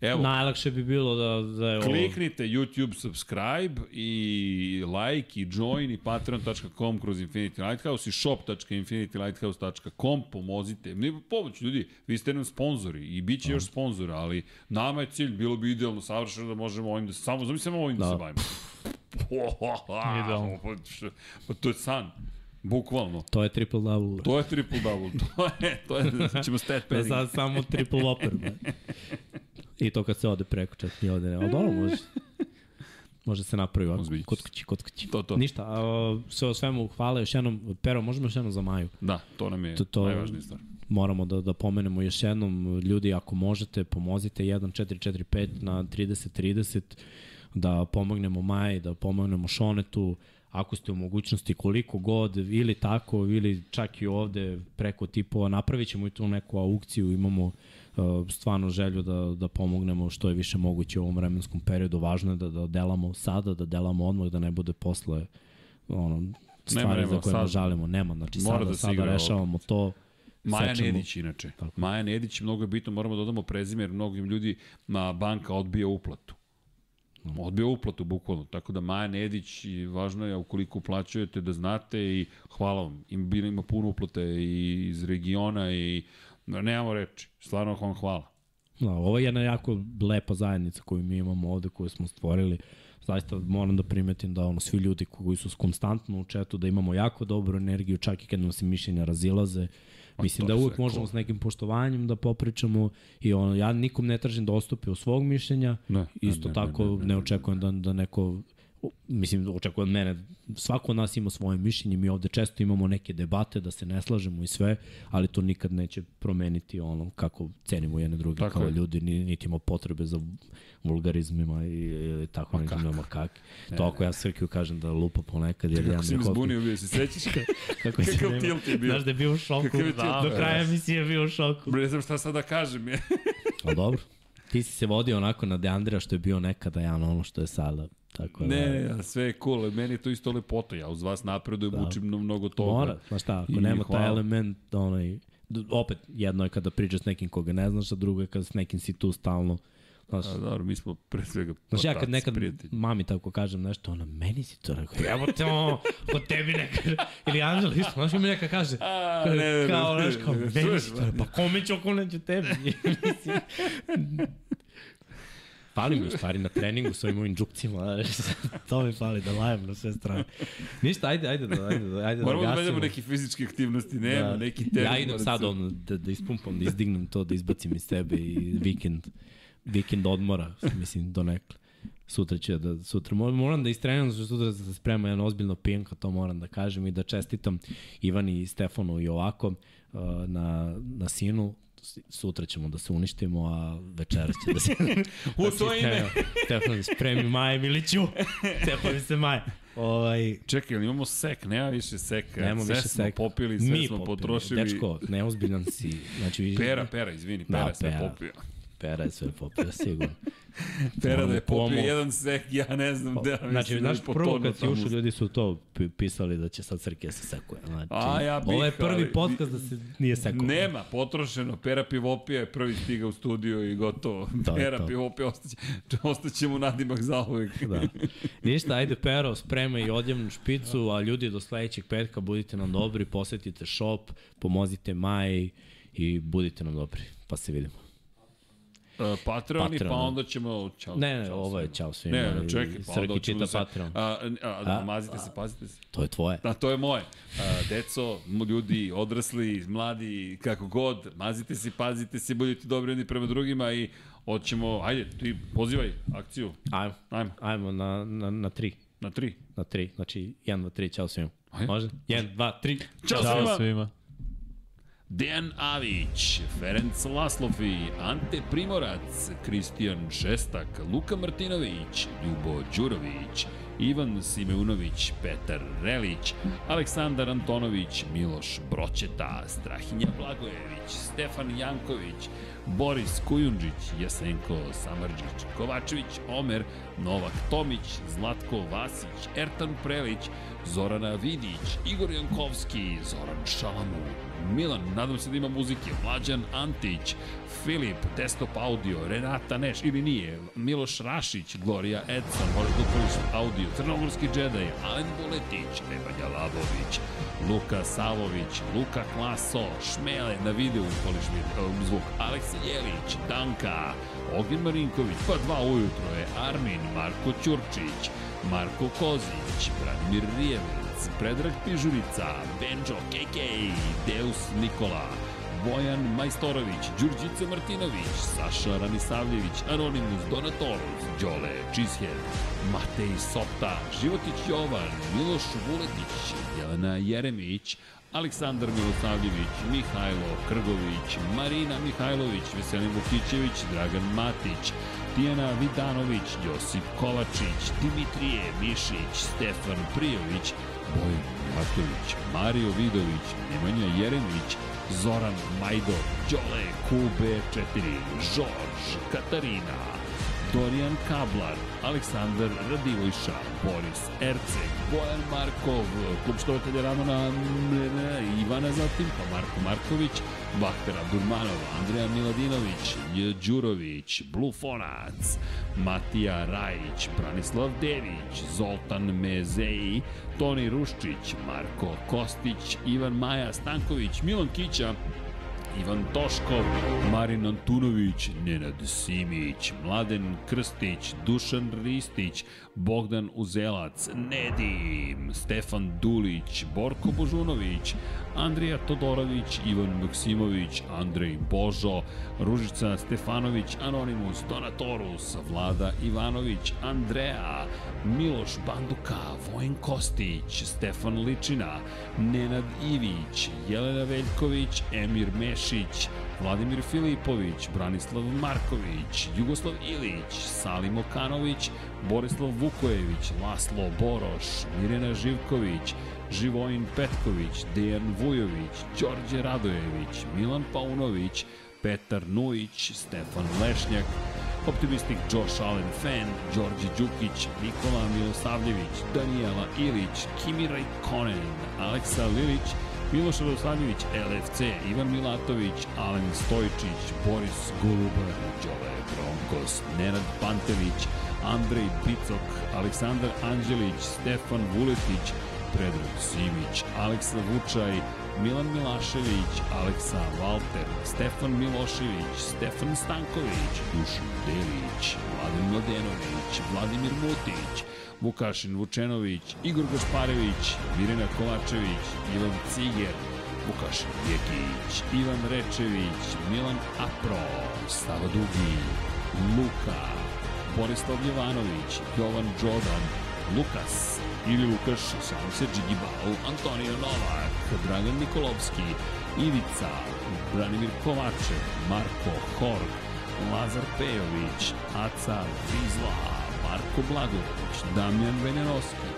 evo, Najlakše bi bilo da, da je ovo... kliknite YouTube subscribe i like i join i patreon.com kroz Infinity Lighthouse i shop.infinitylighthouse.com pomozite. Ne pomoć ljudi, vi ste nam sponzori i bit će još sponzora, ali nama je cilj, bilo bi idealno savršeno da možemo ovim da se, samo, zamislimo ovim da, Da. se bavimo. Idealno. Pa to je san. Bukvalno. To je triple double. To je triple double. To je, to je, ćemo stat Da padding. sad samo triple whopper. Be. I to kad se ode preko čak ode. ne. Ali dobro, može. Može se napravi ovako, kod kući, kod kući. To, to. Ništa, a, sve o svemu, hvala još jednom. Pero, možemo još jednom za Maju. Da, to nam je To- to- najvažnija stvar. moramo da, da pomenemo još jednom, ljudi ako možete pomozite 1445 na 3030 da pomognemo Maji, da pomognemo Šonetu, ako ste u mogućnosti koliko god, ili tako, ili čak i ovde preko tipova, napravit ćemo i tu neku aukciju, imamo uh, stvarno želju da, da pomognemo što je više moguće u ovom vremenskom periodu. Važno je da, da delamo sada, da delamo odmah, da ne bude posle ono, stvari nema, za koje sad- žalimo. Nema, znači Mora sada, da sada rešavamo to. Maja. Nedić inače. Tako. Maja Nedić, mnogo je bitno, moramo da dodamo prezime, jer mnogim ljudi na banka odbija uplatu. Odbija uplatu, bukvalno. Tako da Maja Nedić, i važno je, ukoliko uplaćujete, da znate i hvala vam. Ima, ima puno uplate i iz regiona i nemamo reči. Stvarno vam hvala. Da, ovo je jedna jako lepa zajednica koju mi imamo ovde, koju smo stvorili. Zaista moram da primetim da ono, svi ljudi koji su konstantno u četu, da imamo jako dobru energiju, čak i kad nam se mišljenja razilaze. Mislim to da uvek možemo s nekim poštovanjem da popričamo i ono, ja nikom ne tražim da ostupi od svog mišljenja, Ne, isto ne, tako ne, ne, ne, ne, ne, očekujem da, da neko mislim, očekujem od mene, svako od nas ima svoje mišljenje, mi ovde često imamo neke debate da se ne slažemo i sve, ali to nikad neće promeniti ono kako cenimo jedne druge Tako kao je. ljudi, ni- niti imamo potrebe za vulgarizmima i, ili tako Ma nekim kako? nama kak. To ako ja Srkiju kažem da lupa ponekad, jer ja Kako si nekako- zbunio bio, se sećaš? kako se Kakav nema- tilt je bio? Znaš da je bio u šoku, tilt? do kraja emisije je bio u šoku. Ne znam šta sad da kažem. Je. Ali dobro, ti si se vodio onako na Deandra što je bio nekada ja na ono što je sada. Tako da, Ne, sve je cool, meni je to isto lepoto, ja uz vas napredujem, Da. učim mnogo toga. Mora, znaš šta, ako I nema hvala. taj element, onaj, opet, jedno je kada pričaš s nekim koga ne znaš, a drugo je kada s nekim si tu stalno. Znaš, A, dobro, mi smo pre svega Znaš, ja kad nekad prijatelji. mami tako kažem nešto, ona, meni si to rekao, evo te ono, ko tebi neka, ili Anđela isto, znaš, mi neka kaže, A, ne, ne, ne, kao, ne, znaš, kao, ne, ne, meni čuješ, si to rekao, pa kome ću ako neću tebi. Fali mi u stvari na treningu s ovim mojim džukcima, to mi fali da lajem na sve strane. Ništa, ajde, ajde, da, ajde, da, ajde Moramo da da gasimo. vedemo neke fizičke aktivnosti, nema, Da. neki teren. Ja idem sad ono, da, da ispumpam, da izdignem to, da izbacim iz sebe i vikend, vikend odmora, mislim, donekle. Sutra će da, sutra moram, da istrenam, što sutra se sprema jedna ozbiljno pijenka, to moram da kažem i da čestitam Ivani i Stefanu i ovako na, na sinu, sutra ćemo da se uništimo, a večeras će da se... U da to ime. Stefan, spremi Maje Miliću. Stefan se Maje. Ovaj, Čekaj, ali imamo sek, nema više seka. Nemo sve više smo seka. popili, sve Mi smo popili. potrošili. Dečko, neozbiljan si. Znači, vi- Pera, pera, izvini, Da, pera je sve Pera. popio. Pera je sve popio, sigurno. Pera da je popio jedan sek, ja ne znam da Znači, mislim da znaš, prvo kad si ušao, ljudi su to pi- pisali da će sad Srke se sekuje. Znači, A, ja bih, ovo je prvi ali- podcast da se nije sekao. Nema, potrošeno. Pera Pivopija je prvi stigao u studiju i gotovo. To Pera to. Pivopija ostaće, ostaće mu nadimak za uvek. Da. Ništa, ajde Pero, sprema i odjevnu špicu, a ljudi do sledećeg petka budite nam dobri, posetite shop, pomozite Maji i budite nam dobri. Pa se vidimo. Uh, Patreoni, Patreon, pa da. onda ćemo... Čao, Ne, ne, čao ovo je čao svima. Ne, ne, čekaj, pa onda Srki hoćemo čita se... Patreon. A, a, a, A? mazite se, pazite se. To je tvoje. Da, to je moje. A, deco, ljudi, odrasli, mladi, kako god, mazite se, pazite se, budite dobri jedni prema drugima i hoćemo, ajde, ti pozivaj akciju, Ajmo, ajmo, ajmo na, na, na tri. na tri. Na tri, znači 1, 2, 3, čao svima. Ajde. Može? 1, 2, 3. Ćao, Ćao svima. svima. Dejan Avić, Ferenc Laslofi, Ante Primorac, Kristijan Šestak, Luka Martinović, Ljubo Đurović, Ivan Simeunović, Petar Relić, Aleksandar Antonović, Miloš Broćeta, Strahinja Blagojević, Stefan Janković, Boris Kujundžić, Jasenko Samarđić, Kovačević Omer, Novak Tomić, Zlatko Vasić, Ertan Prelić, Zorana Vidić, Igor Jankovski, Zoran Šalamu, Milan, nadam se da ima muzike, Mlađan Antić, Filip, Desktop Audio, Renata Neš, ili nije, Miloš Rašić, Gloria Edson, da upraviš audio, Crnogorski džedaj, Alen Boletić, Nebanja Labović, Luka Savović, Luka Klaso, Šmele, na videu video, um, zvuk, Aleksa Jelić, Danka, Ognjen Marinković, pa dva ujutro je Armin, Marko Ćurčić, Marko Kozić, Branimir Rijevec, Predrag Pižurica, Benjo KK, Deus Nikola, Bojan Majstorović, Đurđica Martinović, Saša Ranisavljević, Anonimus Donatorus, Đole Cheesehead, Matej Sopta, Životić Jovan, Miloš Vuletić, Jelena Jeremić, Aleksandar Milosavljević, Mihajlo Krgović, Marina Mihajlović, Veselin Vukićević, Dragan Matić, Tijana Vidanović, Josip Kovačić, Dimitrije Mišić, Stefan Prijović, Bojan Jatović, Mario Vidović, Nemanja Jeremić, Zoran Majdo, Đole QB4, Žorž, Katarina, Dorijan Kablar, Aleksandar Radivojša, Boris Erceg, Bojan Markov, klub štovatelja Ramona Ivana zatim, pa Marko Marković, Bahter Abdurmanov, Andreja Miladinović. Đurović, Blufonac, Matija Rajić, Branislav Dević, Zoltan Mezeji, Toni Ruščić, Marko Kostić, Ivan Maja Stanković, Milan Kića, Ivan Toškov, Marin Antunović, Nenad Simić, Mladen Krstić, Dušan Ristić, Bogdan Uzelac, Nedim, Stefan Dulić, Borko Božunović, Andrija Todorović, Ivan Maksimović, Andrej Božo, Ružica Stefanović, Anonimus, Donatorus, Vlada Ivanović, Andreja, Miloš Banduka, Vojn Kostić, Stefan Ličina, Nenad Ivić, Jelena Veljković, Emir Mešić, Vladimir Filipović, Branislav Marković, Jugoslav Ilić, Salim Okanović, Borislav Vukojević, Laslo Boroš, Mirena Živković, Živojin Petković, Dejan Vujović, Đorđe Radojević, Milan Paunović, Petar Nujić, Stefan Lešnjak, Optimistik Josh Allen Fan, Đorđe Đukić, Nikola Milosavljević, Daniela Ilić, Kimi Raikkonen, Aleksa Lilić, Miloš Radosavljević, LFC, Ivan Milatović, Alen Stojčić, Boris Golubar, Đole Bronkos, Nenad Pantević, Andrej Bicok, Aleksandar Anđelić, Stefan Vuletić, Predrag Simić, Aleksa Vučaj, Milan Milašević, Aleksa Valter, Stefan Milošević, Stefan Stanković, Dušan Delić, Vladan Mladenović, Vladimir Mutić, Vukašin Vučenović, Igor Gasparević, Mirena Kovačević, Ivan Ciger, Vukašin Jekić, Ivan Rečević, Milan Apro, Sava Dugi, Luka, Borislav Jovanović, Jovan Đodan, Lukas, ili Lukaš, sam se Džigibau, Antonio Novak, Dragan Nikolovski, Ivica, Branimir Kovačev, Marko Horg, Lazar Pejović, Aca Vizla, Marko Blagović, Damjan Venjanovski,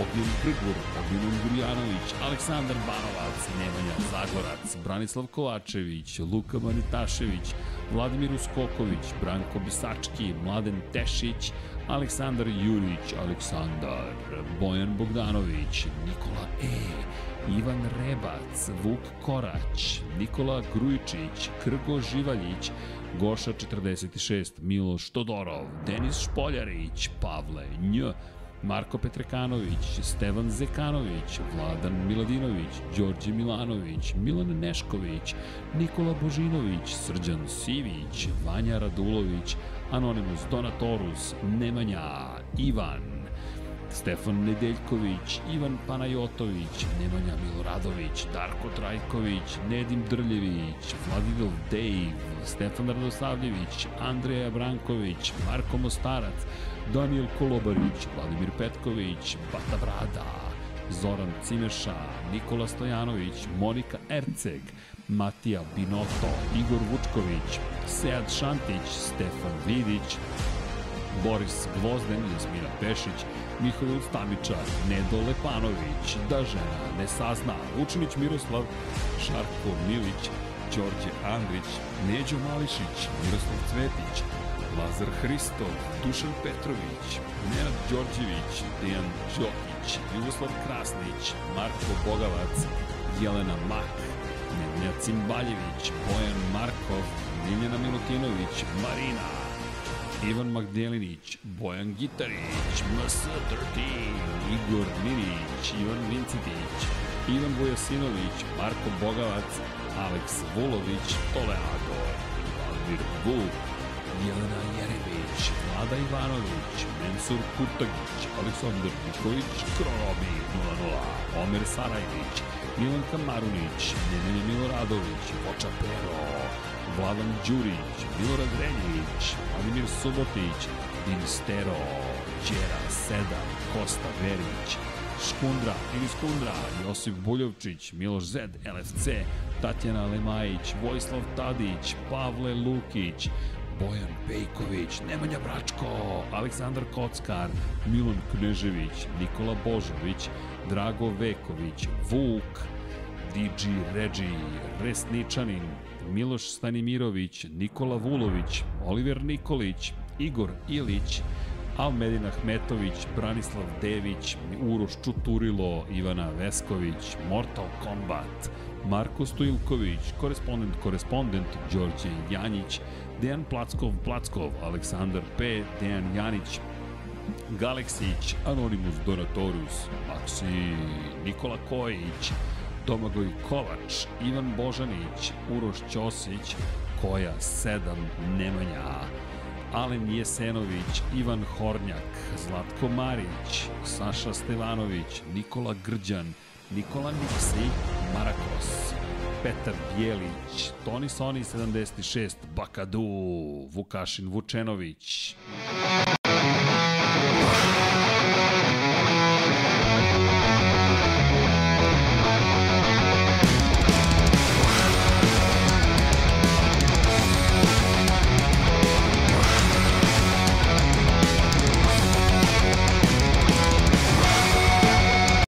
Ognjen Krgur, Ognjen Gurjanović, Aleksandar Banovac, Nemanja Zagorac, Branislav Kovačević, Luka Manitašević, Vladimir Uskoković, Branko Bisački, Mladen Tešić, Aleksandar Jurić, Aleksandar, Bojan Bogdanović, Nikola E, Ivan Rebac, Vuk Korać, Nikola Grujičić, Krgo Živaljić, Goša 46, Miloš Todorov, Denis Špoljarić, Pavle Nj, Marko Petrekanović, Stevan Zekanović, Vladan Miladinović, Đorđe Milanović, Milan Nešković, Nikola Božinović, Srđan Sivić, Vanja Radulović, Anonimus Donatorus, Nemanja, Ivan, Stefan Nedeljković, Ivan Panajotović, Nemanja Miloradović, Darko Trajković, Nedim Drljević, Vladidov Dejv, Stefan Radosavljević, Andreja Branković, Marko Mostarac, Daniel Kolobarić, Vladimir Petković, Bata Brada, Zoran Cimeša, Nikola Stojanović, Monika Erceg, Matija Binoto, Igor Vučković, Sead Šantić, Stefan Vidić, Boris Gvozden, Jasmina Pešić, Mihail Stamičar, Nedo Lepanović, Da žena ne sazna, Vučinić Miroslav, Šarko Milić, Đorđe Andrić, Neđo Mališić, Miroslav Cvetić, Lazar Hristov, Dušan Petrović, Nenad Đorđević, Dejan Đokić, Jugoslav Krasnić, Marko Bogavac, Jelena Mak, Nemanja Cimbaljević, Bojan Markov, Miljana Milutinović, Marina, Ivan Magdelinić, Bojan Gitarić, MS13, Igor Mirić, Ivan Vincitić, Ivan Vojasinović, Marko Bogavac, Aleks Vulović, Toleado, Vladimir Vuk, Jelena Jeremić, Vlada Ivanović, Mensur Kurtagić, Aleksandar Nikolić, Kronobi 00, Omer Sarajvić, Milanka Marunić, Nemanja Miloradović, Voča Pero, Vladan Đurić, Milorad Renjević, Vladimir Subotić, Dinstero, Đera 7, Kosta Verić, Škundra ili Skundra, Josip Buljovčić, Miloš Zed, LFC, Tatjana Lemajić, Vojislav Tadić, Pavle Lukić, Bojan Pejković, Nemanja Bračko, Aleksandar Kockar, Milan Knežević, Nikola Božović, Drago Veković, Vuk, DJ Regi, Resničanin, Miloš Stanimirović, Nikola Vulović, Oliver Nikolić, Igor Ilić, Almedin Ahmetović, Branislav Dević, Uroš Čuturilo, Ivana Vesković, Mortal Kombat, Marko Stojilković, korespondent, korespondent, Đorđe Janjić, Dejan Plackov, Plackov, Aleksandar P, Dejan Janić, Galeksić, Anonimus Donatorus, Maksi, Nikola Kojić, Domagoj Kovač, Ivan Božanić, Uroš Ćosić, Koja 7, Nemanja, Alen Jesenović, Ivan Hornjak, Zlatko Marić, Saša Stevanović, Nikola Grđan, Nikola Niksi, Marakos, Petar Bjelić, Toni Soni 76, Bakadu, Vukašin Vučenović,